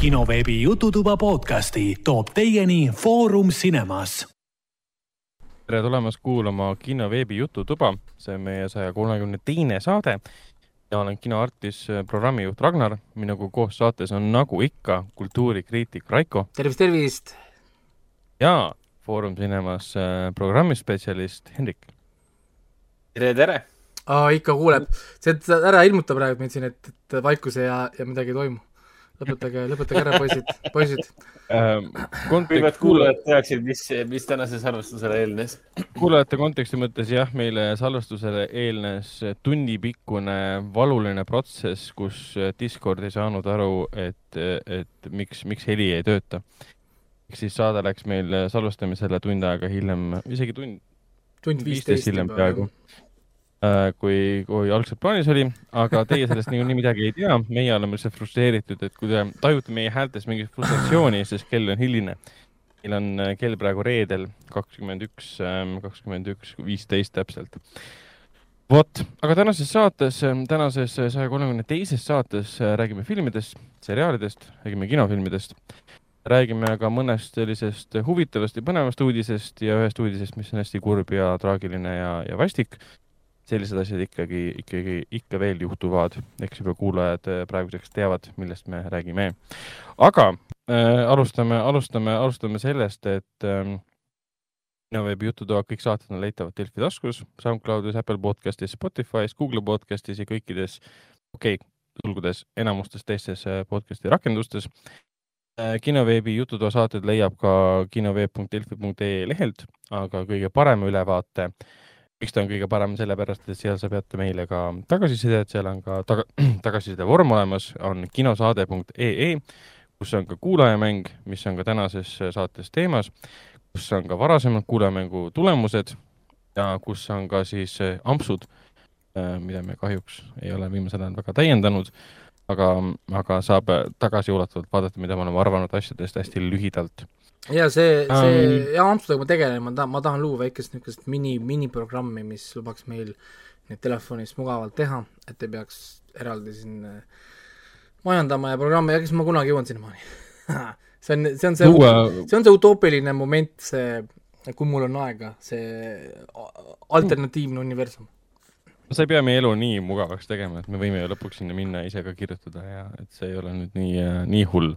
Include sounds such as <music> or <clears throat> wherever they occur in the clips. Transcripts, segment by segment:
kinoveebi Jututuba podcasti toob teieni Foorum Cinemas. tere tulemast kuulama kinoveebi Jututuba, see on meie saja kolmekümne teine saade ja olen kinoartis programmijuht Ragnar, minuga koos saates on nagu ikka kultuurikriitik Raiko tervist, tervist! ja Foorum Cinemas äh, programmispetsialist Hendrik. tere, tere! aa, ikka kuuleb. see, ära ilmuta praegu meid siin, et, et vaikuse ja, ja midagi ei toimu. Lõpetage, lõpetage ära, poisid, poisid ähm,. võivad kuulajad teaksid, mis, mis tänase salvestusele eelnes. kuulajate konteksti mõttes jah, meile salvestusele eelnes tunnipikkune valuline protsess, kus Discord ei saanud aru, et, et miks, miks heli ei tööta. ehk siis saade läks meil salvestamisele tund aega hiljem, isegi tund, tund viisteist hiljem peaaegu Äh, kui, kui algselt plaanis oli, aga teie sellest niikuinii midagi ei tea. meie oleme lihtsalt frustreeritud, et kui te tajute meie häältes mingit frustratsiooni, sest kell on hiline. meil on äh, kell praegu reedel kakskümmend üks, ähm, kakskümmend üks, viisteist täpselt. vot, aga tänases saates, ähm, tänases saja kolmekümne teises saates äh, räägime filmidest, seriaalidest, räägime kinofilmidest räägime ka mõnest sellisest huvitavast ja põnevast uudisest ja ühest uudisest, mis on hästi kurb ja traagiline ja, ja vastik sellised asjad ikkagi, ikkagi ikka veel juhtuvad, eks juba kuulajad äh, praeguseks teavad, millest me räägime. aga äh, alustame, alustame, alustame sellest, et ähm, Innoveebi jututoa kõik saated on leitavad Delfi taskus, SoundCloudis, Apple podcastis, Spotify's, Google podcastis ja kõikides, okei okay,, sulgudes enamustes teistes äh, podcasti rakendustes äh, kinoveebi jututoa saated leiab ka kinoveeb.delfi.ee lehelt, aga kõige parema ülevaate äh, miks ta on kõige parem, sellepärast et seal saab jätta meile ka tagasisidet, seal on ka taga, <clears throat> tagasiside vorm olemas, on kinosaade.ee, kus on ka kuulajamäng, mis on ka tänases saates teemas, kus on ka varasemad kuulajamängu tulemused ja kus on ka siis eh, ampsud, eh, mida me kahjuks ei ole viimasel ajal väga täiendanud, aga, aga saab tagasiulatuvalt vaadata, mida me oleme arvanud asjadest hästi lühidalt ja see, see um, ja Amsterdamiga ma tegelen, ma tahan, ma tahan luua väikest niisugust mini, miniprogrammi, mis lubaks meil neid telefonis mugavalt teha, et ei peaks eraldi siin äh, majandama ja programmi, eks ma kunagi jõuan sinnamaani. <laughs> See on, see on see Uue..., see on see utoopiline moment, see, kui mul on aega, see alternatiivne universum. Sa ei pea meie elu nii mugavaks tegema, et me võime ju lõpuks sinna minna ise ka kirjutada ja et see ei ole nüüd nii, äh, nii hull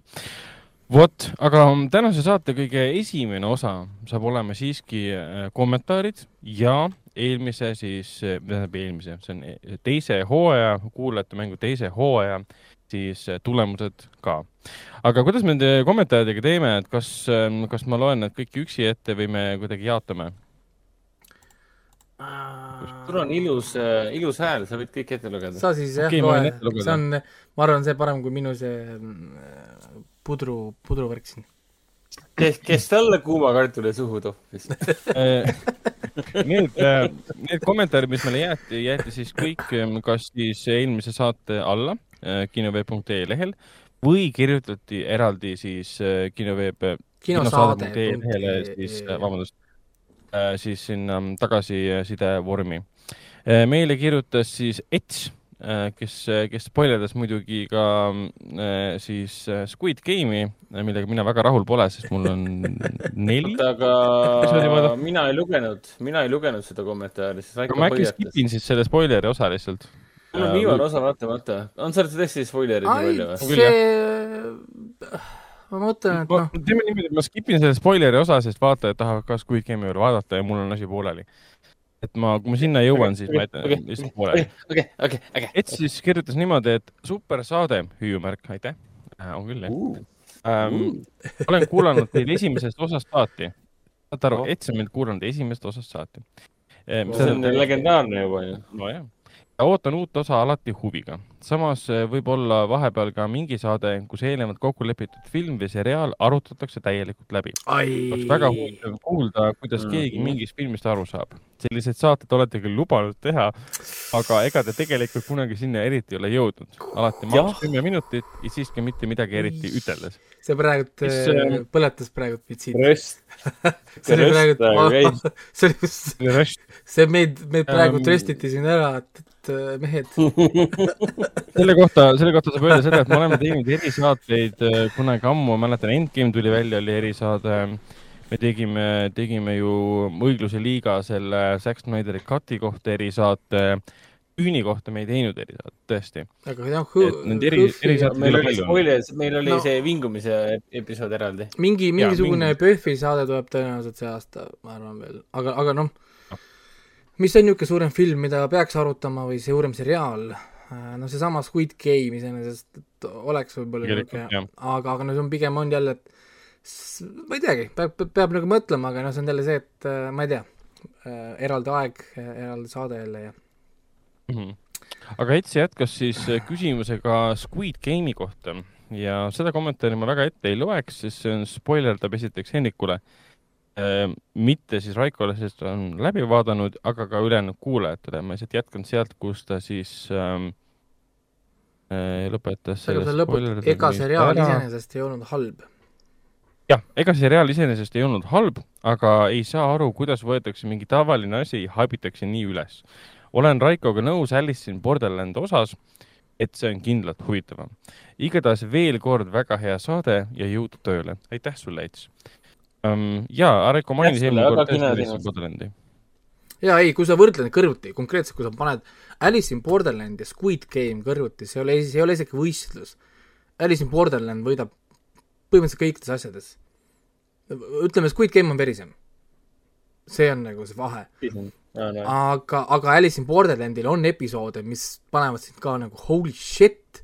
vot, aga tänase saate kõige esimene osa saab olema siiski äh, kommentaarid ja eelmise siis, äh, tähendab eelmise, see on äh, teise hooaja, kuulajate mängu teise hooaja siis tulemused ka. aga kuidas me nende kommentaaridega teeme, et kas, ähm, kas ma loen need kõik üksi ette või me kuidagi jaotame? sul on ilus, ilus hääl, sa võid kõik ette lugeda. sa siis jah okay,, loe, see on, ma arvan, see parem kui minu see pudru, pudruvärk siin. kes, kes talle kuuma kartuli suhu toppis Need, äh, need kommentaarid, mis meile jäeti, jäeti siis kõik ähm, kas siis eelmise saate alla äh, kinoveeb.ee lehel või kirjutati eraldi siis äh, kinoveeb, kinosaade.ee lehele siis, vabandust, siis sinna tagasiside vormi. meile kirjutas siis Ets Äh, kes, kes spoilerdas muidugi ka äh, siis äh, Squid Game'i, millega mina väga rahul pole, sest mul on <laughs> neli. aga mina ei lugenud, mina ei lugenud seda kommentaari, Raiko ma äkki skipin siis selle spoileri osa lihtsalt. mul on viimane osa vaatamata, on seal tõesti spoilerid nii palju või? see, ma mõtlen, et noh. teeme niimoodi, et ma skipin selle spoileri osa, sest vaatajad tahavad ka Squid Game'i veel vaadata ja mul on asi pooleli et ma, kui ma sinna jõuan okay,, siis okay, ma jätan okay, lihtsalt pooleli. <laughs> okei, okei, okei. et siis kirjutas niimoodi, et super saade, hüüumärk, aitäh äh,. on küll jah uh,. Ähm, uh. <laughs> olen kuulanud teid esimesest osast saati. saate aru oh., Ets on mind kuulanud esimesest osast saati ehm,. see on legendaarne juba ju. nojah ootan uut osa alati huviga. Samas eh, võib olla vahepeal ka mingi saade, kus eelnevalt kokku lepitud film või seriaal arutatakse täielikult läbi. oleks väga huvitav kuulda, kuidas mm. keegi mingist filmist aru saab. selliseid saateid olete küll lubanud teha, aga ega te tegelikult kunagi sinna eriti ei ole jõudnud. alati maks kümme minutit ja siiski mitte midagi eriti üteldes. see praegult Mis, äh, põletas praegult mind siin. <laughs> see oli praegult, <laughs> see oli, see meid, meid praegu tröstiti siin ära, et et äh, mehed <laughs> selle kohta, selle kohta saab öelda seda, et me oleme teinud erisaateid äh, kunagi ammu, ma mäletan, Endgame tuli välja, oli erisaade. me tegime, tegime ju Õigluse liiga selle Zack Snyderi cut'i kohta erisaate. Küüni kohta me ei teinud erisaadet, tõesti. aga jah, Need eri, meil oli spoiler, meil oli No. see vingumise episood eraldi. mingi, mingisugune mingi- PÖFFi saade tuleb tõenäoliselt see aasta, ma arvan veel, aga, aga noh, mis on niisugune suurem film, mida peaks arutama või suurem seriaal, no seesama Squid Game iseenesest et oleks võib-olla niisugune aga, aga no see on pigem on jälle, et ma ei teagi, peab, peab, nagu mõtlema, aga noh, see on jälle see, et äh, ma ei tea, eraldi aeg, eraldi saade jälle ja Mhm. aga Etsi jätkas siis äh, küsimusega Squid Game'i kohta ja seda kommentaari ma väga ette ei loeks, sest see on spoilerdab esiteks Hendrikule. mitte siis Raikole, sest on läbi vaadanud, aga ka ülejäänud kuulajatele. ma lihtsalt jätkan sealt, kus ta siis ähm, äh, lõpetas ega selle see lõput, ega seriaal iseenesest ei olnud halb. jah, ega seriaal iseenesest ei olnud halb, aga ei saa aru, kuidas võetakse mingi tavaline asi, haibitakse nii üles. olen Raikoga nõus Alice in Borderland osas, et see on kindlalt huvitavam. igatahes veel kord väga hea saade ja jõudu tööle. aitäh sulle, Ets um,. ja Raiko mainis eelmine kord tõesti Alice in. Borderlandi. jaa, ei, kui sa võrdled kõrvuti, konkreetselt kui sa paned Alice in Borderland ja Squid Game kõrvuti, see ei ole, see ei ole isegi võistlus. Alice in Borderland võidab põhimõtteliselt kõikides asjades. ütleme, Squid Game on verisem. see on nagu see vahe. aga, aga Alice in Borderlandil on episoode, mis panevad sind ka nagu holy shit,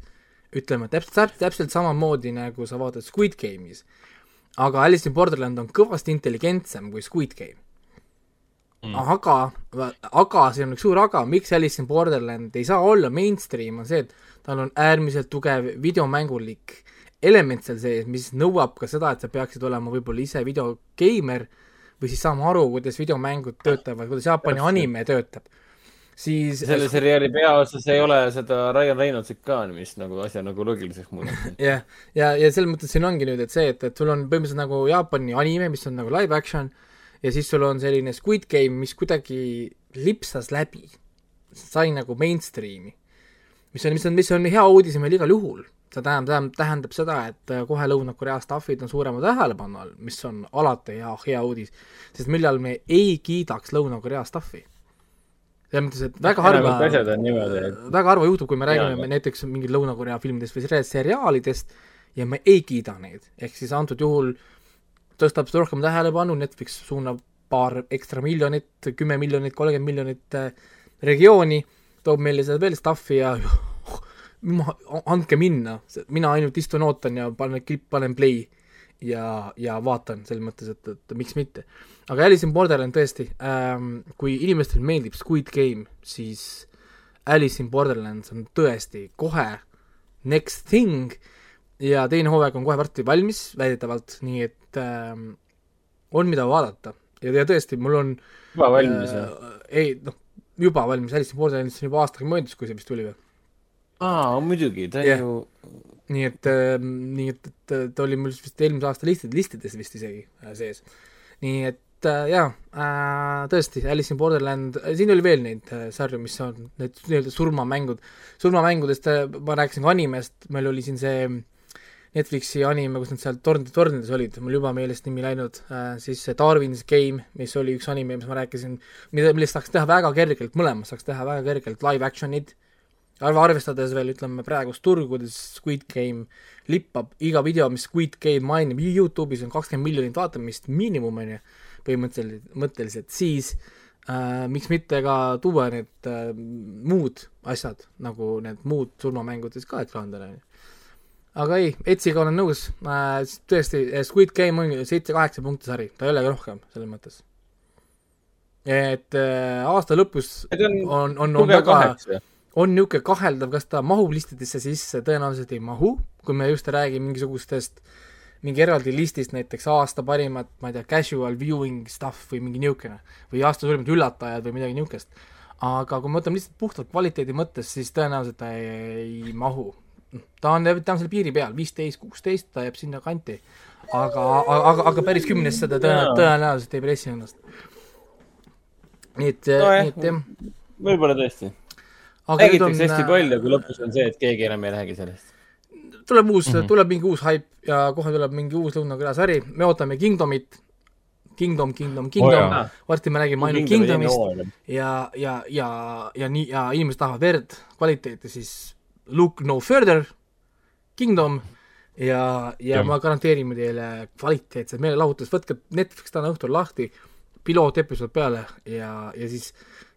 ütleme täpselt, täpselt, täpselt samamoodi nagu sa vaatad Squid Game'is. aga Alice in Borderland on kõvasti intelligentsem kui Squid Game mm.. aga, aga see on üks suur aga, miks Alice in Borderland ei saa olla mainstream, on see, et tal on äärmiselt tugev videomängulik element seal sees, mis nõuab ka seda, et sa peaksid olema võib-olla ise videogeimer või siis saama aru, kuidas videomängud töötavad, kuidas Jaapani anime töötab. siis selle seriaali peaosas ei ole seda Ryan Reynoldsit ka, mis nagu asja nagu loogiliseks muudab. <laughs> jah, ja, ja selles mõttes siin ongi nüüd, et see, et, et sul on põhimõtteliselt nagu Jaapani anime, mis on nagu live action ja siis sul on selline Squid Game, mis kuidagi lipsas läbi, sai nagu mainstream'i. mis on, mis on, mis on hea uudis meil igal juhul, see tähendab, tähendab, tähendab seda, et äh, kohe Lõuna-Korea staffid on suurema tähelepanu all, mis on alati hea, hea uudis, sest millal me ei kiidaks Lõuna-Korea staffi. selles mõttes, et väga harva et väga harva juhtub, kui me räägime aga- näiteks mingit Lõuna-Korea filmidest või seri- seriaalidest ja me ei kiida neid, ehk siis antud juhul tõstab seda rohkem tähelepanu, Netflix suunab paar ekstra miljonit, kümme miljonit, kolmkümmend miljonit äh, regiooni, toob meile seda veel stuff'i ja <laughs> ma, andke minna, mina ainult istun, ootan ja panen klipp, panen play ja, ja vaatan selles mõttes, et, et miks mitte. aga Alice in Borderland tõesti ähm,, kui inimestele meeldib Squid Game, siis Alice in Borderlands on tõesti kohe next thing ja teine hooaeg on kohe varsti valmis väidetavalt, nii et ähm, on mida vaadata ja, ja tõesti, mul on juba valmis äh, ei noh, juba valmis, Alice in Borderlands on juba aastaga möödas, kui see vist tuli või? aa, muidugi, ta on Jah. ju nii et äh,, nii et, et äh, ta oli mul vist eelmise aasta listid, listides vist isegi äh, sees. nii et äh, jaa äh,, tõesti, Alice in Borderland äh,, siin oli veel neid äh, sarju, mis on need nii-öelda surmamängud. surmamängudest äh, ma rääkisin ka animest, meil oli siin see Netflixi anime, kus nad seal tornides, tornides olid, mul juba meelest nimi läinud äh,, siis see Darwin's Game, mis oli üks anime, mis ma rääkisin, mida, millest saaks teha väga kergelt, mõlemast saaks teha väga kergelt live action'id arva, arvestades veel ütleme praegust turgu, kuidas Squid Game lippab, iga video, mis Squid Game mainib, Youtube'is on kakskümmend miljonit vaatamist miinimum, on ju, põhimõtteliselt, mõtteliselt, siis äh, miks mitte ka tuua need äh, muud asjad, nagu need muud surmamängudes ka ekraanidele, on ju. Aga ei, Etsiga olen nõus äh,, tõesti, Squid Game on seitse-kaheksa punkti sari, ta ei olegi rohkem, selles mõttes. et äh, aasta lõpus on on, on, on väga on niisugune kaheldav, kas ta mahub listidesse sisse, tõenäoliselt ei mahu, kui me just ei räägi mingisugustest mingi eraldi listist näiteks aasta parimat, ma ei tea, casual viewing stuff või mingi niisugune või aasta suurimad üllatajad või midagi niisugust. aga kui me võtame lihtsalt puhtalt kvaliteedi mõttes, siis tõenäoliselt ta ei, ei mahu. Ta on, ta on seal piiri peal, viisteist, kuusteist, ta jääb sinna kanti. aga, aga, aga päris kümnesse ta tõenäoliselt, tõenäoliselt ei pressi ennast. nii et Nojah. nii et jah võib-olla tõesti. räägitakse hästi äh, palju, kui lõpus on see, et keegi enam ei räägi sellest. tuleb uus mm. -hmm. tuleb mingi uus haip ja kohe tuleb mingi uus Lõuna-Korea sari, me ootame Kingdomit, Kingdom, Kingdom, Kingdom jaa. oh,, varsti me räägime ainult Kingdomist ja, ja, ja, ja nii, ja inimesed tahavad verd, kvaliteeti, siis look no further, Kingdom ja, ja Jah. ma garanteerime teile kvaliteetset meelelahutust, võtke Netflix täna õhtul lahti, pilootepisood peale ja, ja siis,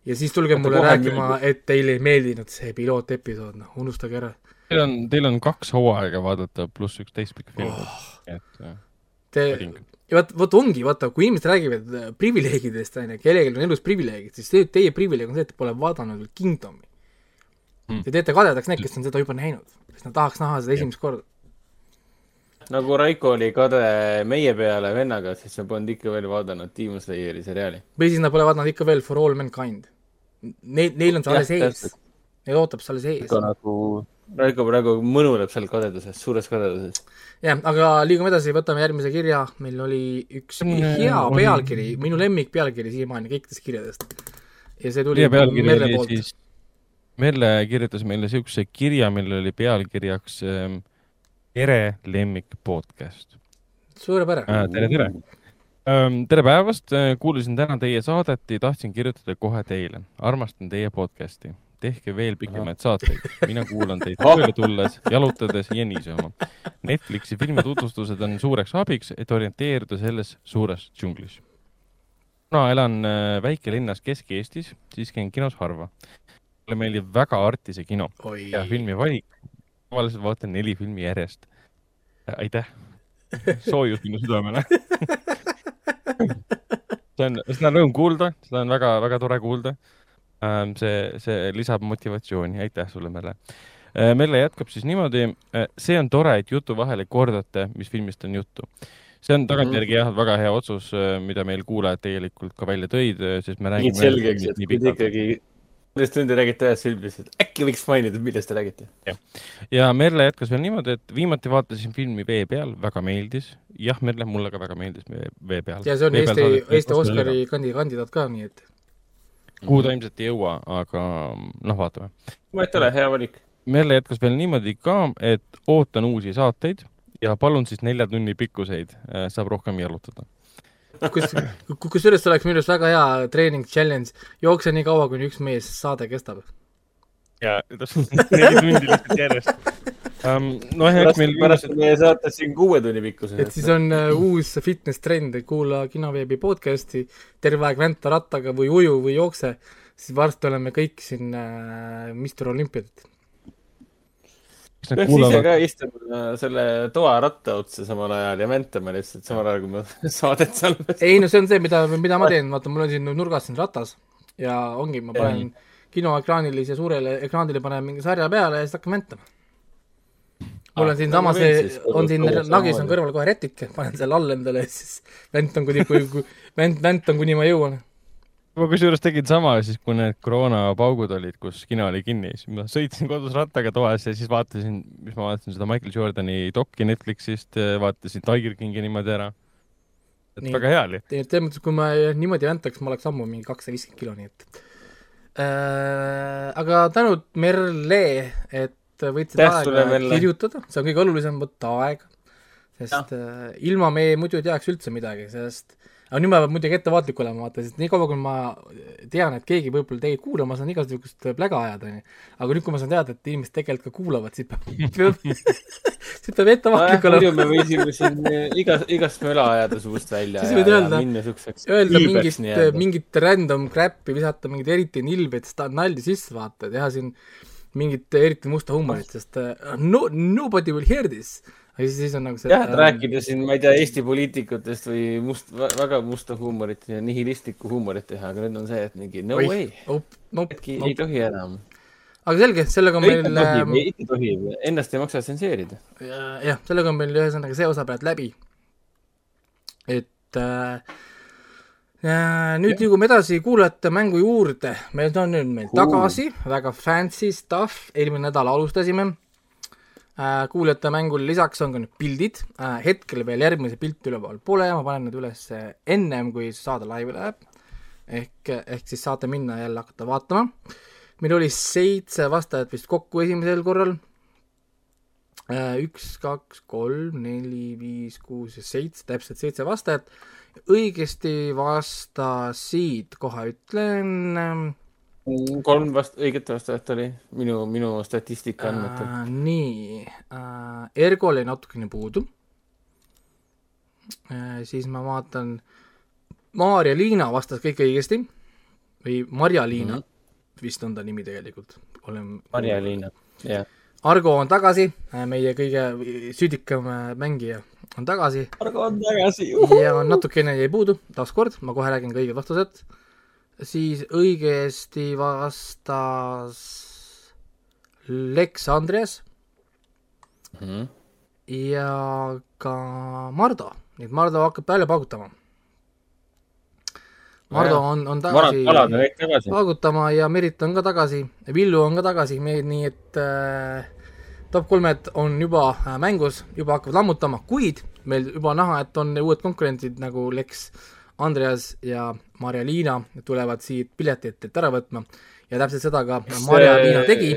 ja siis tulge Vaata, mulle rääkima, et teile ei meeldinud see pilootepisood, noh, unustage ära. Teil on, teil on kaks hooaega vaadata, pluss üks teistpikk film oh.. et äh, Te, ja vot, ongi, vaata, kui inimesed räägivad äh, privileegidest, on ju, kellelgi on elus privileegid, siis see, teie privileeg on see, et te pole vaadanud veel Kingdomi. Te teete kadedaks need, kes on seda juba näinud, sest nad tahaks näha seda esimest korda. nagu Raiko oli kade meie peale vennaga, siis sa polnud ikka veel vaadanud Demon Slayeri seriaali. või siis nad pole vaadanud ikka veel For All Mankind. Neil, neil on see alles ees. Neil ootab see alles ees nagu, Raiko praegu mõnuleb seal kadeduses, suures kadeduses. jah, aga liigume edasi, võtame järgmise kirja, meil oli üks Mm, hea pealkiri, minu lemmik pealkiri siiamaani kõikidest kirjadest. ja see tuli Merle oli poolt. siis, Merle kirjutas meile siukse kirja, millel oli pealkirjaks ähm, Tere lemmik podcast suurepärane. äh,. tere, tere ähm,. tere päevast, kuulasin täna teie saadet ja tahtsin kirjutada kohe teile. armastan teie podcast'i. tehke veel pikemaid saateid. mina kuulan teid <laughs> tööle tulles, jalutades ja niisama. Netflixi filmi tutvustused on suureks abiks, et orienteeruda selles suures džunglis. kuna elan äh, väikelinnas Kesk-Eestis, siis käin kinos harva. Mulle meeldib väga Artise kino oi ja, filmi valik. tavaliselt vaatan neli filmi järjest. aitäh, soojus minu südamele. <laughs> see on, seda on rõõm kuulda, seda on väga-väga tore kuulda. see, see lisab motivatsiooni, aitäh sulle, Merle. Merle jätkab siis niimoodi, see on tore, et jutu vahele kordate, mis filmist on juttu. see on tagantjärgi jah, väga hea otsus, mida meil kuulajad tegelikult ka välja tõid, sest me räägime selgeks, et kui te ikkagi poolteist tundi räägite ühest filmist, et äkki võiks mainida, millest te räägite. ja Merle jätkas veel niimoodi, et viimati vaatasin filmi Vee peal, väga meeldis. jah, Merle, mulle ka väga meeldis Vee, vee peal. ja see on Eesti, Eesti Oscari kandi- kandidaat ka, nii et kuhu ta ilmselt ei jõua, aga noh, vaatame. vahet ei ole, hea valik. Merle jätkas veel niimoodi ka, et ootan uusi saateid ja palun siis nelja tunni pikkuseid, saab rohkem jalutada. kus, kusjuures see oleks minu arust väga hea treening challenge, jookse nii kaua, kuni üks mees saade kestab. ja täpselt neli tundi lihtsalt järjest um,. noh, eks meil, pärast on meie saates siin kuue tunni pikkuse et. siis on uh, uus fitness trend, et kuula kinoveebi podcast'i terve aeg vänta rattaga või uju või jookse, siis varsti oleme kõik siin uh, Mr Olümpiat. Kes need peaks ise ka istuma selle toaratta otsa samal ajal ja väntama lihtsalt samal ajal, kui me <laughs> saadet salvestame. ei no see on see, mida, mida ma teen, vaata mul on siin nurgas siin ratas ja ongi, ma panen kinoekraanile siia suurele ekraanile panen mingi sarja peale ja siis hakkan väntama. mul on Ah, siinsamas on siin nagis on kõrval kohe rätike, panen selle all endale ja siis väntan kuni, kui, kui vänt, väntan kuni ma jõuan. Ma kusjuures tegin sama siis, kui need koroonapaugud olid, kus kino oli kinni, siis ma sõitsin kodus rattaga toas ja siis vaatasin, mis ma vaatasin seda Michael Jordani dokki Netflixist, vaatasin Tiger Kingi niimoodi ära. et Nii. väga hea oli. nii et selles mõttes, kui ma niimoodi väntaks, ma oleks ammu mingi kakssada viiskümmend kilo, nii et äh, aga tänud Merle, et võtsid aega kirjutada, see on kõige olulisem, võtta aega. sest äh, ilma me muidu ei teaks üldse midagi, sest aga nüüd ma pean muidugi ettevaatlik olema, vaata, sest niikaua, kui ma tean, et keegi võib-olla teid kuulab, ma saan igasugust pläga ajada, onju. aga nüüd, kui ma saan teada, et inimesed tegelikult ka kuulavad, siis peab, <laughs> peab, siis peab ettevaatlik muidu olema. me võisime siin igas, igast möla ajada suust välja Siis ja, võid öelda- öelda mingit, nii-öelda. mingit random crap'i, visata mingit eriti nilbet nalja sisse, vaata, teha siin mingit eriti musta huumorit, sest no nobody will hear this. Aga siis, siis on nagu see jah, et rääkida siin, ma ei tea, Eesti poliitikutest või must, väga musta huumorit ja nihilistlikku huumorit teha, aga nüüd on see, et mingi no Oih, way, nope, nope, äkki ei nope. tohi enam. aga selge, sellega on meil tohib, äh,, ikka tohib, ennast ei maksa tsenseerida. jah, sellega on meil ühesõnaga see osa pealt läbi. et äh, äh, nüüd liigume edasi kuulajate mängu juurde, meil on nüüd meil Cool. tagasi väga fancy stuff, eelmine nädal alustasime. Kuulajate mängule lisaks on ka nüüd pildid äh,, hetkel veel järgmise pilti üleval pole, ma panen need üles ennem, kui saade laivi läheb. ehk, ehk siis saate minna jälle hakata vaatama. meil oli seitse vastajat vist kokku esimesel korral Äh, üks, kaks, kolm, neli, viis, kuus ja seitse, täpselt seitse vastajat. õigesti vastasid, kohe ütlen. Kolm vast-, õiget vastajat oli minu, minu statistika andmetel. äh, nii äh,, Ergo oli natukene puudu äh,. siis ma vaatan, Maarja-Liina vastas kõik õigesti või Marja-Liina mm -hmm. vist on ta nimi tegelikult, olen. Marja-Liina, jah. Argo on tagasi, meie kõige südikam mängija on tagasi Argo on tagasi. ja natukene jäi puudu, taaskord, ma kohe räägin ka õiged vastused. Siis õigesti vastas Lex Andres Mhm. ja ka Mardo, nii et Mardo hakkab välja paugutama. Mardo on, on tagasi on kõik tagasi. paugutama ja Merit on ka tagasi, Villu on ka tagasi, nii et äh, top kolmed on juba äh, mängus, juba hakkavad lammutama, kuid meil juba näha, et on uued konkurendid nagu Lex, Andreas ja Marja-Liina tulevad siit piletit ära võtma ja täpselt seda ka Marja-Liina tegi,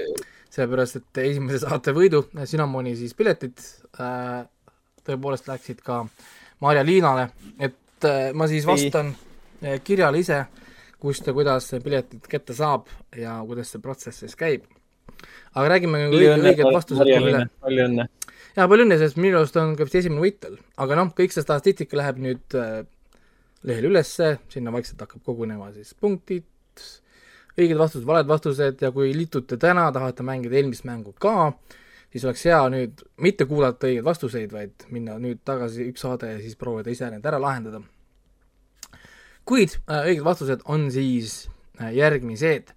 sellepärast et esimese saate võidu, Cinnamoni siis piletid äh, tõepoolest läksid ka Marja-Liinale, et äh, ma siis vastan äh, kirjale ise, kust ja kuidas piletid kätte saab ja kuidas see protsess siis käib. aga räägime õige, õiged vastused üle. palju õnne. jaa, palju õnne, sest minu arust on ka vist esimene võit veel, aga noh, kõik see statistika läheb nüüd lehele ülesse, sinna vaikselt hakkab kogunema siis punktid, õiged vastused, valed vastused ja kui liitute täna, tahate mängida eelmist mängu ka, siis oleks hea nüüd mitte kuulata õigeid vastuseid, vaid minna nüüd tagasi üks saade ja siis proovida ise need ära lahendada. kuid äh, õiged vastused on siis äh, järgmised.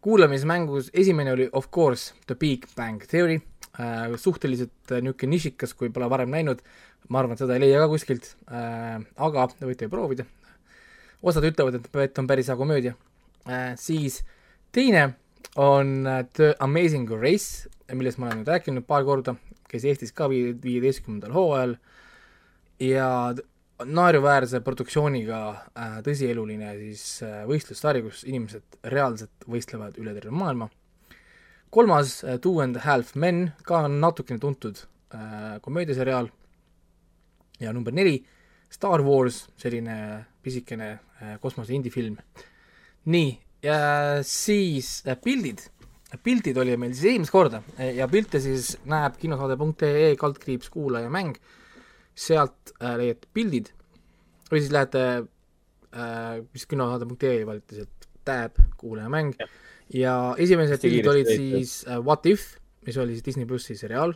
kuulamismängus esimene oli of course The Big Bang Theory äh,, suhteliselt niisugune nišikas, kui pole varem näinud, ma arvan, et seda ei leia ka kuskilt äh,, aga te võite ju proovida. osad ütlevad, et et on päris hea komöödia äh,, siis teine on äh, The Amazing Race, millest ma olen nüüd rääkinud paar korda, käis Eestis ka vii- viieteistkümnendal hooajal ja naeruväärse produktsiooniga äh, tõsieluline siis äh, võistlussari, kus inimesed reaalselt võistlevad üle terve maailma. kolmas äh, Two and a Half Men, ka natukene tuntud äh, komöödiaseriaal ja number neli Star Wars, selline pisikene äh, kosmose indie-film. nii, ja siis äh, pildid, pildid oli meil siis esimest korda äh, ja pilte siis näeb kinosaade.ee kaldkriips kuulaja mäng, sealt leiate pildid. Või siis lähete äh, mis kinosaade.ee valite sealt tab kuulaja mäng. Ja esimesed pildid olid siis What if, mis oli siis Disney plussi seriaal,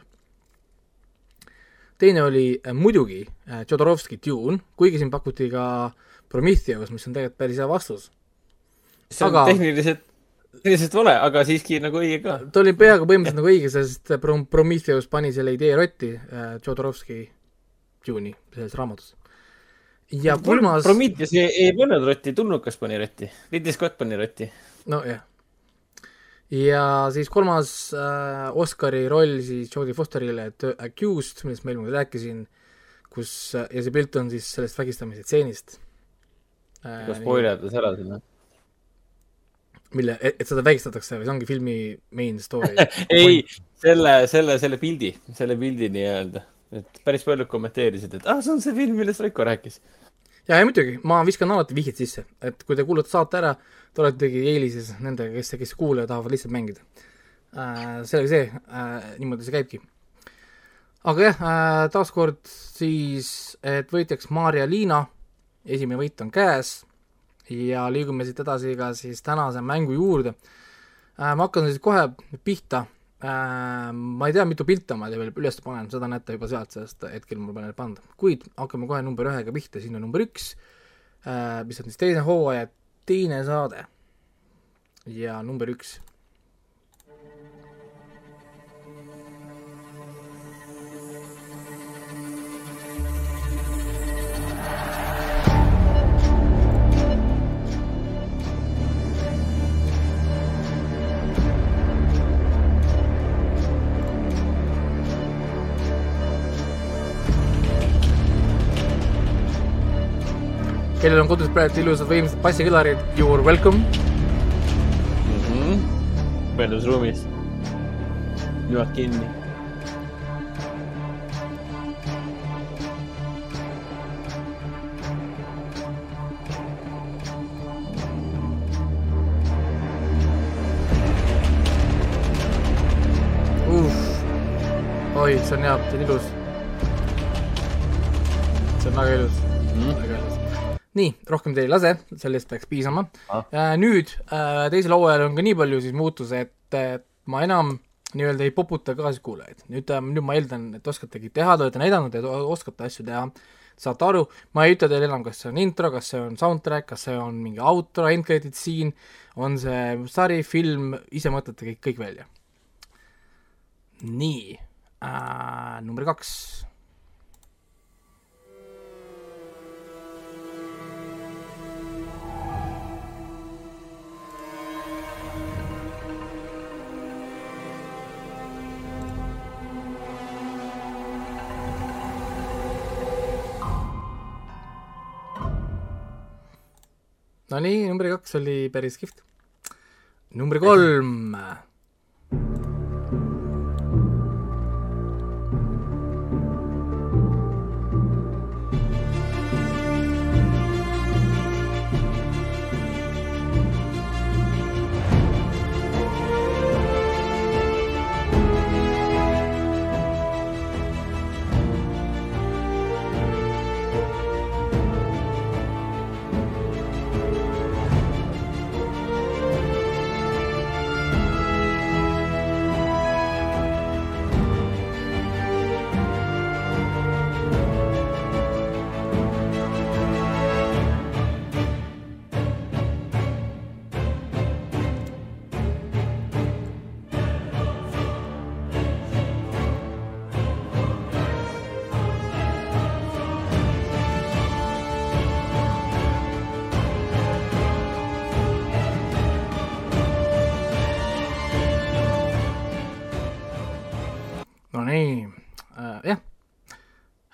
teine oli äh, muidugi äh, Jodorowsky Dune, kuigi siin pakuti ka Prometheus, mis on tegelikult päris hea vastus. see on Aga- tehniliselt, tehniliselt vale, aga siiski nagu õige ka. ta oli peaaegu põhimõtteliselt nagu õige, sest Pro- Prometheus pani selle idee rotti äh, Jodorowsky Dune'i selles raamatus. ja kolmas, Prometheus ei, ei pannud rotti, tulnukas pani rotti. Ridley Scott pani rotti. nojah. Ja siis kolmas äh, Oscari roll siis Jodie Fosterile The Accused, millest ma eelmine kord rääkisin, kus äh, ja see pilt on siis sellest vägistamise stseenist äh, kas. spoilerdas ära sinna? mille, et, et seda vägistatakse või see ongi filmi main story <laughs> ei, selle, selle, selle pildi, selle pildi nii-öelda. et päris paljud kommenteerisid, et ah, see on see film, millest Raiko rääkis. ja, ja muidugi, ma viskan alati vihjeid sisse, et kui te kuulate saate ära, te oletegi eelises nendega, kes, kes ei kuula ja tahavad lihtsalt mängida äh,. sellega see äh,, niimoodi see käibki. aga jah äh,, taaskord siis, et võitjaks Maarja-Liina, esimene võit on käes ja liigume siit edasi ka siis tänase mängu juurde äh,. ma hakkan siis kohe pihta. Ma ei tea, mitu pilti ma teile üles panen, seda näete juba sealt, sest hetkel mul pole neid pandud, kuid hakkame kohe number ühega pihta, siin on number üks äh,, mis on siis teise hooaja teine saade ja number üks. Kellel on kodus praegu ilusad võimsad bassikõlarid, you are welcome. rakendusruumis. jood kinni. oi, see on hea, see on ilus. see on väga ilus. nii, rohkem teil ei lase, sellest peaks piisama Ah. ah.. nüüd äh, teisel hooajal on ka nii palju siis muutusi, et, ma enam nii-öelda ei poputa kaaskuulajaid. nüüd, nüüd ma eeldan, et oskategi teha, te olete näidanud, et oskate asju teha, saate aru, ma ei ütle teile enam, kas see on intro, kas see on soundtrack, kas see on mingi outro, end credit scene, on see sari, film, ise mõtlete kõik, kõik välja. nii äh,, number kaks Nonii, number kaks oli päris kihvt. number kolm. Nonii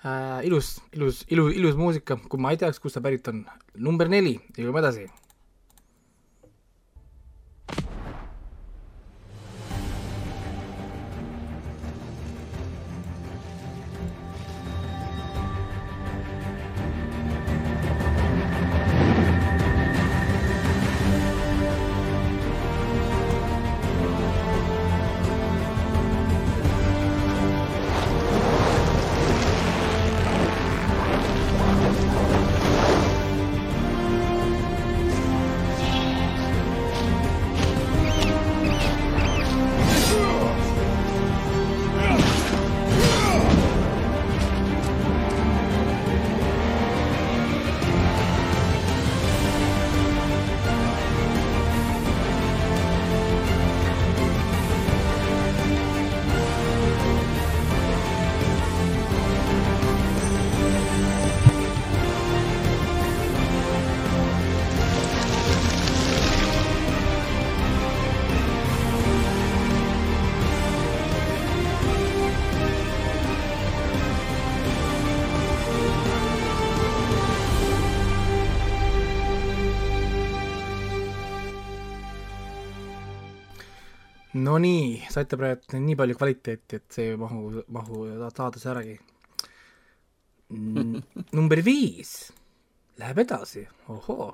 äh,, ilus, ilus, ilus, ilus muusika, kui ma ei teaks, kust ta pärit on. number neli, liigume edasi. Nonii, saite praegu nii palju kvaliteeti, et see ei mahu, mahu saaduse äragi. <laughs> number viis läheb edasi, ohoo.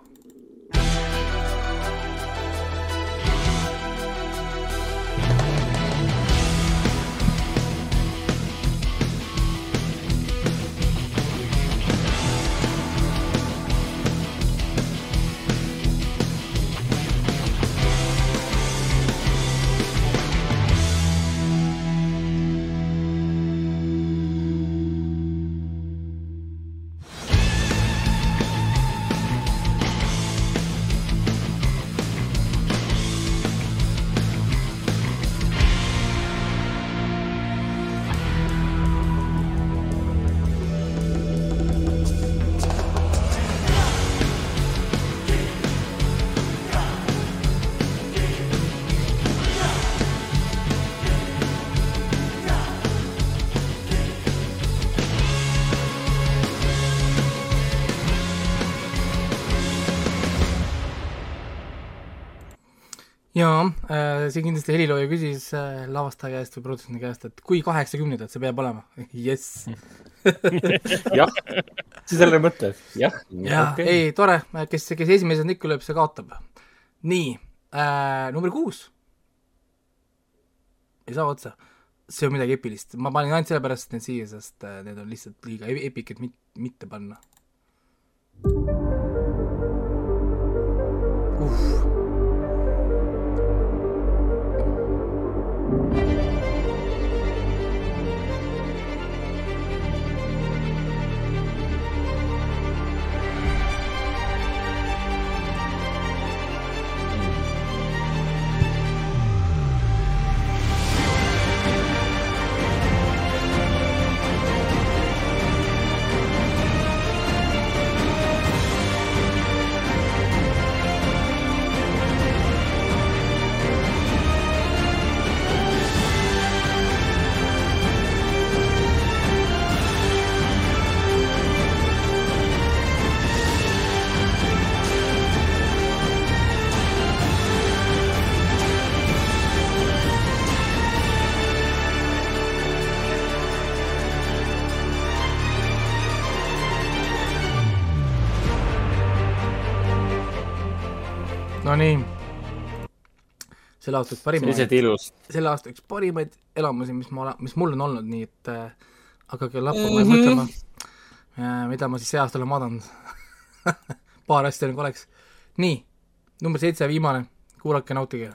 Jaa äh,, siin kindlasti helilooja küsis äh, lavastaja käest või produtsendi käest, et kui kaheksakümnendat see peab olema. <laughs> jess. <laughs> jah, jälle mõtled, jah. jaa, ei tore, kes, kes esimese nikku lööb, see kaotab. nii äh,, number kuus. ei saa otsa. see on midagi epilist, ma panin ainult sellepärast need siia, sest äh, need on lihtsalt liiga e- epic, et mit-, mitte panna. uh.. Selle aasta üks parimaid, sellised ilus. selle aasta üks parimaid elamusi, mis ma olen, mis mul on olnud, nii et äh, hakake lappama Mhm. ja mõtlema äh,, mida ma siis see aasta olen vaadanud. <laughs> paar asja nagu oleks. nii, number seitse, viimane, kuulake, nautige.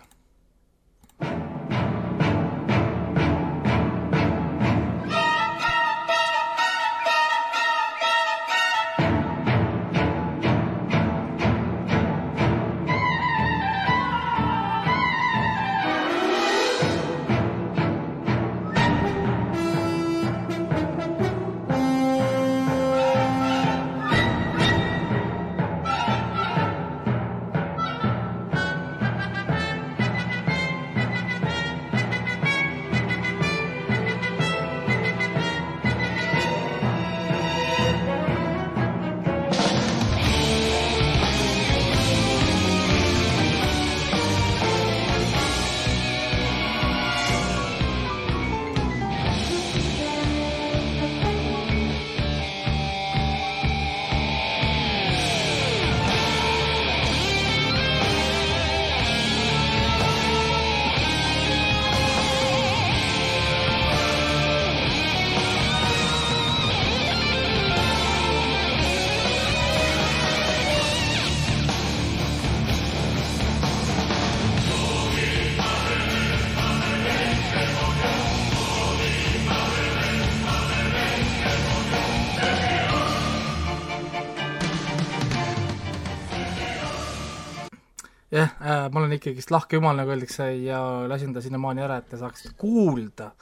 Olen ikkagist lahke jumal, nagu öeldakse, ja lasin ta sinnamaani ära, et te saaksite kuulda.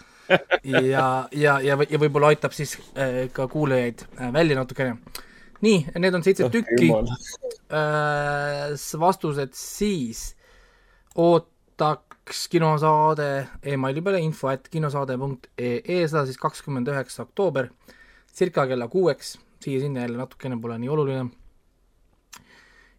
ja, ja, ja, ja võib-olla aitab siis äh, ka kuulajaid äh, välja natukene. nii, need on seitse tükki äh, vastused siis ootaks kinosaade emaili peale info et kinosaade.ee, seda siis kakskümmend üheksa oktoober, circa kella kuueks, siia-sinna jälle natukene pole nii oluline.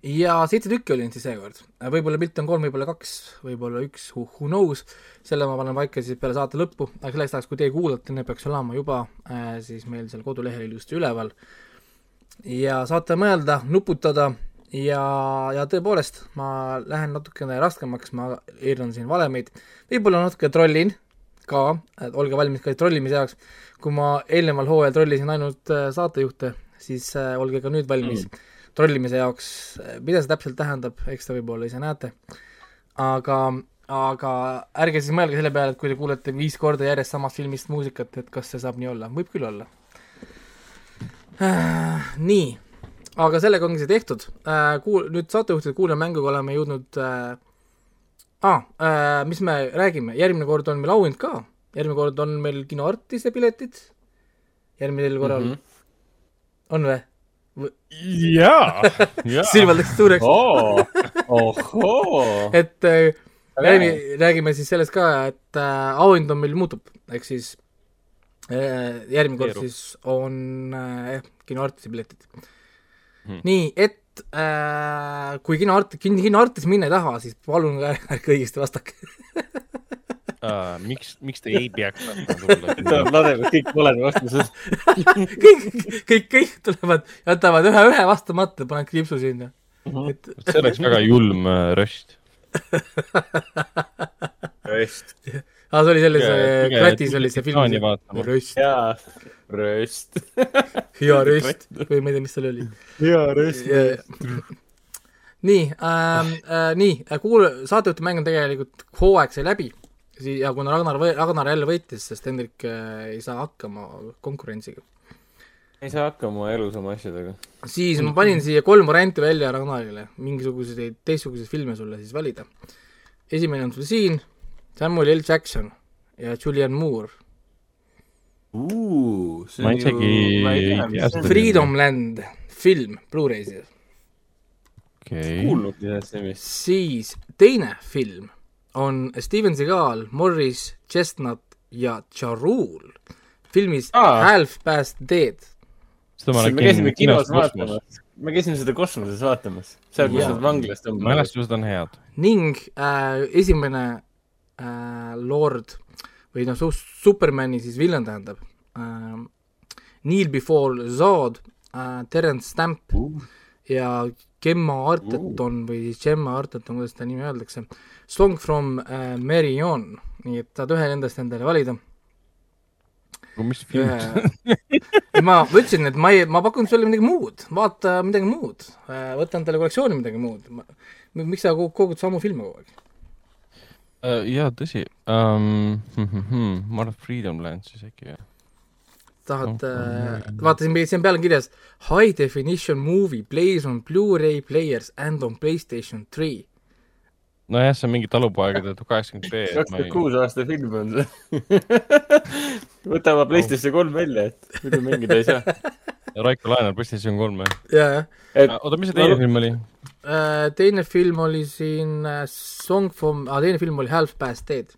Ja seitse tükki oli neid siis seekord, võib-olla pilte on kolm, võib-olla kaks, võib-olla üks, who, knows, selle ma panen paika siis peale saate lõppu, aga selleks ajaks, kui teie kuulate, need peaks olema juba äh, siis meil seal kodulehel ilusti üleval. Ja saate mõelda, nuputada ja, ja tõepoolest, ma lähen natukene raskemaks, ma eeran siin valemeid, võib-olla natuke trollin ka, olge valmis ka trollimise jaoks, kui ma eelneval hooajal trollisin ainult äh, saatejuhte, siis äh, olge ka nüüd valmis. Mm. Trollimise jaoks, mida see täpselt tähendab, eks te võib-olla ise näete, aga aga ärge siis mõelge selle peale, et kui te kuulete viis korda järjest samast filmist muusikat, et kas see saab nii olla, võib küll olla. <sighs> nii, aga sellega ongi see tehtud äh,. Kuul-, nüüd saatejuhtide kuulajamänguga oleme jõudnud äh,. Ah, äh, mis me räägime, järgmine kord on meil auhind ka, järgmine kord on meil kinoartiste piletid. järgmisel korral mm, -hmm. on või? jaa, jaa. silmad läksid suureks, oo, ohoo. et äh, räägime, räägime siis sellest ka, et äh, auhind on meil muutub, ehk siis äh, järgmine kord siis on äh, jah, kinoartisti piletid Mhm. nii, et äh, kui kinoart-, kin-, kinoartis minna ei taha, siis palun ärge õigesti vastake. <laughs> uh,. miks, miks te ei peaks tahtma tulla? <laughs> ladevad kõik valed vastused. <laughs> kõik, kõik, kõik tulevad, jätavad ühe, ühe vastamata, panevad kriipsu sinna. et see oleks väga julm äh, röst. <laughs> röst. aa, see oli selles kõige kratis oli see film. röst, jaa, röst. hea röst või ma ei tea, mis seal oli. jaa, röst. nii ähm,, äh, nii, kuul-, saatejuhti mäng on tegelikult, hooaeg sai läbi ja kuna Ragnar, Ragnar jälle võitis, sest Hendrik äh, ei saa hakkama konkurentsiga, ei saa hakkama elus oma asjadega. siis ma panin siia kolm varianti välja Ragnarile, mingisuguseid teistsuguseid filme sulle siis valida. esimene on sul siin, Samuel L Jackson ja Julian Moore, Ma isegi ei tea seda. Freedom Land film Blu-ray's, okei. kuulnudki sellest nimist. siis teine film on Steven Seagal, Morris Chestnut ja Charul filmis Aa. Half Past Dead. me käisime kinos vaatamas. me käisime seda kosmoses vaatamas. seal, kus nad vanglast on. mälestused on head. ning äh, esimene äh, Lord või noh, Supermani siis villan tähendab äh,, Neil Before Zod äh,, Terence Stamp ja Gemma Arterton või siis Gemma Arterton, kuidas seda nimi öeldakse, Song from äh, Mary On, nii et saad ühe nendest endale valida. mis film see ühe, ma ütlesin, et ma ei, ma pakun sulle midagi muud, vaata midagi muud, võta endale kollektsiooni midagi muud. miks sa kogu- kogud samu filme kogu aeg? uh,? jaa, tõsi um,. ma arvan, Freedom Land siis äkki jah. Tahad Oh, äh,, vaatasin, siin peal on kirjas High definition movie plays on Blu-ray players and on Playstation three. nojah, see on mingi talupoegade tuhat kaheksakümmend B. kakskümmend kuus aasta film on see. <laughs> võta oma PlayStation kolm välja, et muidu mängida ei saa. Raiko laenab PlayStation kolme. et oota, mis see teine film oli? Äh, teine film oli siin äh, Song from, teine film oli Half Past Dead.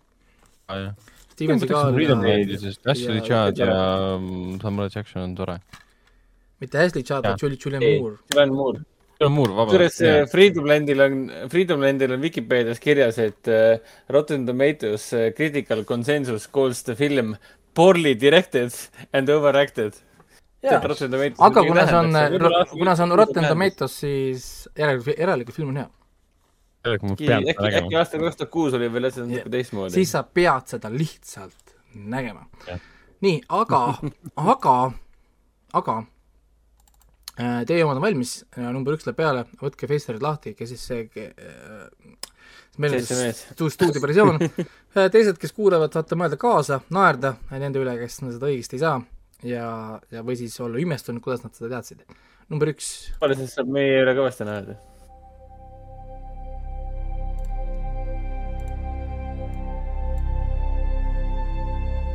aa jah. Steven Seagal ja, Ashley Judd ja- ja Samuel Jackson on tore. mitte Ashley Judd, vaid Julie, Julian Moore., Julian Moore. Julian Moore, kusjuures vabandust. Freedom Landil on, Freedom Landil on Vikipeedias kirjas, et äh, Rotten Tomatoes äh, critical consensus calls the film poorly directed and overacted. Jaa. aga kuna see on, kuna see on Rotten. Tomatoes, siis järelikult, järelikult film on hea. äkki, äkki aastal kaks tuhat kuus oli veel asjad natuke teistmoodi. siis sa pead seda lihtsalt nägema. Nii, aga, <laughs> aga, aga äh, teie omad on valmis, number üks läheb peale, võtke Facerid lahti, kes siis see äh, meil on stu- stuudioversioon, teised, kes kuulavad, saate mõelda kaasa, naerda nende üle, kes seda õigesti ei saa. Ja, ja või siis olla imestunud, kuidas nad seda teadsid. number üks, palju siis saab meie üle kõvasti naerda?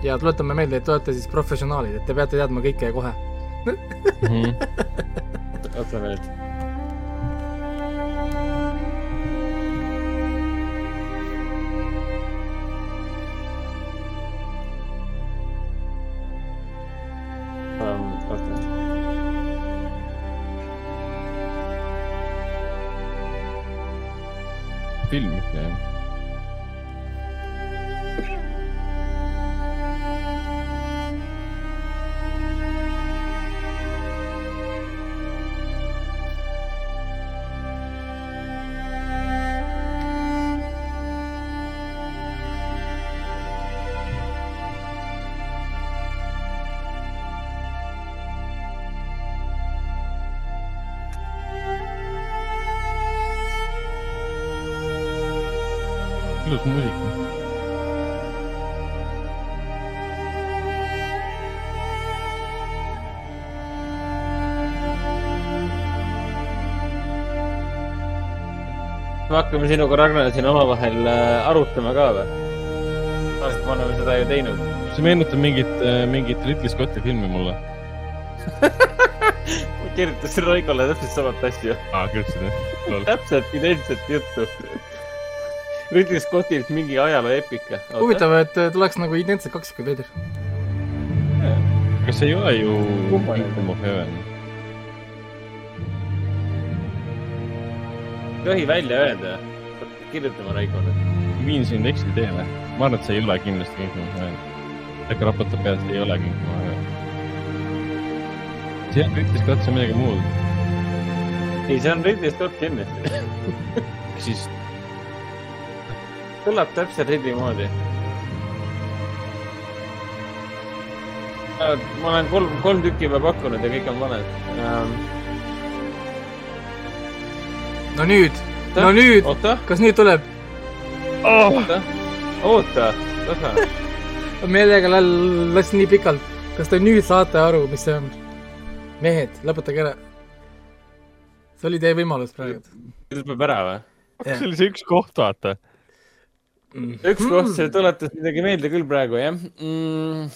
Ja tuletame meelde, et te olete siis professionaalid, et te peate teadma kõike kohe. <laughs> oota nüüd. oota. film ikka jah. Hakkame sinuga, Ragnar, siin omavahel äh, arutama ka või? tavaliselt me oleme seda ju teinud. see meenutab mingit, mingit Ridley Scotti filmi mulle. <laughs> ma kirjutasin Raigole täpselt samat asja. aa, kirjutasid jah? täpselt identset juttu. Ridley Scottilt mingi ajaloo epika. huvitav, et äh, tuleks nagu identsed kaksikud veider. kas see ei ole ju. Kingdom of Heaven? Tohi välja öelda. kirjutame Raikole. viin sind eksiteele. ma arvan, et see ei ole kindlasti Hearts. äkki raputab peast, ei ole Hearts. seal ütles ka, et see on midagi muud. ei, see on Ridley Scott kindlasti. <laughs> siis kõlab täpselt Ridley moodi. ma olen kolm, kolm tükki juba pakkunud ja kõik on valed um,. No nüüd, no nüüd, kas nüüd tuleb? oota, oota, oota. <laughs> meelega lasin nii pikalt. kas te nüüd saate aru, mis see on? mehed, lõpetage ära. see oli teie võimalus praegu. nüüd peab ära või? see oli see üks koht, vaata. üks koht, see tuletas midagi meelde küll praegu, jah mm,.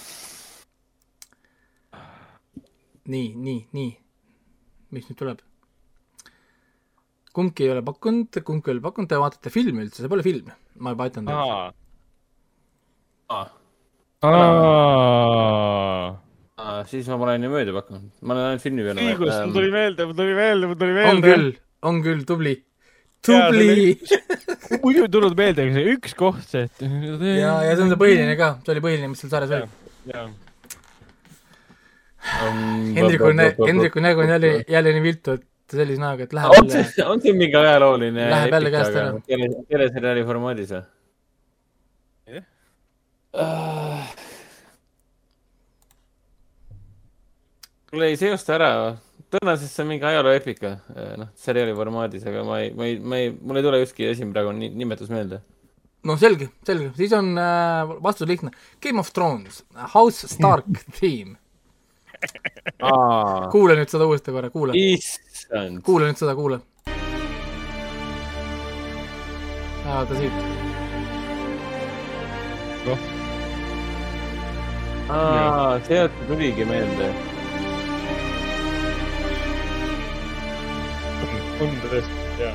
nii, nii, nii. mis nüüd tuleb? Kumbki ei ole pakkunud, kumbki ei ole pakkunud, te vaatate filmi üldse, see pole film. ma juba ütlen teile. siis ma olen ju mööda pakkunud, ma olen ainult filmi peale. õigus, mul tuli meelde, mul tuli meelde, mul tuli on meelde. küll, on küll, tubli. tubli. muidu ei tulnud meelde, aga see üks koht, see, et. ja, ja see on see põhiline ka, see oli põhiline, mis seal sarjas oli. jaa. Hendriku nä-, Hendriku nägu on jälle, jälle nii viltu, et sellise näoga, et läheb on see, on see mingi ajalooline Läheb jälle käest ära. tele, teleseriaali formaadis või Jah. uh,? mul ei seosta ära, tõenäoliselt see on mingi ajaloo epika, noh, seriaali formaadis, aga ma ei, ma ei, ma ei, mul ei tule ükski asi praegu ni- nimetus meelde. no selge, selge, siis on äh, vastus lihtne. Game of Thrones, House Stark <laughs> theme. kuula nüüd seda uuesti korra, kuula, issand, kuula nüüd seda, kuula. vaata siit, sealt tuligi meelde. on tõesti, jaa.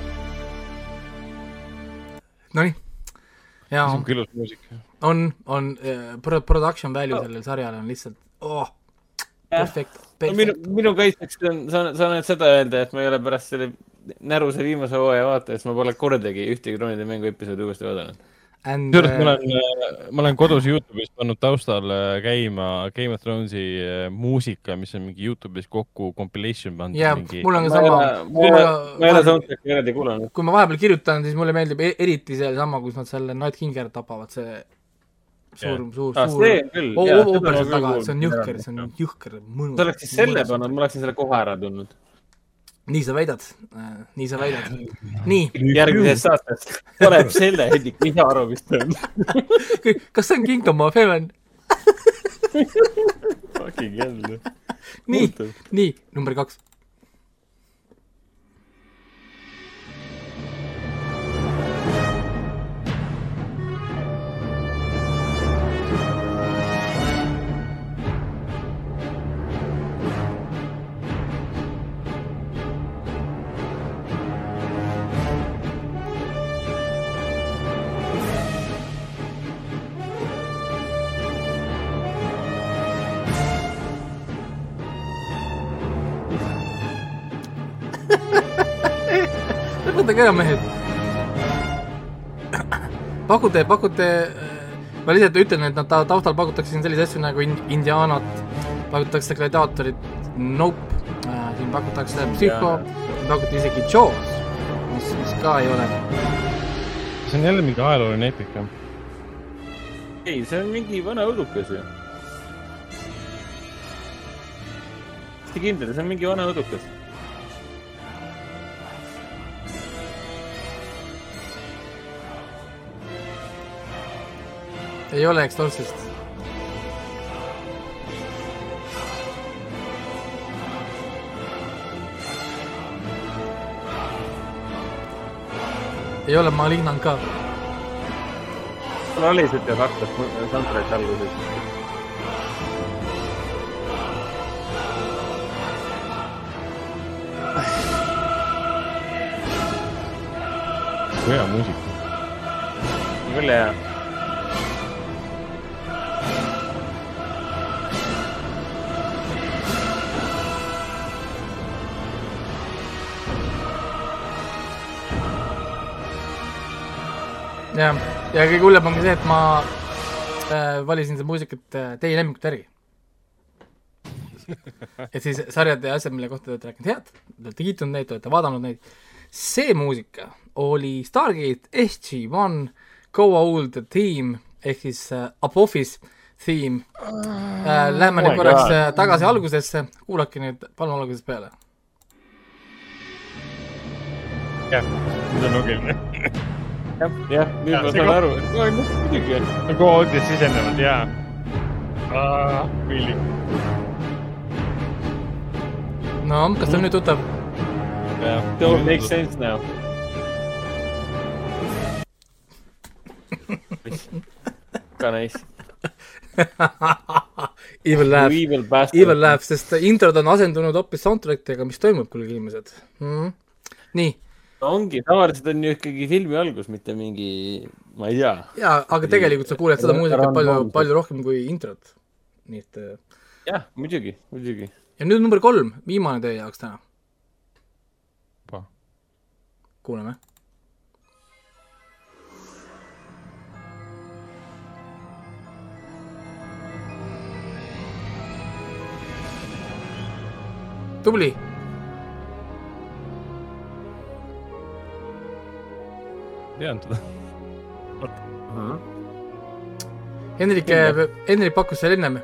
nonii. ja see on küll ilus muusika. on, on pro-, production value sellel sarjal on lihtsalt oh,, perfekt, no minu perfekt., minu kaitseks saan, saan, saan ainult seda öelda, et ma ei ole pärast selle näruse viimase hooaja vaatajast, ma pole kordagi ühtegi Kroonide mängu episoodi uuesti vaadanud. Kusjuures ma äh, olen, ma olen kodus Youtube'is pannud taustal äh, käima Game of Thronesi äh, muusika, mis on mingi Youtube'is kokku compilation pandud mingi. mul on ka ma sama ma ei ole, ma ei ole soundtrack'i eraldi kuulanud. kui ma vahepeal kirjutan, siis mulle meeldib e- eriti seesama, kus nad selle Night Kinger tapavad, see suur, suur, aa, suur ooper seal taga, see on jõhker, see on jõhker, mõnus. sa oleks siis selle pannud, ma oleksin selle kohe ära tundnud. nii sa väidad, nii sa väidad. nii, <laughs> järgmises saates paneb selle, Hendrik, saa aru, mis see on. <laughs> kas see on Kingdom of Heaven? Fucking hell. nii, nii, number kaks. Lõpetage ära, mehed. pakute, pakute, ma lihtsalt ütlen, et nad ta- taustal pakutakse siin selliseid asju nagu in- Indianat, pakutakse gladiaatorit, Nope, siin pakutakse Psycho, pakuti isegi Jaws, mis, mis ka ei ole. see on jälle mingi ajalooline eepika. ei, see on mingi vana õudukas ju. hästi kindel, see on mingi vana õudukas. Ei ole Exorcist. ei ole Malignant ka. mul oli siuke fakt, et soundtrack alguses. hea muusika. küll hea. jah, ja kõige hullem on ka see, et ma äh, valisin seda muusikat äh, teie lemmikute järgi. <laughs> et siis sarjad ja asjad, mille kohta te olete rääkinud head, te olete kiitnud neid, te olete vaadanud neid. see muusika oli Stargate SG-1 Go Old Theme ehk siis äh, Apophis theme äh,. Lähme Oh nüüd korraks äh, tagasi algusesse, kuulake nüüd palun algusest peale. jah, nüüd on loogiline. <laughs> jah, jah, nüüd Jaa, ma saan aru. muidugi. nagu audio't sisenevad ja. Willy. no kas ta on nüüd tuttav? It all makes sense now. ka nice. <laughs> Evil laugh. Evil laugh, sest introd on asendunud hoopis soundtrack'idega, mis toimub, kuulge inimesed mm. -hmm. nii, ongi, tavaliselt on ju ikkagi filmi algus, mitte mingi, ma ei tea. ja aga tegelikult sa kuuled seda muusikat palju palju rohkem kui introt. nii et äh, jah, muidugi, muidugi. ja nüüd number kolm, viimane teie jaoks täna, kuulame. tubli, tean seda. Hendrik, Hendrik pakkus selle ennem.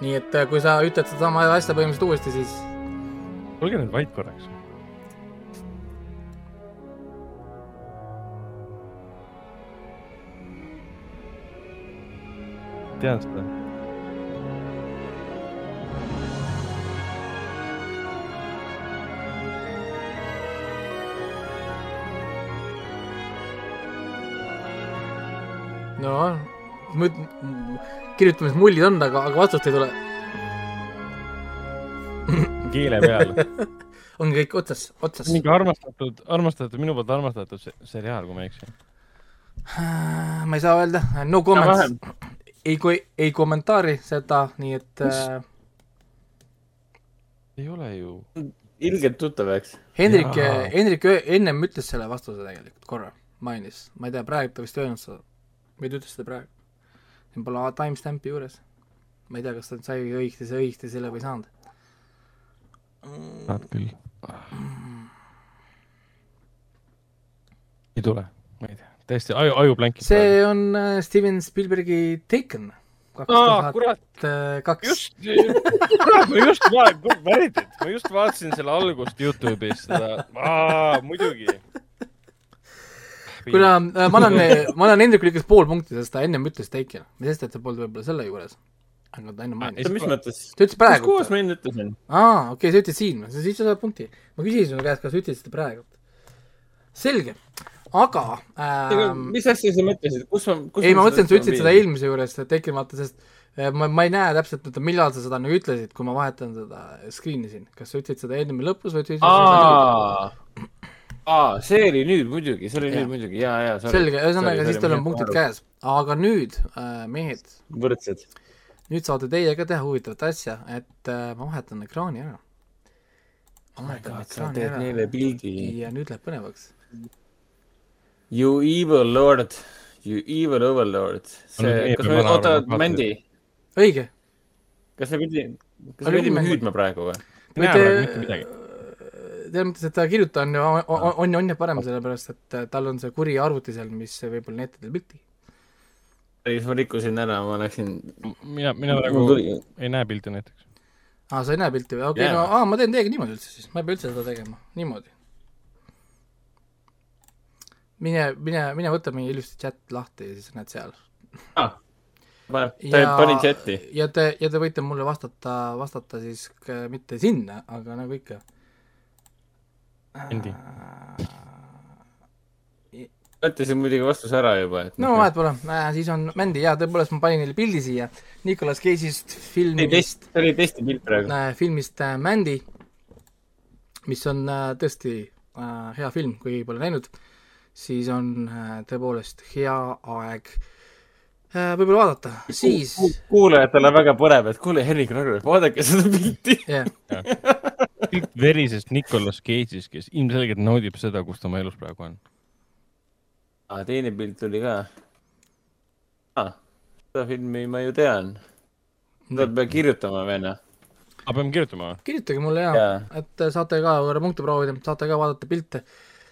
nii et äh, kui sa ütled sedasama asja põhimõtteliselt uuesti, siis olge nüüd vait korraks. tean seda. No mõt-, kirjutame, mis mullid on, aga, aga vastust ei tule. keele peal. <laughs> on kõik otsas, otsas. mingi armastatud, armastatud, minu poolt armastatud se- seriaal, kui ma ei eksi. ma ei saa öelda, no comments. ei, kui ei kommentaari seda, nii et äh, ei ole ju. ilgelt tuttav, eks. Hendrik Hendrik ennem ütles selle vastuse tegelikult korra, mainis, ma ei tea, praegu ta vist ei öelnud seda. Või ta ütles seda praegu. siin pole timestamp'i juures. ma ei tea, kas ta sai õigesti, õigesti selle või ei saanud. saad küll. ei tule, ma ei tea, täiesti aju, aju blankib. see on äh, Steven Spielbergi Taken. kaks tuhat kurat, kaks. just, kurat, ma just vaatasin, ma just vaatasin selle algust Youtube'is seda, muidugi. Kuna äh, ma annan, ma annan Hendrikule ikka pool punkti, sest ta ennem ütles Taken, mis sest, et sa polnud võib-olla selle juures. aga ta enne mainis. mis mõttes? ta ütles kus praegu kohas. ma enne ütlesin? aa, okei okay,, sa ütlesid siin, siis sa saad punkti. ma küsisin sinu käest, kas sa ütlesid seda praegu. selge, aga ähm, mis asja sa mõtlesid, kus ma, kus ei, ma mõtlesin, et sa ütlesid seda eelmise juures, Taken vaata, sest äh, ma, ma ei näe täpselt, et millal sa seda nagu ütlesid, kui ma vahetan seda screen'i siin. kas sa ütlesid seda ennem lõpus või ütlesid? aa, see oli nüüd muidugi, see oli Jaa. nüüd muidugi, ja, ja. selge, ühesõnaga siis teil on punktid. käes. aga nüüd äh,, mehed, võrdsed. nüüd saate teie ka teha huvitavat asja, et äh, ma vahetan ekraani ära. ma vahetan sa ekraani teed neile ära pildi. ja nüüd läheb põnevaks. You evil lord, you evil overlord. See, kas me, oota Mändi, õige. kas me pidime, kas me pidime hüüdma praegu või? ei näe praegu mitte midagi. Selles mõttes, et ta kirjuta on ju, on, on, on ju parem, sellepärast et äh, tal on see kuri arvuti seal, mis võib-olla näitab teil pilti. siis ma rikkusin ära, ma läksin. mina, mina praegu ei näe pilti näiteks. aa, sa ei näe pilti või? okei okay,, no aa, ma teen teiega niimoodi üldse siis, ma ei pea üldse seda tegema, niimoodi. mine, mine, mine võta meie ilusti chat lahti ja siis näed seal. pane, ta pani chati. ja te, ja te võite mulle vastata, vastata siis mitte sinna, aga nagu ikka. Endi. ütlesin muidugi vastuse ära juba, et. no vahet pole äh,, siis on Mändi ja tõepoolest ma panin neile pildi siia Nicolas Cage'ist filmist see oli testipilt praegu. äh,, filmist äh, Mandy, mis on äh, tõesti äh, hea film, kui pole näinud, siis on äh, tõepoolest hea aeg äh, võib-olla vaadata, siis kuulajatele väga põnev, et kuule, Henrik Ragnar, vaadake seda pilti. jah, <laughs> pilt verisest Nicolas Cage'ist, kes ilmselgelt naudib seda, kus ta oma elus praegu on. aa, teine pilt tuli ka ah,. seda filmi ma ju tean. seda peab kirjutama või noh? aga peame kirjutama või? kirjutage mulle ja, Jaa. et saate ka korra punkte proovida, saate ka vaadata pilte.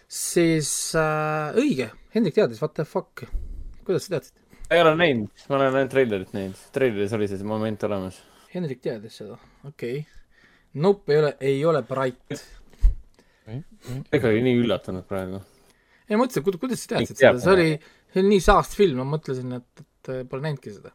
siis äh, õige, Hendrik teadis, what the fuck. kuidas sa teadsid? ei ole näinud, ma olen ainult treilerit näinud. treileris oli see moment olemas. Hendrik teadis seda, okei okay.. Nope ei ole, ei ole Bright. ega oli nii üllatunud praegu. ei, ma mõtlesin, kuidas, kuidas sa teadsid seda, see oli, see oli nii saast film, ma mõtlesin, et, et äh, pole näinudki seda.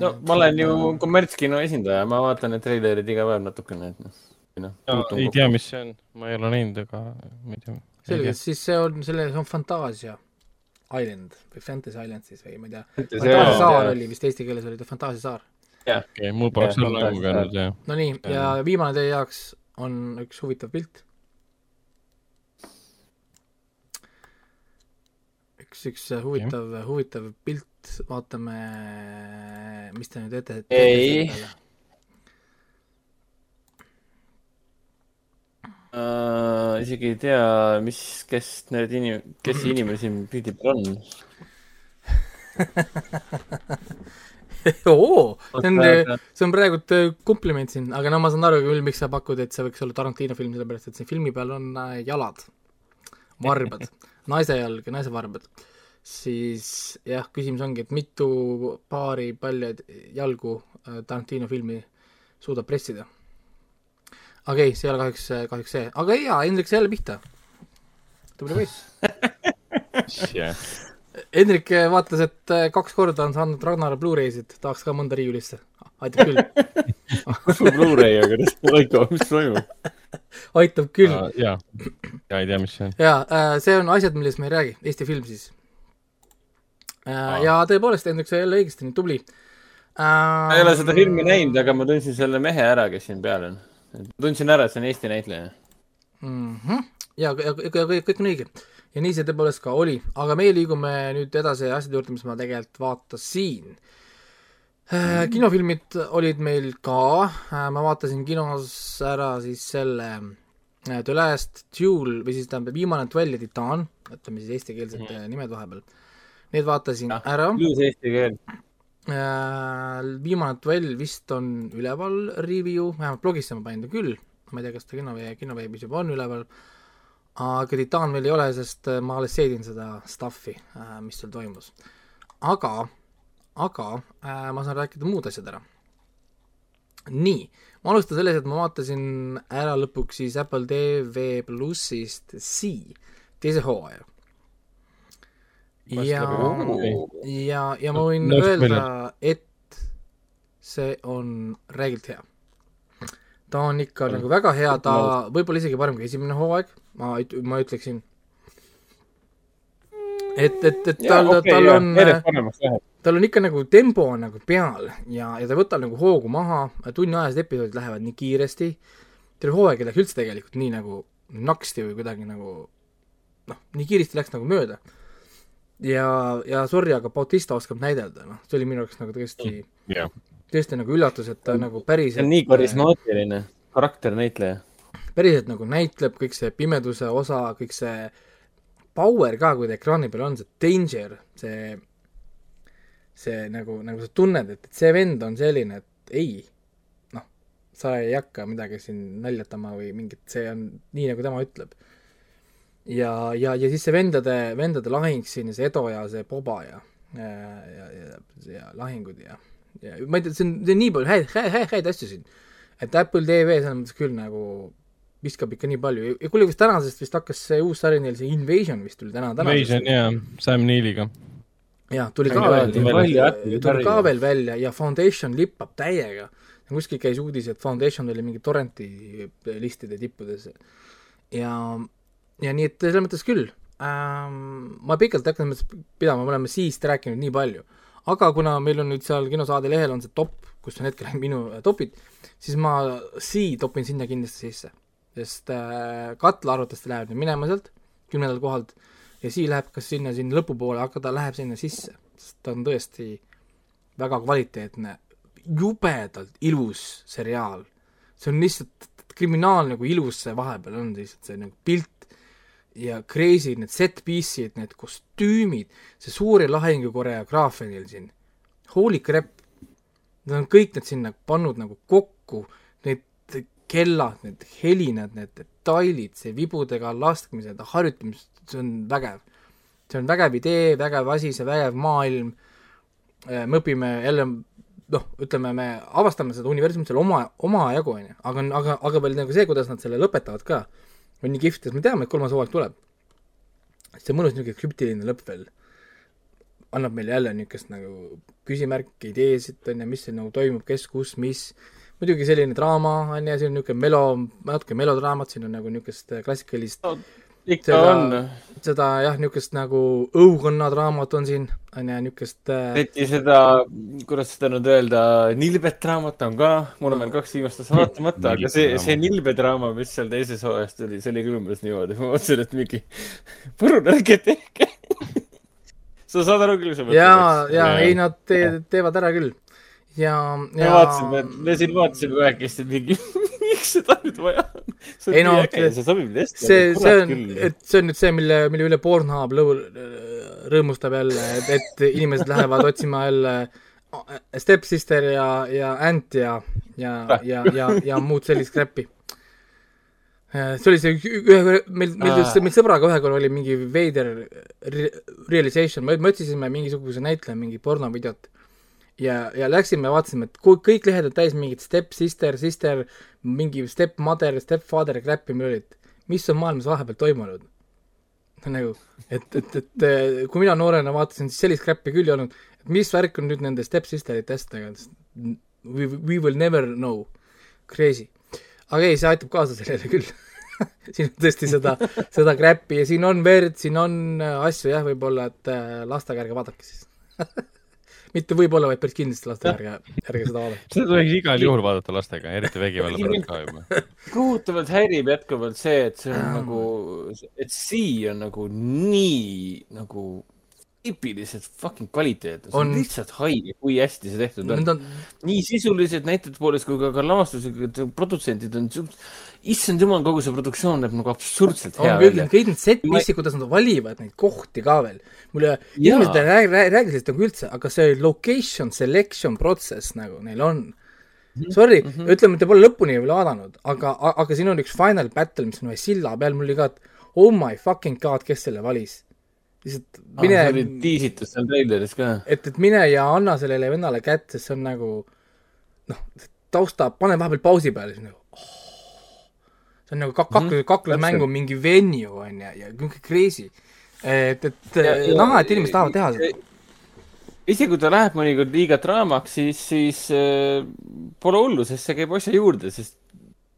no ma olen ju kommertskino esindaja, ma vaatan need treilerid iga päev natukene, et noh. noh, ei tea, mis see on, ma ei ole näinud, aga ma ei tea. selge, siis see on, selle, see on Fantasia Island või Fantasy Island siis või ma ei tea. See Fantaasia on- saar oli vist eesti keeles oli ta Fantaasia saar. okei, mul poleks Jah, seal nägu käinud ja no nii, ja viimane teie jaoks on üks huvitav pilt. üks, üks huvitav, huvitav pilt, vaatame, mis te nüüd ette teete Ei. uh,. isegi ei tea, mis, kes need inim-, kes see inimene siin pildi peal on. <laughs> <laughs> oo, see on see on praegu äh, kompliment siin, aga no ma saan aru küll, miks sa pakud, et see võiks olla Tarantino film, sellepärast et siin filmi peal on äh, jalad, varbad, <laughs> naise jalg ja naise varbad. siis jah, küsimus ongi, et mitu paari palja jalgu äh, Tarantino filmi suudab pressida. okei okay,, see ei ole kahjuks, kahjuks see, aga jaa, Hendrik sai jälle pihta. tubli poiss. <laughs> jah, Hendrik vaatas, et äh, kaks korda on saanud Ragnar Blu-ray'sid, tahaks ka mõnda riiulisse. aitab küll, <laughs> kus mu Blu-ray on, kuidas Laiko, mis toimub? aitab küll. ja, ja ei tea, mis see on. jaa äh,, see on asjad, millest me ei räägi, Eesti film siis äh,. ja tõepoolest, Hendrik sai jälle õigesti, tubli ma ei ole seda filmi näinud, aga ma tundsin selle mehe ära, kes siin peal on. tundsin ära, et see on Eesti näitleja. mm. -hmm. ja, ja, ja kõik, kõik on õige. Ja nii see tõepoolest ka oli, aga meie liigume nüüd edasi asjade juurde, mis ma tegelikult vaatasin äh,. kinofilmid olid meil ka äh,, ma vaatasin kinos ära siis selle äh, The Last Duel või siis tähendab Viimane duell ja Titaan, ütleme siis eestikeelsed mm. nimed vahepeal. Need vaatasin Jah. ära ilus eesti keel. Viimane duell vist on üleval review, vähemalt blogisse ma panin ta küll, ma ei tea, kas ta kinoveeb, kinoveebis juba on üleval, aga Titan veel ei ole, sest äh, ma alles seedin seda stuff'i, mis seal toimus. aga, aga äh, ma saan rääkida muud asjad ära. nii, ma alustan sellest, et ma vaatasin ära lõpuks siis Apple TV plussist C teise hooaja. ja, ja, ja ma võin Nõus öelda, et see on räigelt hea. Ta on ikka nagu väga hea, ta võib-olla isegi parem kui esimene hooaeg, ma, ma ütleksin. et, et, et tal, tal on, järjest paremaks läheb. tal on ikka nagu tempo on nagu peal ja, ja ta ei võta nagu hoogu maha, tunniajased episoodid lähevad nii kiiresti, terve hooaeg ei läks üldse tegelikult nii nagu naksti või kuidagi nagu noh, nii kiiresti läks nagu mööda. ja, ja sorry, aga Bautista oskab näidelda, noh, see oli minu jaoks nagu tõesti, jah, tõesti nagu üllatus, et ta nagu see päriselt on nii karismaatiline karakternäitleja. päriselt nagu näitleb kõik see pimeduse osa, kõik see power ka, kui ta ekraani peal on, see danger, see, see nagu, nagu sa tunned, et, et see vend on selline, et ei, noh, sa ei hakka midagi siin naljatama või mingit, see on nii, nagu tema ütleb. ja, ja, ja siis see vendade, vendade lahing siin, see Edo ja see Boba ja, ja, ja, ja, ja lahingud ja ma ei tea, see on, see on nii palju häid, häid, häid, häid asju siin. et Apple TV selles mõttes küll nagu viskab ikka nii palju ja kuule, vist tänasest vist hakkas see uus sari neil, see Invasion vist tuli täna, täna. Invasion ja Sam Neiliga. jah, tuli ka veel, tuli välja, Apple'i tuli ka veel välja ja Foundation lippab täiega. kuskil käis uudis, et Foundation oli mingi torrenti listide tippudes. ja, ja nii, et selles mõttes küll ähm,. ma pikalt ei hakanud pidama, me oleme siist rääkinud nii palju. Aga kuna meil on nüüd seal kinosaade lehel on see top, kus on hetkel <laughs> minu äh, topid, siis ma Sii topin sinna kindlasti sisse. sest äh, katla arvatavasti läheb nüüd minema sealt kümnendalt kohalt ja Sii läheb kas sinna, sinna lõpupoole, aga ta läheb sinna sisse, sest ta on tõesti väga kvaliteetne, jubedalt ilus seriaal. see on lihtsalt kriminaalne, kui ilus see vahepeal on lihtsalt see nagu pilt ja crazy need set piece'id, need kostüümid, see suuri lahingu koreograafia neil siin, holy crap, nad on kõik need sinna pannud nagu kokku, need kellad, need helinad, need detailid, see vibudega laskmised, harjutamised, see on vägev. see on vägev idee, vägev asi, see vägev maailm, me õpime jälle noh, ütleme, me avastame seda universumit seal oma, omajagu, on ju, aga, aga, aga veel nagu see, kuidas nad selle lõpetavad ka, on nii kihvt, sest me teame, et kolmas hooaeg tuleb. see mõnus niisugune krüptiline lõpp veel annab meile jälle niisugust nagu küsimärki, ideesid, on ju, mis siin nagu toimub, kes, kus, mis, muidugi selline draama, on ju, siin on niisugune melo, natuke melodraamat, siin on nagu niisugust klassikalist ikka Seda- on. seda jah, niisugust nagu õukonnadraamat on siin, on ju, niisugust äh, eriti seda, kuidas seda nüüd öelda, Nilbet raamat on ka, mul on veel kaks viimast osa vaatamata, aga see, see Nilbet draama, mis seal teises hooajas tuli, see oli küll umbes niimoodi, ma mõtlesin, et mingi, palun ärge tehke. sa saad aru küll, sa mõtled, jaa, Jaa. ei nad te, teevad ära küll. ja, me ja vaatasime, me siin vaatasime kahekesti mingi, <laughs> miks seda nüüd vaja on? <laughs> Ei no, see sobib hästi. see, see on, et see on nüüd see, mille, mille üle Pornhub lõu-, rõõmustab jälle, et, et inimesed lähevad <laughs> otsima jälle Stepsister ja, ja Ant ja, ja, ja, ja, ja muud sellist crap'i. see oli see ühe, meil, meil, meil sõbraga ühe korra oli mingi veider re- realization, me, me otsisime mingisuguse näitleja mingi pornovideot ja, ja läksime, vaatasime, et kõik lehed on täis mingit step-sister, sister, mingi step-mother, step-father crap'i meil olid, mis on maailmas vahepeal toimunud? nagu, et, et, et kui mina noorena vaatasin, siis sellist crap'i küll ei olnud, et mis värk on nüüd nende step-sisterite asjadega, we, we will never know, crazy. aga ei, see aitab kaasa sellele küll. <laughs> siin on tõesti seda, seda crap'i ja siin on verd, siin on äh, asju jah, võib-olla, et äh, lastega ärge vaadake siis <laughs> mitte võib-olla, vaid päris kindlasti lastega ärge, ärge seda vaadake. <laughs> seda tuleks igal juhul vaadata lastega, eriti vägivalla pärast ka juba. <laughs> kohutavalt häirib jätkuvalt see, et see on nagu, et Sea on nagu nii nagu tipiliselt fucking kvaliteetne, see on lihtsalt haige, kui hästi see tehtud on. On, nii sisulised näitajate poolest kui ka, ka lavastusega, produtsendid on, issand jumal, kogu see produktsioon näeb nagu absurdselt hea välja kõik need set Ma- piece'id, kuidas nad valivad neid kohti ka veel. mulle, inimesed ei räägi, räägi sellest nagu üldse, aga see location selection protsess nagu neil on. Mhm. Sorry mm, -hmm. ütleme, te pole lõpuni veel vaadanud, aga, aga siin on üks final battle, mis on ühe silla peal, mul oli ka, et oh my fucking god, kes selle valis. lihtsalt ah,. see oli mine, tiisitud seal treileris ka. et, et mine ja anna sellele vennale kätt, sest see on nagu noh, tausta, pane vahepeal pausi peale, siis nagu see on nagu kak-, Mhm, kaklu-, kaklusmängu mingi venue on ju, ja niisugune crazy. et, et näha, et inimesed tahavad teha seda. isegi kui ta läheb mõnikord liiga draamaks, siis, siis äh, pole hullu, sest see käib asja juurde, sest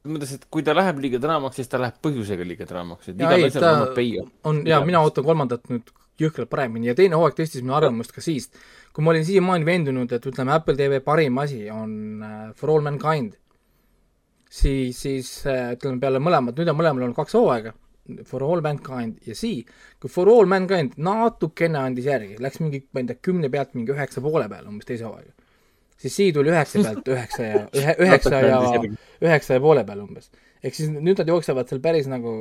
mõttes, et kui ta läheb liiga draamaks, siis ta läheb põhjusega liiga draamaks, et igal asjal ta- annab peia. on ja mina ootan kolmandat nüüd jõhkralt paremini ja teine hooaeg tõstis minu arvamust ka siis, kui ma olin siiamaani veendunud, et ütleme, Apple TV parim asi on äh, For All Mankind, siis, siis äh, ütleme peale mõlemat, nüüd on mõlemal olnud kaks hooaega, For All Mankind ja Sea, kui For All Mankind natukene andis järgi, läks mingi, ma ei tea, kümne pealt mingi üheksa poole peale umbes teise hooaega, siis Sea tuli üheksa pealt <laughs> üheksa ja ühe, üheksa ja üheksa ja poole peal umbes. ehk siis nüüd nad jooksevad seal päris nagu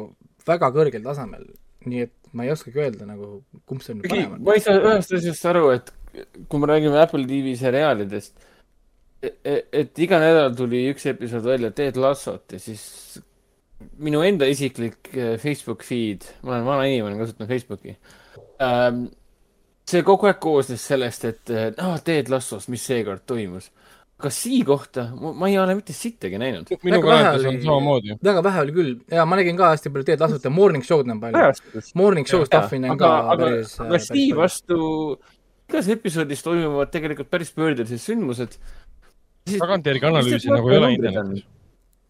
väga kõrgel tasemel, nii et ma ei oskagi öelda nagu, kumb see nüüd parem on. ma ei saa ühest asjast aru, et kui me räägime Apple TV seriaalidest, et iga nädal tuli üks episood välja Ted Lassot ja siis minu enda isiklik eh, Facebook feed, ma olen vana inimene, kasutan Facebooki ähm,. see kogu aeg koosnes sellest, et ah, Ted Lassos, mis seekord toimus. aga Sii kohta ma, ei ole mitte sittagi näinud. minu Väga vähe oli- samamoodi. väga vähe oli küll ja ma nägin ka hästi palju teed lasuta, morning show'd näen palju. Morning show stuff'i näen ka aga, aga, aga Steve vastu igas episoodis toimuvad tegelikult päris pöördelised sündmused. Tagantjärgi analüüsi nagu ei ole internetis.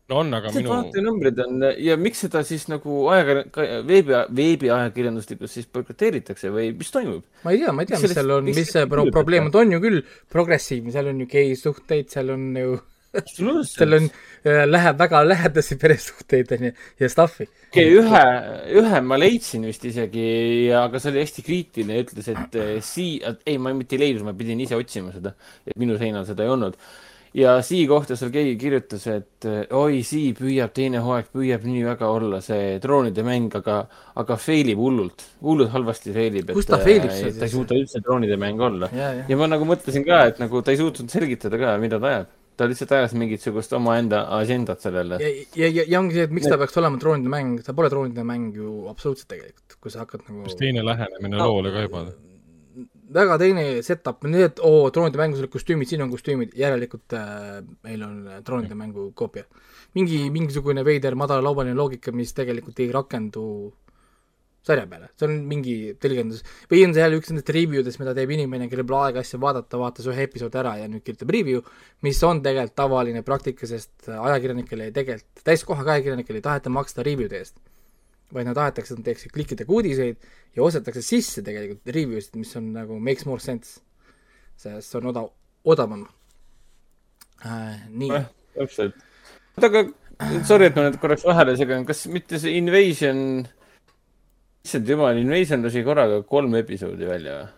no on, aga minu, vaatenumbrid on ja miks seda siis nagu ajakirja-, veebi, veebiajakirjanduslikus siis boikoteeritakse või mis toimub? ma ei tea, ma ei tea, mis seal on, mis see pro- probleem on, ta on ju küll progressiivne, seal on ju gei-suhteid, seal on ju, <laughs> seal on, läheb väga lähedasi peresuhteid, on ju, ja stuff'i. okei, ühe, ühe ma leidsin vist isegi, aga see oli hästi kriitiline ütles, et eh, sii-, ei, ma mitte ei leidnud, ma pidin ise otsima seda, et minu seinal seda ei olnud. Ja Sii kohta seal keegi kirjutas, et eh, oi, Sii püüab, teine hooaeg püüab nii väga olla see droonide mäng, aga, aga fail ib hullult, hullult halvasti fail ib. kus ta fail ib siis? ta ei suuda üldse droonide mäng olla. ja, ma nagu mõtlesin ka, et nagu ta ei suutnud selgitada ka, mida ta ajab ta lihtsalt ajas mingisugust omaenda agendat sellele. ja, ja, ja, ja ongi see, et miks ta peaks olema droonide mäng, ta pole droonide mäng ju absoluutselt tegelikult, kui sa hakkad nagu. kas teine lähenemine no, loole ka juba? Väga teine setup, et oo droonide mängus olid kostüümid, siin on kostüümid, järelikult äh, meil on droonide mängu koopia. mingi, mingisugune veider madalaubaline loogika, mis tegelikult ei rakendu sarja peale, see on mingi tõlgendus. või on see jälle üks nendest review dest, mida teeb inimene, kellel pole aega asja vaadata, vaatas ühe episoodi ära ja nüüd kirjutab review, mis on tegelikult tavaline praktika, sest ajakirjanikele ei tegelikult, täiskohaga ajakirjanikele ei taheta maksta review'de eest. Vaid nad tahetakse, et nad teeksid klikkidega uudiseid ja ostetakse sisse tegelikult review sid, mis on nagu makes more sense. sest see on odav, odavam äh,. nii eh,. täpselt. oota, aga sorry, et ma nüüd korraks vahele segan, kas mitte see Invasion issand jumal, Invasion lasi korraga kolm episoodi välja või?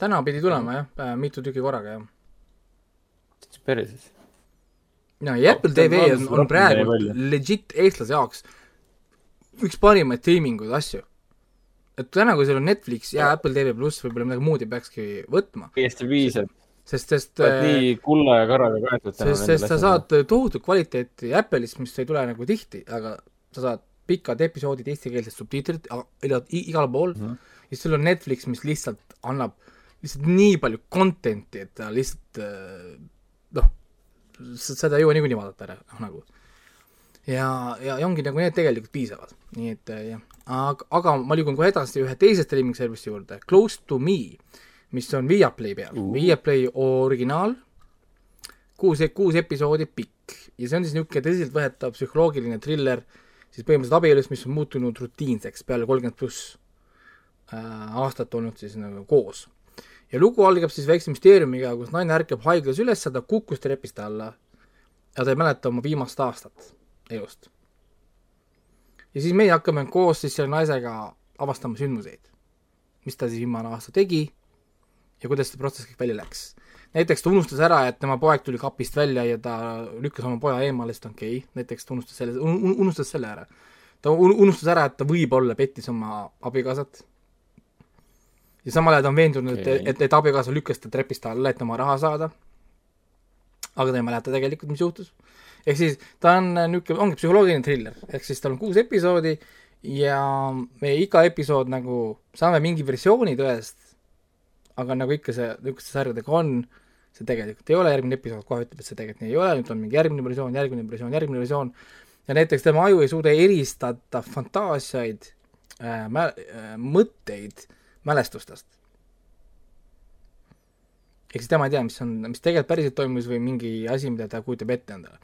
täna pidi tulema jah, äh, mitu tükki korraga jah. päriselt? no ja Apple TV on, on praegu legit eestlase jaoks üks parimaid treiminguid asju. et täna, kui sul on Netflix ja Apple TV pluss, võib-olla midagi muud ei peakski võtma. täiesti piisab. sest, sest oled nii kulla ja karaga kaetud sest, sest sa saad tohutut kvaliteeti Apple'ist, mis ei tule nagu tihti, aga sa saad pikad episoodid, eestikeelsed subtiitrid igal pool mm, -hmm. ja sul on Netflix, mis lihtsalt annab lihtsalt nii palju content'i, et ta lihtsalt äh, noh, seda ei jõua niikuinii vaadata ära, noh nagu. Ja, ja, ongi nagu need tegelikult piisavad, nii et äh, jah, aga, aga ma liigun kohe edasi ühe teise streaming service'i juurde, Close to me, mis on Viaplay peal. Uh., Viaplay originaal, kuus, kuus episoodi pikk. Ja see on siis niisugune tõsiseltvõetav psühholoogiline triller siis põhimõtteliselt abielus, mis on muutunud rutiinseks. Peale kolmkümmend pluss äh, aastat olnud siis nagu koos. ja lugu algab siis väikse müsteeriumiga, kus naine ärkab haiglas üles, ta kukkus trepist alla. Ja ta ei mäleta oma viimast aastat elust. ja siis meie hakkame koos siis selle naisega avastama sündmuseid. mis ta siis viimane aasta tegi ja kuidas see protsess kõik välja läks näiteks ta unustas ära, et tema poeg tuli kapist välja ja ta lükkas oma poja eemale, sest okei okay., näiteks ta unustas selle un,, unustas selle ära. ta unustas ära, et ta võib-olla pettis oma abikaasat. ja samal ajal ta on veendunud okay., et, et, et abikaasa lükkas ta trepist alla, et oma raha saada. aga ta ei mäleta tegelikult, mis juhtus. Ehk siis ta on niisugune, ongi psühholoogiline triller, ehk siis tal on kuus episoodi ja me iga episood nagu saame mingi versiooni tõest, aga nagu ikka see, niisuguste sarjadega on, see tegelikult ei ole, järgmine episood kohe ütleb, et see tegelikult nii ei ole, nüüd on mingi järgmine versioon, järgmine versioon, järgmine versioon, ja näiteks tema aju ei suuda eristada fantaasiaid äh,, mä- äh,, mõtteid mälestustest. ehk siis tema ei tea, mis on, mis tegelikult päriselt toimus või mingi asi, mida ta kujutab ette endale.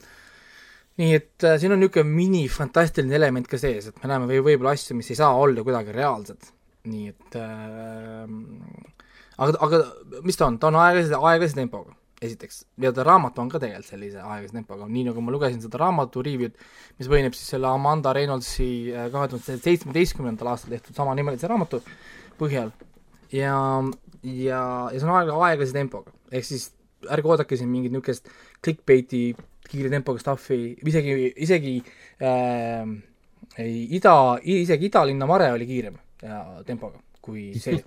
Nii et äh, siin on niisugune minifantastiline element ka sees, et me näeme või võib-olla asju, mis ei saa olla kuidagi reaalsed. nii et äh, aga, aga mis ta on, ta on aeglase, aeglase tempoga, esiteks. ja ta raamat on ka tegelikult sellise aeglase tempoga, nii nagu ma lugesin seda raamatu review'd, mis põhineb siis selle Amanda Reynoldsi äh, kahe tuhande seitsmeteistkümnendal aastal tehtud samanimelise raamatu põhjal. ja, ja, ja see on aeg, aeglase tempoga, ehk siis ärge oodake siin mingit niisugust clickbait'i kiire tempoga stuff'i, isegi, isegi äh, ida, isegi Idalinna Mare oli kiirem ja tempoga kui see.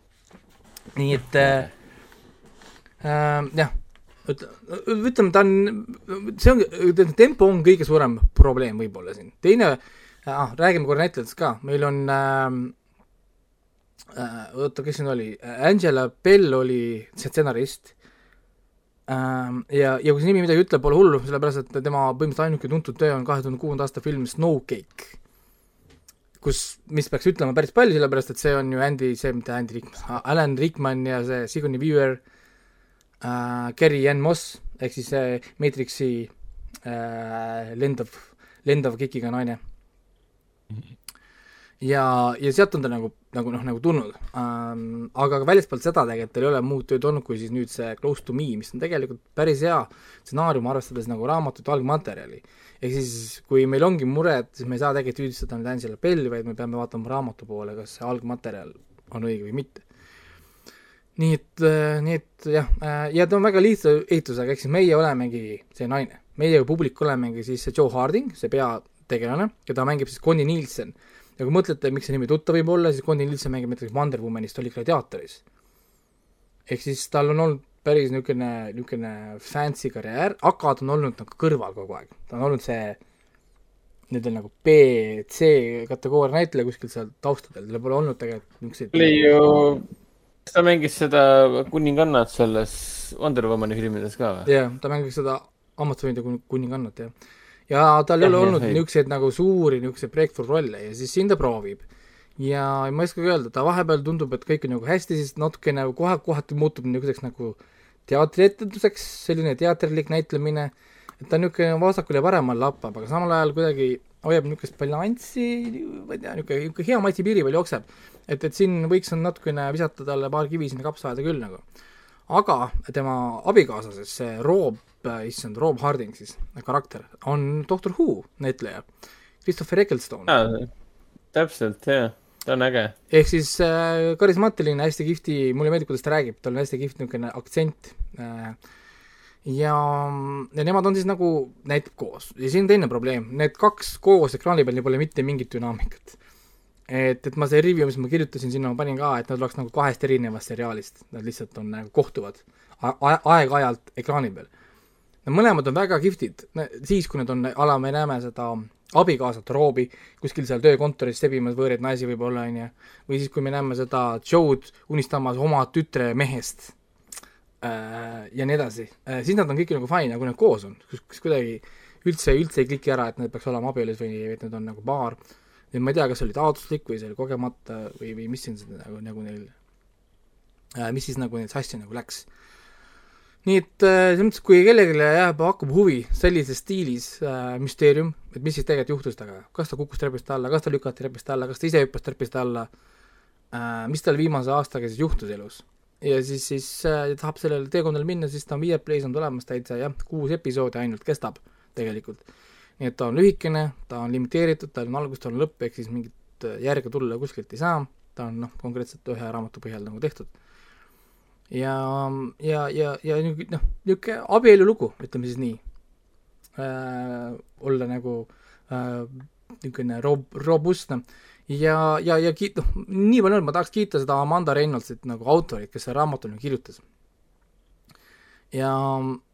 <laughs> Nii et äh, äh, jah, ütleme, ta on, see on, tempo on kõige suurem probleem võib-olla siin. teine ah,, räägime korra Netflixist ka, meil on ähm, äh, oota, kes siin oli, Angela Bell oli stsenarist ja, ja kui see nimi midagi ütleb, pole hullu, sellepärast et tema põhimõtteliselt ainuke tuntud töö on kahe tuhande kuuenda aasta film Snowcake kus, mis peaks ütlema päris palju, sellepärast et see on ju Andy, see, mitte Andy Rickman, Alan Rickman ja see Sigourney Weaver äh,, Carrie Ann Moss, ehk siis see Matrixi äh, lendav, lendav kikiga naine. ja, ja sealt on ta nagu, nagu noh, nagu tulnud ähm,. aga väljaspoolt seda tegelikult ei ole muud tööd olnud, kui siis nüüd see Close to me, mis on tegelikult päris hea stsenaarium, arvestades nagu raamatut algmaterjali ehk siis, kui meil ongi mured, siis me ei saa tegelikult süüdistada nüüd Angela Belli, vaid me peame vaatama raamatu poole, kas see algmaterjal on õige või mitte. nii et, nii et jah, ja ta on väga lihtsa ehitusega, ehk siis meie olemegi see naine. meie publik olemegi siis see Joe Harding, see peategelane, keda mängib siis Connie Nielsen. Ja kui mõtlete, miks see nimi tuttav võib olla, siis Connie Nielsen mängib näiteks Wonder Womanist Oli ka teatris. ehk siis tal on olnud päris niisugune, niisugune fancy karjäär, aga ta on olnud nagu kõrval kogu aeg, ta on olnud see nii-öelda nagu B, C kategooria näitleja kuskil seal taustadel, tal pole olnud tegelikult niisuguseid. oli ju, ta mängis seda kuningannat selles Wonder Womani filmides ka või? jah, ta mängis seda Amazonide kuningannat, jah. Ja tal ei ole olnud niisuguseid nagu suuri niisuguseid breakthrough rolle ja siis siin ta proovib ja ma ei oskagi öelda, ta vahepeal tundub, et kõik on nagu hästi, siis natukene kohe, kohati muutub niisuguseks nagu teatrietenduseks, selline teatrilik näitlemine, et ta niisugune vasakul ja paremal lappab, aga samal ajal kuidagi hoiab niisugust balanssi, ma ei tea, niisugune, niisugune hea matsi piiri peal jookseb. et, et siin võiks natukene visata talle paar kivi sinna kapsaaeda küll nagu. aga tema abikaasa siis, see Rob, issand, Rob Harding siis, karakter, on Doctor Who näitleja, Christopher Ecclestone. täpselt, jah ta on äge. ehk siis äh, karismaatiline, hästi kihvti, mulle meeldib, kuidas ta räägib, tal on hästi kihvt niisugune aktsent äh,. ja, ja nemad on siis nagu, näitab koos ja siin on teine probleem, need kaks koos ekraani peal, neil pole mitte mingit dünaamikat. et, et ma see review, mis ma kirjutasin sinna, ma panin ka, et nad oleks nagu kahest erinevast seriaalist, nad lihtsalt on nagu kohtuvad aeg-ajalt ekraani peal. Nad mõlemad on väga kihvtid, siis kui nad on, ala me näeme seda abikaasat Roobi kuskil seal töökontoris sebimas võõraid naisi võib-olla, on ju, või siis, kui me näeme seda Joe'd unistamas oma tütre mehest. Äh, ja nii edasi. Äh,, siis nad on kõik nagu fine, kui nad koos on, kus, kuidagi üldse, üldse ei kliki ära, et nad peaks olema abielus või et nad on nagu paar, et ma ei tea, kas see oli taotluslik või see oli kogemata või, või mis siin nagu, nagu neil äh,, mis siis nagu neil sassi nagu läks nii et äh, selles mõttes, kui kellelegi jääb, hakkab huvi sellises stiilis äh, müsteerium, et mis siis tegelikult juhtus temaga, kas ta kukkus trepist alla, kas ta lükati trepist alla, kas ta ise hüppas trepist alla äh,, mis tal viimase aastaga siis juhtus elus. ja siis, siis äh, tahab sellele teekonnale minna, siis ta on Viaplay's on tulemas täitsa jah, kuus episoodi ainult kestab tegelikult. nii et ta on lühikene, ta on limiteeritud, tal on algus, tal on lõpp, ehk siis mingit äh, järge tulla kuskilt ei saa, ta on noh, konkreetselt ühe raamatu põhjal nagu tehtud ja, ja, ja, ja noh, niisugune abielulugu, ütleme siis nii äh,, olla nagu äh, niisugune rob-, robustne ja, ja, ja kiit-, noh, nii palju, ma tahaks kiita seda Amanda Reynoldsit nagu autorit, kes selle raamatu nagu kirjutas. ja,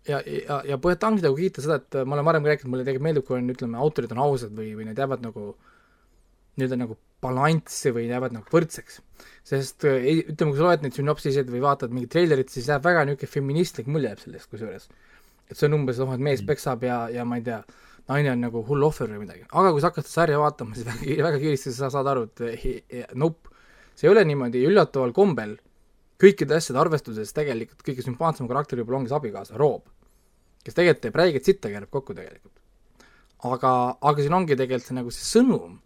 ja, ja, ja põhjalt tahangi nagu kiita seda, et ma olen varem rääkinud, mulle tegelikult meeldib, kui on, ütleme, autorid on ausad või, või need jäävad nagu nii-öelda nagu balanssi või jäävad nagu võrdseks. sest äh, ütleme, kui sa loed neid sünopsiseid või vaatad mingit treilerit, siis jääb väga niisugune feministlik mulje jääb sellest kusjuures. et see on umbes, noh, et mees mm. peksab ja, ja ma ei tea, naine on nagu hull ohver või midagi. aga kui sa hakkad seda sarja vaatama, siis <laughs> väga, väga kiiresti sa saad aru, et nope, see ei ole niimoodi üllataval kombel kõikide asjade arvestuses tegelikult kõige sümpaatsem karakter võib-olla ongi see abikaasa, Rob, kes tegelikult teeb räiget sitta, keerab kokku tegelikult. aga, aga siin ongi tegelikult see nagu see sõnum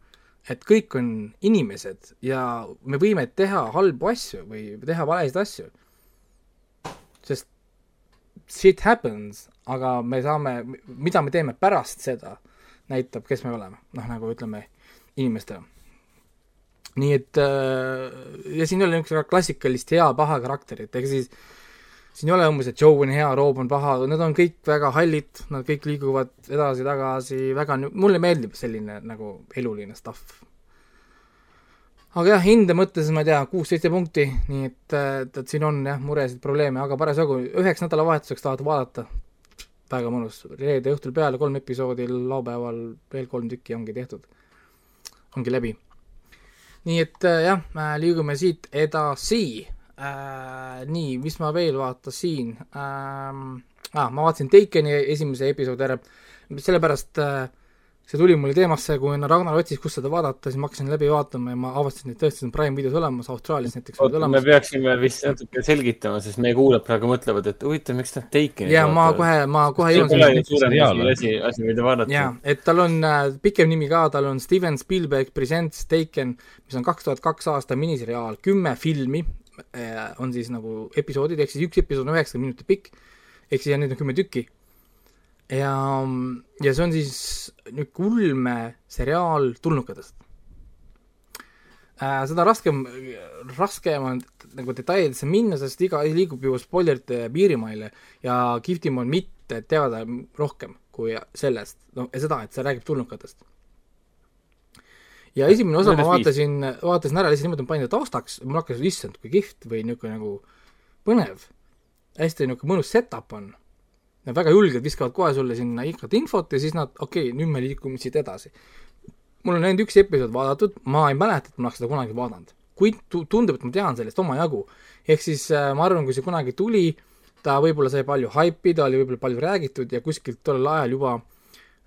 et kõik on inimesed ja me võime teha halbu asju või teha valesid asju. sest shit happens, aga me saame, mida me teeme pärast seda, näitab, kes me oleme, noh, nagu ütleme, inimestena. nii et äh, ja siin ei ole niisugust klassikalist hea-paha karakterit, ega siis siin ei ole umbes, et Joe on hea, Rob on paha, nad on kõik väga hallid, nad kõik liiguvad edasi-tagasi, väga, mulle meeldib selline nagu eluline stuff. aga jah, hinde mõttes ma ei tea, kuus-seitse punkti, nii et, et, et siin on jah, muresid, probleeme, aga parasjagu üheks nädalavahetuseks tahad vaadata, väga mõnus, reede õhtul peale kolm episoodi, laupäeval veel kolm tükki ongi tehtud, ongi läbi. nii et jah, liigume siit edasi äh,. nii, mis ma veel vaatasin ähm,? Ah, ma vaatasin Takeni esimese episoodi ära, sellepärast äh, see tuli mulle teemasse, kui Ragnar otsis, kus seda vaadata, siis ma hakkasin läbi vaatama ja ma avastasin, et tõesti on Prime videos olemas, Austraalias näiteks oota, me peaksime vist natuke selgitama, sest meie kuulajad praegu mõtlevad, et huvitav, miks nad Takenit jaa, ma kohe, ma kohe jõuan selleni. asi, asi, mida vaadata. jaa, et tal on äh, pikem nimi ka, tal on Steven Spielberg Presents Taken, mis on kaks tuhat kaks aasta miniseriaal, kümme filmi on siis nagu episoodid, ehk siis üks episood on üheksakümmend minutit pikk, ehk siis neid on kümme tükki ja, ja see on siis niisugune ulmeseriaal tulnukatest. äh, seda raskem, raskem on nagu detailidesse minna, sest iga liigub ju spoilerite piirimaile ja kihvtim on mitte teada rohkem kui sellest, no seda, et see räägib tulnukatest. Ja esimene osa ma vaatasin, vaatasin ära lihtsalt niimoodi, ma panin ta taustaks, mul hakkas, issand, kui kihvt või niisugune nagu põnev, hästi niisugune mõnus set-up on. Nad väga julgelt viskavad kohe sulle sinna igat infot ja siis nad, okei okay,, nüüd me liigume siit edasi mul on ainult üks episood vaadatud, ma ei mäleta, et ma oleks seda kunagi vaadanud. kuid tundub, et ma tean sellest omajagu. ehk siis äh, ma arvan, kui see kunagi tuli, ta võib-olla sai palju haipi, ta oli võib-olla palju räägitud ja kuskilt tollel ajal juba äh,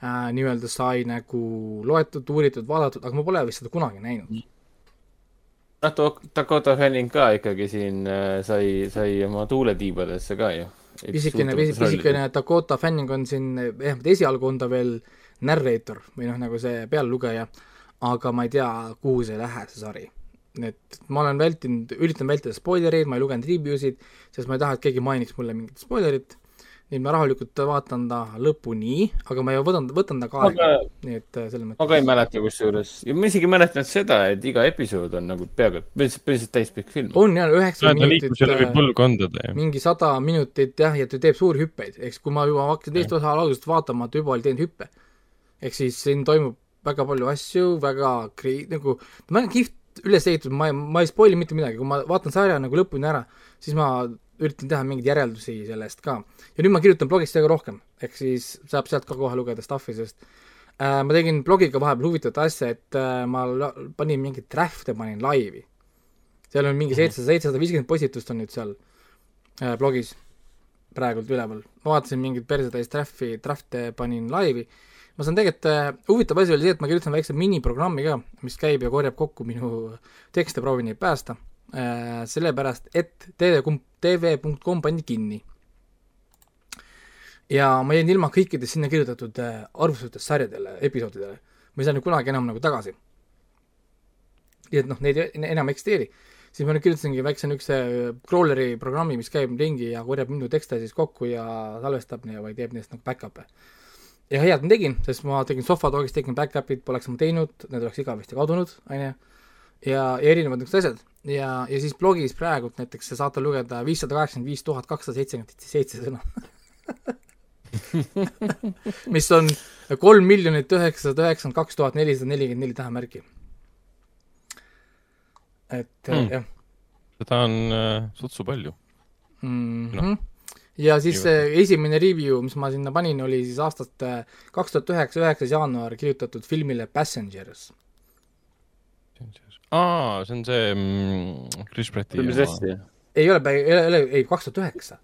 nii-öelda sai nagu loetud, uuritud, vaadatud, aga ma pole vist seda kunagi näinud. noh, Dakota Fanning ka ikkagi siin äh, sai, sai oma tuule tiibadesse ka ju. pisikene, pisikene Dakota Fanning on siin, vähemalt esialgu on ta veel äh, narrator või noh, nagu see peallugeja, aga ma ei tea, kuhu see läheb, see sari. et ma olen vältinud, üritan vältida spoilereid, ma ei lugenud review sid, sest ma ei taha, et keegi mainiks mulle mingit spoilerit, nii et ma rahulikult vaatan ta lõpuni, aga ma ju võtan, võtan ta ka aega, nii et äh, selles mõttes. ma ka ei mäleta kusjuures, ja ma isegi mäletan seda, et iga episood on nagu peaaegu, põhimõtteliselt, põhimõtteliselt täispikk film. on jah, üheksa minutit. äh, mingi sada minutit jah, ja ta teeb suuri hüppeid, eks kui ma juba hakkasin teist osa algusest vaatama, ta juba oli teinud hüppe ehk siis siin toimub väga palju asju, väga kri-, nagu, ta on kihvt üles ehitatud, ma ei, ma ei spoil'i mitte midagi, kui ma vaatan sarja nagu lõpuni ära, siis ma üritan teha mingeid järeldusi sellest ka. ja nüüd ma kirjutan blogist väga rohkem, ehk siis saab sealt ka kohe lugeda stuff'i, sest äh, ma tegin blogiga vahepeal huvitavat asja, et äh, ma panin mingeid draft'e, panin laivi. seal on mingi mhm. seitsesada, seitsesada viiskümmend postitust on nüüd seal äh, blogis praegult üleval. ma vaatasin mingeid persetäis draft'i, draft'e panin laivi ma saan tegelikult äh,, huvitav asi oli see, et ma kirjutan väikse miniprogrammi ka, mis käib ja korjab kokku minu tekste, proovin neid päästa sellepärast et tv.com, tv.com pandi kinni. ja ma jäin ilma kõikidest sinna kirjutatud äh, arvustustest sarjadele, episoodidele. ma ei saa nüüd kunagi enam nagu tagasi. nii et noh, neid enam ei eksisteeri. siis ma nüüd kirjutasingi väikse niisuguse crawler'i programmi, mis käib ringi ja korjab minu tekste siis kokku ja salvestab ja, või teeb neist nagu back-up'e ja head ma tegin, sest ma tegin Sohvatogis, tegin back-up'id, poleks ma teinud, need oleks igavesti kadunud, on ju, ja, ja erinevad niisugused asjad. ja, ja siis blogis praegult näiteks saate lugeda viissada kaheksakümmend viis tuhat kakssada seitsekümmend seitse sõna <laughs> mis on kolm miljonit üheksasada üheksakümmend kaks tuhat nelisada nelikümmend neli tähemärki. et hmm. jah. seda on äh, sutsu palju mm. -hmm. No ja siis see esimene review, mis ma sinna panin, oli siis aastast äh, kaks tuhat üheksa, üheksas jaanuar kirjutatud filmile Passengers. Aa, see on see mm, Chris Pratti ei ole, ei ole, ei, kaks tuhat üheksa.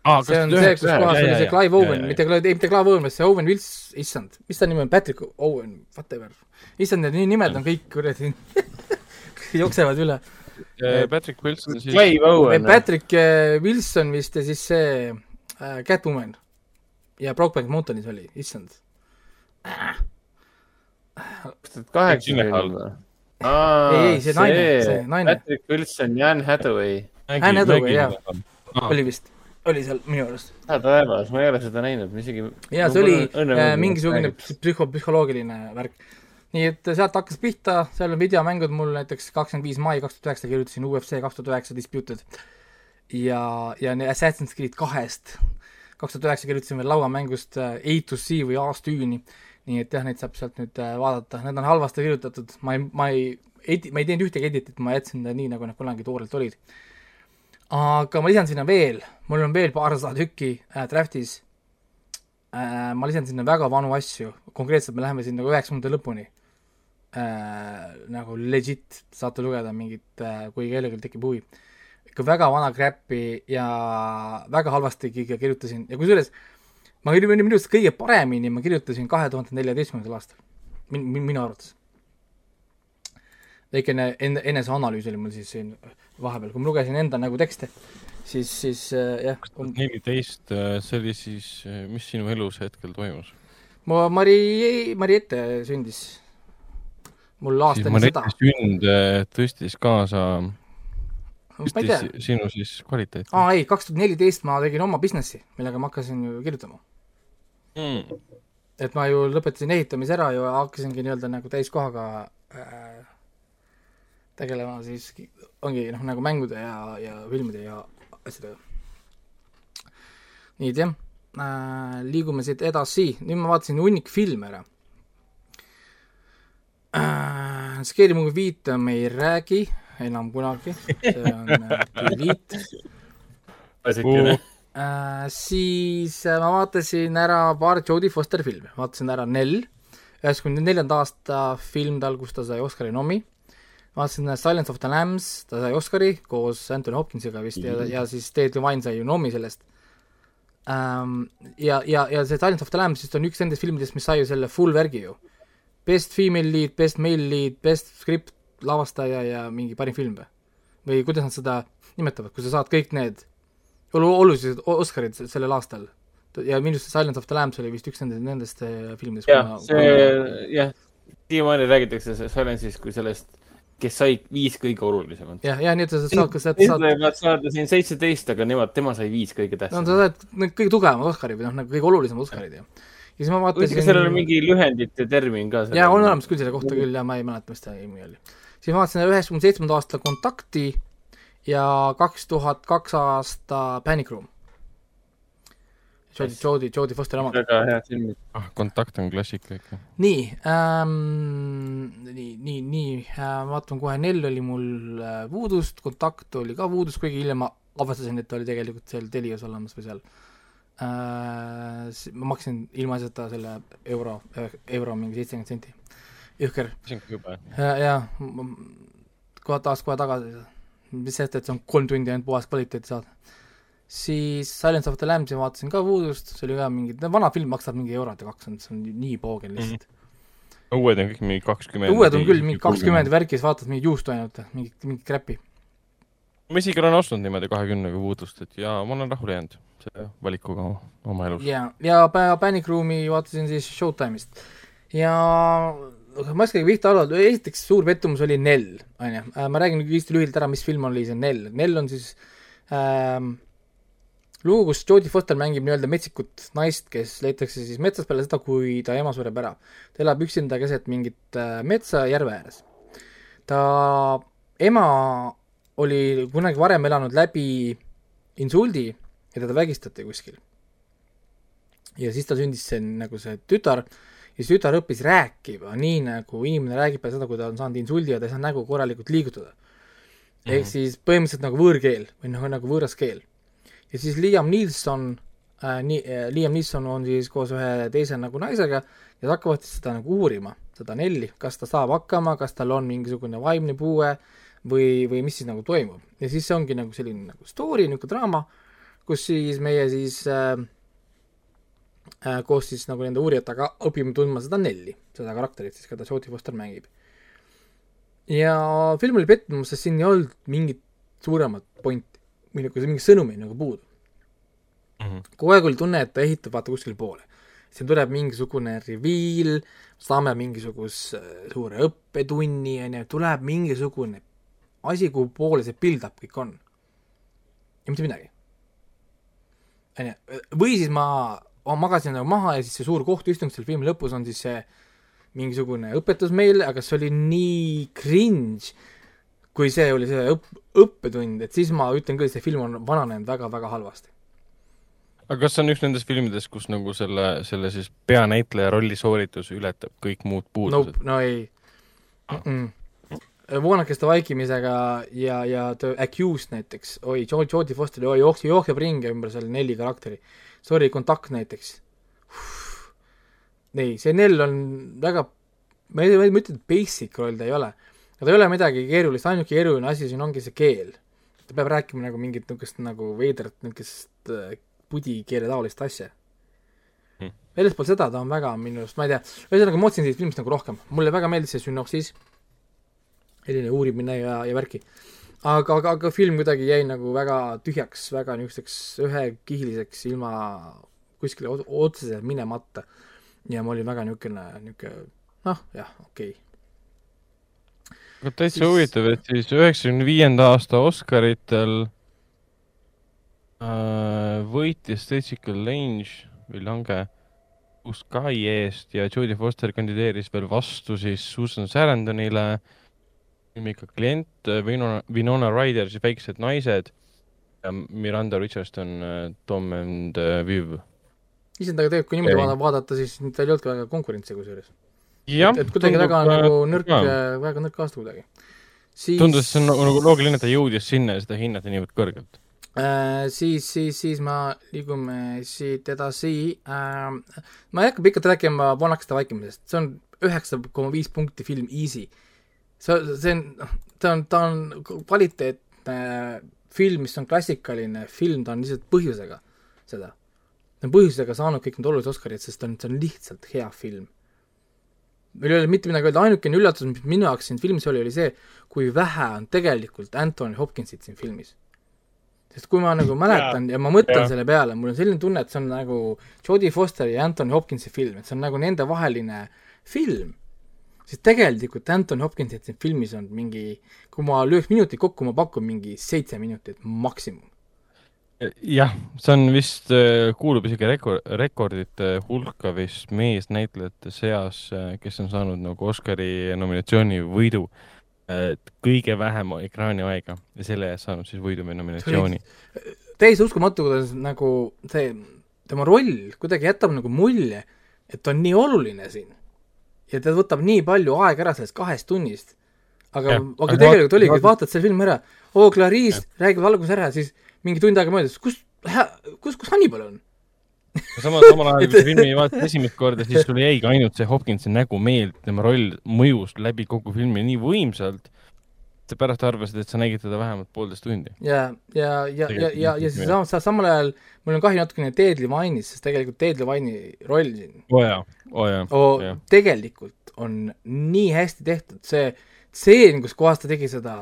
Ah, see on see, kus kohas oli see Clive Owen, mitte Clive, ei mitte Clive Owen, vaid see Owen Wills, issand, mis ta nimi on, Patrick Owen, whatever. issand, need nimed on kõik kuradi <laughs> jooksevad üle Äh, Patrick Wilson siis. Clive Owen. Patrick äh, Wilson vist ja siis see äh, Catwoman ja Brokeback Mountains oli, issand äh.. kaheksakümnendal või? Ei, ei, see naine, see naine. Patrick Wilson ja Anne Hathaway. Anne Hathaway, jah, oli vist, oli seal minu arust. hädapäevas, ma ei ole seda näinud, ma isegi. ja see oli äh, mingisugune psühho, psühholoogiline värk nii et sealt hakkas pihta, seal on videomängud mul näiteks kakskümmend viis mai kaks tuhat üheksa kirjutasin UFC kaks tuhat üheksa Disputed ja, ja Assassin's Creed kahest kaks tuhat üheksa kirjutasin veel lauamängust äh, A to C või A-st Ü-ni, nii et jah, neid saab sealt nüüd äh, vaadata, need on halvasti kirjutatud, ma ei, ma ei edi-, ma ei teinud ühtegi editit, ma jätsin ta nii, nagu nad kunagi toorelt olid. aga ma lisan sinna veel, mul on veel paarsada tükki äh, draft'is. Äh,, ma lisan sinna väga vanu asju, konkreetselt me läheme sinna üheksakümnendate lõpuni. Äh, nagu legit saate lugeda mingit äh,, kui kellelgi tekib huvi. ikka väga vana crap'i ja väga halvasti kirjutasin. Ja kusjuures ma kirjutasin minu arust kõige paremini, ma kirjutasin kahe tuhande neljateistkümnendal aastal min-, min-, minu arvates. väikene en-, eneseanalüüs oli mul siis siin vahepeal, kui ma lugesin enda nagu tekste, siis, siis äh, jah. neliteist, äh, see oli siis, äh, mis sinu elus hetkel toimus? ma, Mari, Mariette sündis mul aasta enne seda. sünd tõstis kaasa, tõstis sinu siis kvaliteeti? aa ei, kaks tuhat neliteist ma tegin oma businessi, millega ma hakkasin ju kirjutama mm.. et ma ju lõpetasin ehitamise ära ja hakkasingi nii-öelda nagu täiskohaga äh,, tegelema siis ongi noh, nagu mängude ja, ja filmide ja asjadega. nii, et jah äh,, liigume siit edasi, nüüd ma vaatasin hunnik filme ära äh,. Scary Movie viite me ei räägi enam kunagi, see on äh, delete. äh,. siis äh, ma vaatasin ära paar Jodie Fosteri filmi, vaatasin ära Nell, üheksakümne neljanda aasta film tal, kus ta sai Oscari nomi. vaatasin Silence of the Lambs, ta sai Oscari koos Anthony Hopkinsiga vist ja, ja siis David Levine sai ju nomi sellest ähm,. ja, ja, ja see Silence of the Lambs vist on üks nendest filmidest, mis sai ju selle full värgi ju. Best female lead, best male lead, best script, lavastaja ja mingi parim film või? või kuidas nad seda nimetavad, kui sa saad kõik need olulised Oscarid se- sellel aastal. ja minu arust Silence of the Lambs oli vist üks nendest, nendest äh, filmidest. jah, see, jah, siiamaani räägitakse Silence'ist kui sellest, kes sai viis kõige olulisemat. jah, ja nii, et sa saad, kas sa saad, Hitler võivad saada siin seitseteist, aga nemad, tema sai viis kõige no sa tähtsamat. saad need kõige tugevamad Oscarid või noh, nagu kõige olulisemad Oscarid ju. ja siis ma huvitav, kas sellel on mingi lühendite termin ka? jaa, on olemas küll selle kohta küll ja ma ei mäleta, mis ta nimi oli. siis ma vaatasin üheksakümne seitsmenda aasta Kontakti ja kaks tuhat kaks aasta Panic Room. Jodie, Jodie, Jodie Fosteri oma. väga head filmid. ah, kontakt on klassika ikka. nii ähm,, nii, nii, nii äh,, vaatan kohe, Nell oli mul äh, Voodoost, Kontakt oli ka Voodoost, kuigi hiljem ma avastasin, et ta oli tegelikult seal Telias olemas või seal äh,. ma maksin ilmaasjata selle euro, euro mingi seitsekümmend senti. jõhker see on jube. ja, ja kohe taas kohe tagasi, sest, et see on kolm tundi ainult puhas kvaliteeti saada. siis Silence of the Lambs'i vaatasin ka Voodoost, see oli ka mingi, vana film maksab mingi eurot ja kakskümmend, see on nii poogen lihtsalt mm. uued on kõik mingi kakskümmend. -hmm. uued on küll mingi kakskümmend. värki, siis vaatad mingit juustu ainult, mingit, mingit kräppi. ma isegi olen ostnud niimoodi kahekümnega puudust, et ja ma olen rahule jäänud selle valikuga oma, elus. ja, ja Pa- Panic Roomi vaatasin siis Showtime'ist ja ma ei oskagi pihta arvata, esiteks suur pettumus oli Nell, on ju, ma räägin hästi lühidalt ära, mis film oli see Nell, Nell on siis ähm, lugu, kus Jodie Foster mängib nii-öelda metsikut naist, kes leitakse siis metsas peale seda, kui ta ema sureb ära. ta elab üksinda keset mingit äh, metsa järve ääres. ta ema oli kunagi varem elanud läbi insuldi ja teda vägistati kuskil. ja siis tal sündis see nagu see tütar siis tütar õppis rääkima nii, nagu inimene räägib peale seda, kui ta on saanud insuldi ja ta ei saa nägu korralikult liigutada. ehk Mhm. siis põhimõtteliselt nagu võõrkeel või noh, nagu võõras keel. ja siis Liam Neeson äh,, nii äh,, Liam Neeson on siis koos ühe teise nagu naisega ja nad hakkavad siis seda nagu uurima, seda Nelli, kas ta saab hakkama, kas tal on mingisugune vaimne puue või, või mis siis nagu toimub. ja siis see ongi nagu selline nagu story, niisugune draama, kus siis meie siis äh, koos siis nagu nende uurijatega õpime tundma seda Nelli, seda karakterit siis, keda Jodie Foster mängib. ja film oli pettumus, sest siin ei olnud mingit suuremat pointi või nagu mingi sõnumi nagu puudu. Mhm. kogu aeg oli tunne, et ta ehitab vaata kuskile poole. siin tuleb mingisugune reveal, saame mingisuguse suure õppetunni, on ju, tuleb mingisugune asi, kuhu poole see build-up kõik on. ja mitte midagi. on ju, või siis ma, ma magasin nagu maha ja siis see suur kohtuistung seal filmi lõpus on siis see mingisugune õpetus meile, aga see oli nii cringe, kui see oli see õpp, õppetund, et siis ma ütlen küll, see film on vananenud väga-väga halvasti. aga kas see on üks nendest filmidest, kus nagu selle, selle siis peanäitleja rolli sooritus ületab kõik muud puudused Nope, no ei mm. -mm. Voonakeste vaikimisega ja, ja The Accused näiteks, oi, Jodie Foster oi, jookseb, jookseb ringi ümber selle Nelli karakteri. Sorry, Kontakt näiteks. ei, see Nell on väga, ma ei, ma ei ütle, et basic roll ta ei ole, aga ta ei ole midagi keerulist, ainuke keeruline asi siin ongi see keel. ta peab rääkima nagu mingit niisugust nagu veidrat niisugust äh, pudikeele taolist asja Hmm. väljaspool seda ta on väga minu arust, ma ei tea, ühesõnaga ma ootasin sellest filmist nagu rohkem, mulle väga meeldis see sünopsis, selline uurimine ja, ja värki. aga, aga, aga film kuidagi jäi nagu väga tühjaks, väga niisuguseks ühekihiliseks, ilma kuskile ot- otseselt minemata. ja ma olin väga niisugune, niisugune noh, jah, okei okay.. aga täitsa Siis- huvitav, et siis üheksakümne viienda aasta Oscaritel äh, võitis Jessica Lange või Lange Sky eest ja Jodie Foster kandideeris veel vastu siis Susan Sarandonile filmi ikka Klient, Winona, Winona Ryder, siis Väiksed naised ja Miranda Richardson, Tom and äh, Viv. isendaga tegelikult, kui niimoodi Ei. vaada- vaadata, siis tal ei olnud ka väga konkurentsi kusjuures. jah, et kuidagi väga nagu nõrk, väga nõrk aasta kuidagi. siis tundus, see on nagu nagu loogiline, et ta jõudis sinna ja seda hinnati niivõrd kõrgelt. äh, siis, siis, siis ma liigume siit edasi äh,. ma ei hakka pikalt rääkima Vanakeste vaikimisest, see on üheksa koma viis punkti film Easy. see, see on, ta on, ta on kvaliteetne film, mis on klassikaline film, ta on lihtsalt põhjusega seda. ta on põhjusega saanud kõik need olulised Oscarid, sest ta on, see on lihtsalt hea film. meil ei ole mitte midagi öelda, ainukene üllatus, mis minu jaoks siin filmis oli, oli see, kui vähe on tegelikult Anthony Hopkinsit siin filmis sest kui ma nagu mäletan ja, ja ma mõtlen Jaa. selle peale, mul on selline tunne, et see on nagu Jodie Fosteri ja Anthony Hopkinsi film, et see on nagu nendevaheline film, siis tegelikult Anthony Hopkinsit siin filmis on mingi, kui ma lööks minutid kokku, ma pakun mingi seitse minutit maksimum. jah, see on vist, kuulub isegi rekord, rekordite hulka vist meesnäitlejate seas, kes on saanud nagu Oscari nominatsiooni võidu. et kõige vähem ekraaniaega ja selle eest saanud siis võidu või nominatsiooni. täiesti uskumatu, kuidas nagu see, tema roll kuidagi jätab nagu mulje, et on nii oluline siin. Ja ta võtab nii palju aega ära sellest kahest tunnist. aga, aga tegelikult oligi, vaatad selle filmi ära, oo, Clarice räägib alguses ära, siis mingi tund aega möödas, kus, kus, kus Hannibal on? samal, samal ajal, kui <laughs> sa filmi vaatasid esimest korda, siis sulle jäigi ainult see Hopkinsi nägu meelde, tema roll mõjus läbi kogu filmi nii võimsalt, sa pärast arvasid, et sa nägid teda vähemalt poolteist tundi. ja, ja, ja, ja, ja, ja siis samas, samal ajal mul on kahju natukene Ted Levine'ist, sest tegelikult Ted Levine'i roll siin oo jaa, oo jaa, oo jah. tegelikult on nii hästi tehtud, see stseen, kus kohas ta tegi seda,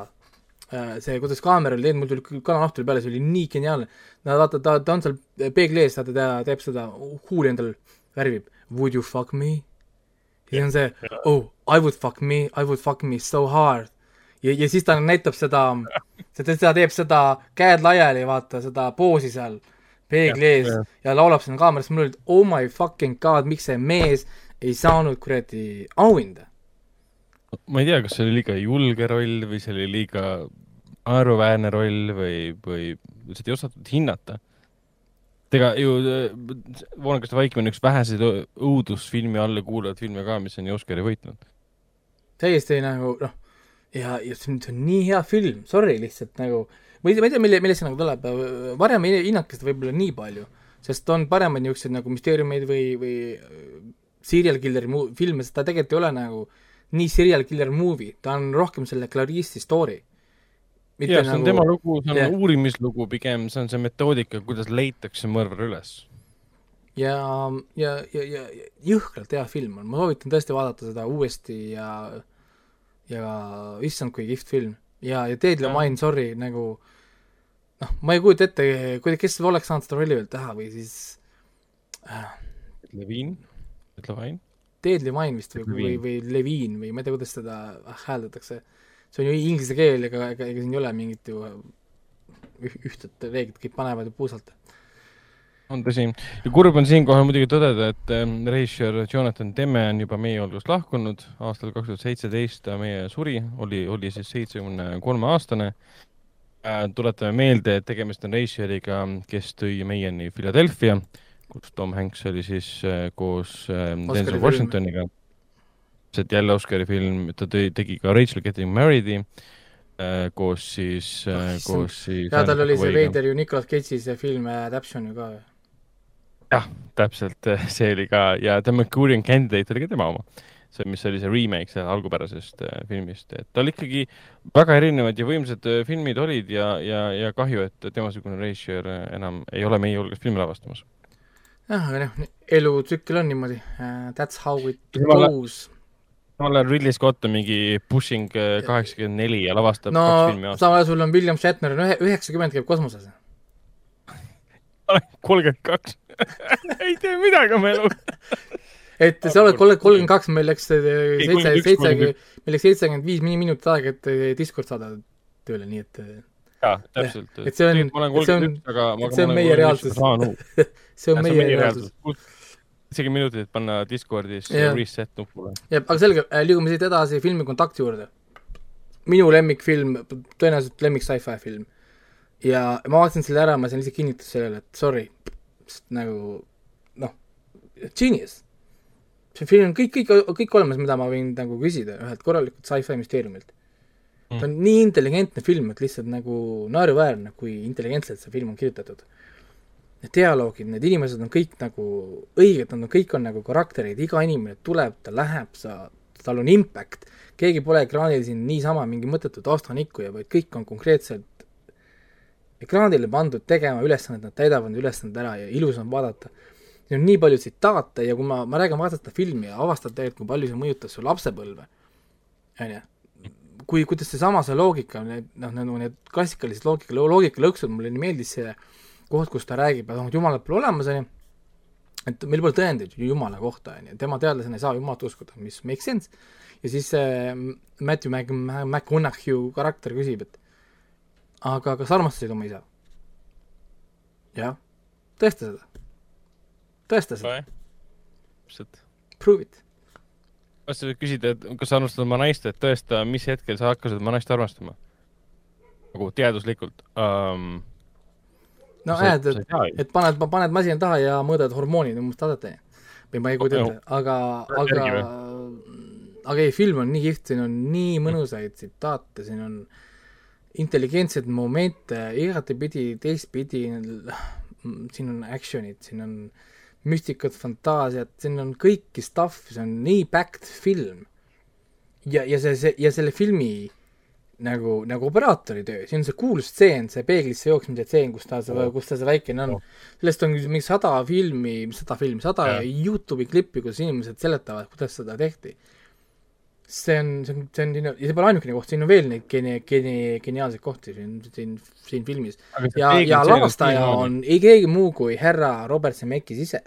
see, kuidas kaamera oli teinud, mul tuli küll kananahk tuli peale, see oli nii geniaalne. no vaata, ta, ta on seal peegli ees, vaata ta teeb seda, huuli endal värvib, would you fuck me? ja siis on see, oh, I would fuck me, I would fuck me so hard. ja, ja siis ta näitab seda, seda, ta teeb seda käed laiali, vaata seda poosi seal peegli ees jah. ja laulab sinna kaamerasse, mul oli, oh my fucking god, miks see mees ei saanud kuradi auhinda. ma ei tea, kas see oli liiga julge roll või see oli liiga naeruväärne roll või, või seda ei osatud hinnata. ega ju äh, Voonakaste vaikimine on üks väheseid õudusfilmi alla kuuluvaid filme ka, mis on ju Oscari võitnud. täiesti nagu noh, ja, ja see on, nii hea film, sorry lihtsalt nagu, või ma ei tea, mille, millest see nagu tuleb, varem ei hinnake seda võib-olla nii palju, sest on paremaid niisuguseid nagu müsteeriumeid või, või äh, serial killer'i mu- filme, sest ta tegelikult ei ole nagu nii serial killer movie, ta on rohkem selle Clarice'i story. jah, see on tema lugu, see on jah. uurimislugu pigem, see on see metoodika, kuidas leitakse mõrvar üles. ja, ja, ja, ja jõhkralt hea film on, ma soovitan tõesti vaadata seda uuesti ja ja issand, kui kihvt film. ja, ja Ted Jah. Levine, sorry, nagu noh, ma ei kujuta ette, kuida-, kes oleks saanud seda rolli veel teha või siis äh, Levin, Levine, Ted Levine vist või, või, või Levine või ma ei tea, kuidas seda hääldatakse. see on ju inglise keel, ega, ega, ega siin ei ole mingit ju üh- ühtset reeglit, kõik panevad ju puusalt. On tõsi. ja kurb on siinkohal muidugi tõdeda, et ähm, režissöör Jonathan Demme on juba meie hulgast lahkunud aastal kaks tuhat seitseteist ta meie suri, oli, oli siis seitsmekümne kolme aastane äh,. tuletame meelde, et tegemist on režissööriga, kes tõi meieni Philadelphia, kus Tom Hanks oli siis äh, koos äh, Oscari Denzel. Washingtoniga. see jälle Oscari film, ta tõi, tegi ka Rachel Getting Married'i äh, koos siis koos siis. ja tal oli see veider ju Nicolas Cage'i see film Adaption ju ka ju. jah, täpselt, <laughs> see oli ka ja The Mercurian Candidate oli ka tema oma. see, mis oli see remake selle algupärasest äh, filmist, et tal ikkagi väga erinevad ja võimsad äh, filmid olid ja, ja, ja kahju, et temasugune režissöör äh, enam ei ole meie hulgas filmi lavastamas. jah, aga noh, elutsükkel on niimoodi uh,. That's how it goes. samal ajal Ridley Scott on mingi Pushing äh, kaheksakümmend neli ja lavastab no kaks filmi aastas. samal ajal sul on William Shatner on ühe, üheksakümmend käib kosmoses. Kolmkümmend kaks <laughs> ei tee midagi oma eluga. et sa oled kolmkümmend, kaks, meil läks äh, seitse, 31, seitsekümmend, meil läks seitsekümmend viis minutit aega, et äh, Discord saada tööle, nii et äh, jaa, täpselt. et see on- olen see on- see on meie reaalsus. see on meie reaalsus.. isegi minutit, et panna Discordis Jah. reset nupule. jah, aga selge, liigume siit edasi filmi Kontakt juurde. minu lemmikfilm, tõenäoliselt lemmik sci-fi film. Ja ma vaatasin selle ära, ma sain lihtsalt kinnitust sellele, et sorry, nagu noh, genius. see film on kõik, kõik, kõik olemas, mida ma võin nagu küsida ühelt korralikult sci-fi müsteeriumilt. ta on nii intelligentne film, et lihtsalt nagu naeruväärne, kui intelligentselt see film on kirjutatud. Need dialoogid, need inimesed on kõik nagu õiged, nad on, kõik on nagu karakterid, iga inimene tuleb, ta läheb, sa, tal on impact, keegi pole ekraanil siin niisama mingi mõttetut aastanikkuja, vaid kõik on konkreetselt ekraanile pandud tegema ülesannet, nad täidavad need ülesanded ära ja ilus on vaadata. siin on nii palju tsitaate ja kui ma, ma räägin, vaatad seda filmi ja avastad tegelikult, kui palju see mõjutas su lapsepõlve, on ju, kui, kuidas seesama see loogika, need noh, nagu need klassikalised loogika, loogikalõksud, mulle nii meeldis see koht, kus ta räägib, et noh, et jumalat pole olemas, on ju, et meil pole tõendeid ju jumala kohta, on ju, tema teadlasena ei saa jumalat uskuda, mis makes sense, ja siis see Matthew Mac-, McConaughey karakter küsib, et aga kas armastasid oma isa? jah, tõesta seda. tõesta seda, täpselt. prove it. kas sa küsid, et kas sa armastad oma naist, et tõesta, mis hetkel sa hakkasid oma naist armastama? nagu teaduslikult um,. no näed, et, et paned, paned masina taha ja mõõdad hormoonid umbes taset, onju. või ma ei kujuta ette, aga, aga aga ei, film on nii kihvt, siin on nii mõnusaid tsitaate, siin on intelligentseid momente igatepidi, teistpidi, siin on action'id, siin on müstikat, fantaasiat, siin on kõiki stuff'i, see on nii packed film. ja, ja see, see ja selle filmi nagu, nagu operaatori töö, siin on see kuulus stseen, see peeglisse jooksmise stseen, kus ta, kus ta see väikene on. sellest on mingi sada filmi, sada filmi, sada Jah. Youtube'i klippi, kus inimesed seletavad, kuidas seda tehti. See on, see on, see on, ja see pole ainukene koht, siin on veel neid geni-, geni-, geniaalseid kohti siin, siin, siin filmis. ja, ja lavastaja on ei keegi muu kui härra Robert Zemeckis ise.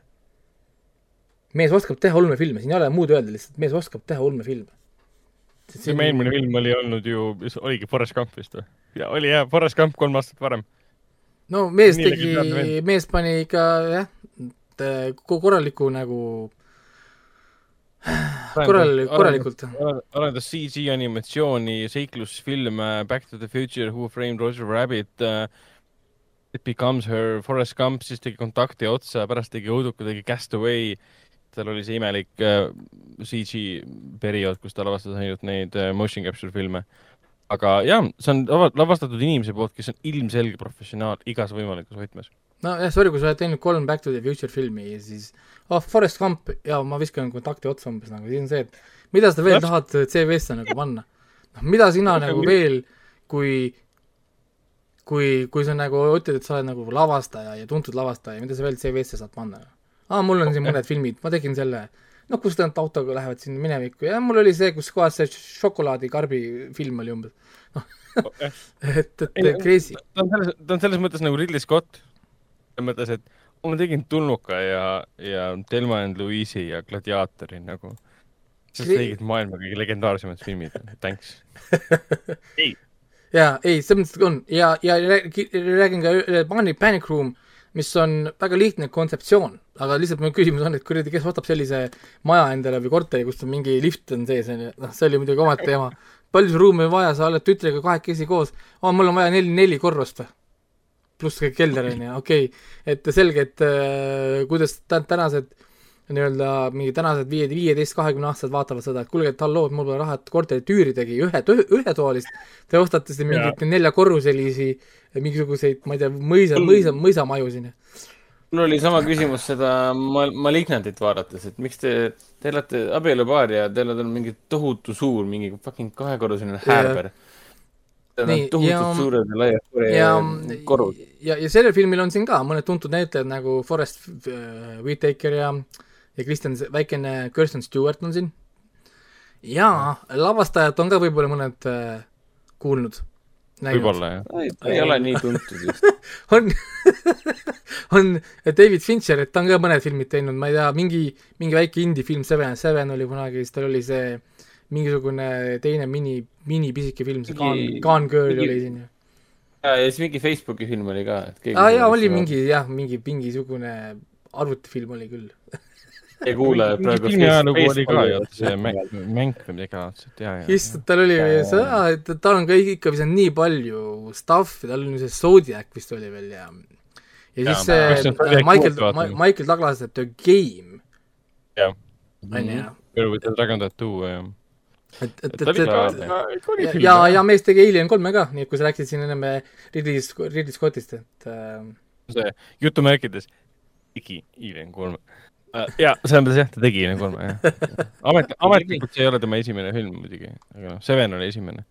mees oskab teha ulmefilme, siin ei ole muud öelda, lihtsalt mees oskab teha ulmefilme. see meie eelmine film oli olnud ju, oligi Forest Gump vist või? ja oli jah, Forest Gump kolm aastat varem. no mees Nii tegi mees pani ikka jah, korraliku nagu korral-, korralikult. arendas CG animatsiooni, seiklusfilme, Back to the Future, Who Framed Roger Rabbit uh,, It Becomes Her, Forest Gump, siis tegi Kontakti otsa, pärast tegi Õuduka, tegi Castaway. tal oli see imelik uh, CG periood, kus ta lavastas ainult neid uh, motion capture filme. aga jaa, see on lava- lavastatud inimese poolt, kes on ilmselge professionaal igas võimalikus võtmes. nojah, sorry, kui sa oled teinud kolm Back to the Future filmi ja siis oh, Forest Gump ja ma viskan kontakti otsa umbes nagu, siis on see, et mida sa veel tahad CV-sse nagu panna. noh, mida sina Aga nagu veel, kui kui, kui sa nagu ütled, et sa oled nagu lavastaja ja tuntud lavastaja, mida sa veel CV-sse saad panna? aa, mul on siin mõned filmid, ma tegin selle, noh, kus nad autoga lähevad sinna minevikku ja mul oli see, kus kohas see šokolaadikarbi film oli umbes, <laughs> et, et Ei, crazy. ta on selles, ta on selles mõttes nagu Ridley Scott. Selles mõttes, et ma tegin Tulnuka ja, ja Thelma and Louise'i ja Gladiatori nagu. sest Kri- tegid maailma kõige legendaarsemad filmid, thanks. <laughs> jaa, ei, selles mõttes on ja, ja räägi- räägin ka Panic, Panic Room, mis on väga lihtne kontseptsioon, aga lihtsalt mu küsimus on, et kuradi, kes ostab sellise maja endale või korteri, kus on mingi lift on sees, on ju, noh, see oli muidugi omaette teema. palju sul ruumi on vaja, sa oled tütrega kahekesi koos, aa, mul on vaja neli, neli korrust või? Pluss kõik kelder on ju, okei okay., et selge, et äh, kuidas tä- tänased nii-öelda mingi tänased viie, viieteist, kahekümne aastased vaatavad seda, et kuulge, et halloo, et mul pole raha, et korterit üüridagi ühe, ühetoalist, te ostate siin mingeid neljakorruselisi mingisuguseid, ma ei tea, mõisa, mõisa, mõisamaju siin. mul oli sama küsimus seda Mal-, Malignantit vaadates, et miks te, te elate abielupaar ja teil on mingi tohutu suur, mingi fucking kahekorruseline häärber. Need on tohutult ja- suured ja laiad ja korrud., ja, ja sellel filmil on siin ka mõned tuntud näitlejad nagu Forest äh, Whitaker ja, ja Kristen, väikene Kirsten Stewart on siin. ja lavastajat on ka võib-olla mõned äh, kuulnud. võib-olla jah. ta ei ole nii tuntud just. <laughs> on, <laughs> on David Fincher, et ta on ka mõned filmid teinud, ma ei tea, mingi, mingi väike indie-film Seven, Seven oli kunagi, siis tal oli see mingisugune teine mini, minipisike film, see Gone Gone Girl mingi- oli siin ju. ja, ja siis mingi Facebooki film oli ka, et keegi aa jaa, oli mingi jah, mingi mingisugune arvutifilm oli küll. ei kuule praegu. filmi ajalugu oli ka ju, see mäng, mäng või midagi laadset, ja, ja. issand, tal oli Jaa, jaa, seda, et tal on ka ikka visanud nii palju stuff'i, tal on see Zodiac vist oli veel ja ja Jaa, siis see kas see on äh, Michael? Michael Douglas The Game Jah. on ju, Girl with the Dragon Tattoo ja. et, et, et, et, ja, ja, mees tegi Alien kolme ka, nii et kui sa rääkisid siin enne Ridley, Ridley Scottist, et äh, see jutumärkides tegi Alien kolme. ja selles mõttes jah, ta tegi Alien kolme jah. <laughs> amet, ametlikult see ei ole tema esimene film muidugi, aga noh, Seven oli esimene.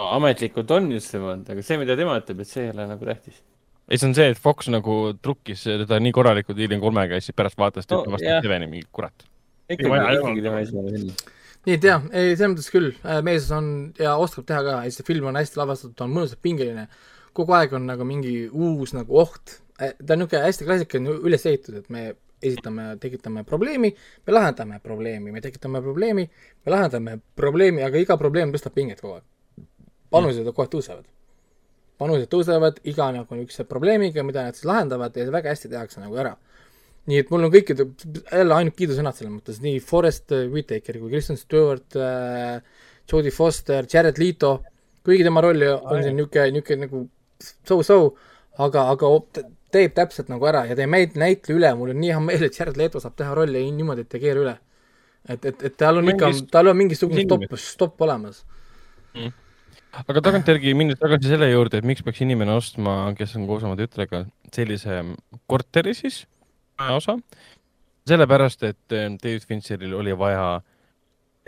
ametlikult on just nemad, aga see, mida tema ütleb, et see ei ole nagu tähtis. ei, see on see, et Fox nagu trukkis teda nii korralikult Alien kolmega ja siis pärast vaatas ta No, no, vastu jah. Seveni mingi kurat. ikkagi vaja,, ikkagi tema esimene film. Nii et jah, ei selles mõttes küll, mees on ja oskab teha ka see film on hästi lavastatud, ta on mõnusalt pingeline. kogu aeg on nagu mingi uus nagu oht, ta on niisugune hästi klassikaline üles ehitatud, et me esitame, tekitame probleemi, me lahendame probleemi, me tekitame probleemi, me lahendame probleemi, aga iga probleem tõstab pinget kogu aeg. panused kogu aeg tõusevad. panused tõusevad iga nagu niisuguse probleemiga, mida nad siis lahendavad ja väga hästi tehakse nagu ära nii et mul on kõikide, jälle ainult kiidusõnad selles mõttes, nii Forest Whitaker kui Kristen Stewart äh,, Jodie Foster, Jared Leto, kuigi tema roll on siin niisugune, niisugune nagu so-so, aga, aga teeb täpselt nagu ära ja ta ei näit-, näitle üle, mul on nii hea meel, et Jared Leto saab teha rolli niimoodi, et ei keera üle. et, et, et tal on ikka tal on mingisugune stopp stopp olemas. aga tagantjärgi minnes tagasi selle juurde, et miks peaks inimene ostma, kes on koos oma tütrega, sellise korteri siis, osa, sellepärast et eh, David Fincheril oli vaja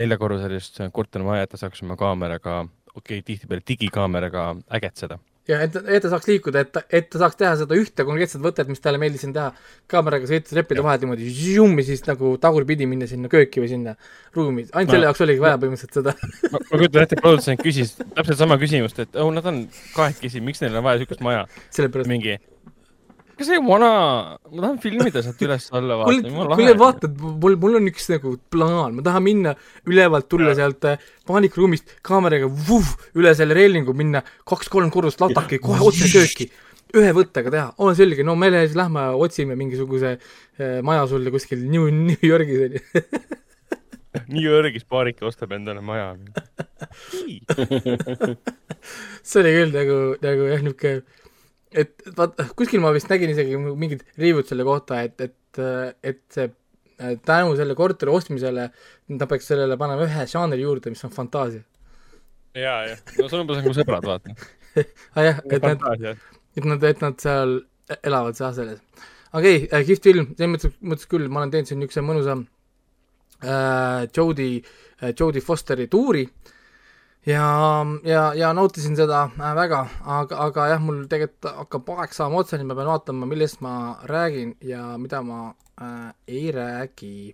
neljakorruselist kortermaja, et ta saaks oma kaameraga, okei okay,, tihtipeale digikaameraga ägetseda. ja et, et ta saaks liikuda, et ta, et ta saaks teha seda ühte konkreetset võtet, mis talle meeldis siin teha, kaameraga sõita treppide vahelt niimoodi, ja siis nagu tagurpidi minna sinna kööki või sinna ruumi, ainult Ma- selle jaoks oligi vaja põhimõtteliselt seda. ma ma kujutan ette, produtsent küsis täpselt sama küsimust, et oh, nad on kahekesi, miks neil on vaja siukest maja? mingi, kas see vana, ma tahan filmida sealt üles-alla kuule, vaata. kuule vaata, mul, mul on üks nagu plaan, ma tahan minna ülevalt tulla sealt äh, paanikruumist kaameraga vuh, üle selle reelingu minna kaks-kolm korrust lataki kohe otse kööki. ühe võttega teha, on selge, no me siis lähme otsime mingisuguse äh, maja sulle kuskil New, New Yorgis onju. <laughs> New Yorgis paarike ostab endale maja. <laughs> see oli küll nagu, nagu jah, niisugune et vaat kuskil ma vist nägin isegi mingit review'd selle kohta, et, et, et see äh, tänu selle korteri ostmisele ta peaks sellele panema ühe žanri juurde, mis on fantaasia. ja, ja, no see on umbes nagu sõbrad, vaata. <laughs> ah jah, et nad, et nad, et nad seal elavad seal selles. okei okay,, kihvt film, selles mõttes, mõttes küll, ma olen teinud siin niisuguse mõnusa äh, Jodie äh,, Jodie Fosteri tuuri ja, ja, ja nautisin seda äh, väga, aga, aga jah, mul tegelikult hakkab aeg saama otsani, ma pean vaatama, millest ma räägin ja mida ma äh, ei räägi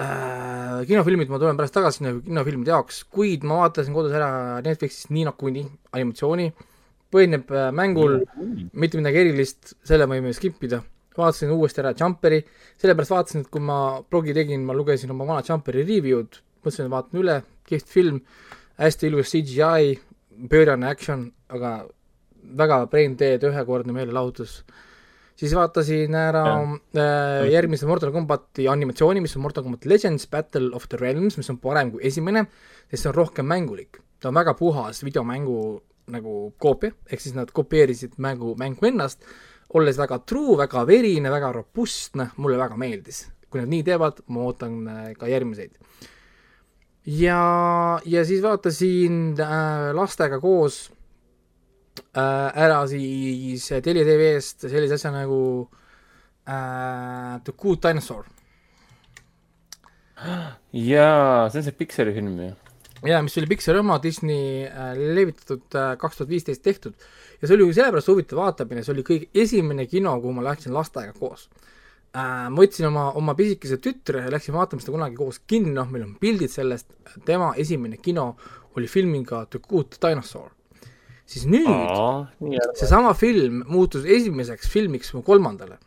äh,. kinofilmid, ma tulen pärast tagasi sinna kinofilmide jaoks, kuid ma vaatasin kodus ära Netflixis Nii Kuni animatsiooni, põhineb äh, mängul, mitte midagi erilist, selle võime skip ida. vaatasin uuesti ära Jumperi, sellepärast vaatasin, et kui ma blogi tegin, ma lugesin oma vana Jumperi review'd, mõtlesin, vaatan üle, kihvt film, hästi ilus CGI, pöörane action, aga väga brain dead, ühekordne meelelahutus. siis vaatasin ära äh, järgmise Mortal Combati animatsiooni, mis on Mortal Combat Legends Battle of the Realms, mis on parem kui esimene, sest see on rohkem mängulik. ta on väga puhas videomängu nagu koopia, ehk siis nad kopeerisid mängu, mängu ennast, olles väga true, väga verine, väga robustne, mulle väga meeldis. kui nad nii teevad, ma ootan äh, ka järgmiseid. ja, ja siis vaatasin äh, lastega koos äh, ära siis Telia tv-st sellise asja nagu äh, The Good Dinosaur. jaa, see on see Pixari film ju. jaa, mis oli Pixari oma Disney äh, levitatud äh, kaks tuhat viisteist tehtud ja see oli ju sellepärast huvitav vaatamine, see oli kõige esimene kino, kuhu ma läksin lastega koos äh,. Ma võtsin oma, oma pisikese tütre ja läksin vaatama seda kunagi koos kinno, meil on pildid sellest, tema esimene kino oli filmiga The Good Dinosaur. siis nüüd seesama film muutus esimeseks filmiks mu kolmandale.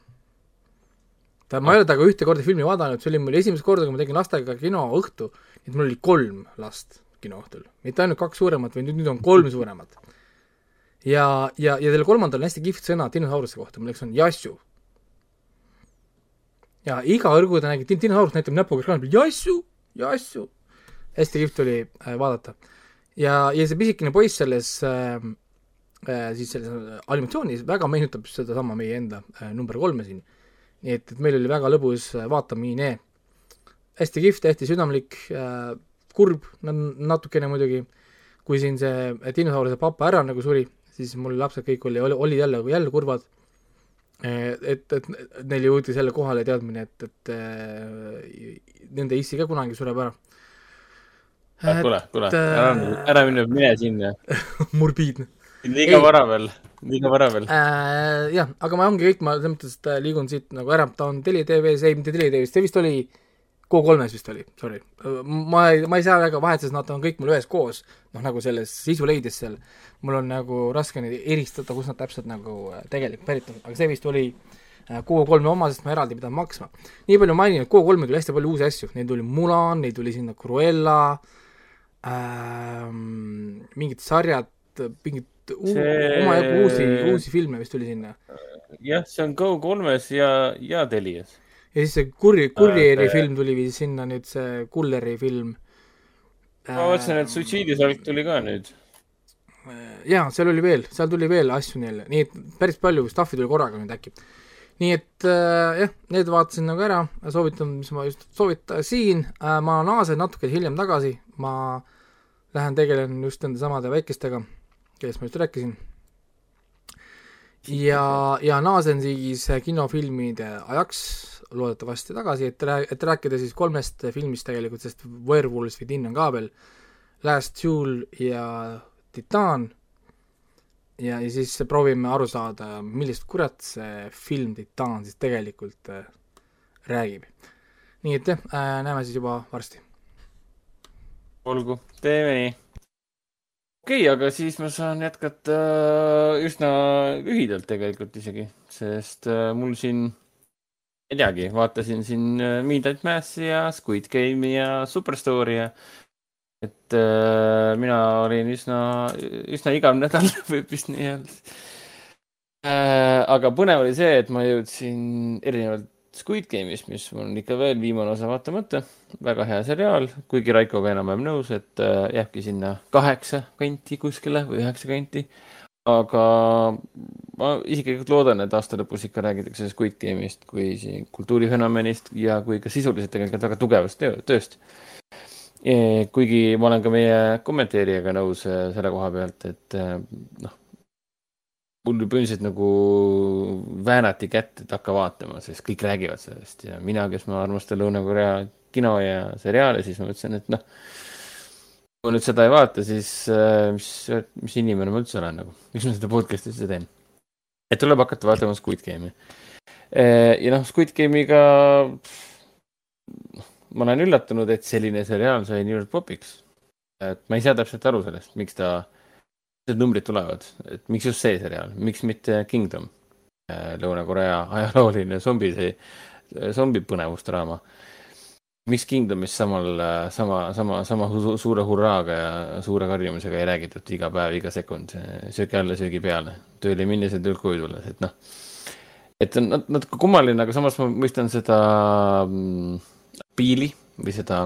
ta, ma ei ole temaga ühte korda filmi vaadanud, see oli mul esimest korda, kui ma tegin lastega kinoõhtu, et mul oli kolm last kinoõhtul, mitte ainult kaks suuremat, vaid nüüd, nüüd on kolm suuremat. ja, ja, ja selle kolmandal on hästi kihvt sõna dinosauruste kohta, milleks on jassu. Ja iga õrgu ta nägi, dinosaurus näitab näpuga ekraanil, jassu, jassu. hästi kihvt oli äh, vaadata. ja, ja see pisikene poiss selles äh, äh, siis selles animatsioonis väga meenutab sedasama meie enda äh, number kolme siin. nii et, et meil oli väga lõbus äh, vaatamine. hästi kihvt, hästi südamlik äh,, kurb natukene muidugi, kui siin see dinosauruse papa ära nagu suri, siis mul lapsed kõik oli, oli, olid jälle, jälle kurvad et, et neil jõudis jälle kohale teadmine, et, et äh, nende issi ka kunagi sureb ära. kuule, kuule, ära, ära mine, mine sinna <laughs> morbiidne. liiga vara veel, liiga vara veel äh,. jah, aga ma ongi kõik, ma selles mõttes, et liigun siit nagu ära, ta on Tele TV-s, ei mitte Tele TV-s, see vist oli Go3-s vist oli, sorry. ma ei, ma ei saa väga vahet, sest nad on kõik mul ühes koos, noh nagu selles sisuleides seal mul on nagu raske neid eristada, kus nad täpselt nagu äh, tegelikult pärit on, aga see vist oli Go3-e äh, oma, sest ma eraldi pidanud maksma. nii palju mainin, et Go3-e tuli hästi palju uusi asju, neil tuli Mulan, neil tuli sinna Cruella ähm,, mingid sarjad, mingid see... omajagu uusi, uusi filme vist tuli sinna. jah, see on Go3-s ja, ja Telias. Ja siis see kurj, kurjeri äh, film tuli vist sinna nüüd, see Kulleri film. ma mõtlesin, et Suitsiidisalk tuli ka nüüd. Jaa, seal oli veel, seal tuli veel asju neile, nii et päris palju stuff'i tuli korraga nüüd äkki. nii et äh, jah, need vaatasin nagu ära, soovitan, mis ma just soovitasin. Äh,, ma naasen natuke hiljem tagasi, ma lähen tegelen just nende samade väikestega, kellest ma just rääkisin. ja, ja naasen siis kinofilmide ajaks loodetavasti tagasi, et rää-, et rääkida siis kolmest filmist tegelikult, sest Werewolves Within on ka veel, Last Duel ja Titan ja, ja siis proovime aru saada, millest kurat see film Titan siis tegelikult äh, räägib. nii et jah äh,, näeme siis juba varsti. olgu, teeme nii. okei okay,, aga siis ma saan jätkata äh, üsna lühidalt tegelikult isegi, sest mul siin, ei teagi, vaatasin siin äh, Midnight Massi ja Squid Game'i ja Superstore'i ja et äh, mina olin üsna, üsna igav nädal, <laughs> võib vist nii öelda äh,. aga põnev oli see, et ma jõudsin erinevalt Squid Game'ist, mis on ikka veel viimane osa vaatamata. väga hea seriaal, kuigi Raikoga enam-vähem nõus, et äh, jääbki sinna kaheksa kanti kuskile või üheksa kanti. Aga ma isiklikult loodan, et aasta lõpus ikka räägitakse Squid Game'ist kui kultuurifenomenist ja kui ka sisuliselt tegelikult väga tugevast tööst. Kuigi ma olen ka meie kommenteerijaga nõus äh, selle koha pealt, et äh, noh, mul põhimõtteliselt nagu väänati kätt, et hakka vaatama, sest kõik räägivad sellest. Ja mina, kes ma armastan Lõuna-Korea kino ja seriaale, siis ma mõtlesin, et noh, kui nüüd seda ei vaata, siis äh, mis, mis inimene ma üldse olen nagu, miks ma seda podcast'i üldse teen? et tuleb hakata vaatama Squid Game'i. ja noh, Squid Game'iga noh, ma olen üllatunud, et selline seriaal sai niivõrd popiks. et ma ei saa täpselt aru sellest, miks ta, need numbrid tulevad, et miks just see seriaal, miks mitte Kingdom, äh, Lõuna-Korea ajalooline zombi, see zombi miks Kingdomist samal, sama, sama, sama suure hurraaga ja suure karjumisega ei räägitud iga päev, iga sekund, söögi alla, söögi peale, tööle minnes ja töölt koju tulles, et noh. et on natuke kummaline, aga samas ma mõistan seda mm, piili või seda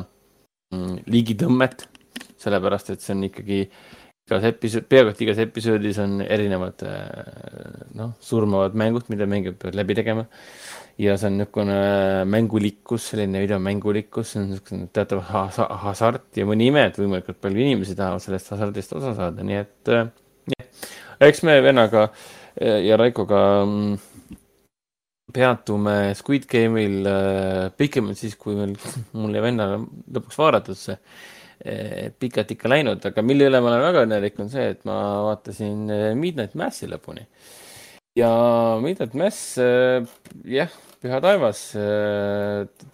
mm, liigitõmmet, sellepärast et see on ikkagi igas episood, peaaegu et igas episoodis on erinevad äh, noh, surmavad mängud, mida mängijad peavad läbi tegema. Ja see on niisugune mängulikkus, selline videomängulikkus, see on niisugune teatav hasart ja mõni ime, et võimalikult palju inimesi tahavad sellest hasardist osa saada, nii et äh, jah, eks me vennaga äh, ja Raikoga mm, peatume Squid Game'il äh, pikemalt siis, kui meil, <laughs> mul ja vennal on lõpuks vaadatud see pikalt ikka läinud, aga mille üle ma olen väga õnnelik, on see, et ma vaatasin Midnight Massi lõpuni. ja Midnight Mass, jah, püha taevas,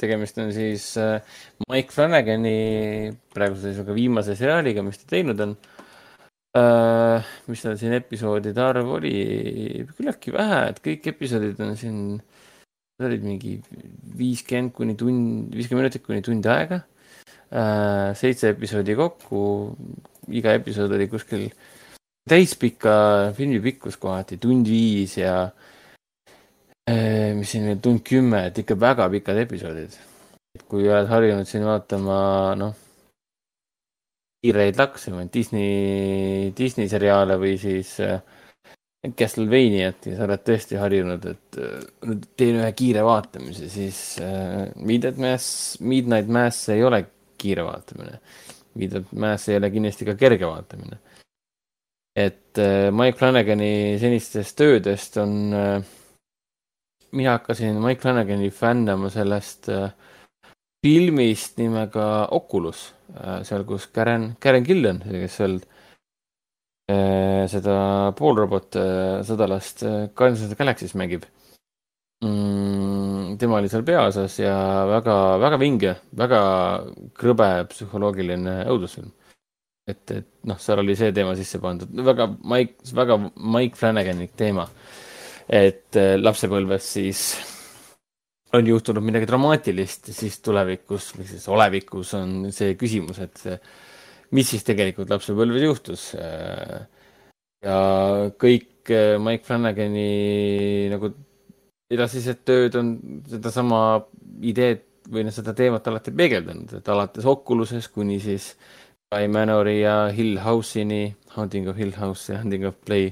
tegemist on siis Mike Flanagani praeguse seisuga viimase seriaaliga, mis ta teinud on. Uh, mis tal siin episoodide arv oli, küllaltki vähe, et kõik episoodid on siin, olid mingi viiskümmend kuni tund, viiskümmend minutit kuni tund aega. Seitse episoodi kokku, iga episood oli kuskil täispika filmi pikkus kohati, tund viis ja mis siin veel, tund kümme, et ikka väga pikad episoodid. et kui oled harjunud siin vaatama, noh, kiireid lakse, Disney, Disney seriaale või siis äh, Castlevaniat ja sa oled tõesti harjunud, et äh, nüüd teen ühe kiire vaatamise, siis äh, Midnight Mass, Midnight Mass ei ole kiire vaatamine. Midnight Mass ei ole kindlasti ka kerge vaatamine. et äh, Mike Flanagani senistest töödest on äh,, mina hakkasin Mike Flanagani fännama sellest äh, filmist nimega Oculus äh,, seal, kus Karen, Karen Gillan, kes veel Äh, seda poolrobot sõdalast Guardians of the Galaxy's mängib mm,. tema oli seal peaosas ja väga, väga vinge, väga krõbe psühholoogiline õudusfilm. et, et noh, seal oli see teema sisse pandud, väga Mike, väga Mike Flanaganilik teema. Et lapsepõlves siis on juhtunud midagi dramaatilist, siis tulevikus või siis olevikus on see küsimus, et mis siis tegelikult lapsepõlves juhtus. ja kõik eh, Mike Flanagani nagu edasised tööd on sedasama ideed või noh, seda teemat alati peegeldanud, et alates Oculusest kuni siis Bly Manori ja Hill House'ini, Haunting of Hill House ja Haunting of Play,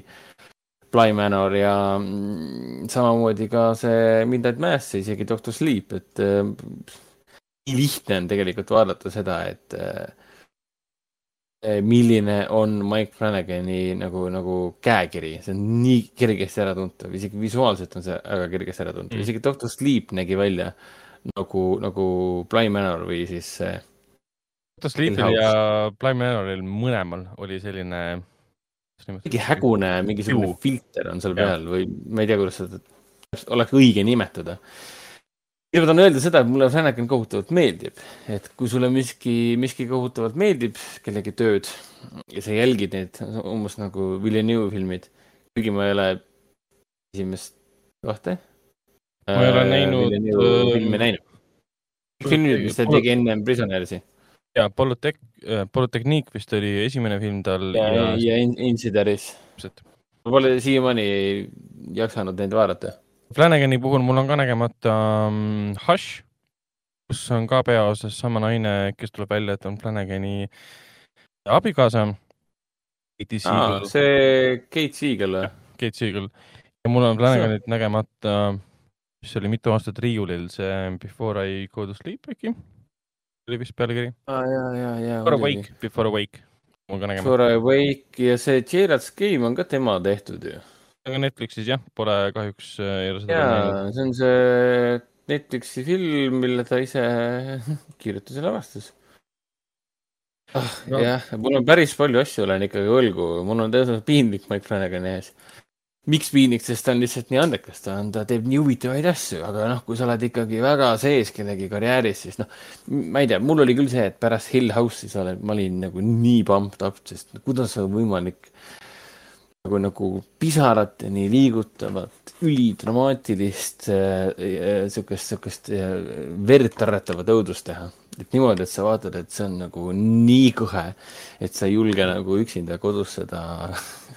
Bly Manor ja mm, samamoodi ka see Midnight Mass, isegi Doctor Sleep, et äh, nii lihtne on tegelikult vaadata seda, et äh, Eh, milline on Mike Flanagani nagu, nagu käekiri, see on nii kergesti äratuntav, isegi visuaalselt on see väga kergesti äratuntav mm., isegi Doctor Sleep nägi välja nagu, nagu Bly Manor või siis. Doctor Sleepil ja Bly Manoril mõlemal oli selline. Mingi hägune, mingisugune filter on seal peal või ma ei tea, kuidas seda oleks õige nimetada ja ma tahan öelda seda, et mulle Flanagan kohutavalt meeldib, et kui sulle miski, miski kohutavalt meeldib, kellegi tööd ja sa jälgid neid umbes nagu Villeneuve filmid, kuigi ma ei ole esimest kahte. ma ei ole äh, näinud. Äh, filmi näinud. filmid, mis ta tegi ennem Prisonersi. Ja Polütek-, äh, Polütehniik vist oli esimene film tal. ja, ja, ja Insideris. ma pole siiamaani jaksanud neid vaadata Flanagani puhul mul on ka nägemata um, Hush, kus on ka peaosas sama naine, kes tuleb välja, et on Flanagani abikaasa. Ah, see Kate Siegel või? Kate Siegel ja mul on Flanaganit nägemata, mis oli mitu aastat riiulil, see Before I go to sleep äkki oli vist pealkiri. Ah,. Before Awake, Before Awake. Before Awake ja see Gerald's Game on ka tema tehtud ju. Aga Netflixis jah, pole kahjuks äh, ei ole seda jaa, see on see Netflixi film, mille ta ise <laughs> kirjutas ja lavastas ah, no.. jah, mul on päris palju asju olen ikkagi võlgu, mul on tõenäoliselt piinlik Mike Flanagani ees. Miks piinlik, sest ta on lihtsalt nii andekas, ta on, ta teeb nii huvitavaid asju, aga noh, kui sa oled ikkagi väga sees kellegi karjääris, siis noh, ma ei tea, mul oli küll see, et pärast Hill House'i sa oled, ma olin nagu nii pumped up, sest kuidas on võimalik nagu, nagu pisarateni liigutavat, ülidramaatilist äh, siukest, siukest äh, verd tarratavat õudust teha. et niimoodi, et sa vaatad, et see on nagu nii kõhe, et sa ei julge nagu üksinda kodus seda <laughs>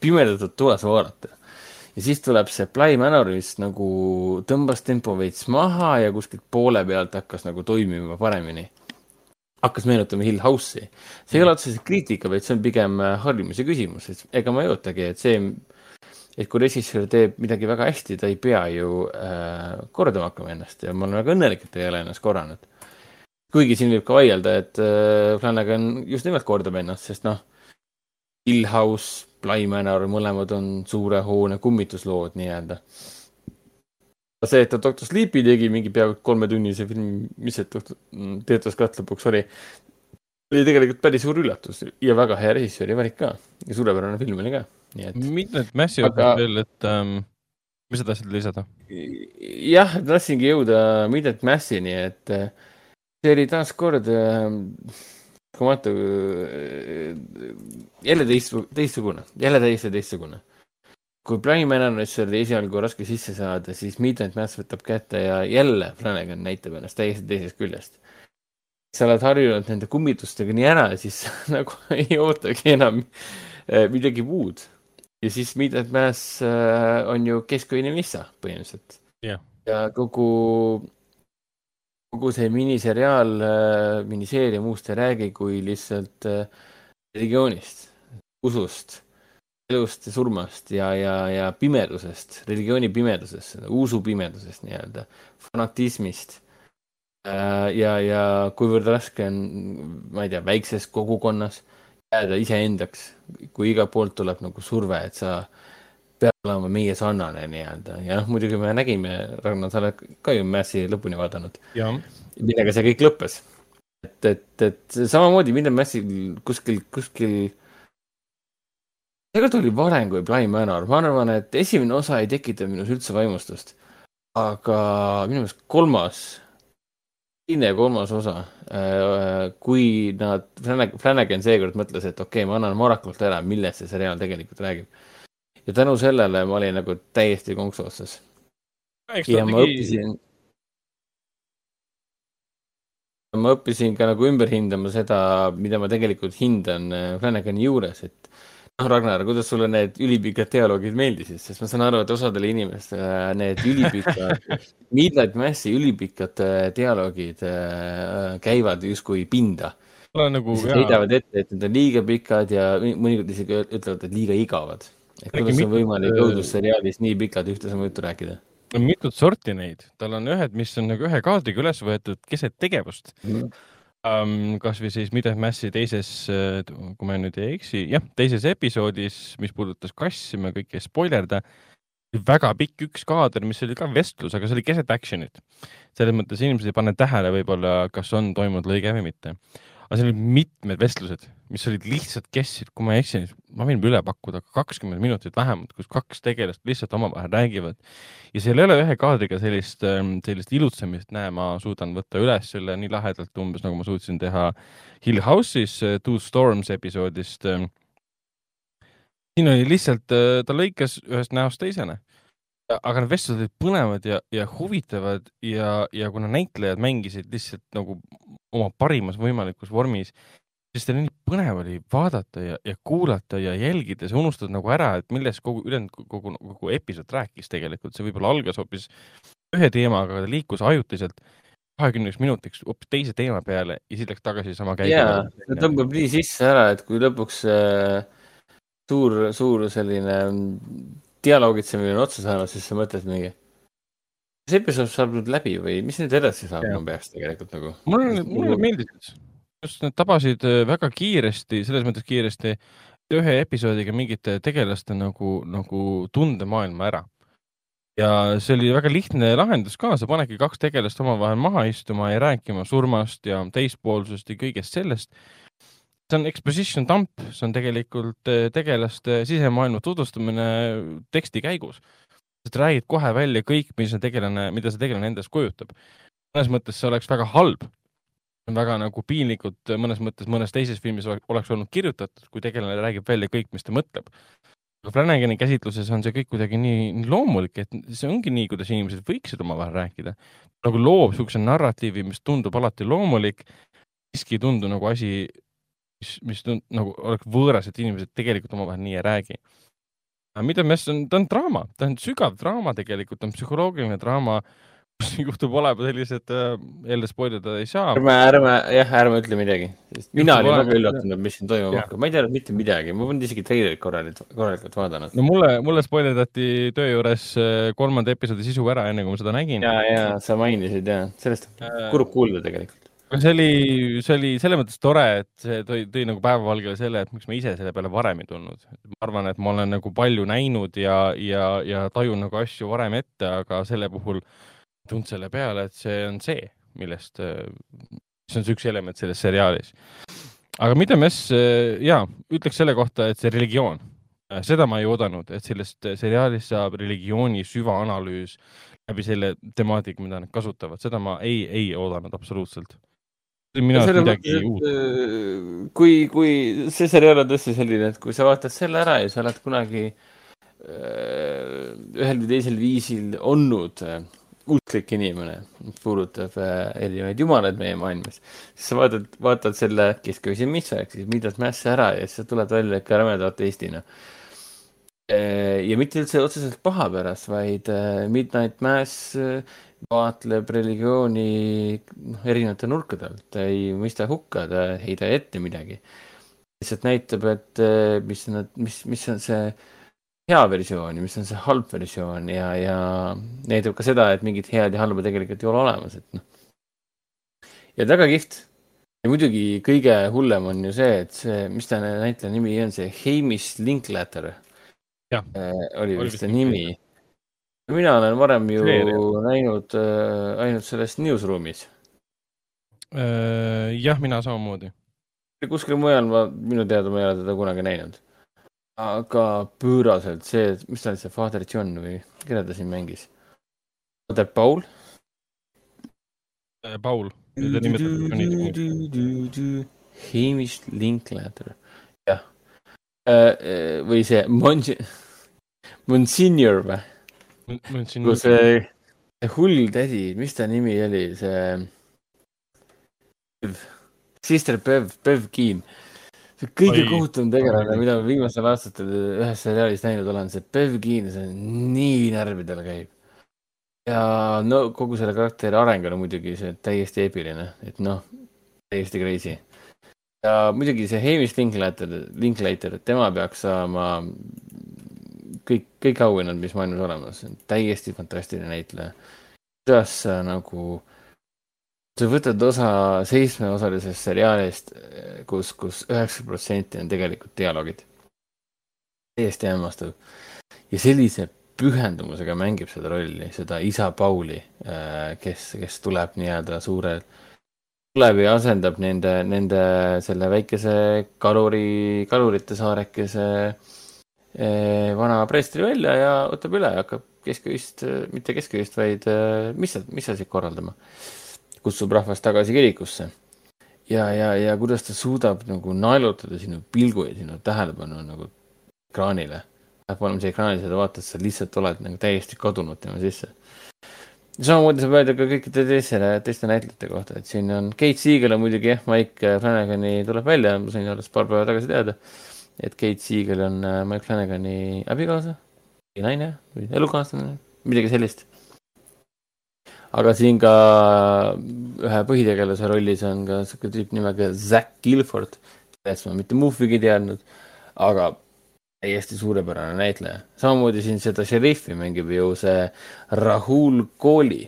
pimedatud toas vaadata. ja siis tuleb see Bly Manor, mis nagu tõmbas tempo veits maha ja kuskilt poole pealt hakkas nagu toimima paremini hakkas meenutama Hill House'i. see ei ole otseselt kriitika, vaid see on pigem äh, harjumuse küsimus, et ega ma ei ootagi, et see, et kui režissöör teeb midagi väga hästi, ta ei pea ju äh, kordama hakkama ennast ja ma olen väga õnnelik, et ta ei ole ennast korranud. kuigi siin võib ka vaielda, et äh, Flanagan just nimelt kordab ennast, sest noh, Hill House, Bly Manor, mõlemad on suure hoone kummituslood nii-öelda see, et ta Doctor Sleepi tegi mingi peaaegu kolmetunnise filmi, mis see töötas ka lõpuks oli, oli tegelikult päris suur üllatus ja väga hea režissööri valik ka ja suurepärane film oli ka, nii et. mitmed Massi aga... veel, et ähm, mis sa tahtsid lisada? jah, tahtsingi jõuda Midnight Massini, et äh, see oli taaskord äh, uskumatu äh,, jälle teist, teistsugune, jälle täiesti teistsugune kui Prime Managerisse oli esialgu raske sisse saada, siis Midnight Mass võtab kätte ja jälle Flanagan näitab ennast täiesti teisest küljest. sa oled harjunud nende kummitustega nii ära, siis <laughs> nagu ei ootagi enam eh, midagi muud. ja siis Midnight Mass äh, on ju kesköine missa põhimõtteliselt Jah. ja kogu, kogu see miniseriaal äh,, miniseeria muust ei räägi kui lihtsalt äh, religioonist, usust, elust ja surmast ja, ja, ja pimedusest, religiooni pimedusest, usu pimedusest nii-öelda, fanatismist. Äh, ja, ja kuivõrd raske on, ma ei tea, väikses kogukonnas jääda iseendaks, kui igalt poolt tuleb nagu surve, et sa pead olema meie sarnane nii-öelda ja noh, muidugi me nägime, Ragnar, sa oled ka ju Massi lõpuni vaadanud, jah, millega see kõik lõppes. et, et, et samamoodi William Massil kuskil, kuskil tegelikult oli varem kui Blind Manor, ma arvan, et esimene osa ei tekita minus üldse vaimustust. aga minu meelest kolmas, teine ja kolmas osa, kui nad, Flanagan seekord mõtles, et okei okay,, ma annan varakult ära, millest see seriaal tegelikult räägib. Ja tänu sellele ma olin nagu täiesti konksu otsas. ja ma tegi, õppisin, ma õppisin ka nagu ümber hindama seda, mida ma tegelikult hindan äh, Flanagani juures, et noh, Ragnar, kuidas sulle need ülipikad dialoogid meeldisid, sest ma saan aru, et osadele inimestele äh, need ülipikad <laughs> Midnight Massi ülipikad äh, dialoogid äh, käivad justkui pinda. on nagu heidavad ette, et need on liiga pikad ja mõnikord isegi ütlevad, et liiga igavad. Kuidas on võimalik äh, õudusseriaalis nii pikalt ühte sama juttu rääkida? on mitut sorti neid, tal on ühed, mis on nagu ühe kaadriga üles võetud keset tegevust um,. kasvõi siis Midnight Massi teises, kui ma nüüd ei eksi, jah, teises episoodis, mis puudutas kassi, ma kõike ei spoilerda. väga pikk üks kaader, mis oli ka vestlus, aga see oli keset action'it. selles mõttes inimesed ei pane tähele võib-olla, kas on toimunud lõige või mitte. Aga seal olid mitmed vestlused, mis olid lihtsalt kestsid, kui ma ei eksi, ma võin üle pakkuda kakskümmend minutit vähemalt, kus kaks tegelast lihtsalt omavahel räägivad. ja seal ei ole ühe kaadriga sellist, sellist ilutsemist, näe, ma suudan võtta üles selle nii lahedalt umbes nagu ma suutsin teha Hill House'is äh, Two Storms episoodist. siin oli lihtsalt, ta lõikas ühest näost teisene. Aga need vestlused olid põnevad ja, ja huvitavad ja, ja kuna näitlejad mängisid lihtsalt nagu oma parimas võimalikus vormis, siis teil nii põnev oli vaadata ja, ja kuulata ja jälgida, sa unustad nagu ära, et millest kogu ülejäänud kogu, kogu, episood rääkis tegelikult, see võib-olla algas hoopis ühe teemaga, ta liikus ajutiselt kahekümneks minutiks hoopis teise teema peale ja siis läks tagasi sama käigu jaa, ta tõmbab nii sisse ära, et kui lõpuks äh, suur, suur selline mm, dialoogitsemine on otsa saanud, siis sa mõtled mingi. see episood saab nüüd läbi või mis nüüd edasi saab, ma peaks tegelikult nagu. mulle, mulle meeldis, just need tabasid äh, väga kiiresti, selles mõttes kiiresti, ühe episoodiga mingite tegelaste nagu, nagu tundemaailma ära. ja see oli väga lihtne lahendus ka, sa panedki kaks tegelast omavahel maha istuma ja rääkima surmast ja teispoolsusest ja kõigest sellest. See on exposition dump, see on tegelikult äh, tegelaste sisemaailma tutvustamine teksti käigus. sa räägid kohe välja kõik, mis see tegelane, mida see tegelane endast kujutab. mõnes mõttes see oleks väga halb on väga nagu piinlikult mõnes mõttes mõnes teises filmis ole- oleks olnud kirjutatud, kui tegelane räägib välja kõik, mis ta mõtleb. aga Flanagani käsitluses on see kõik kuidagi nii, nii loomulik, et see ongi nii, kuidas inimesed võiksid omavahel rääkida. nagu loob niisuguse narratiivi, mis tundub alati loomulik, siiski ei tundu nagu asi, mis, mis tund, nagu oleks võõras, et inimesed tegelikult omavahel nii ei räägi. aga mida me, ta on draama, ta on sügav draama tegelikult, ta on psühholoogiline draama, kus <laughs> juhtub olema sellised, jälle spoilida ei saa. ärme, ärme, jah, ärme ütle midagi, mina olin väga üllatunud, mis siin toimuma hakkab, ma ei teadnud mitte midagi, ma polnud isegi treilerit korralikult, korralikult vaadanud. no mulle, mulle spoilerdati töö juures äh, kolmanda episoodi sisu ära, enne kui ma seda nägin. ja, ja sa mainisid ja sellest on Äh, kurb kuulda tegelikult. See oli, see oli selles mõttes tore, et see tõi, tõi nagu päevavalgele selle, et miks ma ise selle peale varem ei tulnud. ma arvan, et ma olen nagu palju näinud ja, ja, ja tajun nagu asju varem ette, aga selle puhul ei tulnud selle peale, et see on see, millest, see on see üks element selles seriaalis. aga mida me s- ja ütleks selle kohta, et see religioon, seda ma ei oodanud, et sellest seriaalist saab religiooni süvaanalüüs läbi selle temaatika, mida nad kasutavad, seda ma ei, ei oodanud absoluutselt. Minu arust midagi uut. äh, kui, kui see seriaal on tõesti selline, et kui sa vaatad selle ära ja sa oled kunagi äh, ühel või teisel viisil olnud äh, usklik inimene, mis puudutab äh, erinevaid jumalaid meie maailmas, siis sa vaatad, vaatad selle kesköise missa ehk siis Midnight Mass'i ära ja siis sa tuled välja ikka rämeda ateistina. ja mitte üldse otseselt paha pärast, vaid äh, Midnight Mass äh, vaatleb religiooni noh, erinevate nurkade alt, ta ei mõista hukka, ta ei heida ette midagi. lihtsalt näitab, et äh, mis nad, mis, mis on see hea versioon ja mis on see halb versioon ja, ja näitab ka seda, et mingit head ja halba tegelikult ei ole olemas, et noh. ja väga kihvt ja muidugi kõige hullem on ju see, et see, mis ta näitleja nimi on, see Hamish Linklater äh, oli vist ta nimi. Mina olen varem ju Seeria. näinud äh, ainult selles Newsroom'is. Äh, jah, mina samamoodi. kuskil mujal ma, minu teada ma ei ole teda kunagi näinud. aga pööraselt see, mis ta oli, see Father John või keda ta siin mängis? Father Paul? Äh, Paul, nii. Hamish Linklater, jah. või see Mon-, <laughs> Monsignor või? Ütlesin. kus see, see hull tädi, mis ta nimi oli, see. Sister Bev, Bev Keen. see kõige kohutavam tegelane, mida ma viimastel aastatel ühes seriaalis näinud olen, see Bev Keen, see nii närvidele käib. ja no kogu selle karakteri areng on muidugi see täiesti eepiline, et noh, täiesti crazy. ja muidugi see Hamish Linklater, Linklater, tema peaks saama kõik, kõik auhinnad, mis maailmas olemas, täiesti fantastiline näitleja. kuidas sa nagu, sa võtad osa seitsmeosalisest seriaalist, kus, kus üheksa protsenti on tegelikult dialoogid. täiesti hämmastav. ja sellise pühendumusega mängib seda rolli, seda isa Pauli, kes, kes tuleb nii-öelda suure, tuleb ja asendab nende, nende selle väikese kaluri, kalurite saarekese eh, vana preestri välja ja võtab üle ja hakkab keskööist, mitte keskööist, vaid eh, mis sa, mis asja korraldama. kutsub rahvast tagasi kirikusse. ja, ja, ja kuidas ta suudab nagu naelutada sinu pilgu ja sinu tähelepanu nagu ekraanile. Läheb olema see ekraanil, seda vaatad, sa lihtsalt oled nagu täiesti kadunud tema sisse. samamoodi saab öelda ka kõikide teistele, teiste näitlejate kohta, et siin on Kate Siegel on muidugi jah, Mike Flanagani tuleb välja, ma sain alles paar päeva tagasi teada et Kate Siegel on äh, Mike Flanagani abikaasa või naine või elukaaslane, midagi sellist. aga siin ka ühe põhitegelase rollis on ka siuke tüüp nimega Zack Gilford, kellest ma mitte muhvigi ei teadnud, aga täiesti suurepärane näitleja. samamoodi siin seda šeriffi mängib ju see Rahul Kohli,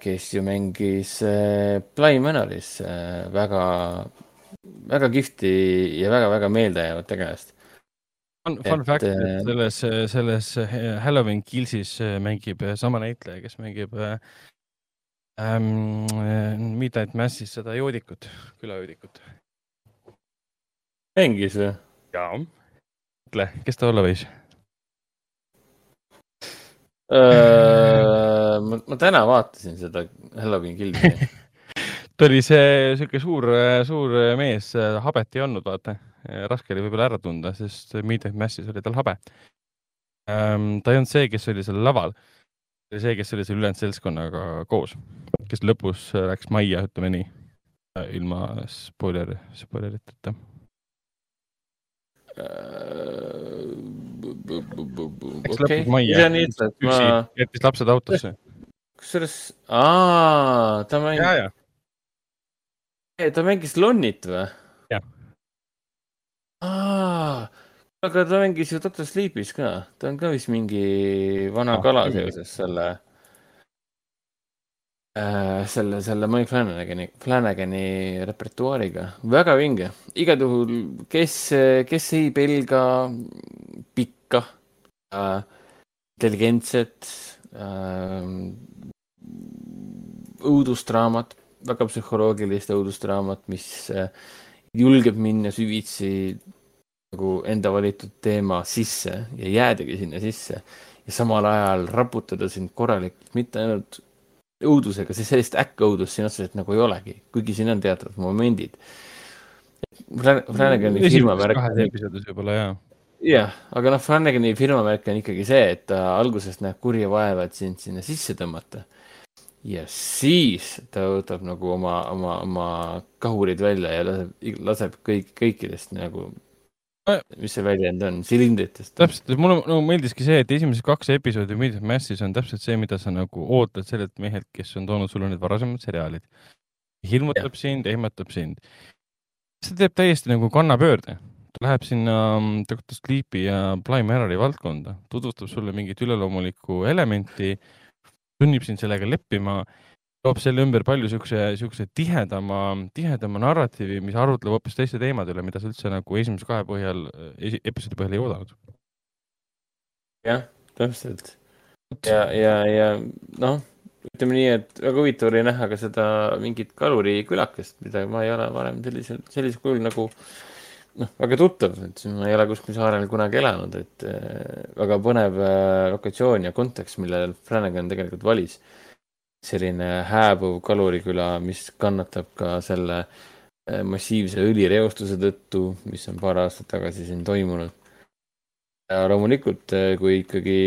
kes ju mängis äh, Bly Manoris äh, väga väga kihvti ja väga-väga meeldejäävat tegelast. Fun, fun Et, fact, et äh, selles, selles Halloween Killsis mängib sama näitleja, kes mängib äh, ähm, Midnight Massis seda joodikut, külajoodikut. mängis või? jaa. mõtle, kes ta olla võis? ma, ma täna vaatasin seda Halloween Killi <laughs> ta oli see sihuke suur, suur mees, habet ei olnud, vaata. raske oli võib-olla ära tunda, sest Midnight Massis oli tal habe. ta ei olnud see, kes oli seal laval. see, kes oli seal ülejäänud seltskonnaga koos, kes lõpus läks majja, ütleme nii. ilma spoiler, spoileriteta. Läks lõpus majja, üksi, jättis lapsed autosse. kusjuures, aa, ta ja ta mängis Lonnit või? Jah. aga ta mängis ju Doctor Sleepis ka, ta on ka vist mingi vana Ah, kala seoses selle äh, selle, selle Mike Flanagani, Flanagani repertuaariga, väga vinge. igal juhul, kes, kes ei pelga pikka äh,, intelligentset äh, õudusdraamat, väga psühholoogilist õudusdraamat, mis äh, julgeb minna süvitsi nagu enda valitud teema sisse ja jäädagi sinna sisse ja samal ajal raputada sind korralikult, mitte ainult õudusega, sest sellist äkkõudust siin otseselt nagu ei olegi, kuigi siin on teatavad momendid. Flanagani firma esimeses värk kahes episoodis võib-olla jaa. jah, aga noh, Flanagani firma värk on ikkagi see, et ta algusest näeb kurja vaeva, et sind sinna sisse tõmmata. Ja siis ta võtab nagu oma, oma, oma kahurid välja ja laseb, laseb kõik, kõikidest nagu mis see väljend on, silindritest. täpselt, mulle nagu meeldiski see, et esimesed kaks episoodi Midnight Massis on täpselt see, mida sa nagu ootad sellelt mehelt, kes on toonud sulle need varasemad seriaalid. hirmutab sind, ehmatab sind. see teeb täiesti nagu kannapöörde. ta läheb sinna mm, Doctor Sleepi ja Bly Mirrori valdkonda, tutvustab sulle mingit üleloomulikku elementi, sunnib sind sellega leppima toob selle ümber palju siukse, siukse tihedama, tihedama narratiivi, mis arutleb hoopis teiste teemade üle, mida sa üldse nagu esimese kahe põhjal, episoodi põhjal ei oodanud. jah, täpselt. ja, ja, ja noh, ütleme nii, et väga huvitav oli näha ka seda mingit kalurikülakest, mida ma ei ole varem sellisel, sellisel kujul nagu noh, väga tuttav, et ma ei ole kuskil saarel kunagi elanud, et äh, väga põnev äh, lokatsioon ja kontekst, mille Flanagan tegelikult valis selline hääbuv kaluriküla, mis kannatab ka selle äh, massiivse õlireostuse tõttu, mis on paar aastat tagasi siin toimunud. ja loomulikult, kui ikkagi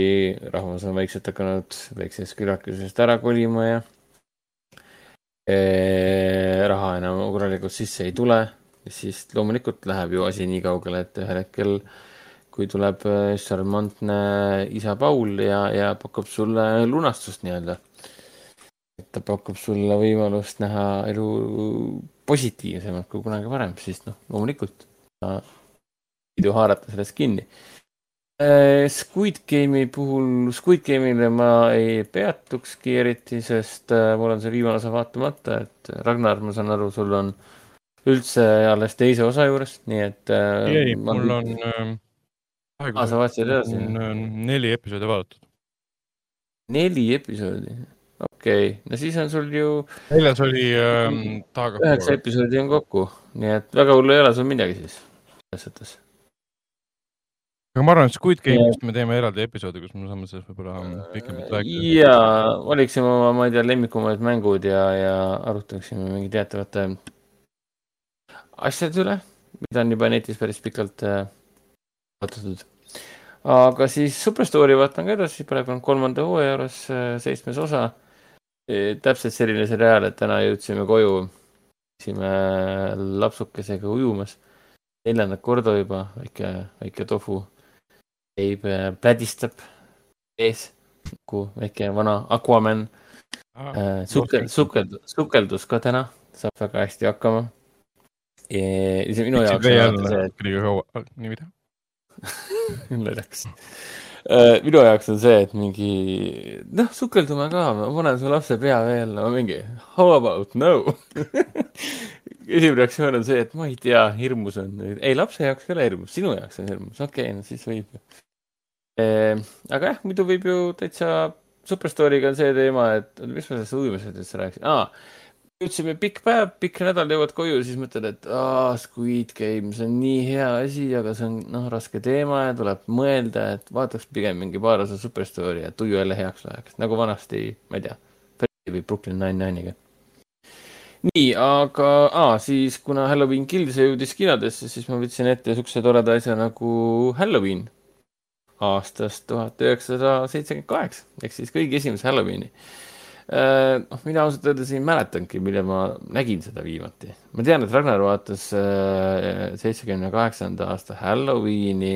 rahvas on vaikselt hakanud väiksest külakesest ära kolima ja raha enam korralikult sisse ei tule, siis loomulikult läheb ju asi nii kaugele, et ühel hetkel kui tuleb šarmantne isa Paul ja, ja pakub sulle lunastust nii-öelda et ta pakub sulle võimalust näha elu positiivsemalt kui kunagi varem, siis noh, loomulikult ei tohi haarata sellest kinni. Äh, Squid Game'i puhul, Squid Game'ile ma ei peatukski eriti, sest äh, mul on see viimane osa vaatamata, et Ragnar, ma saan aru, sul on üldse alles teise osa juures, nii et. Äh, ei, ei, mul on äh,. aa, sa vaatasid edasi? neli episoodi vaadatud. neli episoodi okei okay., no siis on sul ju. neljas oli ähm, Taga. üheksa episoodi on kokku, nii et väga hullu ei ole sul midagi siis, selles suhtes. aga ma arvan, et Squid Game'ist me teeme eraldi episoodi, kus me saame sellest võib-olla ähm, pikemalt rääkida. ja valiksime oma, ma ei tea, lemmikumad mängud ja, ja arutaksime mingi teatavate asjade üle, mida on juba netis päris pikalt äh, vaadatud aga siis Superstory vaatan ka edasi, praegu on kolmanda hooaja juures äh, seitsmes osa täpselt selline seriaal, et täna jõudsime koju, käisime lapsukesega ujumas. neljandat korda juba, väike, väike tofu käib, plädistab ees nagu väike vana Aquaman ah,. sukel-, sukel-, sukeldus ka täna, saab väga hästi hakkama. Minu jaoks. kõige kaua, nii mida? <laughs> naljakas Äh, minu jaoks on see, et mingi, noh, sukeldume ka, ma panen su lapse pea veel, no mingi how about no <laughs> esimene reaktsioon on see, et ma ei tea, hirmus on. ei, lapse jaoks ei ole hirmus, sinu jaoks on hirmus, okei okay,, no siis võib ju e,. aga jah, muidu võib ju täitsa, Superstory'ga on see teema, et mis ma sellest ujumisest üldse rääkisin ah,, jõudsime pikk päev, pikk nädal, jõuad koju, siis mõtled, et aa, Squid Game, see on nii hea asi, aga see on noh, raske teema ja tuleb mõelda, et vaataks pigem mingi paar osa Superstory ja tuju jälle heaks läheks, nagu vanasti, ma ei tea, või Brooklyn Nine-Nine'iga. nii, aga aa, siis kuna Halloween Kills jõudis kinodesse, siis ma võtsin ette siukse toreda asja nagu Halloween aastast tuhat üheksasada seitsekümmend kaheksa ehk siis kõige esimese Halloweeni noh, mina ausalt öeldes ei mäletanudki, millal ma nägin seda viimati. ma tean, et Ragnar vaatas äh, seitsmekümne kaheksanda aasta Halloweeni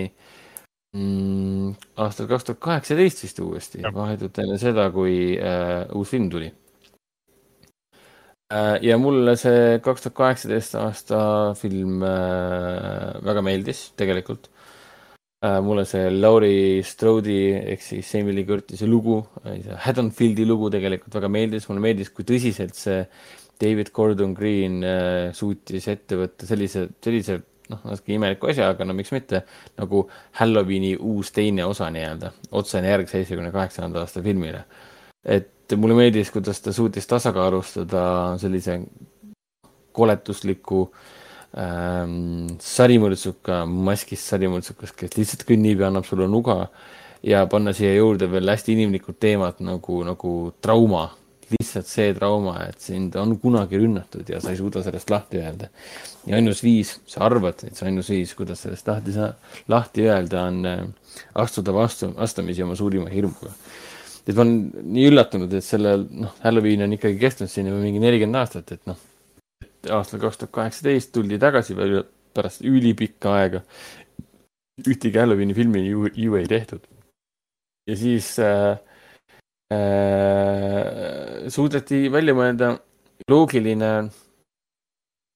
mm, aastal kaks tuhat kaheksateist vist uuesti, vahetult enne seda, kui äh, uus film tuli äh,. ja mulle see kaks tuhat kaheksateist aasta film äh, väga meeldis tegelikult äh,. Mulle see Laurie Strode ehk siis Jamie Lee Curtis'i lugu, Haddonfieldi lugu tegelikult väga meeldis, mulle meeldis, kui tõsiselt see David Gordon Green äh, suutis ette võtta sellise, sellise noh, natuke imeliku asja, aga no miks mitte, nagu Halloweeni uus teine osa nii-öelda, otsene järg seitsmekümne kaheksanda aasta filmile. et mulle meeldis, kuidas ta suutis tasakaalustada sellise koletusliku äh, ähm, sarimõrtsuka, maskist sarimõrtsukas, kes lihtsalt kõnnib ja annab sulle nuga ja panna siia juurde veel hästi inimlikud teemad nagu, nagu trauma, lihtsalt see trauma, et sind on kunagi rünnatud ja sa ei suuda sellest lahti öelda. ja ainus viis, sa arvad, et see ainus viis, kuidas sellest lahti saa-, lahti öelda, on äh, astuda vastu, vastamisi oma suurima hirmuga. et ma olen nii üllatunud, et sellel, noh, Halloween on ikkagi kestnud siin juba mingi nelikümmend aastat, et noh aastal kaks tuhat kaheksateist tuldi tagasi veel pärast ülipikka aega. ühtegi Halloweeni filmi ju, ju ei tehtud. ja siis äh, äh, suudeti välja mõelda loogiline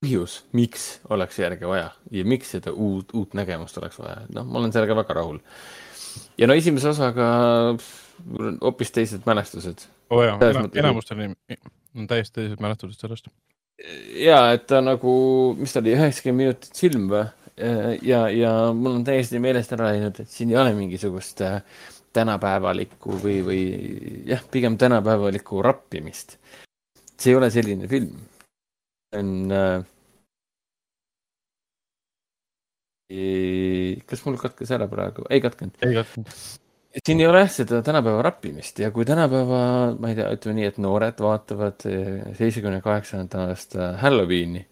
põhjus, miks oleks järge vaja ja miks seda uut, uut nägemust oleks vaja, noh, ma olen sellega väga rahul. ja no esimese osaga hoopis teised mälestused. oo oh, jaa, enamustel on täiesti teised mälestused sellest. Ja, et ta nagu, mis ta oli, üheksakümmend minutit film või? ja, ja mul on täiesti meelest ära läinud, et siin ei ole mingisugust äh, tänapäevalikku või, või jah, pigem tänapäevalikku rappimist. see ei ole selline film. see on äh, kas mul katkes ära praegu? ei katkenud. ei katkenud. Siin ei ole seda tänapäeva rappimist ja kui tänapäeva, ma ei tea, ütleme nii, et noored vaatavad eh, seitsmekümne kaheksanda aasta Halloweeni,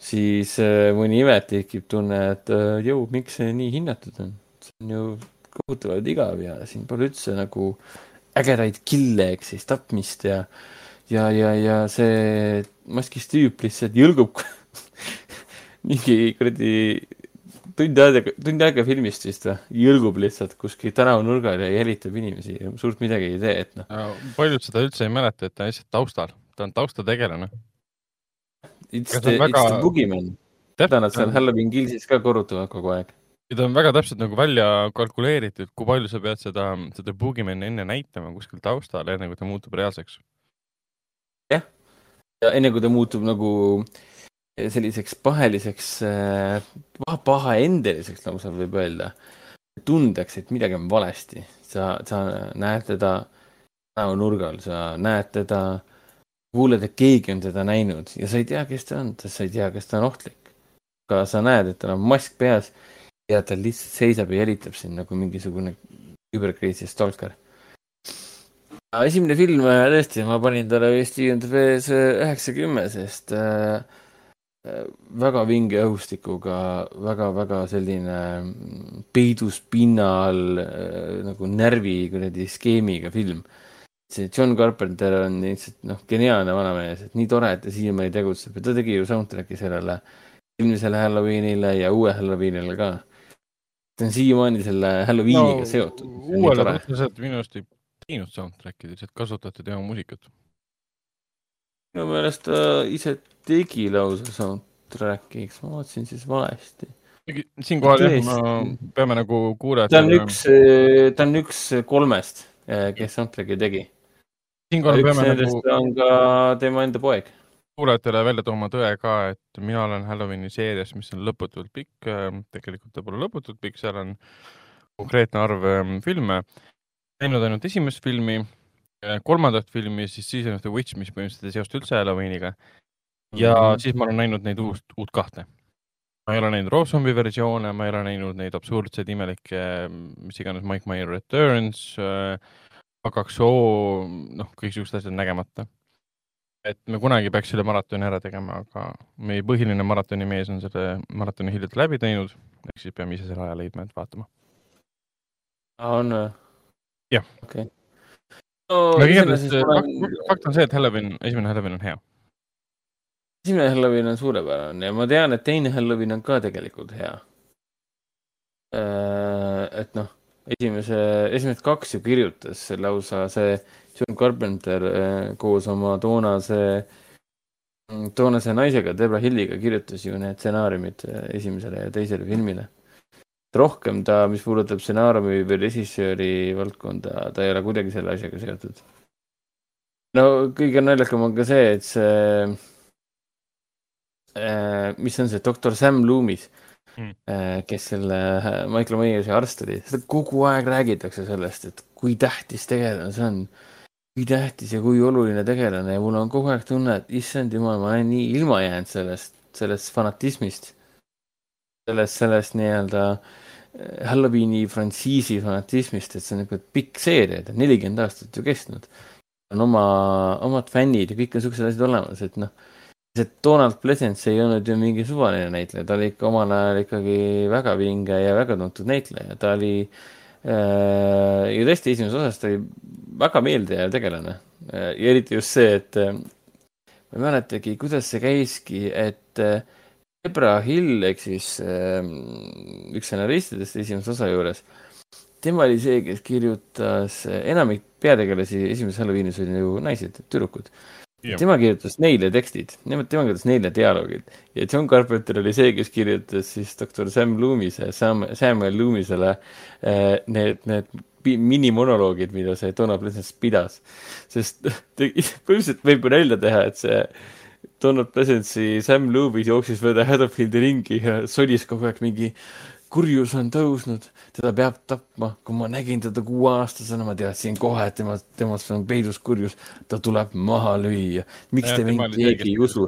siis eh, mõni ime tekib tunne, et eh, jõu, miks see nii hinnatud on. see on ju kohutavalt igav ja siin pole üldse nagu ägedaid kille ehk siis tapmist ja, ja, ja, ja see maskis tüüp lihtsalt jõlgub <laughs> mingi kuradi tund aega, tund aega filmist vist või, jõlgub lihtsalt kuskil tänavanurgal ja jälitab inimesi ja suurt midagi ei tee, et noh. paljud seda üldse ei mäleta, et ta on lihtsalt taustal, ta on taustategelane. It's the, väga... it's the boogeyman. seda nad seal Halloween Killsis ka korrutavad kogu aeg. ja ta on väga täpselt nagu välja kalkuleeritud, kui palju sa pead seda, seda boogeyman'i enne näitama kuskil taustal, enne kui ta muutub reaalseks. jah, ja enne kui ta muutub nagu äh, selliseks paheliseks, äh, pahaendeliseks lausa võib öelda. tundeks, et midagi on valesti, sa, sa näed teda näonurgal, sa näed teda, kuuled, et keegi on teda näinud ja sa ei tea, kes ta on, sest sa ei tea, kas ta on ohtlik. aga sa näed, et tal on mask peas ja ta lihtsalt seisab ja jälitab sind nagu mingisugune übercrazy stalker esimene film äh, tõesti, ma panin talle vist IMDB-s üheksakümmend, sest äh, väga vinge õhustikuga väga,, väga-väga selline peidus pinna all äh, nagu närvi kuradi skeemiga film. see John Carpenter on lihtsalt noh, geniaalne vanamees, et nii tore, et ta siiamaani tegutseb ja ta tegi ju soundtrack'i sellele eelmisele Halloweenile ja uue Halloweenile ka. ta on siiamaani selle Halloweeniga no, seotud. uuele otseselt minu arust ei teinud soundtrack'i, lihtsalt kasutati tema muusikat minu meelest ta ise tegi lausa soundtrack'i, eks ma vaatasin siis valesti. siinkohal jah, ma peame nagu kuulajatele. ta on üks, ta on üks kolmest, kes soundtrack'i tegi. siinkohal peame nagu. on ka tema enda poeg. kuulajatele välja tooma tõe ka, et mina olen Halloweeni seerias, mis on lõputult pikk, tegelikult ta pole lõputult pikk, seal on konkreetne arv ähm, filme. näinud ainult esimest filmi Äh, kolmandat filmi, siis Season of the Witch, mis põhimõtteliselt ei seosta üldse Halloweeniga. ja mm -hmm. siis ma olen näinud neid uut, uut kahte. ma ei ole näinud Rob Zombie versioone, ma ei ole näinud neid absurdseid, imelikke, mis iganes Mike Meyer Returns äh,, A2O, noh, kõiksugused asjad nägemata. et me kunagi peaks selle maratoni ära tegema, aga meie põhiline maratonimees on selle maratoni hiljuti läbi teinud, ehk siis peame ise selle aja leidma, et vaatama. on või? jah. okei okay no igatahes fakt, fakt on see, et Halloween, esimene Halloween on hea. esimene Halloween on suurepärane ja ma tean, et teine Halloween on ka tegelikult hea. Äh, et noh, esimese, esimesed kaks ju kirjutas lausa see John Carpenter äh, koos oma toonase, toonase naisega, Debra Hilliga kirjutas ju need stsenaariumid äh, esimesele ja teisele filmile rohkem ta, mis puudutab stsenaariumi või režissööri valdkonda, ta ei ole kuidagi selle asjaga seotud. no kõige naljakam on ka see, et see äh,, mis on see doktor Sam Loomis mm., äh, kes selle Michael Myersi arst oli, seda kogu aeg räägitakse sellest, et kui tähtis tegelane see on. kui tähtis ja kui oluline tegelane ja mul on kogu aeg tunne, et issand jumal, ma olen nii ilma jäänud sellest, sellest fanatismist. sellest, sellest nii-öelda äh, Halloweeni frantsiisi fanatismist, et see on niisugune pikk seeria, ta on nelikümmend aastat ju kestnud. on oma, omad fännid ja kõik on siuksed asjad olemas, et noh, see Donald Pleasence ei olnud ju mingi suvaline näitleja, ta oli ikka omal ajal ikkagi väga vinge ja väga tuntud näitleja, ta oli äh, ja tõesti esimeses osas ta oli väga meeldejääv tegelane äh,. ja eriti just see, et äh, ma ei mäletagi, kuidas see käiski, et äh, Debra Hill ehk siis äh, üks stsenaristidest esimese osa juures. tema oli see, kes kirjutas, enamik peategelasi esimeses Halloweenis olid ju naised, tüdrukud tema kirjutas neile tekstid, tema kirjutas neile dialoogid ja John Carpenter oli see, kes kirjutas siis doktor Sam Loomisele, Sam, Samuel Loomisele äh, need, need minimonoloogid, mida see Donald Pleasence pidas. sest <laughs> põhimõtteliselt võib ju nalja teha, et see Donald Pleasence'i Sam Loomis jooksis mööda Haddonfieldi ringi ja solis kogu aeg mingi kurjus on tõusnud teda peab tapma. kui ma nägin teda kuueaastasena, ma teadsin kohe, et tema, temast on peidus kurjus. ta tuleb maha lüüa. miks ja, te mind keegi ei usu?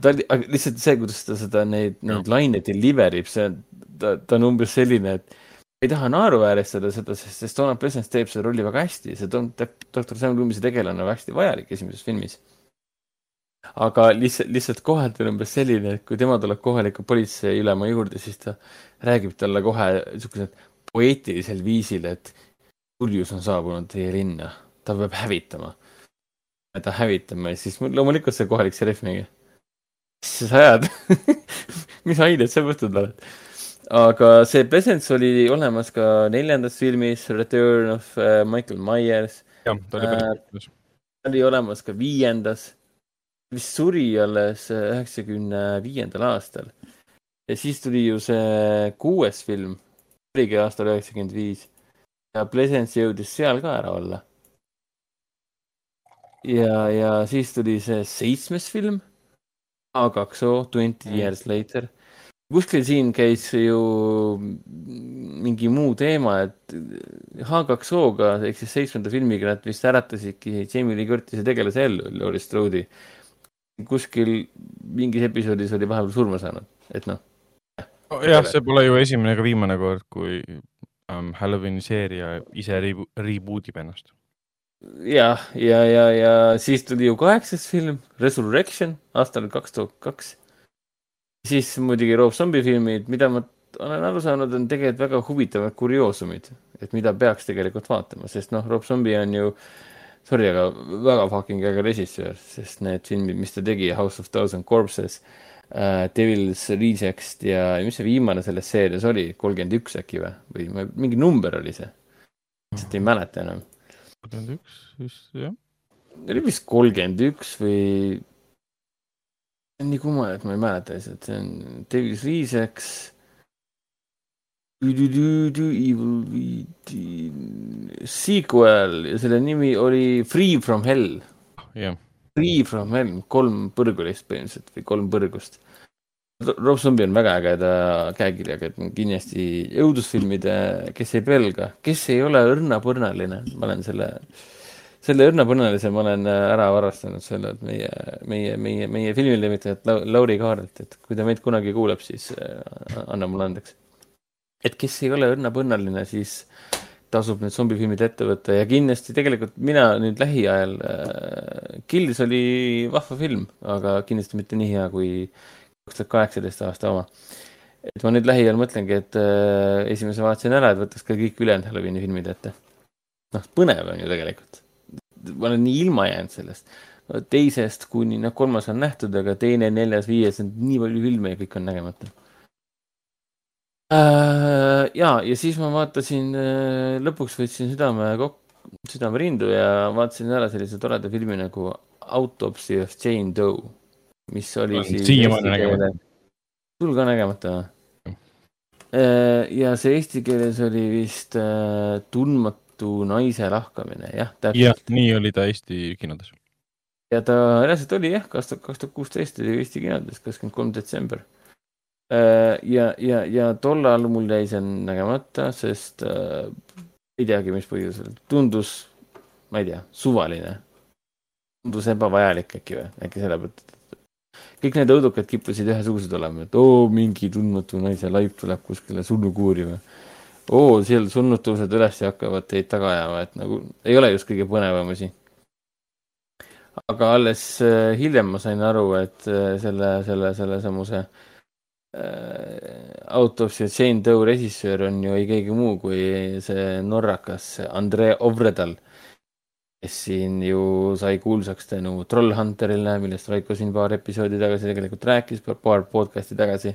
ta oli, aga lihtsalt see, kuidas ta seda, neid, neid laine deliver ib, see, ta, ta on umbes selline, et ei taha naeruvääristada seda, sest, sest Donald Pleasence teeb seda rolli väga hästi. see doktor Sam Loomise tegelane on väga hästi vajalik esimeses filmis aga lihtsalt, lihtsalt kohalt on umbes selline, et kui tema tuleb kohaliku politseiülema juurde, siis ta räägib talle kohe niisugusel poeetilisel viisil, et tuljus on saabunud teie linna, ta peab hävitama. ta hävitama ja siis loomulikult see kohalik šerif mingi, mis sa ajad <laughs> mis aineid sa võtnud oled? aga see presence oli olemas ka neljandas filmis Return of uh, Michael Myers. jah, ta oli päris uh,. oli olemas ka viiendas vist suri alles üheksakümne viiendal aastal. ja siis tuli ju see kuues film, oligi aastal üheksakümmend viis ja Pleasence jõudis seal ka ära olla. ja, ja siis tuli see seitsmes film, A2O, Twenty mm. Years Later. kuskil siin käis ju mingi muu teema, et H2O-ga ehk siis seitsmenda filmiga nad vist äratasidki Jamie Lee Curtis'i tegelase ellu, Laurie Strode'i kuskil mingis episoodis oli vahepeal surma saanud, et noh. jah, see pole ju esimene ega viimane kord, kui um, Halloweeni seeria ise rebo reboot ib ennast. jah, ja, ja, ja, ja siis tuli ju kaheksas film Resurrection aastal kaks tuhat kaks. siis muidugi Rob Zombie filmid, mida ma olen aru saanud, on tegelikult väga huvitavad kurioosumid, et mida peaks tegelikult vaatama, sest noh, Rob Zombie on ju äh, sorry, aga väga fucking äge režissöör, sest need filmid, mis ta tegi, House of Thousand Corpses uh,, Devil's Rejects ja mis see viimane selles seerias oli, kolmkümmend üks äkki või, või mingi number oli see? lihtsalt ei mäleta enam. kolmkümmend üks vist, jah. oli vist kolmkümmend üks või nii kummaline, et ma ei mäleta lihtsalt, see on Devil's Rejects Evil sequel. Ja selle nimi oli Free from Hell. Yeah.. Free from Hell, kolm põrgulist põhimõtteliselt või kolm põrgust. Rob Zombie on väga ägeda käekirjaga, et kindlasti õudusfilmide, kes ei pelga, kes ei ole õrnapõrnaline, ma olen selle, selle õrnapõrnalise ma olen ära varastanud selle, et meie, meie, meie, meie filmilevitajat Lauri Kaarelt, et kui ta meid kunagi kuuleb, siis äh, anna mulle andeks et kes ei ole õnnapõnnaline, siis tasub need zombifilmid ette võtta ja kindlasti tegelikult mina nüüd lähiajal äh,, Kills oli vahva film, aga kindlasti mitte nii hea kui kaks tuhat kaheksateist aasta oma. et ma nüüd lähiajal mõtlengi, et äh, esimese vaatasin ära, et võtaks ka kõik ülejäänud Halloweeni filmid ette. noh, põnev on ju tegelikult. ma olen nii ilma jäänud sellest. teisest kuni noh, kolmas on nähtud, aga teine, neljas, viies, nii palju filme ja kõik on nägemata äh,. ja, ja siis ma vaatasin äh,, lõpuks võtsin südame kokku, südame rindu ja vaatasin ära sellise toreda filmi nagu Autopsy of Jane Doe, mis oli siis. siiamaani nägemata. sul ka nägemata või? Äh, ja see eesti keeles oli vist äh, Tundmatu naise lahkamine, jah. jah, nii oli ta Eesti kinodes. ja ta reaalselt oli jah, kaks tuhat, kaks tuhat kuusteist oli Eesti kinodes, kakskümmend kolm detsember Äh, ja, ja, ja tollal mul jäi see nägemata, sest äh, ei teagi, mis põhjusel, tundus, ma ei tea, suvaline. tundus ebavajalik äkki või, äkki sellepärast, et kõik need õudukad kippusid ühesugused olema, et oo, mingi tundmatu naise laip tuleb kuskile surnukuuri või oo, seal surnud tõused üles ja hakkavad teid taga ajama, et nagu ei ole just kõige põnevam asi. aga alles äh, hiljem ma sain aru, et äh, selle, selle, selle samuse Äh, Autopsy of Jane Doe režissöör on ju ei keegi muu kui see norrakas Andrei Ovredal, kes siin ju sai kuulsaks tänu Trollhunterile, millest Raiko siin paar episoodi tagasi tegelikult rääkis, paar podcast'i tagasi.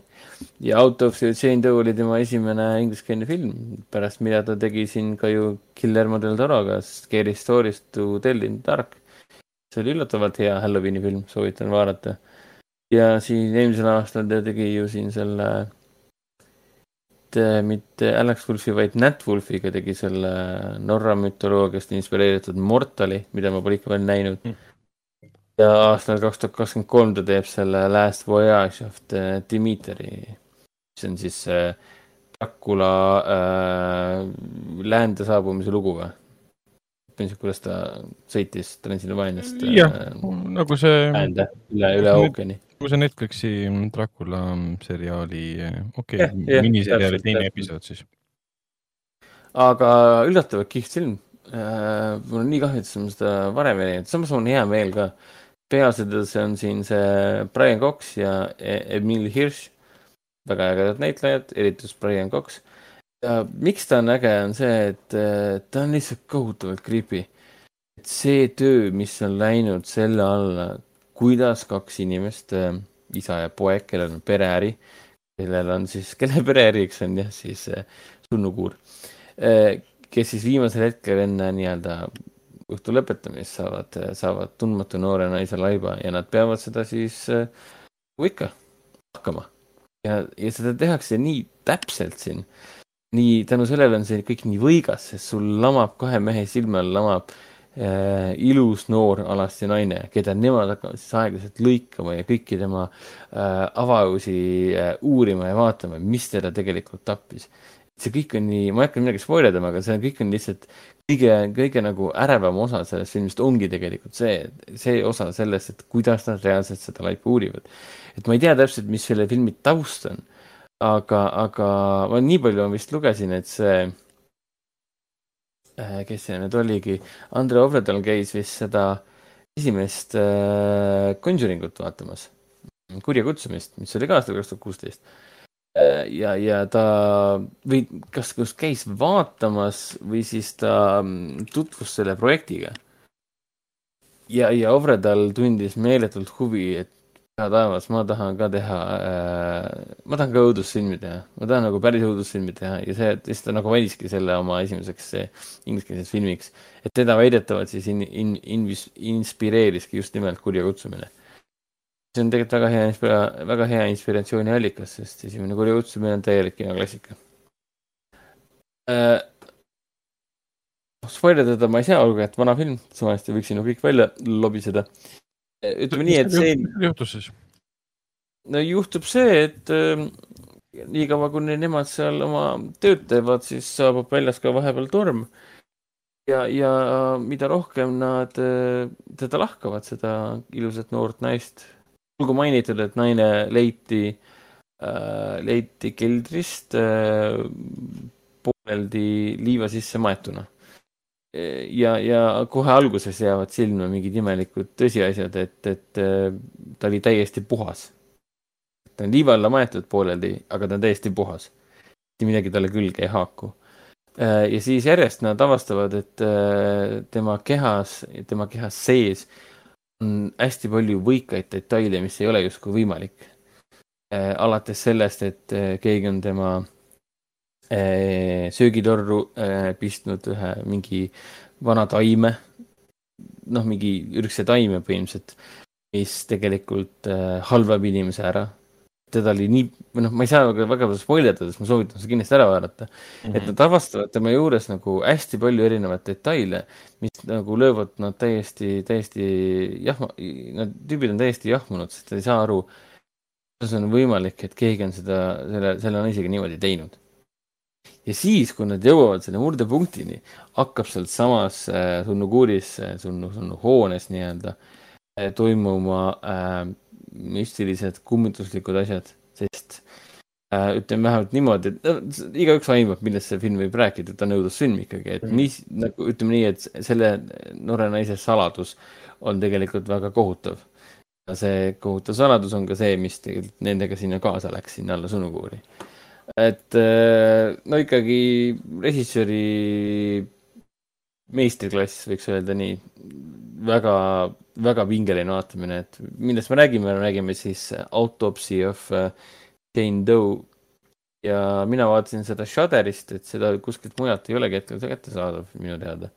ja the Chain Doe oli tema esimene ingliskeelne film, pärast mida ta tegi siin ka ju Guillermo del Toroga Scary Stories to tell in dark. see oli üllatavalt hea Halloweeni film, soovitan vaadata. Ja siin eelmisel aastal ta tegi ju siin selle mitte, mitte Alex Wolfi, vaid Nat Wolfiga tegi selle Norra mütoloogiast inspireeritud Mortali, mida ma pole ikka veel näinud mm.. ja aastal kaks tuhat kakskümmend kolm ta teeb selle Last Voyage of the Dimitri, mis on siis äh, Dracula äh, läände saabumise lugu või? põhimõtteliselt, kuidas ta sõitis Transilvaaniast. jah äh,, nagu see. üle, üle ookeani kui see Netflixi Dracula seriaali, okei okay,, miniseriaali teine episood siis. aga üllatavalt kihvt film äh,. mul on nii kahju, et ma seda varem ei näinud, samas mul on hea meel ka. peaasjades on siin see Brian Cox ja e-, Emil Hirsch, väga ägedad näitlejad, eriti just Brian Cox. miks ta on äge, on see, et äh, ta on lihtsalt kohutavalt creepy. et see töö, mis on läinud selle alla kuidas kaks inimest, äh, isa ja poeg, kellel on pereäri, kellel on siis, <laughs> kelle pereäriks on jah, siis äh, sunnukuur, äh, kes siis viimasel hetkel enne nii-öelda õhtu lõpetamist saavad, saavad tundmatu noore naise laiba ja nad peavad seda siis nagu ikka hakkama. ja, ja seda tehakse nii täpselt siin. nii, tänu sellele on see kõik nii võigas, sest sul lamab kahe mehe silme all lamab äh, ilus noor alasti naine, keda nemad hakkavad siis aeglaselt lõikama ja kõiki tema äh, avarusi äh, uurima ja vaatama, mis teda tegelikult tappis. see kõik on nii, ma ei hakka midagi spoil idama, aga see kõik on lihtsalt kõige, kõige nagu ärevam osa sellest filmist ongi tegelikult see, see osa sellest, et kuidas nad reaalselt seda laipa uurivad. et ma ei tea täpselt, mis selle filmi taust on, aga, aga ma nii palju vist lugesin, et see Äh, kes see nüüd oligi, Andre Ovredal käis vist seda esimest äh, Conjuring ut vaatamas, kurja kutsumist, mis oli ka aastal kaks tuhat kuusteist. Äh, ja, ja ta või kas, kas käis vaatamas või siis ta mm, tutvus selle projektiga. ja, ja Ovredal tundis meeletult huvi, et hea taevas, ma tahan ka teha äh,, ma tahan ka õudusfilmi teha, ma tahan nagu päris õudusfilmi teha ja see, siis ta nagu valiski selle oma esimeseks ingliskeelseks filmiks. et teda väidetavalt siis in, in, in, inspireeriski just nimelt Kurja kutsumine. see on tegelikult väga hea väga hea inspiratsiooniallikas, sest esimene Kurja kutsumine on täielik kinoklassika äh,. Spoiler teda ma ei saa, olgu, et vana film, suvaliselt võiksin ju kõik välja lobiseda ütleme nii, et see. juhtus siis? no juhtub see, et äh, niikaua kuni nemad seal oma tööd teevad, siis saabub väljas ka vahepeal torm. ja, ja mida rohkem nad äh, teda lahkavad, seda ilusat noort naist. olgu mainitud, et naine leiti äh,, leiti keldrist äh, pooleldi liiva sisse maetuna ja, ja kohe alguses jäävad silma mingid imelikud tõsiasjad, et, et äh, ta oli täiesti puhas. ta on liiva alla maetud pooleldi, aga ta on täiesti puhas. mitte midagi talle külge ei haaku. Äh, ja siis järjest nad avastavad, et äh, tema kehas, tema kehas sees on hästi palju võikaid detaile, mis ei ole justkui võimalik. alates sellest, et keegi on tema Eh, söögitorru eh, pistnud ühe mingi vana taime, noh, mingi ürgse taime põhimõtteliselt, mis tegelikult eh, halvab inimese ära. teda oli nii, või noh, ma ei saa väga, väga spoil ida, sest ma soovitan seda kindlasti ära vaadata mm. -hmm. et nad avastavad tema juures nagu hästi palju erinevaid detaile, mis nagu löövad nad täiesti, täiesti jahma, need tüübid on täiesti jahmunud, sest ta ei saa aru, kuidas on võimalik, et keegi on seda, selle, selle naisega niimoodi teinud ja siis, kui nad jõuavad selle murdepunktini, hakkab sealsamas äh, Sunnukuuris äh,, Sunnu, Sunnu hoones nii-öelda äh, toimuma äh, müstilised kummituslikud asjad, sest äh, ütleme vähemalt niimoodi, et no, igaüks aimab, millest see film võib rääkida, ta on õudusfilm ikkagi, et mis nagu ütleme nii, et selle noore naise saladus on tegelikult väga kohutav. ja see kohutav saladus on ka see, mis tegelikult nendega sinna kaasa läks, sinna alla Sunnukuuri et äh, no ikkagi režissööri meistriklass, võiks öelda nii. väga, väga pingeline vaatamine, et millest me räägime, räägime siis Autopsy of äh, Jane Doe. ja mina vaatasin seda Shudderist, et seda kuskilt mujalt ei olegi hetkel kättesaadav minu teada.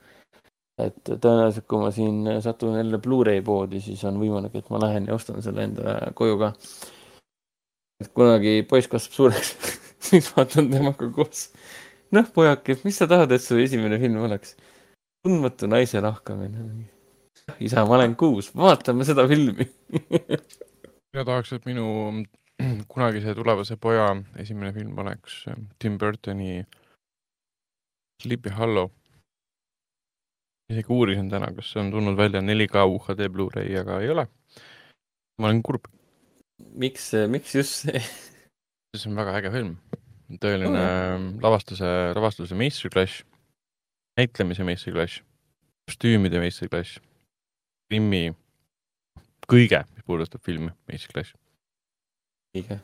et tõenäoliselt, kui ma siin satun jälle Blu-ray poodi, siis on võimalik, et ma lähen ja ostan selle enda koju ka. et kunagi poiss kasvab suureks <laughs> <laughs> siis vaatan temaga koos. noh, pojake, mis sa tahad, et su esimene film oleks? tundmatu naise lahkamine. isa, ma olen kuus, vaatame seda filmi <laughs> mina tahaks, et minu <clears throat> kunagise tulevase poja esimene film oleks äh, Tim Burtoni Sleepy Hollow. isegi uurisin täna, kas see on tulnud välja 4K UHD Blu-ray, aga ei ole. ma olen kurb. miks, miks just see? <laughs> see on väga äge film, tõeline oh. lavastuse, lavastuse meistriklass näitlemise meistriklass, kostüümide meistriklass, filmi, kõige, mis puudutab filmi meistriklass. õige.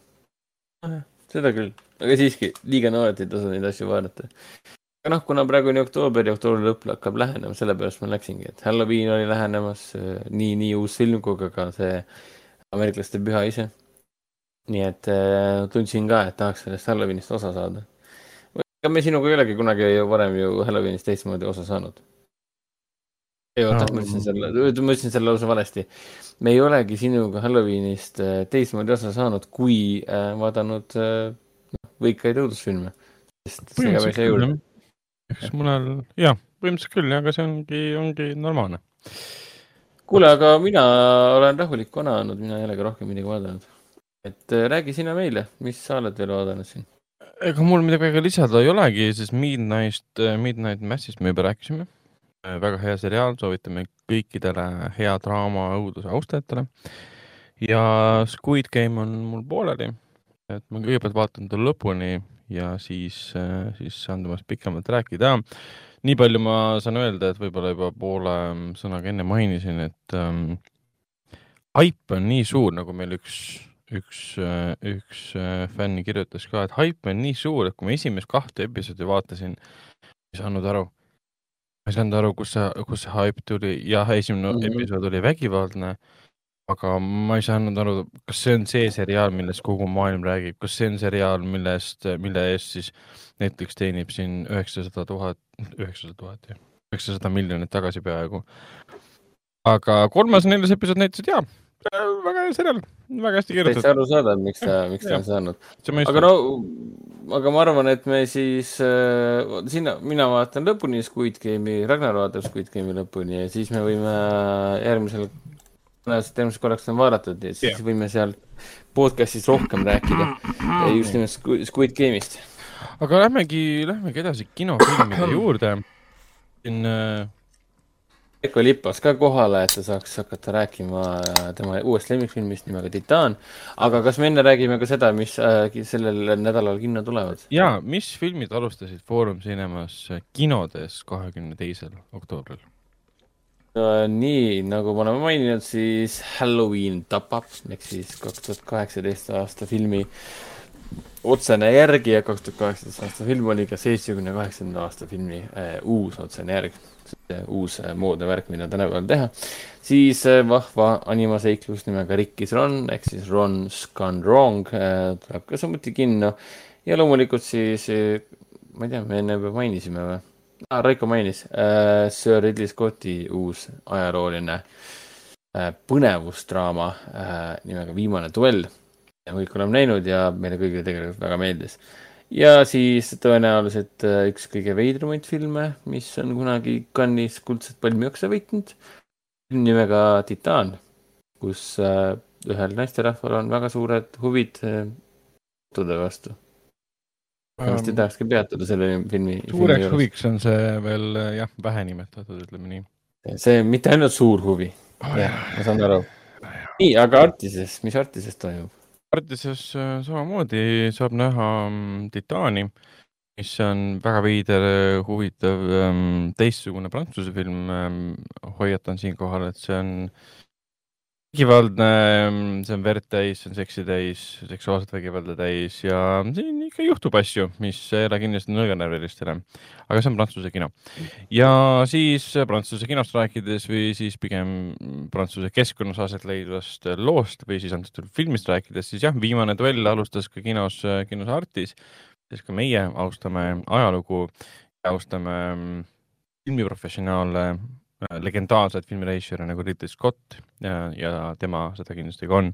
seda küll, aga siiski liiga noored ei tasu neid asju vaadata. aga noh, kuna praegu on oktoober ja oktoobri lõpp hakkab lähenema, sellepärast ma läksingi, et Halloween oli lähenemas, nii, nii uus film kui ka see ameeriklaste püha ise. Nii et äh, tundsin ka, et tahaks sellest Halloweenist osa saada ega me sinuga ei olegi kunagi ju varem ju Halloweenist teistmoodi osa saanud. ei oota no., ma ütlesin selle, ma ütlesin selle lause valesti. me ei olegi sinuga Halloweenist äh, teistmoodi osa saanud, kui äh, vaadanud äh, noh, võikaid õudusfilme. ka päris ei jõudnud. eks mõnel, jah, põhimõtteliselt küll, aga see ongi, ongi normaalne. kuule, aga mina olen rahulik vana olnud, mina ei olegi rohkem midagi vaadanud. Et räägi sina meile, mis sa oled veel vaadanud siin ega mul midagi väga lisada ei olegi, sest Midnight, äh, Midnight Massist me juba rääkisime. Äh, väga hea seriaal, soovitame kõikidele hea draama õuduse austajatele. ja Squid Game on mul pooleli, et ma kõigepealt vaatan ta lõpuni ja siis, äh, siis saan temast pikemalt rääkida. nii palju ma saan öelda, et võib-olla juba poole ähm, sõnaga enne mainisin, et ähm, haip on nii suur, nagu meil üks üks, üks äh, fänn kirjutas ka, et haip on nii suur, et kui ma esimest kahte episoodi vaatasin, ei saanud aru. ma ei saanud aru, kus see, kus see haip tuli, jah, esimene mm -hmm. episood oli vägivaldne, aga ma ei saanud aru, kas see on see seriaal, millest kogu maailm räägib, kas see on seriaal, millest, mille eest siis Netflix teenib siin üheksasada tuhat, üheksasada tuhat jah, üheksasada miljonit tagasi peaaegu. aga kolmas ja neljas episood näitasid jaa väga hea seriaal, väga hästi kirjutatud. täitsa arusaadav, miks ta, miks ta on saanud. aga no, aga ma arvan, et me siis äh,, sina, mina vaatan lõpuni Squid Game'i, Ragnar vaatab Squid Game'i lõpuni ja siis me võime järgmisel, tõenäoliselt järgmiseks korraks on vaadatud ja siis yeah. võime seal podcast'is rohkem rääkida just nimelt Squid Game'ist. aga lähmegi, lähmegi edasi kinofilmide <coughs> juurde. siin äh, Veiko Lipas ka kohale, et ta saaks hakata rääkima tema uuest lemmikfilmist nimega Titaan. aga kas me enne räägime ka seda, mis äh, sellel nädalal kinno tulevad? ja, mis filmid alustasid Foorum Cinemas kinodes kahekümne teisel oktoobril? nii nagu me oleme maininud, siis Halloween tapab ehk siis kaks tuhat kaheksateist aasta filmi otsene järgi ja kaks tuhat kaheksateist aasta film oli ka seitsmekümne kaheksanda aasta filmi äh, uus otsene järg uus äh, moodne värk, mida tänapäeval teha. siis äh, vahva animaseiklus nimega Rickis Ron ehk siis Ron's Gone Wrong äh, tuleb ka samuti kinno. ja loomulikult siis, ma ei tea, me enne juba mainisime või ah,? Raiko mainis äh,, Sir Ridley Scotti uus ajalooline äh, põnevusdraama äh, nimega Viimane duell. ja kõik oleme näinud ja meile kõigile tegelikult väga meeldis ja siis tõenäoliselt äh, üks kõige veidramaid filme, mis on kunagi Cannes'is kuldset palmioksa võitnud, nimega Titaan, kus äh, ühel naisterahval on väga suured huvid autode äh, vastu. kindlasti um, tahakski peatuda selle filmi. suureks filmi huviks on see veel jah, vähe nimetatud, ütleme nii. see mitte ainult suur huvi oh,, jah, ma saan aru. nii, aga Artises, mis Artises toimub? Artises äh, samamoodi saab näha mm, Titaani, mis on väga veider, huvitav, ähm, teistsugune prantsuse film. Ähm, hoiatan siinkohal, et see on vägivaldne, see on verd täis, see on seksi täis, seksuaalset vägivalda täis ja siin ikka juhtub asju, mis ei ole kindlasti nõrganärvilistele. aga see on prantsuse kino. ja siis prantsuse kinost rääkides või siis pigem prantsuse keskkonnas aset leidvast loost või siis antud juhul filmist rääkides, siis jah, viimane duell alustas ka kinos, kinos Artis, siis ka meie austame ajalugu ja austame filmiprofessionaale Äh, legendaarseid filmirežissööre nagu Ridley Scott ja, ja tema seda kindlasti ka on.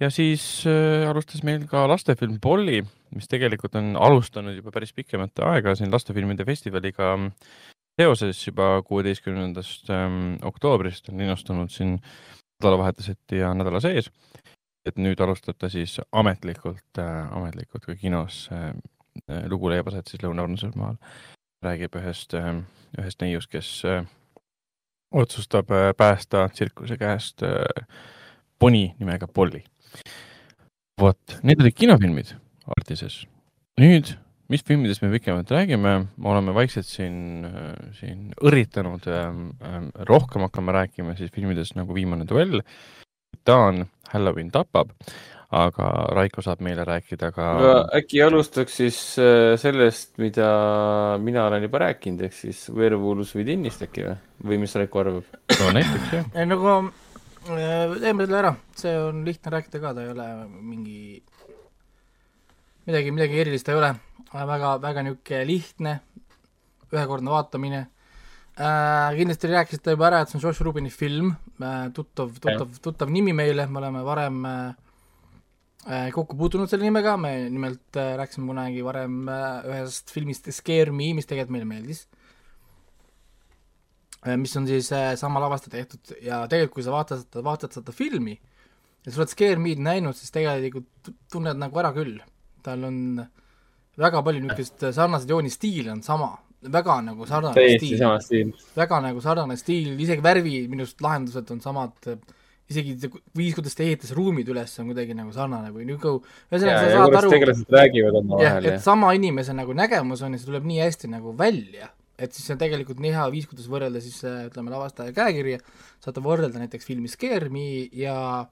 ja siis äh, alustas meil ka lastefilm Polly, mis tegelikult on alustanud juba päris pikemat aega siin lastefilmide festivaliga seoses juba kuueteistkümnendast ähm, oktoobrist on linastunud siin nädalavahetuseti ja nädala sees. et nüüd alustab ta siis ametlikult äh,, ametlikult ka kinos äh, lugu leiab aset siis Lõuna-Ornusmaal. räägib ühest äh,, ühest neiust, kes äh, otsustab äh, päästa tsirkuse käest äh, poni nimega Polly. vot, need olid kinofilmid Artises. nüüd, mis filmidest me pikemalt räägime, me oleme vaikselt siin, äh, siin õrritanud ähm, ähm, rohkem hakkama rääkima siis filmidest nagu Viimane duell, Titan, Halloween tapab, aga Raiko saab meile rääkida ka. äkki alustaks siis sellest, mida mina olen juba rääkinud, ehk siis Werewolves Withinist äkki või? või mis Raiko arvab? no näiteks jah. ei nagu äh, teeme selle ära, see on lihtne rääkida ka, ta ei ole mingi midagi, midagi erilist ta ei ole, väga, väga niisugune lihtne, ühekordne vaatamine äh,. kindlasti rääkisite juba ära, et see on Josh Rubini film äh,, tuttav, tuttav, tuttav nimi meile, me oleme varem äh, äh kokku puutunud selle nimega, me nimelt äh, rääkisime kunagi varem äh, ühest filmist Scare Me, mis tegelikult meile meeldis. Äh, Äh, mis on siis äh, sama lavastaja tehtud. Ja tegelikult, kui sa vaatad, vaatad seda filmi ja sa oled Scare Me'd näinud, siis tegelikult tunned nagu ära küll. tal on väga palju niisugust sarnaseid joonistiile on sama, väga nagu sarnane sama stiil. väga nagu sarnane stiil, isegi värvi minu arust lahendused on samad, isegi viis, kuidas ta ehitas ruumid üles, on kuidagi nagu sarnane või nagu ühesõnaga sa saad aru, omavahel. et sama inimese nagu nägemus on ja see tuleb nii hästi nagu välja. Et siis see on tegelikult nii hea viis, kuidas võrrelda siis ütleme, lavastaja käekirja, saate võrrelda näiteks filmi Me ja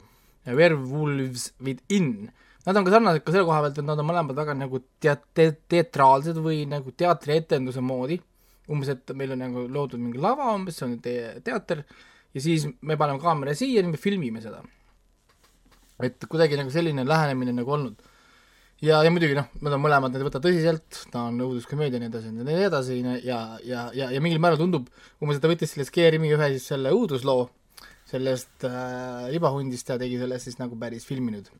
Werewolves Within. Nad on ka sarnased ka selle koha pealt, et nad on mõlemad väga nagu teat-, te-, teatraalsed või nagu teatrietenduse moodi, umbes, et meil on nagu loodud mingi lava umbes, see on te-, teater, ja siis me paneme kaamera siia ja me filmime seda. et kuidagi nagu selline lähenemine nagu olnud ja, ja muidugi noh, nad on mõlemad, need ei võta tõsiselt, ta on õuduskomöödia ja nii edasi ja nii edasi ja, ja, ja, ja mingil määral tundub, umbes, ta võttis selle Scare-Imi ühe siis selle õudusloo sellest äh, libahundist ja tegi sellest siis nagu päris filmi nüüd.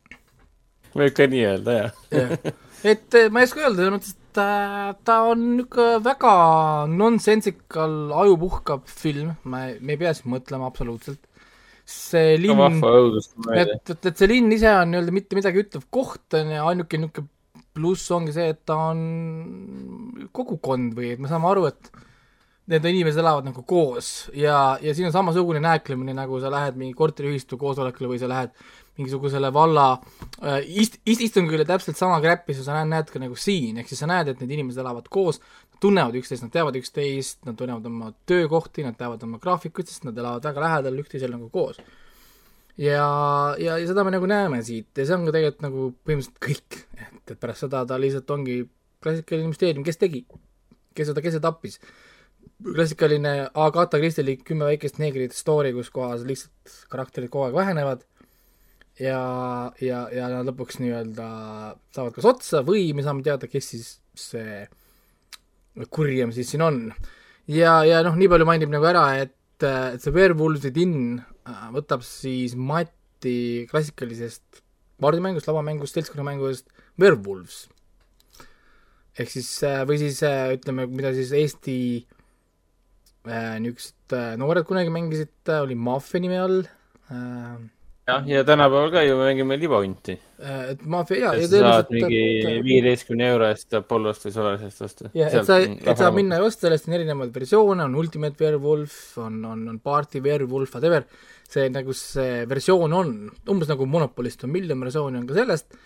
võib ka nii öelda, jah ja.. et äh, ma ei oska öelda, selles mõttes, ta on niisugune väga nonsensical, ajupuhkav film, ma, me ei pea siin mõtlema absoluutselt. See linn, et, et, et see linn ise on nii-öelda mitte midagi ütlev koht, on ju, ainuke niisugune pluss ongi see, et ta on kogukond või et me saame aru, et need inimesed elavad nagu koos ja, ja siin on samasugune nääklemine, nagu sa lähed mingi korteriühistu koosolekule või sa lähed mingisugusele valla äh, ist-, ist-, istungile täpselt sama kräppi, sa näed, näed ka nagu siin, ehk siis sa näed, et need inimesed elavad koos, tunnevad üksteist, nad teavad üksteist, nad tunnevad oma töökohti, nad teavad oma graafikuid, sest nad elavad väga lähedal üksteisel nagu koos. ja, ja, ja seda me nagu näeme siit ja see on ka tegelikult nagu põhimõtteliselt kõik, et, et pärast seda ta lihtsalt ongi klassikaline müsteerium, kes tegi, kes seda, kes seda tappis. klassikaline Agatha Christie'lik kümme väikest neegrit story, kus kohas lihtsalt karakterid kogu aeg vähenevad ja, ja, ja nad lõpuks nii-öelda saavad kas otsa või me saame teada, kes siis see kurjem siis siin on. ja, ja noh, nii palju mainib nagu ära, et, et see Werewolves Within äh, võtab siis Mati klassikalisest kaardimängust, lavamängust, seltskonnamängust Werewolves. ehk siis, äh, või siis äh, ütleme, mida siis Eesti niisugused noored kunagi mängisid, oli Mafia nime all jah, ja tänapäeval ka ju mängime libahunti. Äh, et maffia jaa. sa saad mingi viieteistkümne euro eest Apollost või Solarisest osta. jah, et sa, et saab minna ja osta, sellest on erinevaid versioone, on Ultimate Werewolf, on, on, on Party Werewolf, whatever. see nagu see versioon on, umbes nagu Monopolist on miljon versiooni, on ka sellest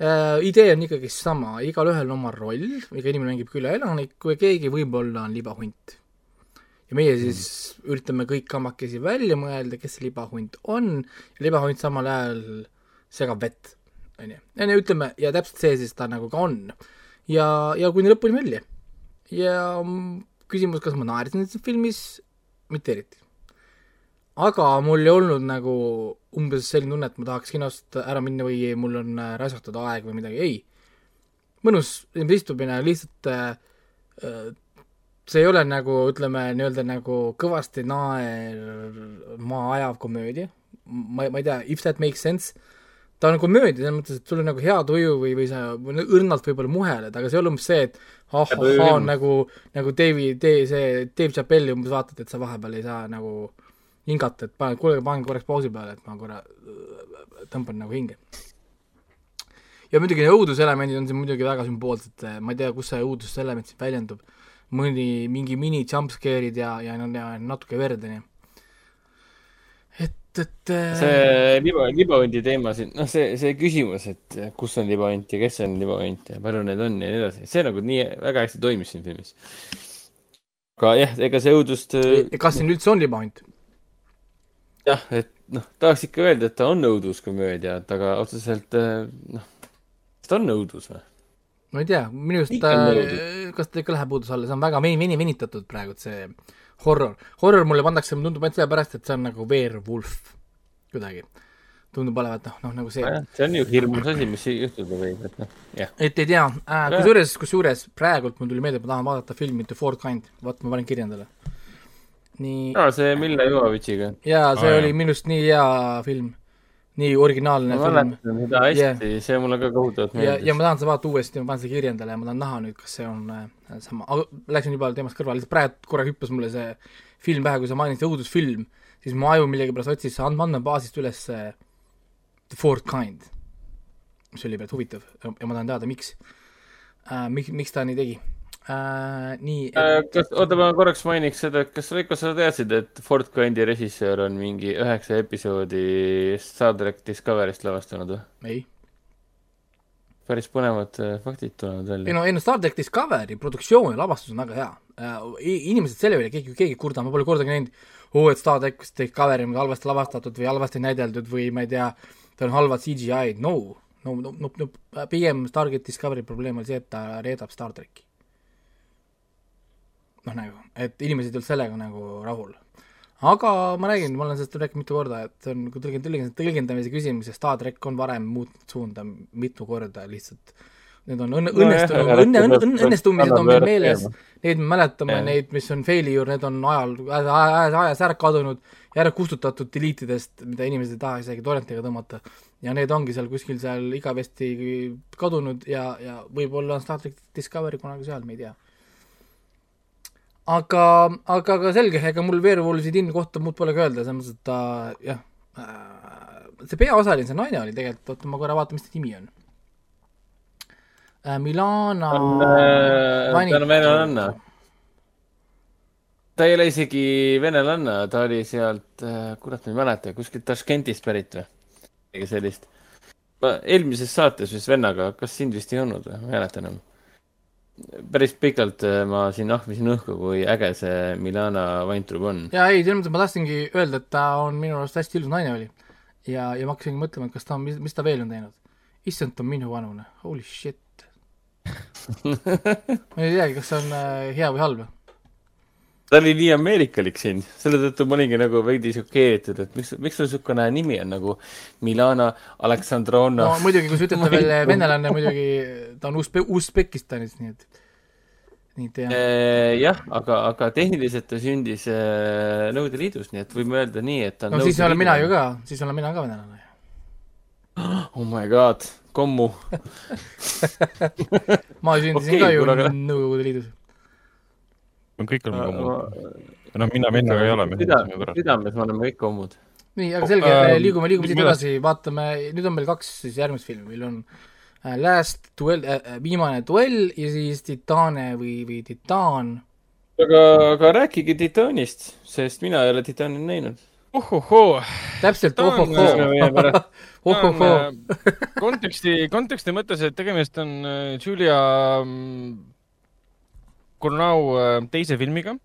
äh,. idee on ikkagi sama, igalühel on oma roll, iga inimene mängib küll elanikku ja keegi võib-olla on libahunt ja meie siis üritame kõik kamakesi välja mõelda, kes see libahunt on ja libahunt samal ajal segab vett, on ju. ja no ütleme, ja täpselt see siis ta nagu ka on. ja, ja kuni lõpuni välja. ja mm, küsimus, kas ma naersin selles filmis, mitte eriti. aga mul ei olnud nagu umbes selline tunne, et ma tahaks kinost ära minna või mul on äh, raisatud aeg või midagi, ei. mõnus istumine, lihtsalt äh, äh, see ei ole nagu, ütleme nii-öelda nagu kõvasti naerma ajav komöödia, ma, ma ei tea, if that makes sense, ta on komöödia selles mõttes, et sul on nagu hea tuju või, või sa õrnalt võib-olla muheled, aga see ei ole umbes see, et ahahhaa, nagu, nagu David, see Dave Chappelli umbes vaatad, et sa vahepeal ei saa nagu hingata, et pane, kuule, pange korraks pausi peale, et ma korra tõmban nagu hinge. ja muidugi õuduselemendid on siin muidugi väga sümboolsed, ma ei tea, kus see õuduselement siin väljendub mõni, mingi mini jumpscare'id ja, ja, ja natuke verd, onju. et, et äh, see liba, libahundi teema siin, noh, see, see küsimus, et kus on libahunt ja kes on libahunt ja palju neid on ja nii edasi, see nagu nii väga hästi toimis siin filmis. aga jah, ega see õudust. Äh, kas siin üldse on libahunt? jah, et noh, tahaks ikka öelda, et ta on õuduskomöödia, et aga otseselt äh, noh, kas ta on õudus või? Ma ei tea, minu arust äh, kas ta ikka läheb uudise alla, see on väga veni-, venitatud praegu, see horror. horror mulle pandakse, mulle tundub ainult sellepärast, et see on nagu Werewolf kuidagi. tundub olevat noh, noh nagu see. see on ju hirmus asi, mis juhtuda võib, et noh, jah. et ei tea äh,, kusjuures, kusjuures praegult mul tuli meelde, et ma tahan vaadata filmi The Fourth Kind, vaat ma panen kirja endale. nii. aa, see Mille Jovovitšiga. jaa, see ah, oli minu arust nii hea film nii originaalne ma mäletan seda hästi yeah., see mulle ka kohutavalt meeldis. ja, ja ma tahan seda vaadata uuesti, ma panen selle kirja endale ja ma tahan näha nüüd, kas see on äh, sama, aga läksin juba teemast kõrvale, lihtsalt praegu korra hüppas mulle see film pähe, kui sa mainisid õudusfilm, siis mu aju millegipärast otsis and-, andmebaasist üles see The Fourth Kind, mis oli päris huvitav ja ma tahan teada, miks. Äh,, miks, miks ta nii tegi äh,. nii et.... Äh, kas, oota, ma korraks mainiks seda, kas Veiko, sa teadsid, et Ford Kandi režissöör on mingi üheksa episoodi Star track Discovery'st lavastanud või? ei. päris põnevad äh, faktid tulevad välja. ei no, ei no Star track Discovery produktsioon ja lavastus on väga hea äh,. inimesed selle üle, keegi, keegi ei kurda, ma pole kordagi näinud, oo, et Star track Discovery on halvasti lavastatud või halvasti näideldud või ma ei tea, tal on halvad CGI-d, no no, no, no, no pigem Stargate Discovery probleem oli see, et ta reedab Star tracki noh, nagu, et inimesed ei olnud sellega nagu rahul. aga ma räägin, ma olen sellest rääkinud mitu korda, et see on nagu tõlgend-, tõlgend-, tõlgendamise küsimus ja Star track on varem muutnud suunda mitu korda lihtsalt. Need on õnne, õnnestunud, õnne, õnne, õnne, õnnestumised on meil meeles, neid me mäletame, neid, mis on failure, need on ajal, ajas, ajas ära kadunud ja ära kustutatud delete idest, mida inimesed ei taha isegi torrentiga tõmmata. ja need ongi seal kuskil seal igavesti kadunud ja, ja võib-olla on Star track Discovery kunagi seal, me ei tea aga, aga, aga selge, ega mul Werewolvesi Tin kohta muud pole ka öelda, selles mõttes, et ta jah äh,, see peaosaline, see naine oli tegelikult, oota ma korra vaatan, mis ta nimi on äh,. Milana on äh,, ta on venelanna. ta ei ole isegi venelanna, ta oli sealt kurat, ma ei mäleta, kuskilt Taškentist pärit või? midagi sellist. eelmises saates vist vennaga, kas sind vist ei olnud või, ma ei mäleta enam päris pikalt äh, ma siin ahmisin õhku, kui äge see Milana Vaintrub on. jaa, ei, selles mõttes ma tahtsingi öelda, et ta on minu arust hästi ilus naine oli. ja, ja ma hakkasingi mõtlema, et kas ta on, mis, ta veel on teinud. issand, ta on minu vanune, holy shit <laughs> ma ei teagi, kas see on äh, hea või halb ta oli nii ameerikalik siin, selle tõttu ma olingi nagu veidi šokeeritud, et miks, miks sul niisugune nimi on nagu Milana Aleksandrovna. no muidugi, kui sa ütled ta veel <laughs> venelane, muidugi ta on Usbe-, Usbekistanist, nii et, nii et jah. Eh, jah, aga, aga tehniliselt ta sündis eh, Nõukogude Liidus, nii et võime öelda nii, et ta on no siis olen mina ju ka, siis olen mina ka venelane. <gasps> Oh my god, kommu <laughs> ma sündisin okay, ka ju Nõukogude Liidus kõik oleme kommud. noh, mina vennaga ei ole. südames me oleme kõik kommud. nii, aga selge äh,, liigume, liigume siit edasi, vaatame, nüüd on meil kaks siis järgmist filmi, meil on äh, Last Duel äh,, äh viimane duell ja siis Titane või, või Titaan. aga, aga rääkige Titanist, sest mina ei ole Titani näinud ohohoo. täpselt, ohohoo. <laughs> ohohoo. konteksti, konteksti mõttes, et tegemist on Julia Coronau äh, teise filmiga.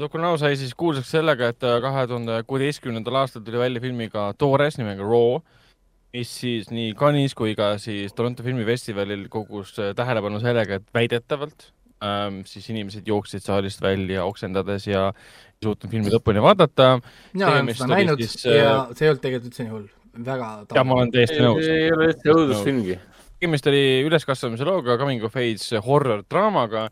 Tokunau sai siis kuulsaks sellega, et ta kahe tuhande kuueteistkümnendal aastal tuli välja filmiga Toores nimega Raw, mis siis nii Cannes'is kui ka siis Toronto filmifestivalil kogus äh, tähelepanu sellega, et väidetavalt ähm, siis inimesed jooksid saalist välja oksendades ja ei suutnud filmi lõpuni vaadata. mina olen seda näinud siis, ja see ei olnud tegelikult üldse nii hull, väga ja ma olen täiesti nõus. ei ole üldse õudusfilmgi. tegemist oli üleskasvamise looga, coming of age horror draamaga,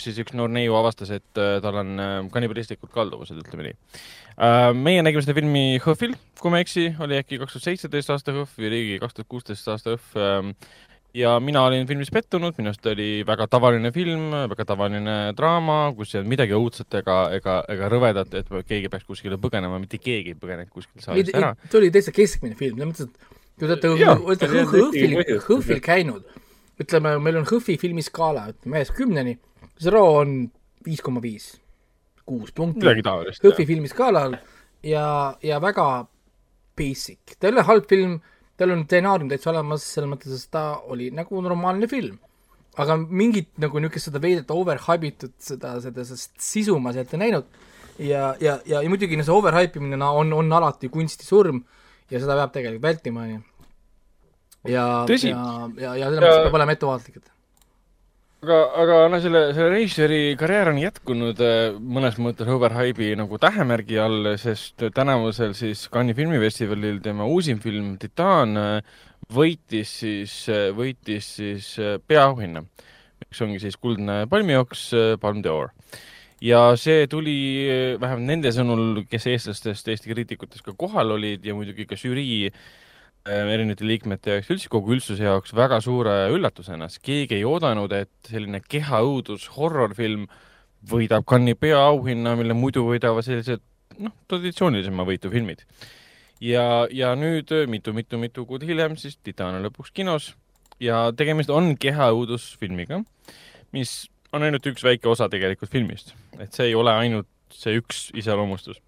siis üks noor neiu avastas, et äh, tal on äh, kannibalistlikud kalduvused, ütleme nii äh,. meie nägime seda filmi HÖFFil, kui ma ei eksi, oli äkki kaks tuhat seitseteist aasta HÖFF või oligi kaks tuhat kuusteist aasta HÖFF ähm, ja mina olin filmis pettunud, minu arust oli väga tavaline film, väga tavaline draama, kus ei olnud midagi õudset ega, ega, ega rõvedat, et keegi peaks kuskile põgenema, mitte keegi ei põgenenud kuskilt saalist ära. see oli täitsa keskmine film, selles mõttes, et kui te olete HÖFFil, HÖFFil käinud, ütleme, meil on HÖFFi filmiskaala, ütleme ühest kümneni, see roo on viis koma viis, kuus punkti. HÖFFi filmiskaalal ja, ja väga basic, ta ei ole halb film tal on stsenaarium täitsa olemas, selles mõttes, et ta oli nagu normaalne film. aga mingit nagu niisugust seda veidrat overhype itud seda, seda, seda sisu ma sealt ei näinud ja, ja, ja, ja muidugi see overhype imine on, on alati kunsti surm ja seda peab tegelikult vältima, on ju. ja, ja, ja, ja selles mõttes peab olema ettevaatlik, et aga, aga noh, selle, selle režissööri karjäär on jätkunud äh, mõnes mõttes overhype'i nagu tähemärgi all, sest tänavusel siis Cannes'i filmifestivalil tema uusim film Titan äh, võitis siis, äh, võitis siis peaauhinna, mis ongi siis kuldne palmijooks, Palm d'Or. ja see tuli vähemalt nende sõnul, kes eestlastest, Eesti kriitikutest ka kohal olid ja muidugi ka žürii Äh, erinevate liikmete jaoks, üldse kogu üldsuse jaoks väga suure üllatusena, sest keegi ei oodanud, et selline kehaõudus horror-film võidab Cannes'i peaauhinna, mille muidu võidavad sellised noh, traditsioonilisema võitu filmid. ja, ja nüüd mitu-mitu-mitu kuud hiljem siis Titan on lõpuks kinos ja tegemist on kehaõudusfilmiga, mis on ainult üks väike osa tegelikult filmist, et see ei ole ainult see üks iseloomustus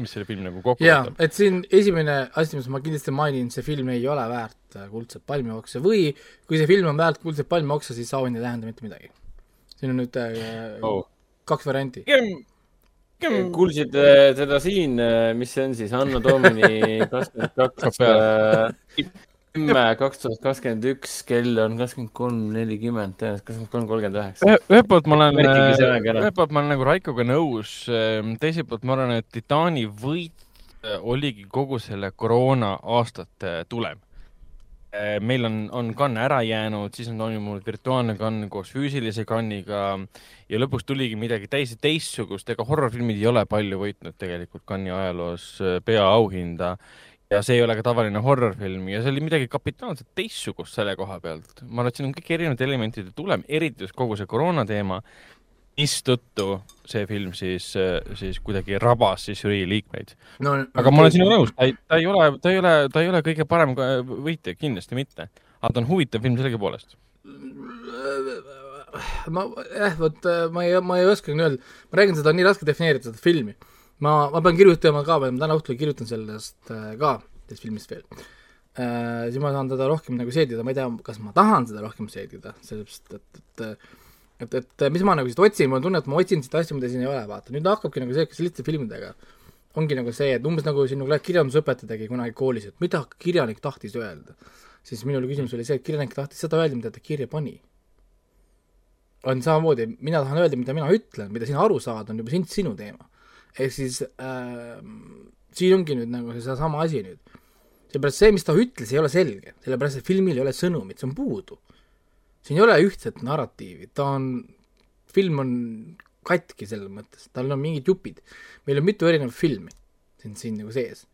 mis selle filmi nagu kokku jaa, et siin esimene asi, mis ma kindlasti mainin, see film ei ole väärt äh, kuldset palmioksa või kui see film on väärt kuldset palmioksa, siis auhind ei tähenda mitte midagi. siin on nüüd äh, oh. kaks varianti. kuulsite seda siin, äh, mis see on siis, Anno Domini <laughs> kakskümmend kaks kümme, kaks tuhat kakskümmend üks, kell on kakskümmend kolm, nelikümmend, tõenäoliselt kakskümmend kolm, kolmkümmend üheksa. ühelt poolt ma olen, ühelt poolt ma olen nagu Raikoga nõus, ehm, teiselt poolt ma arvan, et Titani võit äh, oligi kogu selle koroona aastate tulem. Meil on, on kann ära jäänud, siis on toimunud virtuaalne kann koos füüsilise kanniga ja lõpuks tuligi midagi täiesti teistsugust, ega horrorfilmid ei ole palju võitnud tegelikult kanni ajaloos äh, peaauhinda ja see ei ole ka tavaline horror-film ja see oli midagi kapitaalselt teistsugust selle koha pealt. ma arvan, et siin on kõik erinevate elementide tulem, eriti just kogu see koroona teema, mistõttu see film siis, siis kuidagi rabas siis žürii liikmeid no,. aga ma olen sinuga nõus, ta ei, ole, ta ei ole, ta ei ole kõige parem võitja, kindlasti mitte. aga ta on huvitav film sellegipoolest ma, jah, vot ma ei, ma ei oskagi öelda, ma räägin, seda on nii raske defineerida, seda filmi ma, ma pean kirjutama ka veel, ma täna õhtul kirjutan sellest äh, ka, sellest filmist veel äh,. siis ma saan teda rohkem nagu seedida, ma ei tea, kas ma tahan seda rohkem seedida, sellepärast et, et et, et mis ma nagu siit otsin, mul on tunne, et ma otsin siit asju, mida siin ei ole, vaata, nüüd hakkabki nagu see, selliste filmidega ongi nagu see, et umbes nagu siin nagu kirjandusõpetaja tegi kunagi koolis, et mida kirjanik tahtis öelda. siis minul küsimus oli see, et kirjanik tahtis seda öelda, mida ta kirja pani. on samamoodi, mina tahan öelda, mida mina ütlen, mida sina aru saad, on juba sinu teema ehk siis äh, siin ongi nüüd nagu seesama asi nüüd. seepärast see, mis ta ütles, ei ole selge, sellepärast et filmil ei ole sõnumit, see on puudu. siin ei ole ühtset narratiivi, ta on, film on katki selles mõttes, tal on mingid jupid. meil on mitu erinevat filmi siin, siin nagu sees.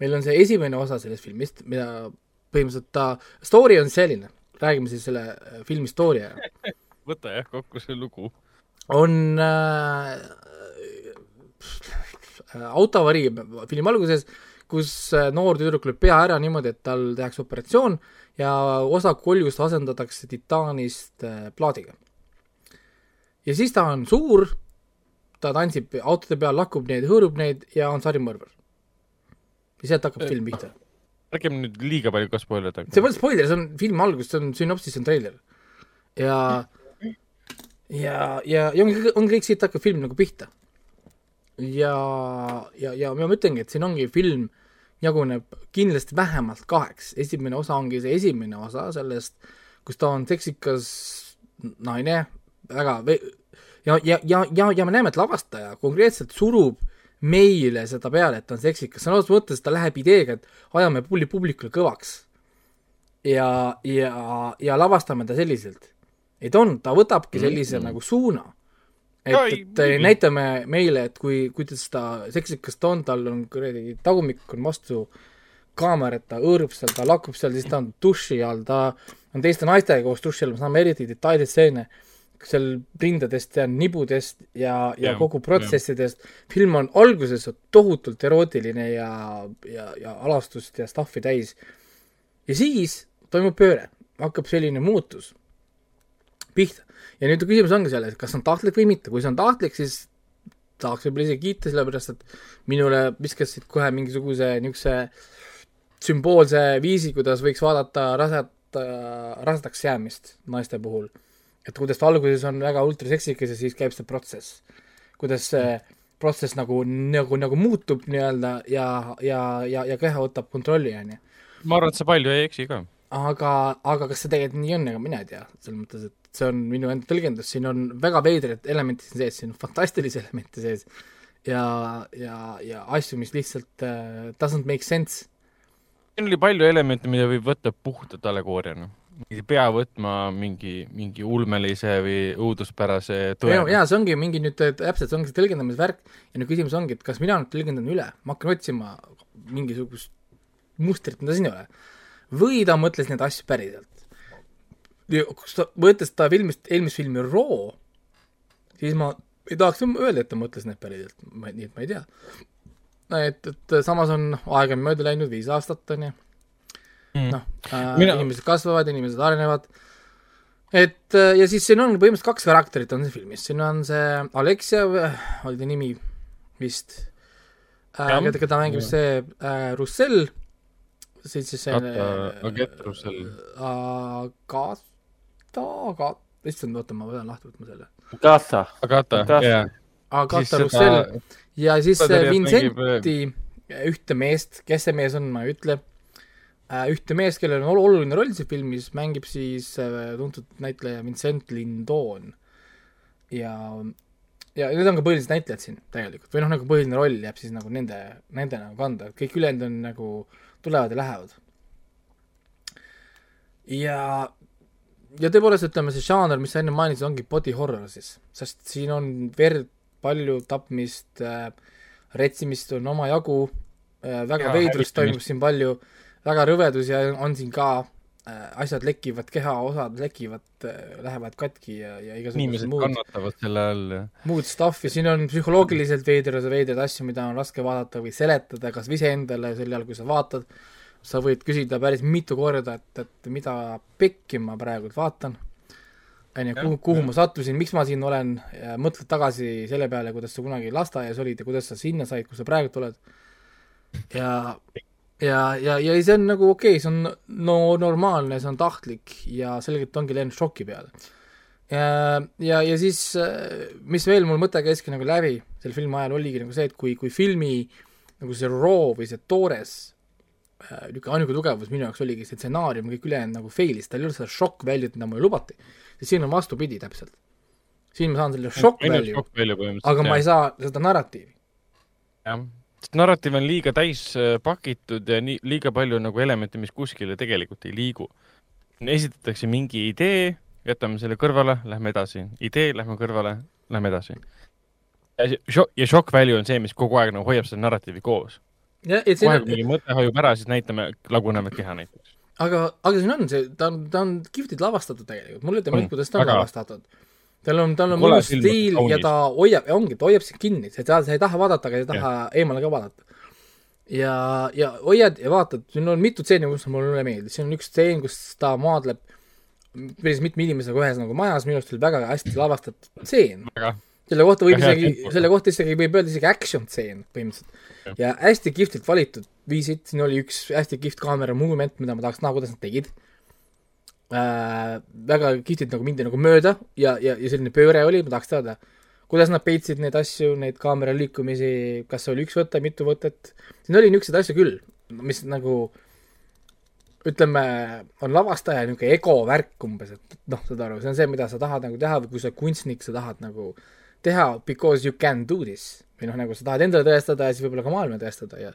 meil on see esimene osa sellest filmist, mida põhimõtteliselt ta, story on selline, räägime siis selle äh, filmi story ära. <laughs> võta jah kokku see lugu. on äh, Äh, autoavarii filmi alguses, kus äh, noor tüdruk lööb pea ära niimoodi, et tal tehakse operatsioon ja osa koljust asendatakse titaanist äh, plaadiga. ja siis ta on suur, ta tantsib autode peal, lakub neid, hõõrub neid ja on sarimõrvar. ja sealt hakkab film pihta. ärgem nüüd liiga palju ka spoilerdada. see pole spoiler, see on filmi algus, see on sünopsis, see on treiler. ja ja, ja, ja ongi, ongi kõik siit hakkab film nagu pihta ja, ja, ja ma ütlengi, et siin ongi film jaguneb kindlasti vähemalt kaheks, esimene osa ongi see esimene osa sellest, kus ta on seksikas naine, väga ja, ja, ja, ja, ja me näeme, et lavastaja konkreetselt surub meile seda peale, et ta on seksikas, sõna otseses mõttes ta läheb ideega, et ajame pulli publikule kõvaks. ja, ja, ja lavastame ta selliselt. et on, ta võtabki sellise mm -hmm. nagu suuna. Et, et Ai, näitame meile, et kui, kuidas ta seksikas ta on, tal on kuradi tagumik on vastu kaamerat, ta hõõrub seal, ta lakub seal, siis ta on duši all, ta on teiste naistega koos duši all, me saame eriti detailseid stseene seal rindadest ja nibudest ja, ja Jah, kogu protsessidest. film on alguses tohutult erootiline ja, ja, ja alastust ja stuff'i täis. ja siis toimub pööre, hakkab selline muutus pihta. Ja nüüd küsimus ongi selles, kas on tahtlik või mitte, kui see on tahtlik, siis tahaks võib-olla isegi kiita, sellepärast et minule viskasid kohe mingisuguse niisuguse sümboolse viisi, kuidas võiks vaadata raset, rasedaks jäämist naiste puhul. et kuidas ta alguses on väga ultraseksikas ja siis käib see protsess. kuidas see protsess nagu, nagu, nagu muutub nii-öelda ja, ja, ja, ja keha võtab kontrolli, on ju. ma arvan, et sa palju ei eksi ka. aga, aga kas see tegelikult nii on, ega mina ei tea, selles mõttes, et see on minu enda tõlgendus, siin on väga veidraid elemente siin sees, siin on fantastilisi <laughs> elemente sees ja, ja, ja asju, mis lihtsalt uh, doesn't make sense siin oli palju elemente, mida võib võtta puhtalt allegooriana. ei pea võtma mingi, mingi ulmelise või õuduspärase tõe. ja, ja see ongi mingi nüüd täpselt, see ongi see tõlgendamisvärk ja nüüd küsimus ongi, et kas mina nüüd tõlgendan üle, ma hakkan otsima mingisugust mustrit, mida siin ei ole. või ta mõtles neid asju päriselt. Kus ta, võttes ta filmist, eelmist filmi Raw, siis ma ei tahaks öelda, et ta mõtles neid päriselt, nii et ma ei tea. et, et samas on aega on mööda läinud, viis aastat on ju Mm. noh äh, inimesed kasvavad, inimesed arenevad, et äh, ja siis siin on põhimõtteliselt kaks karakterit on siin filmis, siin on see Alexia, oli ta nimi vist äh, keda, keda mängib Jah. see äh, Russell, siis siis see Agatha Russell. Agata, Agata, issand, oota, ma pean lahti võtma selle. Agata, Agata. jaa. Agata Russell ja siis seda see tegelikult Vincenti ühte meest, kes see mees on, ma ei ütle, ühte meest, kellel on ol- oluline roll siin filmis, mängib siis äh, tuntud näitleja Vincent Lindon. ja, ja need on ka põhilised näitlejad siin tegelikult, või noh, nagu põhiline roll jääb siis nagu nende, nende nagu kanda, et kõik ülejäänud on nagu tulevad ja lähevad. ja, ja tõepoolest, ütleme, see žanr, mis sa enne mainisid, ongi body horror siis, sest siin on verd, palju tapmist äh,, retsimist on omajagu äh,, väga Ja veidrust toimub siin palju, väga rõvedusi on siin ka äh, asjad lekivad, kehaosad lekivad äh,, lähevad katki ja, ja igasugused muud, kannatavad selle all ja muud stuff'i, siin on psühholoogiliselt veidrad, veidraid asju, mida on raske vaadata või seletada kas või iseendale sel ajal, kui sa vaatad, sa võid küsida päris mitu korda, et, et mida pekki ma praegult vaatan, on ju, kuhu, kuhu ma sattusin, miks ma siin olen, mõtled tagasi selle peale, kuidas sa kunagi lasteaias olid ja kuidas sa sinna said, kus sa praegult oled, ja ja, ja, ja see on nagu okei okay,, see on no normaalne, see on tahtlik ja selgelt ongi läinud šoki peale. ja, ja, ja siis, mis veel mul mõte käiski nagu läbi selle filmi ajal, oligi nagu see, et kui, kui filmi nagu see raw või see toores niisugune ainuke tugevus minu jaoks oligi see stsenaarium, kõik ülejäänud nagu fail'is, tal ei olnud seda shock value't, mida mulle lubati. siis siin on vastupidi täpselt. siin ma saan selle shock value, aga ma ei saa seda narratiivi. jah, sest narratiiv on liiga täis äh, pakitud ja nii liiga palju nagu elemente, mis kuskile tegelikult ei liigu. esitatakse mingi idee, jätame selle kõrvale, lähme edasi, idee, lähme kõrvale, lähme edasi. ja shock value on see, mis kogu aeg nagu hoiab seda narratiivi koos. Ja, kui mingi mõte hajub ära, siis näitame lagunevat keha näiteks. aga, aga siin on see, ta on, ta on kihvtilt lavastatud tegelikult, mulle ütleb On, meeldib, kuidas ta on väga. lavastatud. tal on, tal on mõnus stiil ja ta hoiab, ongi, ta hoiab sind kinni, sa ei taha, sa ei taha vaadata, aga ei taha eemale ka vaadata. ja, ja hoiad ja vaatad, siin on mitu stseeni, kus mulle meeldis, siin on üks stseen, kus ta maadleb päris mitme inimesega ühes nagu majas, minu arust oli väga hästi lavastatud stseen. väga, selle kohta võib hea isegi selle kohta isegi võib öelda isegi action tseen põhimõtteliselt. ja hästi kihvtilt valitud viisid, siin oli üks hästi kihvt kaamera movement, mida ma tahaks näha, kuidas nad tegid äh,. väga kihvtilt nagu mindi nagu mööda ja, ja, ja selline pööre oli, ma tahaks teada, kuidas nad peitsid neid asju, neid kaamera liikumisi, kas oli üks võte, mitu võtet, siin oli niisuguseid asju küll, mis nagu ütleme, on lavastaja niisugune ego värk umbes, et noh, saad aru, see on see, mida sa tahad nagu teha või kui sa kunstnik, sa tahad nagu teha because you can do this või noh, nagu sa tahad endale tõestada ja siis võib-olla ka maailma tõestada ja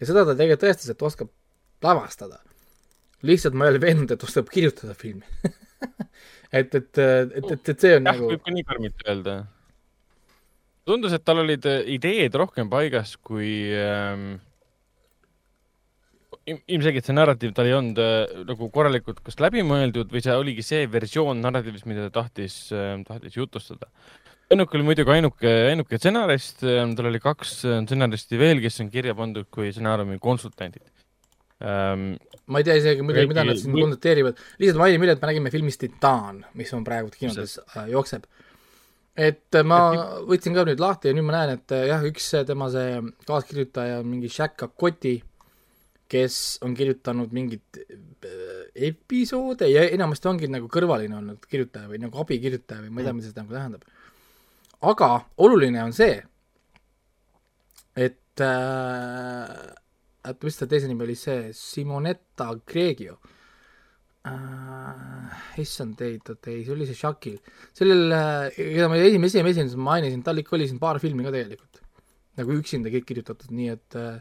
ja seda ta tegelikult tõestas, et oskab lavastada. lihtsalt ma ei ole veendunud, et oskab kirjutada filmi <laughs> et, et, et, et, et see on jah, nagu võib ka nii karmilt öelda. tundus, et tal olid äh, ideed rohkem paigas kui ähm, ilmselgelt see narratiiv tal ei olnud äh, nagu korralikult kas läbimõeldud või see oligi see versioon narratiivist, mida ta tahtis äh,, tahtis jutustada. Õnnuk oli muidugi ainuke, ainuke stsenarist äh,, tal oli kaks äh, stsenaristi veel, kes on kirja pandud kui stsenaariumi konsultandid ähm,. ma ei tea isegi muidugi, mida nad siin konsulteerivad, lihtsalt mainin üle, et me nägime filmist Titan, mis on praegu kinodes äh, jookseb. et äh, ma võtsin ka nüüd lahti ja nüüd ma näen, et jah, üks tema see kaaskirjutaja on mingi Shaq Kakoti, kes on kirjutanud mingit äh, episoode ja enamasti ongi nagu kõrvaline olnud kirjutaja või nagu abikirjutaja või ma ei tea, mida see nagu tähendab. Aga oluline on see, et äh, oota, mis ta teise nimi oli, see Simonetta Gregio äh,. issand ei, oota ei, see oli see Shakil. sellel, keda ma esimese, esimese esineses mainisin, tal ikka oli siin paar filmi ka tegelikult. nagu üksinda kõik kirjutatud, nii et äh,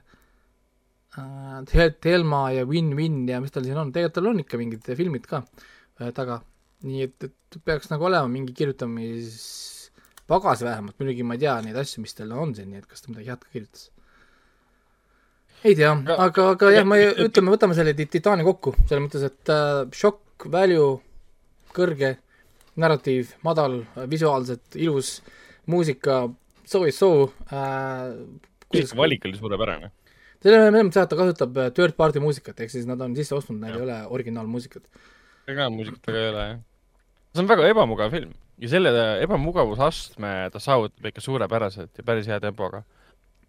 äh, Thelma ja Win-Win ja mis tal siin on, tegelikult tal on ikka mingid filmid ka äh, taga. nii et, et peaks nagu olema mingi kirjutamispagas vähemalt, muidugi ma ei tea neid asju, mis tal on siin, nii et kas ta midagi head ka kirjutas ei tea, Aga- aga, jah, ma ütleme, võtame selle Ti- Titani kokku, selles mõttes, et äh, šokk, value, kõrge, narratiiv, madal, visuaalselt ilus, muusika, so is so äh,. valik oli suurepärane. selle selles mõttes jah, et ta kasutab äh, third party muusikat, ehk siis nad on sisse ostnud, neil ei ole originaalmuusikat. ega muusikat väga ei ole, jah. see on väga ebamugav film ja selle ebamugavusastme ta saavutab ikka suurepäraselt ja päris hea tempoga.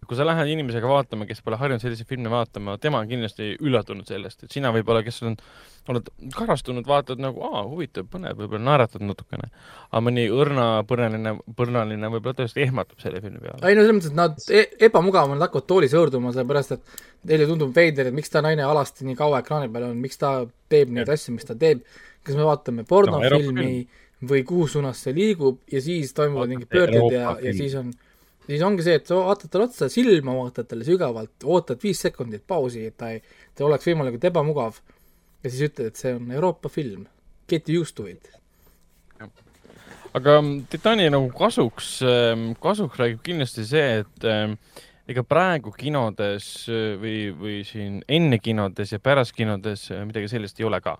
kui sa lähed inimesega vaatama, kes pole harjunud selliseid filme vaatama, tema on kindlasti üllatunud sellest, et sina võib-olla, kes on, oled karastunud, vaatad nagu, aa, huvitav, põnev, võib-olla naeratad natukene. aga mõni õrna, põrnaline, põrnaline võib-olla tõesti ehmatab selle filmi peale. ei no selles mõttes, et nad e ebamugav on, nad hakkavad toolis hõõrduma, sellepärast et neile tundub veider, et miks ta naine alasti nii kaua ekraani peal on, miks ta teeb neid asju, mis ta teeb. kas me vaatame pornofilmi või kuhu suunas see liigub ja siis toimuvad mingid pöörded ja, ja siis on, siis ongi see, et sa vaatad talle otsa silma, vaatad talle sügavalt, ootad viis sekundit pausi, et ta ei, ta oleks võimalikult ebamugav ja siis ütled, et see on Euroopa film. Get used to it. aga mm, Titani nagu kasuks, kasuks räägib kindlasti see, et ähm, ega praegu kinodes äh, või, või siin enne kinodes ja pärast kinodes äh, midagi sellist ei ole ka.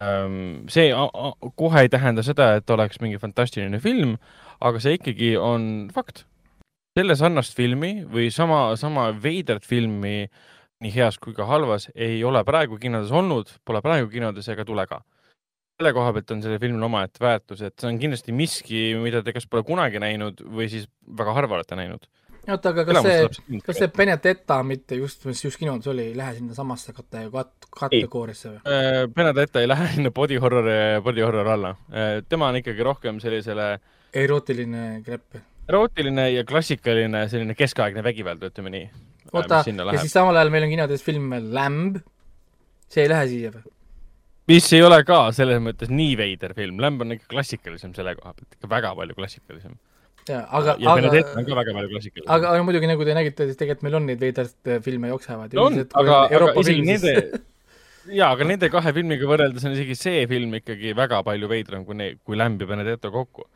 See a- a- kohe ei tähenda seda, et oleks mingi fantastiline film, aga see ikkagi on fakt. selle sarnast filmi või sama, sama veidrat filmi nii heas kui ka halvas ei ole praegu kinodes olnud, pole praegu kinodes ega tule ka selle koha pealt on sellel filmil omaette väärtus, et see on kindlasti miski, mida te kas pole kunagi näinud või siis väga harva olete näinud. oota, aga kas see, kas see Benedetta mitte just, mis just kinodes oli, ei lähe sinnasamasse kate-, kat-, kategooriasse või? Äh, Benedetta ei lähe <laughs> sinna body horror, body horror alla. tema on ikkagi rohkem sellisele erootiline krepp. erootiline ja klassikaline selline keskaegne vägivald, ütleme nii. oota, ja siis samal ajal meil on kinodes film Lamb, see ei lähe siia või? mis ei ole ka selles mõttes nii veider film, Lamb on ikka klassikalisem selle koha pealt, ikka väga palju klassikalisem. aga, ja aga, klassikalisem. aga, aga muidugi nagu te nägite, siis tegelikult meil on neid veidraid äh, filme jooksevad. on, aga, aga isegi nende <laughs> jaa, aga nende kahe filmiga võrreldes on isegi see film ikkagi väga palju veidram kui ne-, kui Lamb ja Benedetto kokku.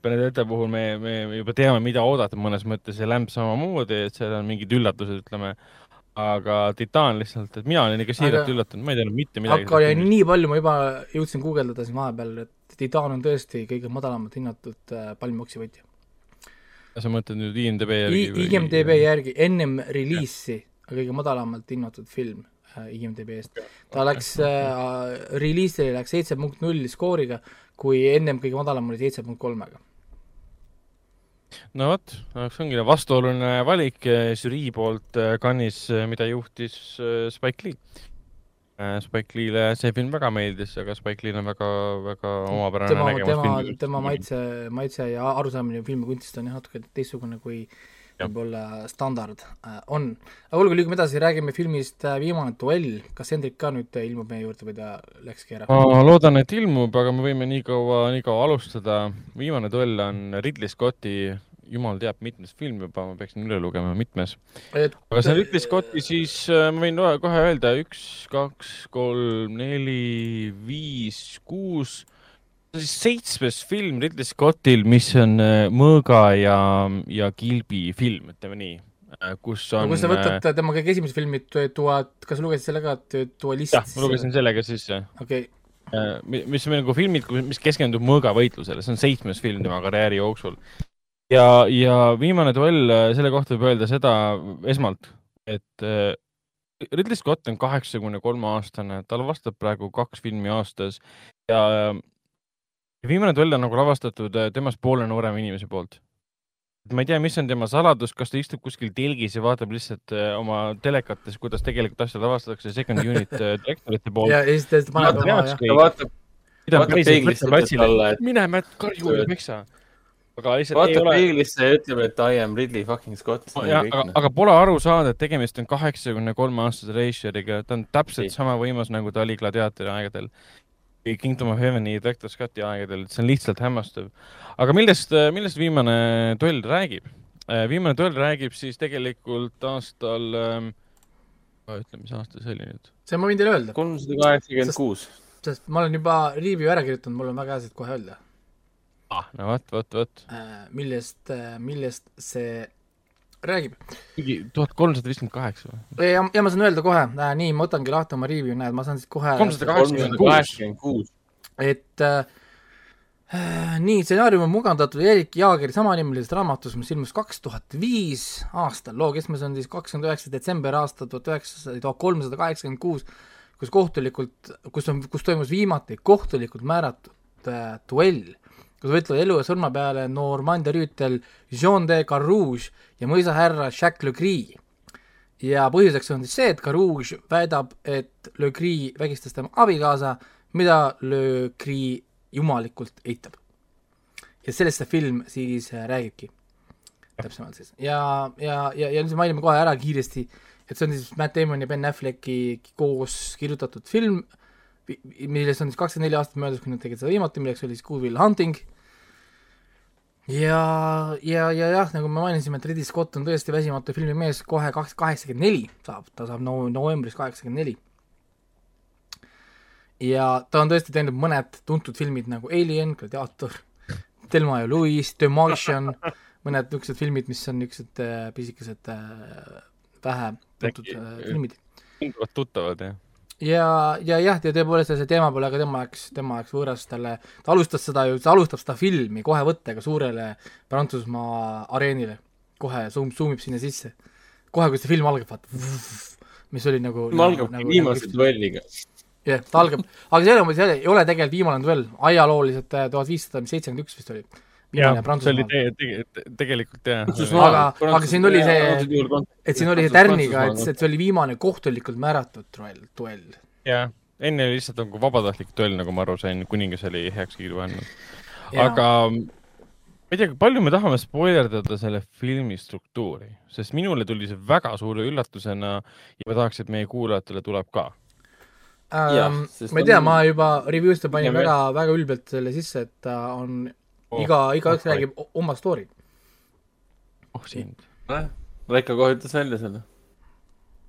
Benedetta puhul me, me juba teame, mida oodata mõnes mõttes ja Lamb samamoodi, et seal on mingid üllatused, ütleme. aga Titan lihtsalt, et mina olin ikka siiralt Aga- üllatunud, ma ei teadnud mitte midagi. aga oli nii palju, ma juba jõudsin guugeldada siin vahepeal, et Titan on tõesti kõige madalamalt hinnatud äh, palmioksi võitja. sa mõtled nüüd IMDB järgi IMDB järgi ennem reliisi kõige madalamalt hinnatud film äh, IMDB-st. ta läks äh,, reliisile läks seitse punkt null skooriga, kui ennem kõige madalam oli seitse punkt kolmega. no vot, see ongi vastuoluline valik eh, žürii poolt Cannes'is, mida juhtis Spike Lee. Äh, Spike Lee'le see film väga meeldis, aga Spike Lee'l on väga, väga omapärane tema, nägemus tema, filmi. tema maitse, maitse ja arusaamine filmikunstist on jah natuke teistsugune kui võib-olla standard äh, on. aga olgu, liigume edasi, räägime filmist äh, Viimane duell, kas Hendrik ka nüüd ilmub meie juurde või ta läkski ära? ma loodan, et ilmub, aga me võime nii kaua, nii kaua alustada. viimane duell on Ridley Scotti, jumal teab, mitmes film juba, ma peaksin üle lugema, mitmes. et aga see Ridley Scotti, siis äh, ma võin kohe- kohe öelda üks, kaks, kolm, neli, viis, kuus, siis seitsmes film Ridley Scottil, mis on äh, Mõõga ja, ja Kilbi film, ütleme nii, kus no on. kui sa võtad tema kõige esimesed filmid, tuhat, kas sa lugesid selle ka, duellist? jah, ma lugesin selle ka sisse okei okay., Äh, mi- mis on nagu filmid, mis keskendub mõõgavõitlusele, see on seitsmes film tema karjääri jooksul. Ja, ja viimane duell, äh, selle kohta võib öelda seda esmalt, et äh, Ridley Scott on kaheksakümne kolme aastane, tal vastab praegu kaks filmi aastas ja äh, viimane duell on nagu lavastatud temast poole noorema inimese poolt. ma ei tea, mis on tema saladus, kas ta istub kuskil telgis ja vaatab lihtsalt oma telekates, kuidas tegelikult asja lavastatakse second unit direktorite poolt ja, siis ta paneb oma jah, ta vaatab, mida vaatab peeglisse, ütleb talle, et- mine Märt Karju ja peksa. Aga lihtsalt ei vaatab ole, peeglisse ja ütleb, et I am Ridley fucking Scott. aga, aga pole aru saada, et tegemist on kaheksakümne kolme aastase režissööriga, ta on täpselt Ei. sama võimas, nagu ta oli Gladiatori aegadel. Kingdom of Heaveni Director Scotti aegadel, et see on lihtsalt hämmastav. aga millest, millest viimane duell räägib? viimane duell räägib siis tegelikult aastal ähm,, ütle, mis aasta see oli nüüd? see ma võin teile öelda, kolmsada kaheksakümmend kuus. sest ma olen juba review ära kirjutanud, mul on väga hea siit kohe öelda ah, no vot, vot, vot. äh,, millest, millest see räägib. mingi tuhat kolmsada viiskümmend kaheksa või? ja, ja ma saan öelda kohe äh,, nii, ma võtangi lahti oma review, näed, ma saan siis kohe kolmsada kolmsada kaheksakümmend kuus. et äh, äh, nii, stsenaarium on mugandatud Erik Jaageri samanimelisest raamatust, mis ilmus kaks tuhat viis aastal, loo keskmes on siis kakskümmend üheksa detsember aasta tuhat üheksasada, tuhat kolmsada kaheksakümmend kuus, kus kohtulikult, kus on, kus toimus viimati kohtulikult määratud äh, duell, kus võitlevad elu ja surma peale Normandia rüütel Jean de Carrouge ja mõisahärra Jacques Le Gris ja põhjuseks on siis see, et Carouge väidab, et Le Gris vägistas tema abikaasa, mida Le Gris jumalikult eitab. ja sellest see film siis äh, räägibki, täpsemalt siis. ja, ja, ja, ja nüüd mainime kohe ära kiiresti, et see on siis Matt Damon ja Ben Afflecki koos kirjutatud film, millest on siis kakskümmend neli aastat möödas, kui nad tegid seda viimati, milleks oli siis Good Will Hunting, ja, ja, ja jah, nagu me mainisime, et Ridley Scott on tõesti väsimatu filmimees, kohe kaks, kaheksakümmend neli saab, ta saab no novembris kaheksakümmend neli. ja ta on tõesti teinud mõned tuntud filmid nagu Alien, Gladiator, Thelma ja Louise, The Martian, mõned niisugused filmid, mis on niisugused äh, pisikesed äh, vähe tuntud äh, filmid. tunduvad tuttavad, jah. ja, ja jah, ja tõepoolest see teema pole ka tema jaoks, tema jaoks võõras talle, ta alustas seda ju, ta alustab seda filmi kohe võttega suurele Prantsusmaa areenile. kohe zoom, zoom ib sinna sisse. kohe, kui see film algab, vaata, mis oli nagu algabki viimase duelliga. jah, ta algab, aga see ei ole, see ei ole tegelikult viimane duell, ajalooliselt äh, tuhat viissada seitsekümmend üks vist oli. Jah see oli te, te, tegelikult jah. Aga- aga siin oli see- et siin oli see tärniga, et, et see oli viimane kohtulikult määratud duell, duell. jah, enne oli lihtsalt nagu vabatahtlik duell, nagu ma aru sain, kuningas oli heakskiidu andnud. Aga ma ei tea, palju me tahame spoilerdada selle filmi struktuuri, sest minule tuli see väga suure üllatusena ja ma tahaks, et meie kuulajatele tuleb ka. Ähm, ma ei tea, on- ma juba review'ste panin väga, väga ülbelt selle sisse, et ta on Oh, iga, igaüks oh, räägib oma story. oh sind. Raiko kohe ütles välja selle.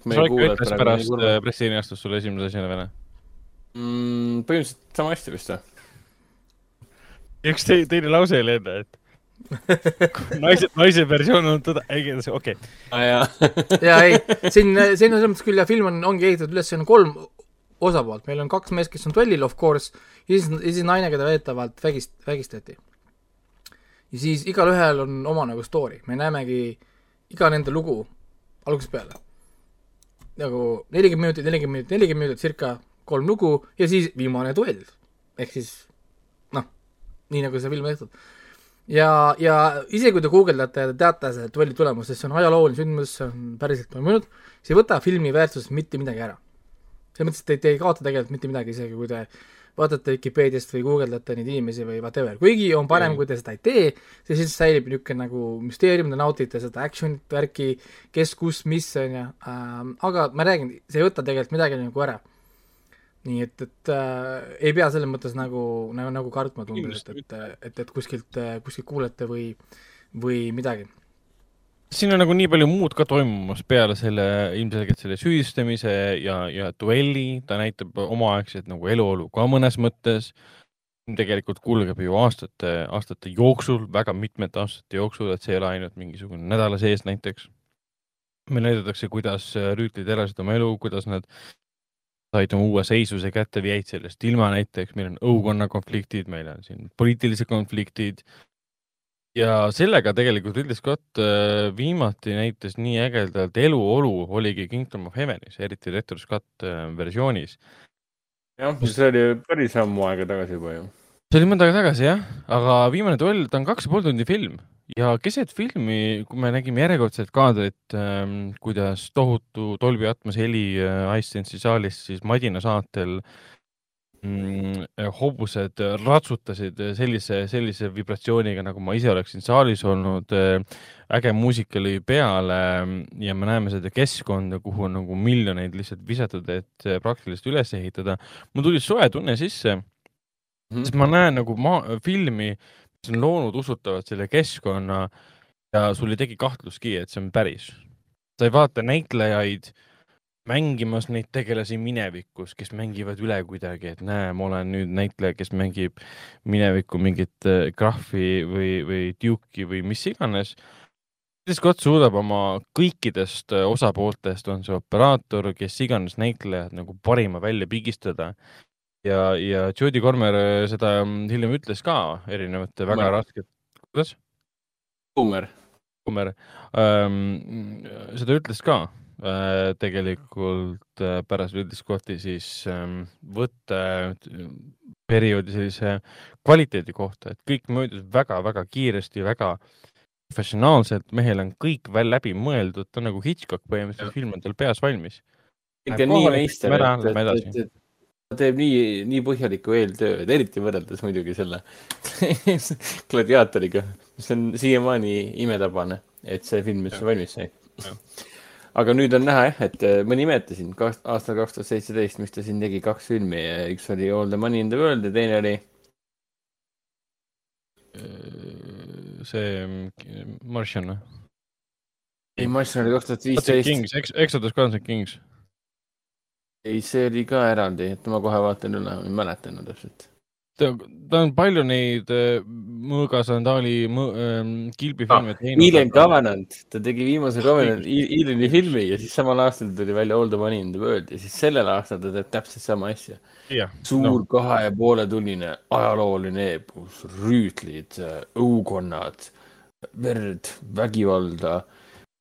Raiko ütles pärast äh, pressilinastust sulle esimese asjana või? mm,. põhimõtteliselt sama hästi vist või? üks te, teine lause oli enne, et <laughs> naise, naise versioon on tõde, <laughs> ei, okei jaa. ja ei, siin, siin on selles mõttes küll ja film on, ongi ehitatud üles, siin on kolm osapoolt, meil on kaks meest, kes on duellil of course, ja siis, ja siis naine, keda väidetavalt vägist-, vägistati. Ja siis igalühel on oma nagu story, me näemegi iga nende lugu algusest peale. nagu nelikümmend minutit, nelikümmend minutit, nelikümmend minutit, circa kolm lugu ja siis viimane duell. ehk siis noh, nii nagu see film tehtud ja, ja isegi kui te guugeldate ja te teate selle duelli tulemust, sest see on ajalooline sündmus, see on päriselt toimunud, see ei võta filmi väärtusest mitte midagi ära. selles mõttes, et te, te ei kaota tegelikult mitte midagi, isegi kui te vaatate Vikipeediast või guugeldate neid inimesi või whatever, kuigi on parem, kui te seda ei tee, siis säilib niisugune nagu müsteerium, te naudite seda action'it, värki, kes, kus, mis, on ju. Ähm,, aga ma räägin, see ei võta tegelikult midagi nagu ära. nii et, et äh, ei pea selles mõttes nagu, nagu, nagu kartma tundus, et, et, et, et kuskilt, kuskilt kuulete või, või midagi siin on nagu nii palju muud ka toimumas peale selle ilmselgelt selle süüdistamise ja, ja duelli, ta näitab omaaegset nagu eluolu ka mõnes mõttes. tegelikult kulgeb ju aastate, aastate jooksul, väga mitmete aastate jooksul, et see ei ole ainult mingisugune nädala sees näiteks. meil näidatakse, kuidas rüütlid elasid oma elu, kuidas nad said oma uue seisuse kätte või jäid sellest ilma näiteks, meil on õukonna konfliktid, meil on siin poliitilised konfliktid ja sellega tegelikult Ridley Scott äh, viimati näitas nii ägedalt eluolu oligi Kingdom of Heavenis, eriti Director Scott äh, versioonis. jah, see oli päris ammu aega tagasi juba ju. see oli mõnda aega tagasi jah, aga viimane duell, ta on kaks ja pool tundi film ja keset filmi, kui me nägime järjekordset kaadrit ähm,, kuidas tohutu Dolby Atmos heli äh, iSense'i saalis siis Madina saatel mm, hobused ratsutasid sellise, sellise vibratsiooniga, nagu ma ise oleksin saalis olnud. äge muusika lõi peale ja me näeme seda keskkonda, kuhu on nagu miljoneid lihtsalt visatud, et praktiliselt üles ehitada. mul tuli soe tunne sisse, sest ma näen nagu maa, filmi, mis on loonud usutavalt selle keskkonna ja sul ei teki kahtluski, et see on päris. sa ei vaata näitlejaid mängimas neid tegelasi minevikus, kes mängivad üle kuidagi, et näe, ma olen nüüd näitleja, kes mängib minevikku mingit äh, Graffi või, või Duke'i või mis iganes. Scott suudab oma kõikidest äh, osapooltest, on see operaator, kes iganes näitlejad nagu parima välja pigistada. ja, ja Jodie Comer äh, seda hiljem ütles ka erinevate väga Comer. raskete, kuidas? Boomer. Kummer ähm,, seda ütles ka äh, tegelikult äh, pärast Ridley Scotti siis ähm, võtteperioodi sellise kvaliteedi kohta, et kõik möödus väga-väga kiiresti, väga professionaalselt, mehel on kõik veel läbi mõeldud, ta on nagu Hitchcock põhimõtteliselt, film on tal peas valmis. ta teeb nii, nii põhjalikku eeltööd, eriti võrreldes muidugi selle <laughs> gladiaatoriga, mis on siiamaani imetabane, et see film üldse valmis sai. Aga nüüd on näha jah, et äh, ma nimetasin kaks- aastal kaks tuhat seitseteist, mis ta siin tegi kaks filmi, üks oli All the money in the world ja teine oli see mm, Martian või? ei, ma ütlesin, oli kaks tuhat Kings, viisteist. Exodus Guns N' Kings. ei, see oli ka eraldi, et ma kohe vaatan üle, ma ei mäleta enam täpselt. ta, ta on palju neid äh, mõõgasandaali mõ, äh, kilbifilme Ah, teinud. Alien Covenant, ta tegi viimase Covenant, Alieni filmi ja siis samal aastal tuli välja All the money in the world ja siis sellel aastal ta teeb täpselt sama asja. jah, suur no. kahe ja poole tunnine ajalooline eepos, rüütlid, õukonnad, verd, vägivalda,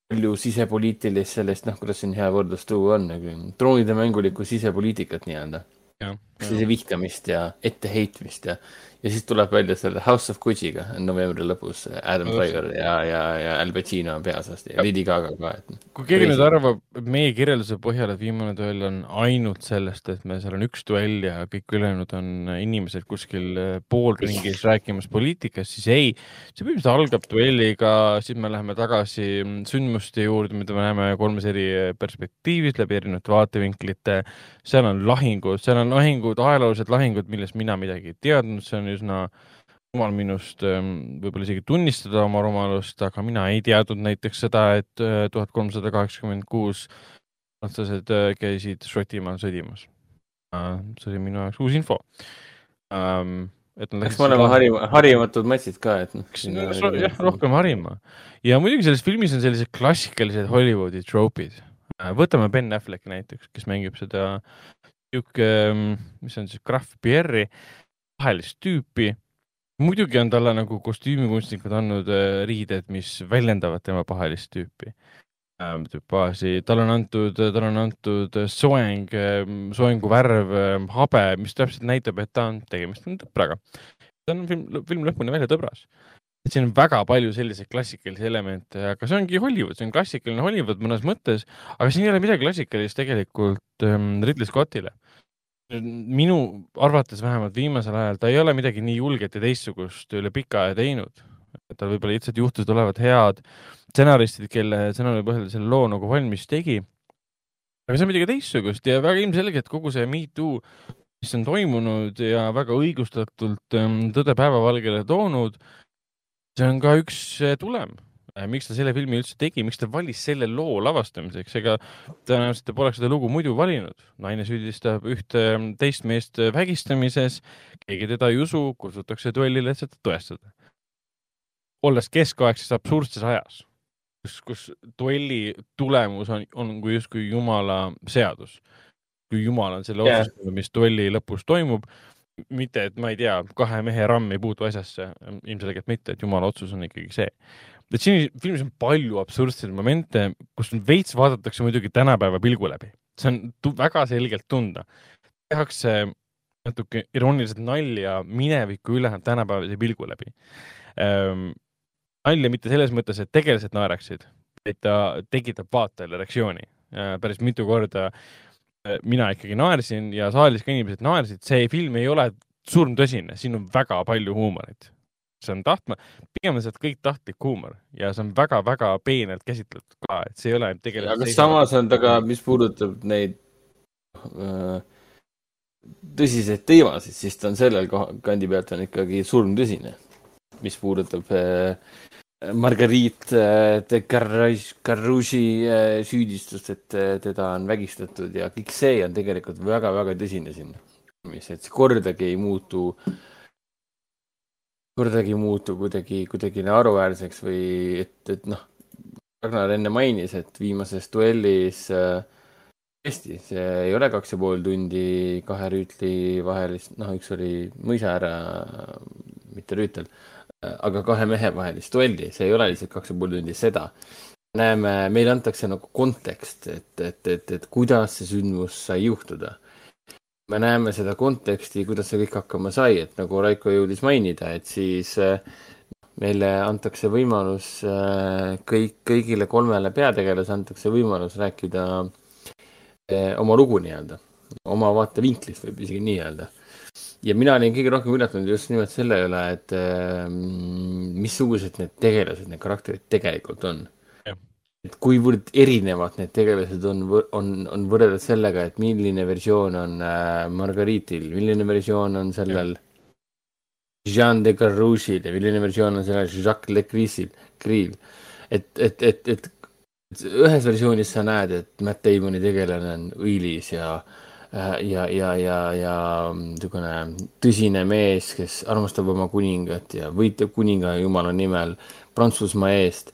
palju sisepoliitilist sellist, noh, kuidas siin hea võrdlus tuua on, nagu troonide mängulikku sisepoliitikat nii-öelda. Sellise vihkamist ja etteheitmist ja, ja siis tuleb välja selle House of Gucci'ga novembri lõpus Adam. Driver ja, ja, ja Al Pacino on peaosas ja Lady Gaga ka, et kui keegi nüüd arvab et meie kirjelduse põhjal, et viimane duell on ainult sellest, et me, seal on üks duell ja kõik ülejäänud on inimesed kuskil äh, poolringis rääkimas poliitikast, siis ei. see põhimõtteliselt algab duelliga, siis me läheme tagasi mm, sündmuste juurde, mida me näeme kolmes eri perspektiivis läbi erinevate vaatevinklite. Seal on lahingud, seal on lahingud, ajaloolised lahingud, millest mina midagi ei teadnud, see on üsna rumal minust ähm, võib-olla isegi tunnistada oma rumalust, aga mina ei teadnud näiteks seda, et äh, tuhat kolmsada kaheksakümmend kuus prantslased äh, käisid Šotimaal sõdimas. see oli minu jaoks uus info. et nad peaks olema harima, harimatud matšid ka, et noh. jah, rohkem harima ja muidugi selles filmis on sellised klassikalised Hollywoodi troopid. Võtame Ben Afflecki näiteks, kes mängib seda sihuke, mis on siis Graf Pierre'i vahelist tüüpi. muidugi on talle nagu kostüümikunstnikud andnud äh, riided, mis väljendavad tema pahelist tüüpi äh, tüpaaži, talle on antud, talle on antud soeng, soengu värv, habe, mis täpselt näitab, et ta on, tegemist on tõbraga. ta on film, film lõpuni välja tõbras. Et siin on väga palju selliseid klassikalisi elemente, aga see ongi Hollywood, see on klassikaline Hollywood mõnes mõttes, aga siin ei ole midagi klassikalist tegelikult ähm, Ridley Scottile. minu arvates vähemalt viimasel ajal ta ei ole midagi nii julget ja teistsugust üle pika aja teinud. tal võib-olla lihtsalt juhtusid olevat head stsenaristid, kelle stsenaariumi põhjal selle loo nagu valmis tegi. aga see on midagi teistsugust ja väga ilmselgelt kogu see Me Too, mis on toimunud ja väga õigustatult ähm, tõde päevavalgele toonud see on ka üks tulem, äh, miks ta selle filmi üldse tegi, miks ta valis selle loo lavastamiseks, ega tõenäoliselt ta poleks seda lugu muidu valinud. naine süüdistab ühte ähm, teist meest vägistamises, keegi teda ei usu, kutsutakse duellile, et seda tõestada. olles keskaegses absurdses ajas, kus, kus duelli tulemus on, on kui justkui jumala seadus. kui jumal on selle yeah. otsustanud, mis duelli lõpus toimub mitte, et ma ei tea, kahe mehe ramm ei puutu asjasse, ilmselgelt mitte, et jumala otsus on ikkagi see. et siin filmis on palju absurdseid momente, kus veits vaadatakse muidugi tänapäeva pilgu läbi, see on väga selgelt tunda. tehakse natuke irooniliselt nalja mineviku üle tänapäevase pilgu läbi ähm,. nalja mitte selles mõttes, et tegelased naeraksid, vaid ta tekitab vaatajale reaktsiooni äh, päris mitu korda Äh, mina ikkagi naersin ja saalis ka inimesed naersid, see film ei ole surmtõsine, siin on väga palju huumorit. see on tahtma, pigem on sealt kõik tahtlik huumor ja see on väga-väga peenelt käsitletud ka, et see ei ole tegelane. aga samas on ta ka, mis puudutab neid äh, tõsiseid teemasid, siis ta on sellel kandi pealt on ikkagi surmtõsine, mis puudutab äh, Marguerite äh, de Carrougi äh, süüdistust, et äh, teda on vägistatud ja kõik see on tegelikult väga-väga tõsine siin. mis, et see kordagi ei muutu, kordagi ei muutu kuidagi, kuidagi naeruväärseks või et, et noh, Ragnar enne mainis, et viimases duellis tõesti, see ei ole kaks ja pool tundi kahe rüütli vahelist, noh, üks oli mõisaääre, mitte rüütel aga kahe mehe vahelist duelli, see ei ole lihtsalt kaks ja pool tundi seda. näeme, meile antakse nagu kontekst, et, et, et, et kuidas see sündmus sai juhtuda. me näeme seda konteksti, kuidas see kõik hakkama sai, et nagu Raiko jõudis mainida, et siis äh, meile antakse võimalus äh, kõik, kõigile kolmele peategelasele antakse võimalus rääkida äh, oma lugu nii-öelda, oma vaatevinklist võib isegi nii öelda ja mina olin kõige rohkem üllatunud just nimelt selle üle, et äh, missugused need tegelased, need karakterid tegelikult on. et kuivõrd erinevad need tegelased on, on, on võrreldes sellega, et milline versioon on äh, Margaritil, milline versioon on sellel Jean de Carrouchil ja milline versioon on sellel Jacques Le Crisil, Cril. et, et, et, et ühes versioonis sa näed, et Matt Damoni tegelane on õilis ja Äh, ja, ja, ja, ja niisugune tõsine mees, kes armastab oma kuningat ja võitleb kuninga jumala nimel Prantsusmaa eest.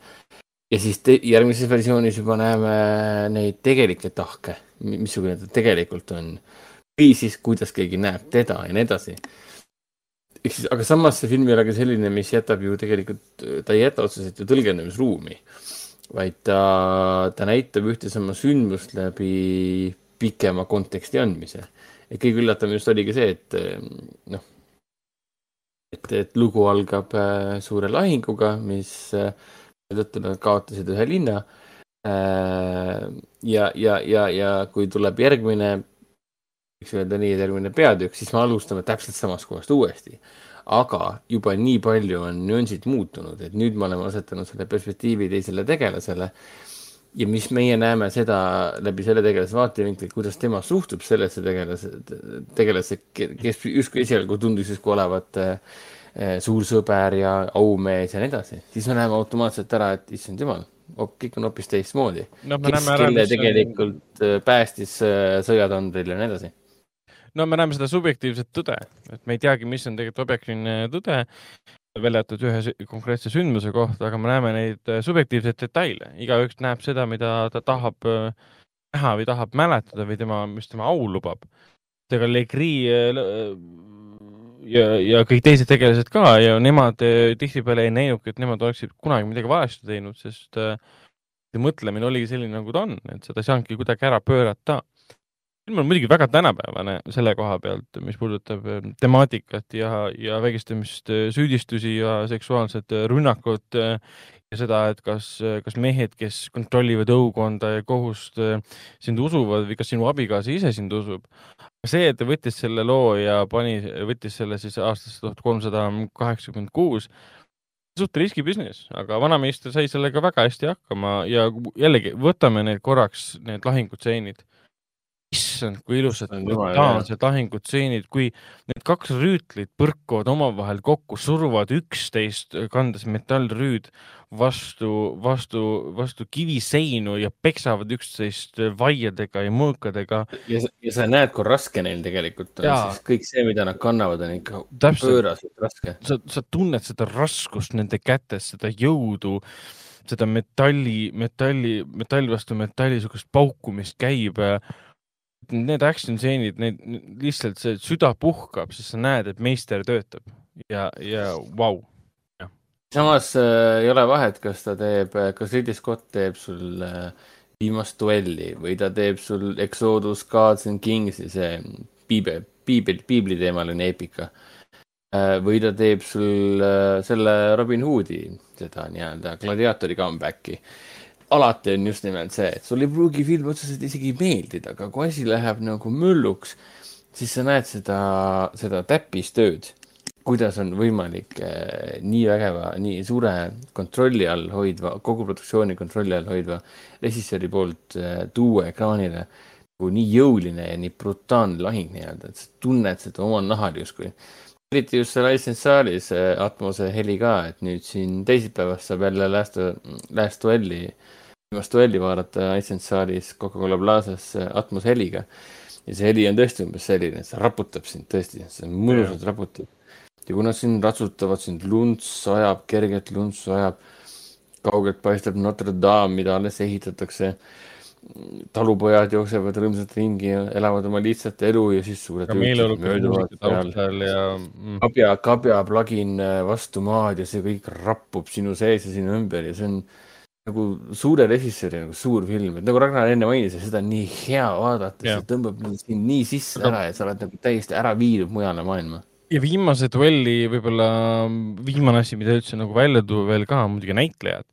ja siis te, järgmises versioonis juba näeme neid tegelikke tahke, missugune ta tegelikult on. või siis, kuidas keegi näeb teda ja nii edasi. ehk siis, aga samas see film ei ole ka selline, mis jätab ju tegelikult, ta ei jäta otseselt ju tõlgendamisruumi, vaid ta, ta näitab ühte sama sündmust läbi pikema konteksti andmise. et kõige üllatavam just oligi see, et noh, et, et lugu algab äh, suure lahinguga, mis äh, tõttu nad kaotasid ühe linna. Ja, ja, ja, ja kui tuleb järgmine, võiks öelda nii, et järgmine peatükk, siis me alustame täpselt samast kohast uuesti. Aga juba nii palju on nüansid muutunud, et nüüd me oleme asetanud selle perspektiivi teisele tegelasele ja mis meie näeme seda läbi selle tegelase vaatevinkli, kuidas tema suhtub sellesse tegelase, tegelase, kes justkui esialgu tundus justkui olevat äh, suur sõber ja aumees ja nii edasi, siis me näeme automaatselt ära, et issand jumal, kõik on hoopis teistmoodi. No,. kes, kelle tegelikult on... päästis sõjatandril ja nii edasi. No me näeme seda subjektiivset tõde, et me ei teagi, mis on tegelikult objektiivne tõde välja jäetud ühe konkreetse sündmuse kohta, aga me näeme neid äh, subjektiivseid detaile, igaüks näeb seda, mida ta tahab äh, näha või tahab mäletada või tema, mis tema au lubab. ega Legri äh, ja, ja kõik teised tegelased ka ja nemad tihtipeale ei näinudki, et nemad oleksid kunagi midagi valesti teinud, sest mõtlemine oligi selline, nagu ta on, et seda ei saanudki kuidagi ära pöörata. Film on muidugi väga tänapäevane selle koha pealt, mis puudutab äh, temaatikat ja, ja vägistamist, äh, süüdistusi ja seksuaalset äh, rünnakut ja seda, et kas, kas mehed, kes kontrollivad õukonda ja kohust, sind usuvad või kas sinu abikaasa ise sind usub. see, et ta võttis selle loo ja pani, võttis selle siis aastast tuhat kolmsada kaheksakümmend kuus, suht riski business, aga vanameister sai sellega väga hästi hakkama ja jällegi võtame need korraks, need lahingutseenid issand, kui ilusad brutaalsed lahingutseenid, kui need kaks rüütlit põrkuvad omavahel kokku, suruvad üksteist, kandes metallrüüd vastu, vastu, vastu kiviseinu ja peksavad üksteist vaiadega ja mõõkadega. ja, sa näed, kui raske neil tegelikult on, sest kõik see, mida nad kannavad, on ikka pööraselt raske. sa, sa tunned seda raskust nende kätes, seda jõudu seda metalli, metalli, metall vastu metalli, niisugust pauku, mis käib need action stseenid, need lihtsalt see süda puhkab, sest sa näed, et meister töötab. Ja, ja vau. Wow.. samas äh, ei ole vahet, kas ta teeb, kas Ridley Scott teeb sul äh, viimast duelli või ta teeb sul Exodus, Gods and Kingsi, see piibel, piibel, piibliteemaline eepika. Äh,. või ta teeb sul äh, selle Robin Hoodi, seda nii-öelda gladiaatori comeback'i alati on just nimelt see, et sul ei pruugi film otseselt isegi meeldida, aga kui asi läheb nagu mölluks, siis sa näed seda, seda täppistööd, kuidas on võimalik eh, nii vägeva, nii suure kontrolli all hoidva, kogu produktsiooni kontrolli all hoidva režissööri poolt eh, tuua ekraanile nagu nii jõuline ja nii brutaalne lahing nii-öelda, et sa tunned seda oma nahal justkui. eriti just seal Iceland saalis eh, Atmose heli ka, et nüüd siin teisipäevast saab jälle Last, Last Duelli viimast duelli vaadata Iceland saalis Coca-Cola Plazas Atmos heliga. ja see heli on tõesti umbes selline, et see raputab sind tõesti, see on mõnusalt raputab. ja kuna sind ratsutavad, sind lunts sajab, kergelt lunts sajab, kaugelt paistab Notre Dame, mida alles ehitatakse. talupojad jooksevad rõõmsalt ringi ja elavad oma lihtsat elu ja siis suured mm. kabja, kabja plagin vastu maad ja see kõik rappub sinu sees ja sinu ümber ja see on nagu suure režissööri nagu suur film, et nagu Ragnar enne mainis, et seda on nii hea vaadata, see tõmbab sind nii sisse ära ja sa oled nagu täiesti ära viidud mujale maailma. ja viimase duelli võib-olla viimane asi, mida üldse nagu välja tuua veel ka, muidugi näitlejad.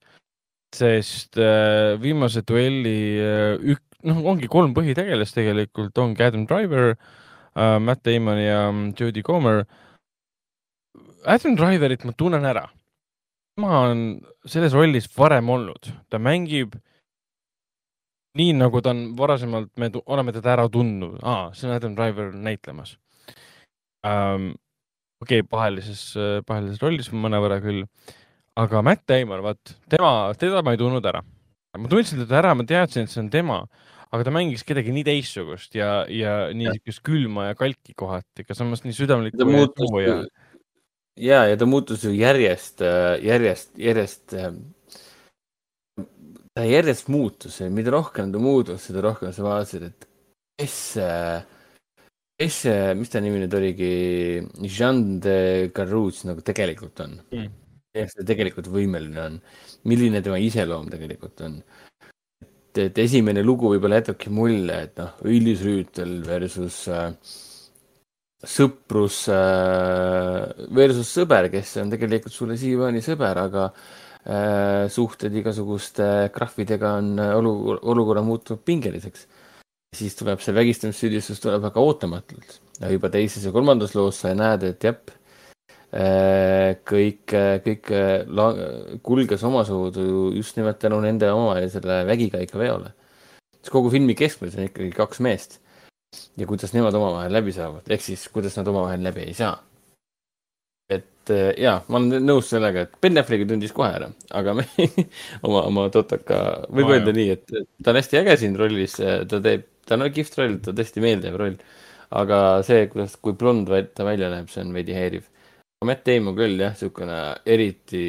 sest äh, viimase duelli äh, ük-, noh, ongi kolm põhitegelast tegelikult, ongi Adam Driver äh,, Matt Damon ja mm, Jodie Comer. Adam Driverit ma tunnen ära tema on selles rollis varem olnud, ta mängib nii, nagu ta on varasemalt, me oleme teda ära tundnud, aa, see on Adam Driver näitlemas um,. okei okay,, pahelises, pahelises rollis mõnevõrra küll, aga Matt Damon, vaat tema, teda ma ei tundnud ära. ma tundsin teda ära, ma teadsin, et see on tema, aga ta mängis kedagi nii teistsugust ja, ja nii siukest külma ja kalki kohati, aga samas nii südamlikku. ta muutus ja ja, ja ta muutus ju järjest, järjest, järjest, ta järjest muutus, mida rohkem ta muutus, seda rohkem sa vaatasid, et kes, kes mis ta nimi nüüd oligi, Jean de Carrouz nagu tegelikult on? Mm.. kes ta tegelikult võimeline on, milline tema iseloom tegelikult on. et, et esimene lugu võib-olla jätabki mulje, et noh, Õilis Rüütel versus äh, sõprus äh, versus sõber, kes on tegelikult sulle siiamaani sõber, aga äh, suhted igasuguste krahvidega on äh, olu-, olukorra muutunud pingeliseks. siis tuleb see vägistamissüüdistus tuleb väga ootamatult juba teises ja kolmandas loos sa näed, et jah, kõik, kõik kulges omasoodu just nimelt tänu nende omavahelisele vägikaikaveole. kogu filmi keskmes on ikkagi kaks meest ja kuidas nemad omavahel läbi saavad, ehk siis kuidas nad omavahel läbi ei saa. et äh, jaa, ma olen nõus sellega, et Ben Affleck tundis kohe ära, aga me <laughs> oma, oma totaka, võib oh, öelda jah. nii, et ta on hästi äge siin rollis, ta teeb, ta on kihvt roll, ta tõesti meeldiv roll. aga see, kuidas, kui blond ta välja näeb, see on veidi häiriv. Matt Damon küll jah, niisugune eriti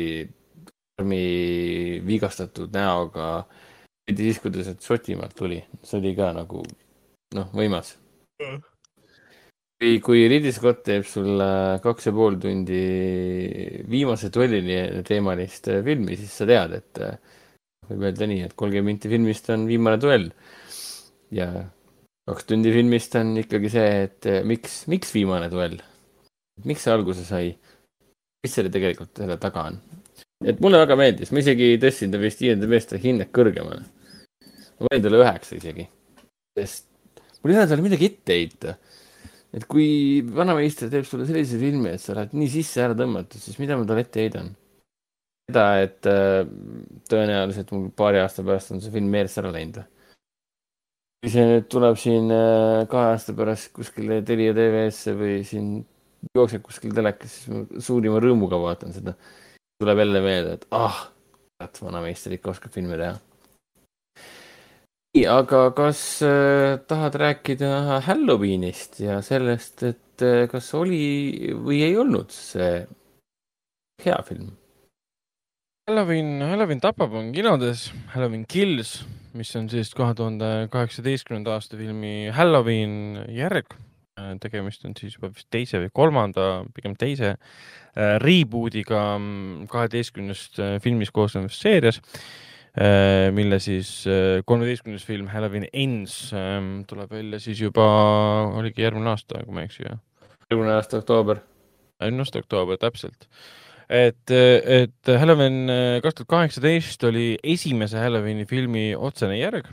karmi vigastatud näoga, eriti siis, kui ta sealt Šotimaalt tuli, see oli ka nagu noh, võimas mm.. kui, kui Ridley Scott teeb sulle kaks ja pool tundi viimase duellini teemalist äh, filmi, siis sa tead, et äh, võib öelda nii, et kolmkümmend minti filmist on viimane duell. ja kaks tundi filmist on ikkagi see, et eh, miks, miks viimane duell? miks see alguse sai? mis selle tegelikult selle taga on? et mulle väga meeldis, ma isegi tõstsin ta vist IMDB-st hinnet kõrgemale. ma panin talle üheksa isegi, sest mul ei ole talle midagi ette heita. et kui vanameister teeb sulle sellise filmi, et sa oled nii sisse ära tõmmatud, siis mida ma talle ette heidan? seda, et äh, tõenäoliselt mul paari aasta pärast on see film meelest ära läinud. kui see nüüd tuleb siin äh, kahe aasta pärast kuskile Telia tv-sse või siin jookseb kuskil telekas, siis ma suurima rõõmuga vaatan seda. tuleb jälle meelde, et ah, tead, vanameister ikka oskab filme teha. Nii, aga kas äh, tahad rääkida Halloweenist ja sellest, et äh, kas oli või ei olnud see hea film? Halloween, Halloween tapab on kinodes, Halloween Kills, mis on siis kahe tuhande kaheksateistkümnenda aasta filmi Halloween järg Äh, tegemist on siis juba vist teise või kolmanda, pigem teise äh, reboot'iga mm, kaheteistkümnest äh, filmist koosnevast seerias, mille siis kolmeteistkümnes film Halloween Ends ähm, tuleb välja siis juba, oligi järgmine aasta, kui ma ei eksi, jah? järgmine aasta oktoober. järgmine aasta oktoober, täpselt et, et Halloween kaks tuhat kaheksateist oli esimese Halloweeni filmi otsene järg,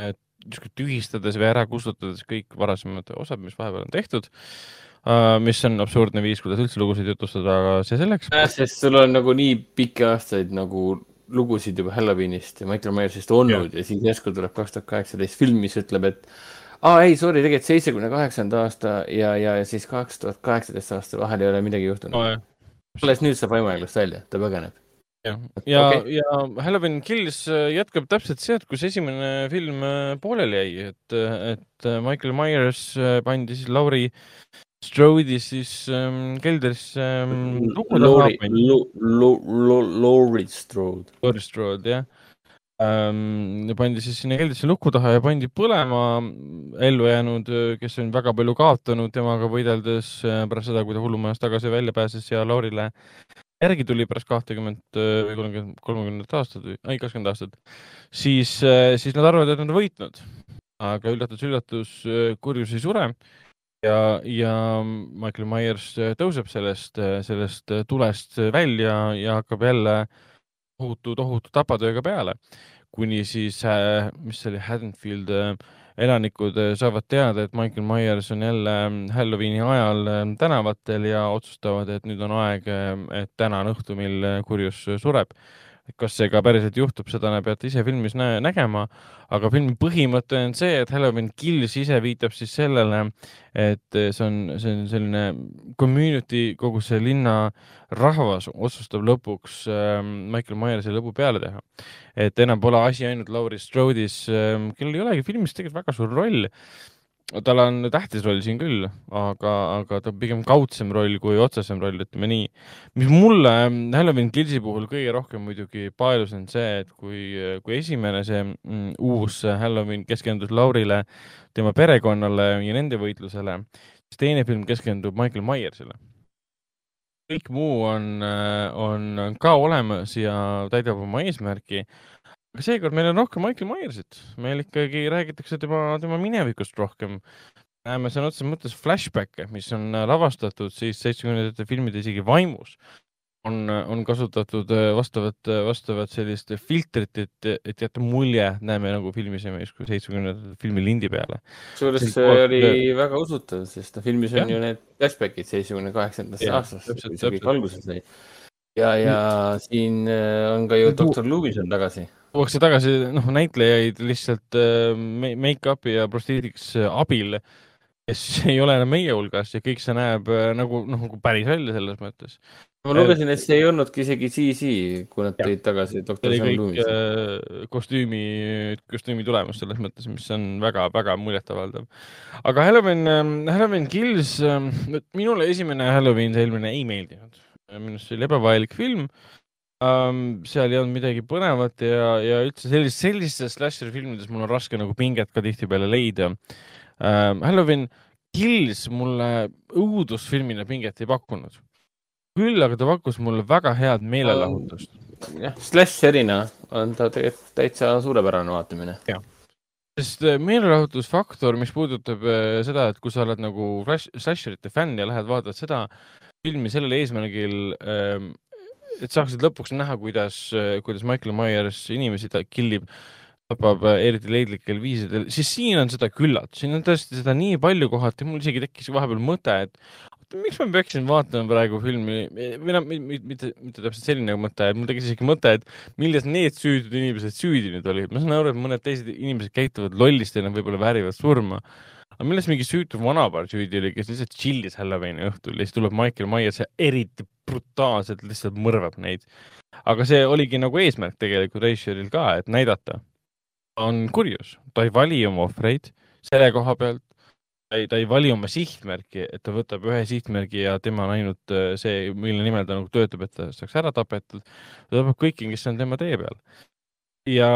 et niisugune tühistades või ära kustutades kõik varasemad osad, mis vahepeal on tehtud mis on absurdne viis, kuidas üldse lugusid jutustada, aga see selleks. sest sul on nagu nii pikki aastaid nagu lugusid juba Halloweenist ja Michael Myersist olnud ja, ja siis järsku tuleb kaks tuhat kaheksateist film, mis ütleb, et aa ei, sorry, tegelikult seitsmekümne kaheksanda aasta ja, ja, ja siis kaks tuhat kaheksateist aasta vahel ei ole midagi juhtunud no,. alles nüüd saab võimalikust välja, ta põgeneb ja, ja, okay. ja Halloween Kills äh, jätkab täpselt sealt, kus esimene film äh, pooleli jäi, et, et äh, Michael Myers pandi siis Lauri Strodi siis ähm, keldrisse ähm, luku taha. Laurie Strode. Laurie Strode, jah ähm,. pandi siis sinna keldrisse luku taha ja pandi põlema ellujäänud, kes on väga palju kaotanud temaga võideldes pärast seda, kui ta hullumajast tagasi välja pääses ja Laurile järgi tuli pärast kahtekümmet äh, või kolmkümmend, kolmekümnendat aastat või, ei kakskümmend aastat, siis, äh, siis nad arvavad, et nad on võitnud. aga üllatus-üllatus, äh, kurjus ei sure ja, ja Michael Myers tõuseb sellest, sellest tulest välja ja hakkab jälle tohutu, tohutu tapatööga peale, kuni siis, mis see oli, Haddonfield elanikud saavad teada, et Michael Myers on jälle mm, Halloweeni ajal tänavatel ja otsustavad, et nüüd on aeg, et täna on õhtu, mil kurjus sureb kas see ka päriselt juhtub, seda peate ise filmis nä nägema, aga filmi põhimõte on see, et Halloween Kills ise viitab siis sellele, et see on, see on selline community, kogu see linna rahvas otsustab lõpuks äh, Michael Myersi lõbu peale teha. et enam pole asi ainult Laurie Strode'is äh,, kellel ei olegi filmis tegelikult väga suur roll tal on tähtis roll siin küll, aga, aga ta on pigem kaudsem roll kui otsesem roll, ütleme nii. mis mulle Halloween Killsi puhul kõige rohkem muidugi paelus, on see, et kui, kui esimene see mm, uus Halloween keskendus Laurile, tema perekonnale ja nende võitlusele, siis teine film keskendub Michael Myersile. kõik muu on, on ka olemas ja täidab oma eesmärki aga seekord meil on rohkem Michael Myersit, meil ikkagi räägitakse tema, tema minevikust rohkem. näeme sõna otseses mõttes flashback'e, mis on lavastatud siis seitsmekümnendate filmide isegi vaimus. on, on kasutatud äh, vastavat, äh, vastavat sellist filtrit, et, et jätta mulje, näeme nagu filmis justkui seitsmekümnendate filmi lindi peale. kusjuures see koht, oli äh, väga usutav, sest noh, filmis on ja. ju need flashback'id seitsmekümne kaheksandasse aastasse, kui see kõik alguse sai. Ja, ja mm. siin on ka ju doktor Lewis on tagasi tuuakse tagasi, noh, näitlejaid lihtsalt äh, make-up'i ja prosteediks äh, abil, kes <laughs> ei ole enam meie hulgas ja kõik see näeb äh, nagu, noh, nagu päris välja selles mõttes. ma lugesin, et see ei olnudki isegi CC, kui nad tõid tagasi doktor äh,. kostüümi, kostüümi tulemus selles mõttes, mis on väga-väga muljetavaldav. aga Halloween äh,, Halloween Kills äh,, minule esimene Halloween, see eelmine ei meeldinud. Minu arust see oli ebavajalik film um,. seal ei olnud midagi põnevat ja, ja üldse sellistes, sellistes slasher filmides mul on raske nagu pinget ka tihtipeale leida um,. Halloween Kills mulle õudusfilmina pinget ei pakkunud. küll aga ta pakkus mulle väga head meelelahutust um,. jah, slasherina on ta tegelikult täitsa suurepärane vaatamine. jah, sest äh, meelelahutusfaktor, mis puudutab äh, seda, et kui sa oled nagu slasherite fänn ja lähed vaatad seda filmi sellel eesmärgil, ähm, et saaksid lõpuks näha, kuidas, kuidas Michael Myers inimesi ta killib, tapab eriti leidlikel viisidel, siis siin on seda küllalt, siin on tõesti seda nii palju kohati, mul isegi tekkis vahepeal mõte, et miks ma peaksin vaatama praegu filmi või noh, mitte, mitte täpselt selline mõte, mul tekkis isegi mõte, et milles need süüdid inimesed süüdi nüüd olid. ma saan aru, et mõned teised inimesed käituvad nad võib-olla väärivad surma. Aga milles mingi süütu vanapaar süüdi oli, kes lihtsalt chill'is Halloweeni õhtul ja siis tuleb Michael Myers ja eriti brutaalselt lihtsalt mõrvab neid. aga see oligi nagu eesmärk tegelikult Reischeril ka, et näidata. on kurjus, ta ei vali oma ohvreid selle koha pealt ta ei, ta ei vali oma sihtmärki, et ta võtab ühe sihtmärgi ja tema on ainult äh, see, mille nimel ta nagu töötab, et ta saaks ära tapetud. ta tapab kõiki, kes on tema tee peal. ja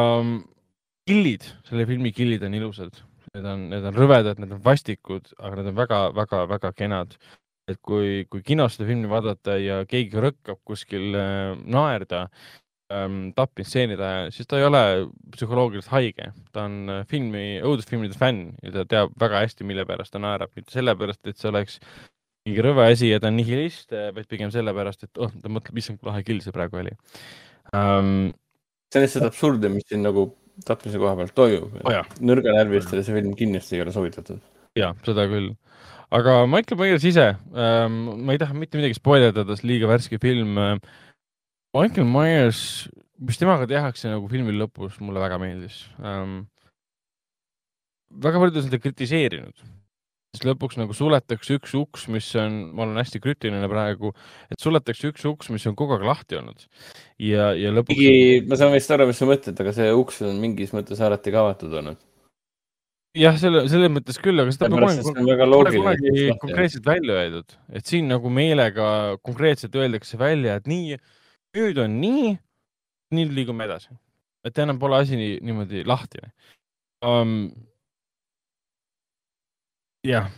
killid, selle filmi killid on ilusad, need on, need on rõvedad, need on vastikud, aga need on väga-väga-väga kenad. et kui, kui kinos seda filmi vaadata ja keegi rõkkab kuskil äh, naerda, ähm, tapmisstseenide ajal, siis ta ei ole psühholoogiliselt haige. ta on äh, filmi, õudusfilmide fänn ja ta teab väga hästi, mille pärast ta naerab, mitte sellepärast, et see oleks mingi rõve asi ja ta on nihilist, äh, vaid pigem sellepärast, et oh, ta mõtleb, issand, kui lahe kill see praegu oli um,. see on lihtsalt absurdne, mis siin nagu tapmise koha pealt toimub oh. nõrganärvilistele see film kindlasti ei ole soovitatud. ja, seda küll aga Michael Myers ise ähm,, ma ei taha mitte midagi spoilerdada, sest liiga värske film Michael Myers, mis temaga tehakse nagu filmi lõpus, mulle väga meeldis ähm,. väga paljud on seda kritiseerinud, sest lõpuks nagu suletakse üks uks, mis on, ma olen hästi krüptiline praegu, et suletakse üks uks, mis on kogu aeg lahti olnud ja, ja lõpuks. ma saan vist aru, mis sa mõtled, aga see uks on mingis mõttes alati ka avatud olnud jah, selle, selles mõttes küll, aga seda pole kunagi konkreetselt välja öeldud, et siin nagu meelega konkreetselt öeldakse välja, et nii nüüd on nii, nüüd liigume edasi. et enam pole asi nii, niimoodi lahtine um,. Jah,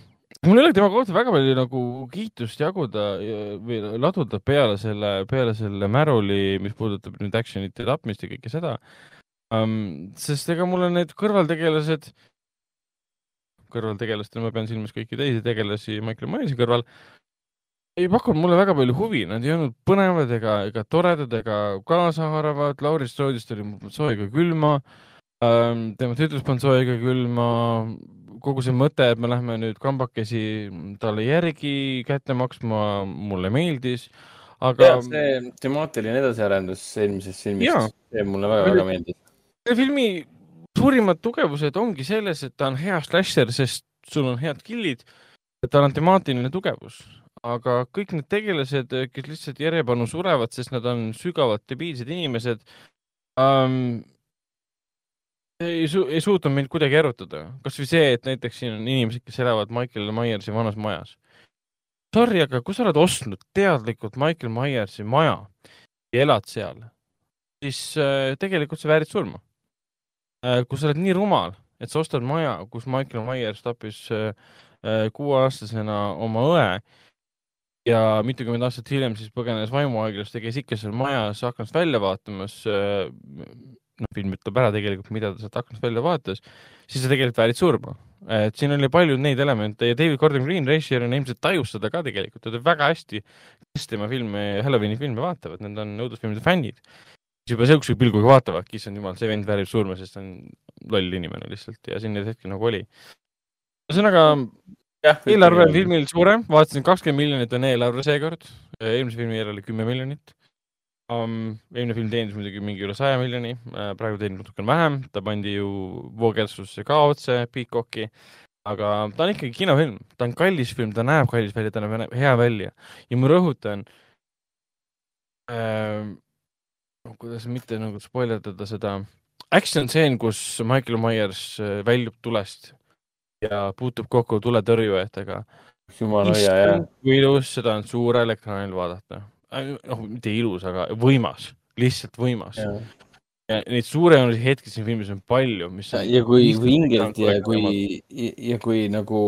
mul ei ole tema kohta väga palju nagu kiitust jaguda või laduda peale selle, peale selle märuli, mis puudutab nüüd action'it ja tapmist ja kõike seda um,. sest ega mul on need kõrvaltegelased kõrvaltegelastena ma pean silmas kõiki teisi tegelasi Michael Myersi kõrval ei pakkunud mulle väga palju huvi, nad ei olnud põnevad ega, ega toredad ega kaasahaaravad. Lauri Stroodist oli sooja ega külma ähm,. tema tütrus polnud sooja külma. Kogu see mõte, et me lähme nüüd kambakesi talle järgi kätte maksma, mulle meeldis. aga. see temaatiline edasiarendus eelmisest filmist, see mulle väga-väga meeldis. selle filmi suurimad tugevused ongi selles, et ta on hea slasher, sest sul on head kill'id. tal on temaatiline tugevus aga kõik need tegelased, kes lihtsalt järjepanu surevad, sest nad on sügavalt debiilsed inimesed ähm,, ei su-, ei suutnud mind kuidagi erutada. kasvõi see, et näiteks siin on inimesed, kes elavad Michael Myersi vanas majas. Sorry, aga kui sa oled ostnud teadlikult Michael Myersi maja ja elad seal, siis äh, tegelikult sa väärid surma äh,. kui sa oled nii rumal, et sa ostad maja, kus Michael Myers tappis äh, äh kuueaastasena oma õe ja mitukümmend aastat hiljem siis põgenes vaimuhaiglast ja käis ikka seal majas aknast välja vaatamas. Äh, noh, film ütleb ära tegelikult, mida ta sealt aknast välja vaatas, siis sa tegelikult väärid surma. et siin oli palju neid elemente ja David Gordon Green, režissöör on ilmselt tajus seda ka tegelikult, ta teab väga hästi, kes tema filme, Halloweeni filme vaatavad, need on õudusfilmide fännid. siis juba sihukese pilguga vaatavadki, issand jumal, see vend väärib surma, sest ta on loll inimene lihtsalt ja siin neid hetki nagu oli. ühesõnaga eelarve on filmil suurem, vaatasin kakskümmend miljonit on eelarve seekord, eelmise filmi eelarve oli kümme miljonit um,. eelmine film teenis muidugi mingi üle saja miljoni uh,, praegu teenib natukene vähem, ta pandi ju voogeelsusse ka otse Peacocki, aga ta on ikkagi kinofilm, ta on kallis film, ta näeb kallis välja, ta näeb hea välja ja ma rõhutan uh,, kuidas mitte nagu spoilerdada seda action stseen, kus Michael Myers äh, väljub tulest ja puutub kokku tuletõrjujatega. jumala hoia, jah. kui ilus seda on suurel ekraanil vaadata. Noh, mitte ilus, aga võimas, lihtsalt võimas. ja neid suurejoonelisi hetki siin filmis on palju, mis ja kui vingelt ja kui, ja kui nagu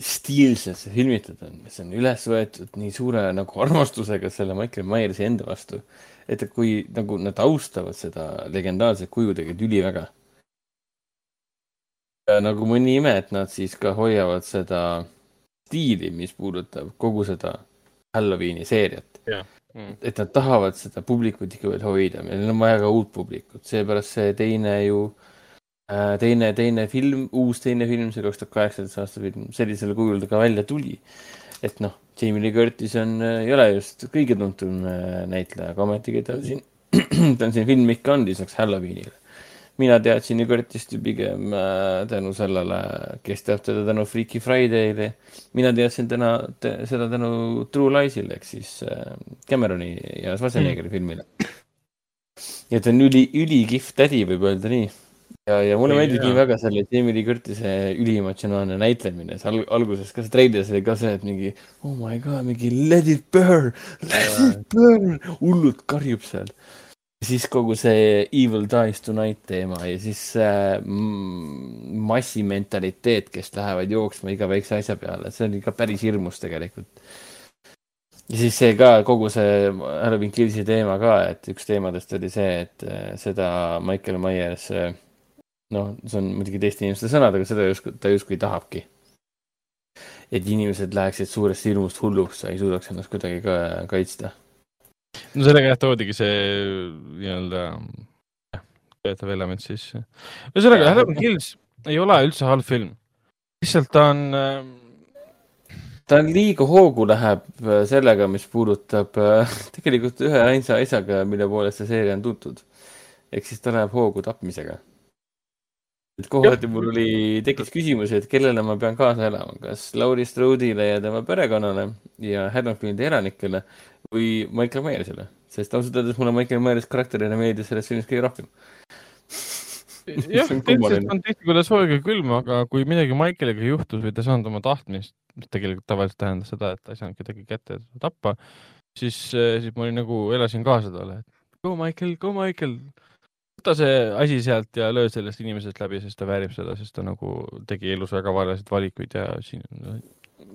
stiilselt see filmitud on, see on üles võetud nii suure nagu armastusega selle Michael Myersi enda vastu. et kui nagu nad austavad seda legendaarset kuju tegelikult üliväga nagu mõni ime, et nad siis ka hoiavad seda stiili, mis puudutab kogu seda Halloweeni seeriat. Mm. et nad tahavad seda publikut ikka veel hoida, meil on vaja ka uut publikut, seepärast see teine ju äh,, teine, teine film, uus teine film, see kaks tuhat kaheksateist aasta film, sellisel kujul ta ka välja tuli. et noh, Jamie Lee Curtis on, äh, ei ole just kõige tuntum äh, näitleja, aga ometigi ta on siin, <clears throat> ta on siin film ikka on lisaks Halloweenile mina teadsin ju Curtist ju pigem äh, tänu sellele, kes teab teda tänu Freaky Friday'le. mina teadsin täna te, seda tänu True Lies'ile ehk siis äh, Cameroni ja Schwarzeneggeri mm. filmile. ja ta on üli, ülikihvt tädi, võib öelda nii. ja, ja mulle meeldib nii väga selle Jamie Lee Curtis'e üliemotsionaalne näitlemine, see al alguses ka see treilis oli ka see, et mingi oh my god, mingi let it burn, let it burn, hullult karjub seal siis kogu see Evil Dies Tonight teema ja siis äh, massimentaliteet, kes lähevad jooksma iga väikse asja peale, see on ikka päris hirmus tegelikult. ja siis see ka, kogu see Halloween Killsi teema ka, et üks teemadest oli see, et äh, seda Michael Myers äh,, noh, see on muidugi teiste inimeste sõnad, aga seda justkui, ta justkui tahabki. et inimesed läheksid suurest hirmust hulluks, sa ei suudaks ennast kuidagi ka kaitsta no sellega jah, toodigi see nii-öelda töötav element sisse. ühesõnaga, Halloween Kills ei ole üldse halb film. lihtsalt ta on äh, ta on liiga hoogu läheb äh, sellega, mis puudutab äh, <laughs> tegelikult ühe ainsa asjaga, mille poolest see seeria on tuntud. ehk siis ta läheb hoogu tapmisega. et kohati mul oli, tekkis küsimus, et kellele ma pean kaasa elama, kas Laurie Strode'ile ja tema perekonnale ja Haddonfieldi elanikele või Michael Myersile, sest ausalt öeldes mulle Michael Myers karakterina meeldis selles filmis kõige rohkem. jah, teisest on tihtipeale soe ja külm, aga kui midagi Michaeliga juhtus või ta ei saanud oma tahtmist, mis tegelikult tavaliselt tähendas seda, et ta ei saanud kedagi kätte tappa, siis, siis ma olin nagu, elasin kaasa talle, et go Michael, go Michael, võta see asi sealt ja löö sellest inimesest läbi, sest ta väärib seda, sest ta nagu tegi elus väga valesid valikuid ja siin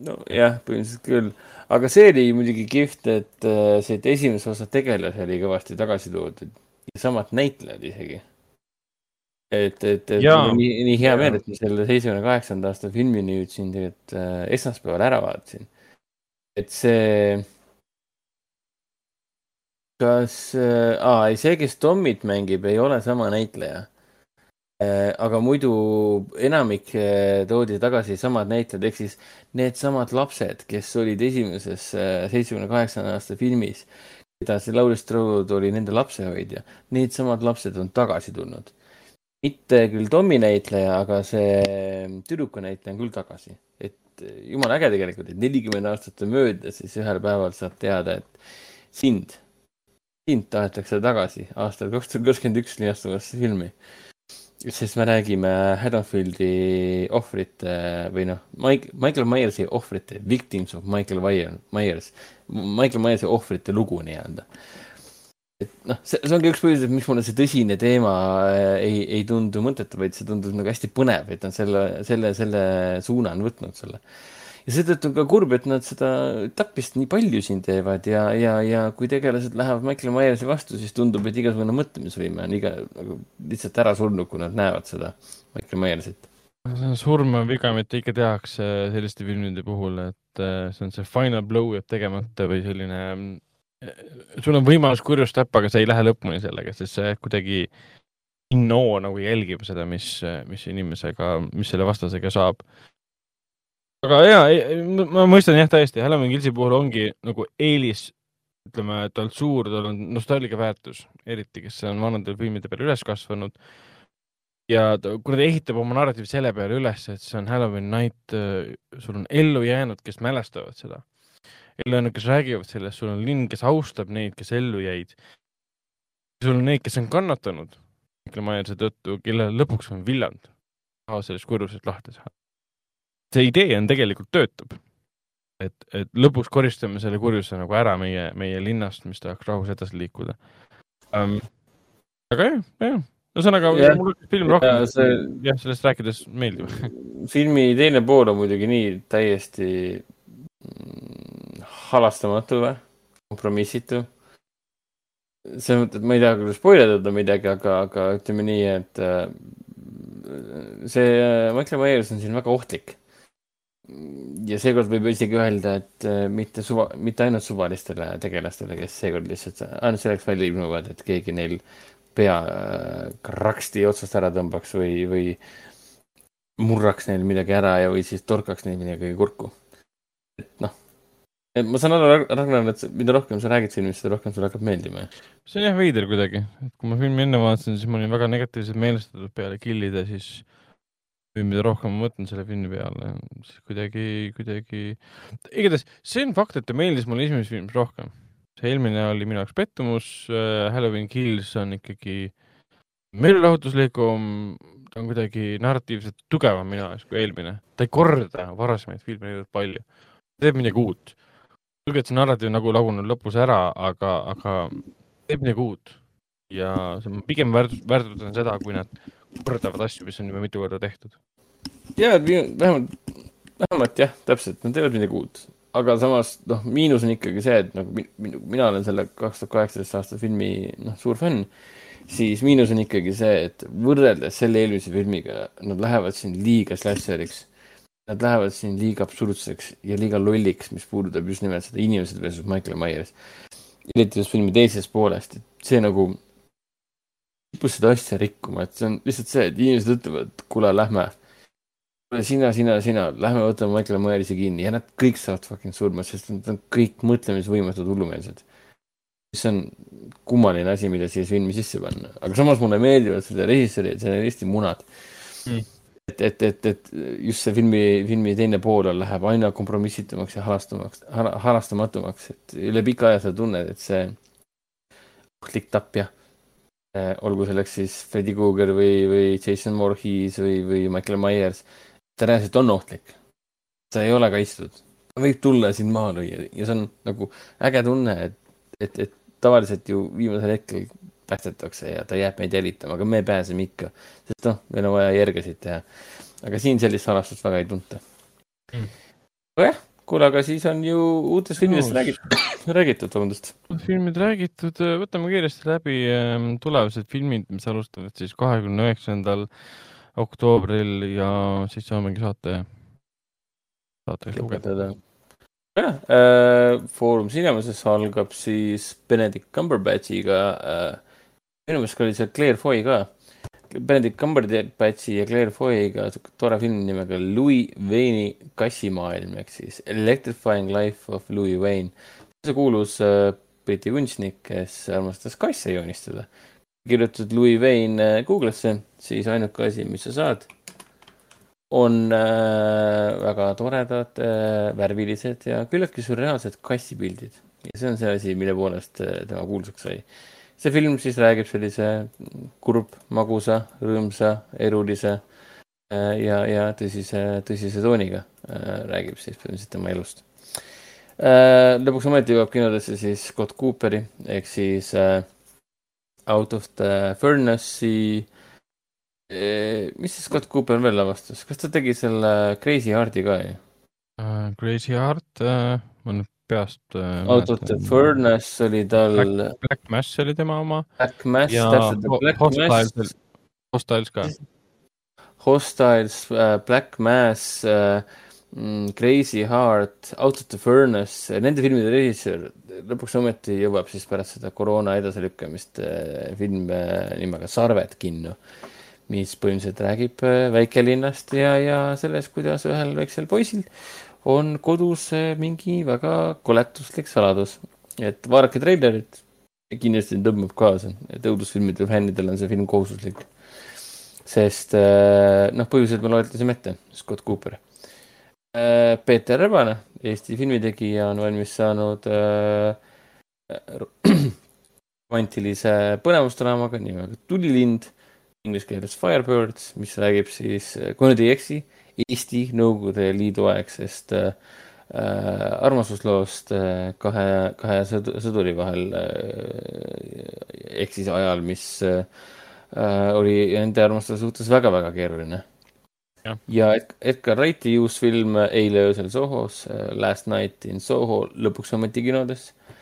nojah, põhimõtteliselt küll, aga see oli muidugi kihvt, et äh, see esimese osa tegelasi oli kõvasti tagasi toodud ja samad näitlejad isegi. et, et, et ja. nii, nii hea meel, et ma selle seitsmekümne kaheksanda aasta filmi nüüd siin tegelikult äh, esmaspäeval ära vaatasin. et see, kas äh,, aa, ei see, kes Tommit mängib, ei ole sama näitleja aga muidu enamik äh, toodi tagasi samad näitlejad, ehk siis needsamad lapsed, kes olid esimeses äh, seitsmekümne kaheksanda aasta filmis, keda see Lauri Strode oli nende lapsehoidja, needsamad lapsed on tagasi tulnud. mitte küll Tommi näitleja, aga see tüdruku näitleja on küll tagasi, et jumala äge tegelikult, et nelikümmend aastat on möödas, siis ühel päeval saad teada, et sind, sind tahetakse tagasi aastal kaks tuhat kakskümmend üks linastuvasse filmi sest me räägime Haddonfieldi ohvrite või noh, Michael Myersi ohvrite, victims of Michael Myers, Michael Myersi ohvrite lugu nii-öelda. et noh, see, see ongi üks põhjus, et miks mulle see tõsine teema äh, ei, ei tundu mõttetu, vaid see tundub nagu hästi põnev, et nad selle, selle, selle suuna on võtnud selle ja seetõttu on ka kurb, et nad seda tapmist nii palju siin teevad ja, ja, ja kui tegelased lähevad Michael Myersi vastu, siis tundub, et igasugune mõtlemisvõime on iga, nagu lihtsalt ära surnud, kui nad näevad seda Michael Myersit. surmav viga, mida ikka tehakse selliste filmide puhul, et äh, see on see final blow jääb tegemata või selline, äh, sul on võimalus kurjust tappa, aga sa ei lähe lõpuni sellega, sest see kuidagi innoo nagu jälgib seda, mis, mis inimesega, mis selle vastasega saab aga ja, ma mõistan jah täiesti, Halloween Killsi puhul ongi nagu eelis, ütleme, et ta on suur, tal on nostalgia väärtus, eriti kes on vanade filmide peale üles kasvanud. ja ta, kuna ta ehitab oma narratiivi selle peale üles, et see on Halloween night, äh, sul on ellujäänud, kes mälestavad seda. ellujäänud, kes räägivad sellest, sul on linn, kes austab neid, kes ellu jäid. sul on neid, kes on kannatanud Michael Myersi tõttu, kellel lõpuks on villand sellest kurjusest lahti saada see idee on tegelikult töötab. et, et lõpuks koristame selle kurjuse nagu ära meie, meie linnast, mis tahaks rahus edasi liikuda um,. aga jah, jah, ühesõnaga yeah. mulle film rohkem ja, see... jah, sellest rääkides meeldib <laughs> filmi teine pool on muidugi nii täiesti mm, halastamatu või, kompromissitu selles mõttes, et ma ei taha küll spoil ida midagi, aga, aga ütleme nii, et see äh, Michael Myers on siin väga ohtlik. Ja seekord võib isegi öelda, et äh, mitte suva, mitte ainult suvalistele tegelastele, kes seekord lihtsalt ainult selleks välja ilmuvad, et keegi neil pea kraksti otsast ära tõmbaks või, või murraks neil midagi ära ja, või siis torkaks neil midagi kurku. et noh et ma saan aru, Ragnar, et mida rohkem sa räägid filmist, seda rohkem sulle hakkab meeldima. see on jah veider kuidagi, et kui ma filmi enne vaatasin, siis ma olin väga negatiivselt meelestatud peale killide, siis või mida rohkem ma mõtlen selle filmi peale, siis kuidagi, kuidagi, igatahes see on fakt, et ta meeldis mulle esimeses filmis rohkem. see eelmine oli minu jaoks pettumus äh,, Halloween Kills on ikkagi meelelahutuslikum, ta on kuidagi narratiivselt tugevam minu jaoks kui eelmine, ta ei korda varasemaid filme niivõrd palju, teeb midagi uut kuigi, et see narratiiv nagu laguneb lõpus ära, aga, aga teeb midagi uut. ja see, ma pigem väärtutan seda, kui nad kordavad asju, mis on juba mitu korda tehtud. Ja, vähemalt, vähemalt jah, täpselt, nad teevad midagi uut. aga samas, noh, miinus on ikkagi see, et nagu mina, mina olen selle kaks tuhat kaheksateist aasta filmi, noh, suur fänn siis miinus on ikkagi see, et võrreldes selle eelmise filmiga, nad lähevad siin liiga slasher'iks nad lähevad siin liiga absurdseks ja liiga lolliks, mis puudutab just nimelt seda inimesed versus Michael Myers. eriti just filmi teisest poolest, et see nagu kippus seda asja rikkuma, et see on lihtsalt see, et inimesed ütlevad, kuule, lähme. Sina, sina, sina, lähme võtame Michael Myersi kinni. Ja nad kõik saavad fucking surma, sest nad on kõik mõtlemisvõimetud hullumeelsed. mis on kummaline asi, mida siia filmi sisse panna, aga samas mulle meeldivad selle režissööri ja stsenaristi munad. Mm. Et, et, et, et just see filmi, filmi teine pool on, läheb aina kompromissitumaks ja halastamaks, halastamatuks, et üle pika aja sa tunned, et see ohtlik tapja eh,, olgu selleks siis Freddy Krueger või, või Jason Voorhees või, või Michael Myers, ta reaalselt on ohtlik. ta ei ole kaitstud, ta võib tulla sind maha lüüa ja see on nagu äge tunne, et, et, et tavaliselt ju viimasel hetkel päästetakse ja ta jääb meid jälitama, aga me pääseme ikka, sest noh, meil on vaja järgesid teha. aga siin sellist salastust väga ei tunta mm.. nojah, kuule, aga siis on ju uutest filmidest no, räägitud, <clears throat> räägitud, vabandust. filmid räägitud, võtame kiiresti läbi ehm, tulevased filmid, mis alustavad siis kahekümne üheksandal oktoobril ja siis saamegi saate, saate lugeda jah äh,, Foorum Cinemases algab siis Benedict Cumberbatchiga äh, minu meelest oli seal Claire Foy ka. Benedict Cumberbatchi ja Claire Foy'ga tore film nimega Louis Wayne'i kassimaailm ehk siis Electrifying Life of Louis Wayne. see kuulus äh, Briti kunstnik, kes armastas kasse joonistada. kirjutad Louis Wayne äh, Google'isse, siis ainuke asi, mis sa saad, on äh, väga toredad äh,, värvilised ja küllaltki sürreaalsed kassipildid. ja see on see asi, mille poolest äh, tema kuulsaks sai see film siis räägib sellise kurb, magusa, rõõmsa, elulise äh, ja, ja tõsise, tõsise tooniga äh, räägib siis põhimõtteliselt tema elust. Lõpuks ometi jõuab kinodesse siis Scott Cooperi ehk siis Out of the Furnace'i mis see Scott Cooper veel lavastas, kas ta tegi selle Crazy Heart'i ka ju uh,? Crazy Heart uh,, ma nüüd peast äh,. Out of the Furnace oli tal. Black, Mass oli tema oma. Black Mass, täpselt. Black Hostiles, Hostiles ka. Hostiles äh,, Black Mass äh,, mm, Crazy Heart, Out of the Furnace, nende filmide režissöör lõpuks ometi jõuab siis pärast seda koroona edasilükkamist äh, film äh, nimega Sarved kinno mis põhimõtteliselt räägib äh, väikelinnast ja, ja sellest, kuidas ühel väiksel poisil on kodus mingi väga koletuslik saladus. et vaadake treilerit, kindlasti tõmbab kaasa, et õudusfilmide fännidel on see film kohustuslik. sest äh, noh, põhjused me loetlesime ette, Scott Cooper. Äh, Peeter Rebane, Eesti filmitegija, on valmis saanud äh, <clears throat> romantilise põnevusdraamaga nimega Tulilind, inglise keeles Firebirds, mis räägib siis, kui nüüd ei eksi, Eesti Nõukogude Liidu aegsest äh, armastusloost äh, kahe, kahe sõduri vahel äh, ehk siis ajal, mis äh, oli nende armastuse suhtes väga-väga keeruline. ja, ja Edgar Wrighti uus film Eile öösel Sohos, äh, Last Night in Soho, lõpuks ometi kinodes äh,.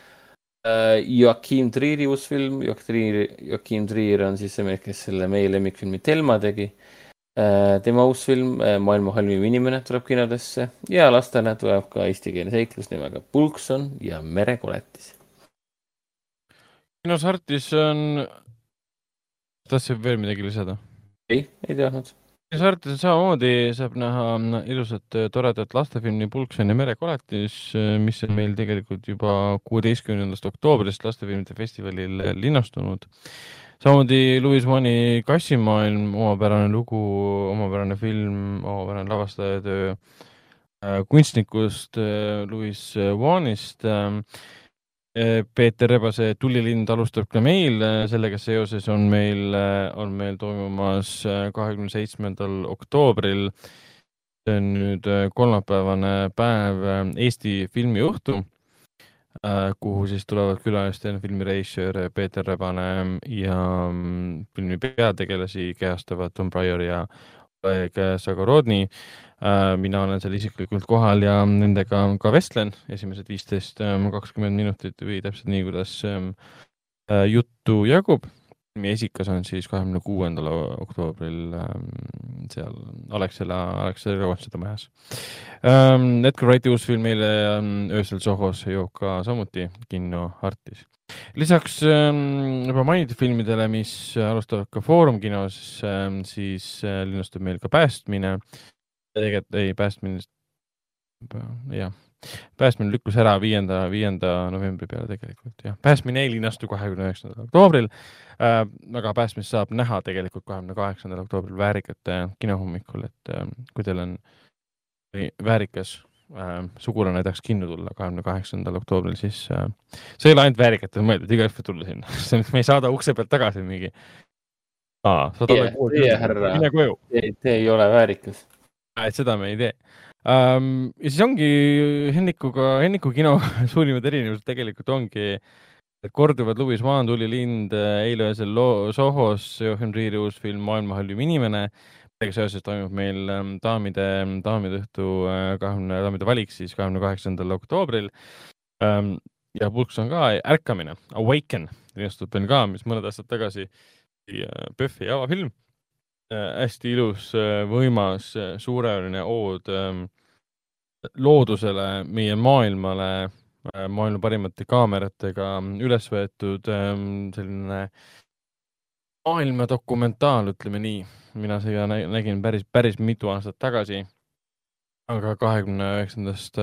Joachim Trieri uus film, Joachim Trier, on siis see mees, kes selle meie lemmikfilmi Telma tegi tema uus film Maailma halvim inimene tuleb kinodesse ja lastele tuleb ka eestikeelne seiklus nimega Pulkson ja merekoletis. kinos Artis on, tahtsid veel midagi lisada? ei, ei teadnud saates samamoodi saab näha ilusat toredat lastefilmi Pulksen ja merekoletis, mis on meil tegelikult juba kuueteistkümnendast oktoobrist lastefilmide festivalil linastunud. samamoodi Louis Wanni Kassimaailm, omapärane lugu, omapärane film, omapärane lavastajatöö äh, kunstnikust äh, Louis Wannist Eh, Peeter Rebase Tulilind alustab ka meil, eh, sellega seoses on meil, eh, on meil toimumas kahekümne seitsmendal oktoobril, see on nüüd kolmapäevane päev Eesti filmiõhtu, kuhu siis tulevad külalistena filmirežissöör Peeter Rebane ja mm, filmi peategelasi kehastavad Tom Pryor ja Oleg Sagorodni Äh, mina olen seal isiklikult kohal ja nendega ka vestlen esimesed viisteist, ähm, kakskümmend minutit või täpselt nii, kuidas ähm, äh, juttu jagub. Meie esikas on siis kahekümne kuuendal oktoobril ähm, seal Alexela, Alexela kontserte majas. Edgar Wrighti uus film eile öösel Sohos joob ka samuti kinno Artis. Lisaks juba mainitud filmidele, mis alustavad ka Foorum kinos, siis äh, linastub meil ka Päästmine. Tegelikult ei, päästmine, jah, päästmine lükkus ära viienda, viienda novembri peale tegelikult jah, päästmine ei linastu kahekümne üheksandal oktoobril äh,. aga päästmist saab näha tegelikult kahekümne kaheksandal oktoobril Väärikate kinohommikul, et äh, kui teil on väärikas äh, sugulane tahaks kinno tulla kahekümne kaheksandal oktoobril, siis äh, see ei ole ainult väärikatele mõeldud, igaüks võib tulla sinna <laughs> me ei saada ukse pealt tagasi mingi. kuus. Teie härra, te ei ole väärikas et seda me ei tee um,. ja siis ongi Hennikuga, Henniku kino <laughs> suurimad erinevused tegelikult ongi, et korduvad Louis Maan, Tuli lind, eile öösel Sohos, Trieri uus film Maailma halvim inimene. sellega seoses toimub meil daamide, daamide õhtu äh, kahekümne, daamide valik siis kahekümne kaheksandal oktoobril um,. ja pulks on ka Ärkamine, Awaken, linastub meil ka, mis mõned aastad tagasi PÖFFi avafilm hästi ilus, äh, võimas, äh, suureline ood ähm, loodusele, meie maailmale, maailma parimate kaameratega üles võetud ähm, selline maailma dokumentaal, ütleme nii. mina seda nägin päris, päris mitu aastat tagasi. aga kahekümne üheksandast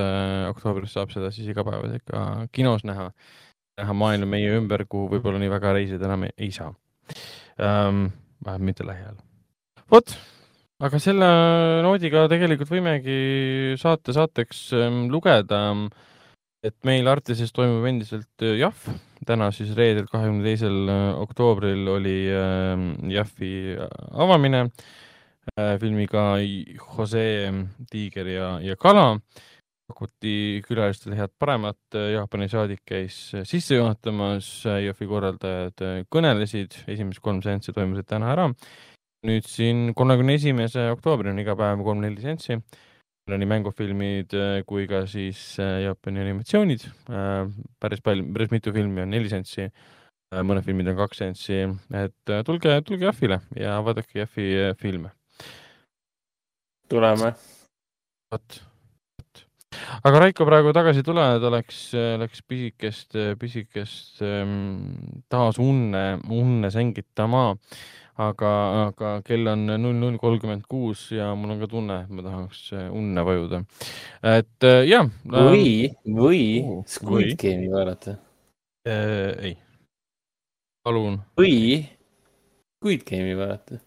oktoobrist saab seda siis igapäevaselt ka kinos näha, näha maailma meie ümber, kuhu võib-olla nii väga reisida enam ei saa ähm,. vähemalt mitte lähiajal vot, aga selle noodiga tegelikult võimegi saate saateks ähm, lugeda, et meil Artises toimub endiselt äh, JAF, täna siis reedel, kahekümne teisel äh, oktoobril oli ähm, JAF-i avamine äh, filmiga Jose Tiiger ja, ja kala. Pakuti külalistele head paremat, Jaapani saadik käis sisse juhatamas, Jõhvi korraldajad kõnelesid, esimesed kolm seanssi toimusid täna ära nüüd siin kolmekümne esimese oktoobrini iga päev kolm-neli seanssi. meil on nii mängufilmid äh, kui ka siis äh, Jaapani animatsioonid. Äh, päris palju, päris mitu filmi on neli seanssi. mõned filmid on kaks seanssi, et tulge, tulge Jahvile ja vaadake Jahvi filme. tuleme. vot, vot. aga Raiko praegu tagasi ei tule, ta läks, läks pisikest, pisikest ähm, taas unne, unne sängitama aga, aga kell on null null kolmkümmend kuus ja mul on ka tunne, et ma tahaks äh, unne vajuda. et äh, jah. või, või uh, Squid Game'i vaadata äh,. ei, palun. või Squid Game'i vaadata.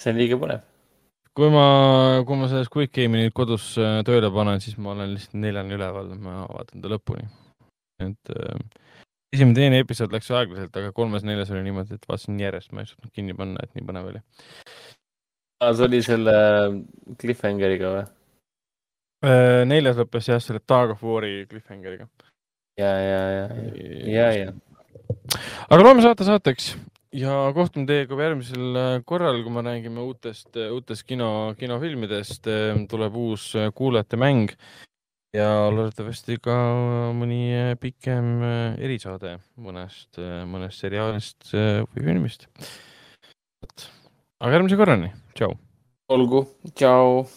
see on liiga põnev. kui ma, kui ma selle Squid Game'i nüüd kodus äh, tööle panen, siis ma olen lihtsalt neljani üleval, ma vaatan ta lõpuni. et esimene, teine episood läks aeglaselt, aga kolmas-neljas oli niimoodi, et vaatasin järjest, ma ei suutnud kinni panna, et nii põnev oli. see oli selle cliffhangeriga või? Äh, neljas lõppes jah, selle Tag of War'i cliffhangeriga. ja, ja, ja, ja, ja. aga loeme saate saateks ja kohtume teiega järgmisel äh, korral, kui me räägime uutest, uutest kino, kinofilmidest. tuleb uus äh, kuulajate mäng ja loodetavasti ka mõni äh, pikem äh, erisaade mõnest, äh, mõnest seriaalist või filmist. aga järgmise korrani, tšau. olgu, tšau.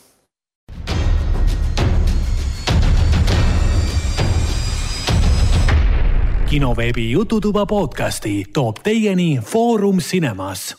kinoveebi Jututuba podcasti toob teieni Foorum Cinemas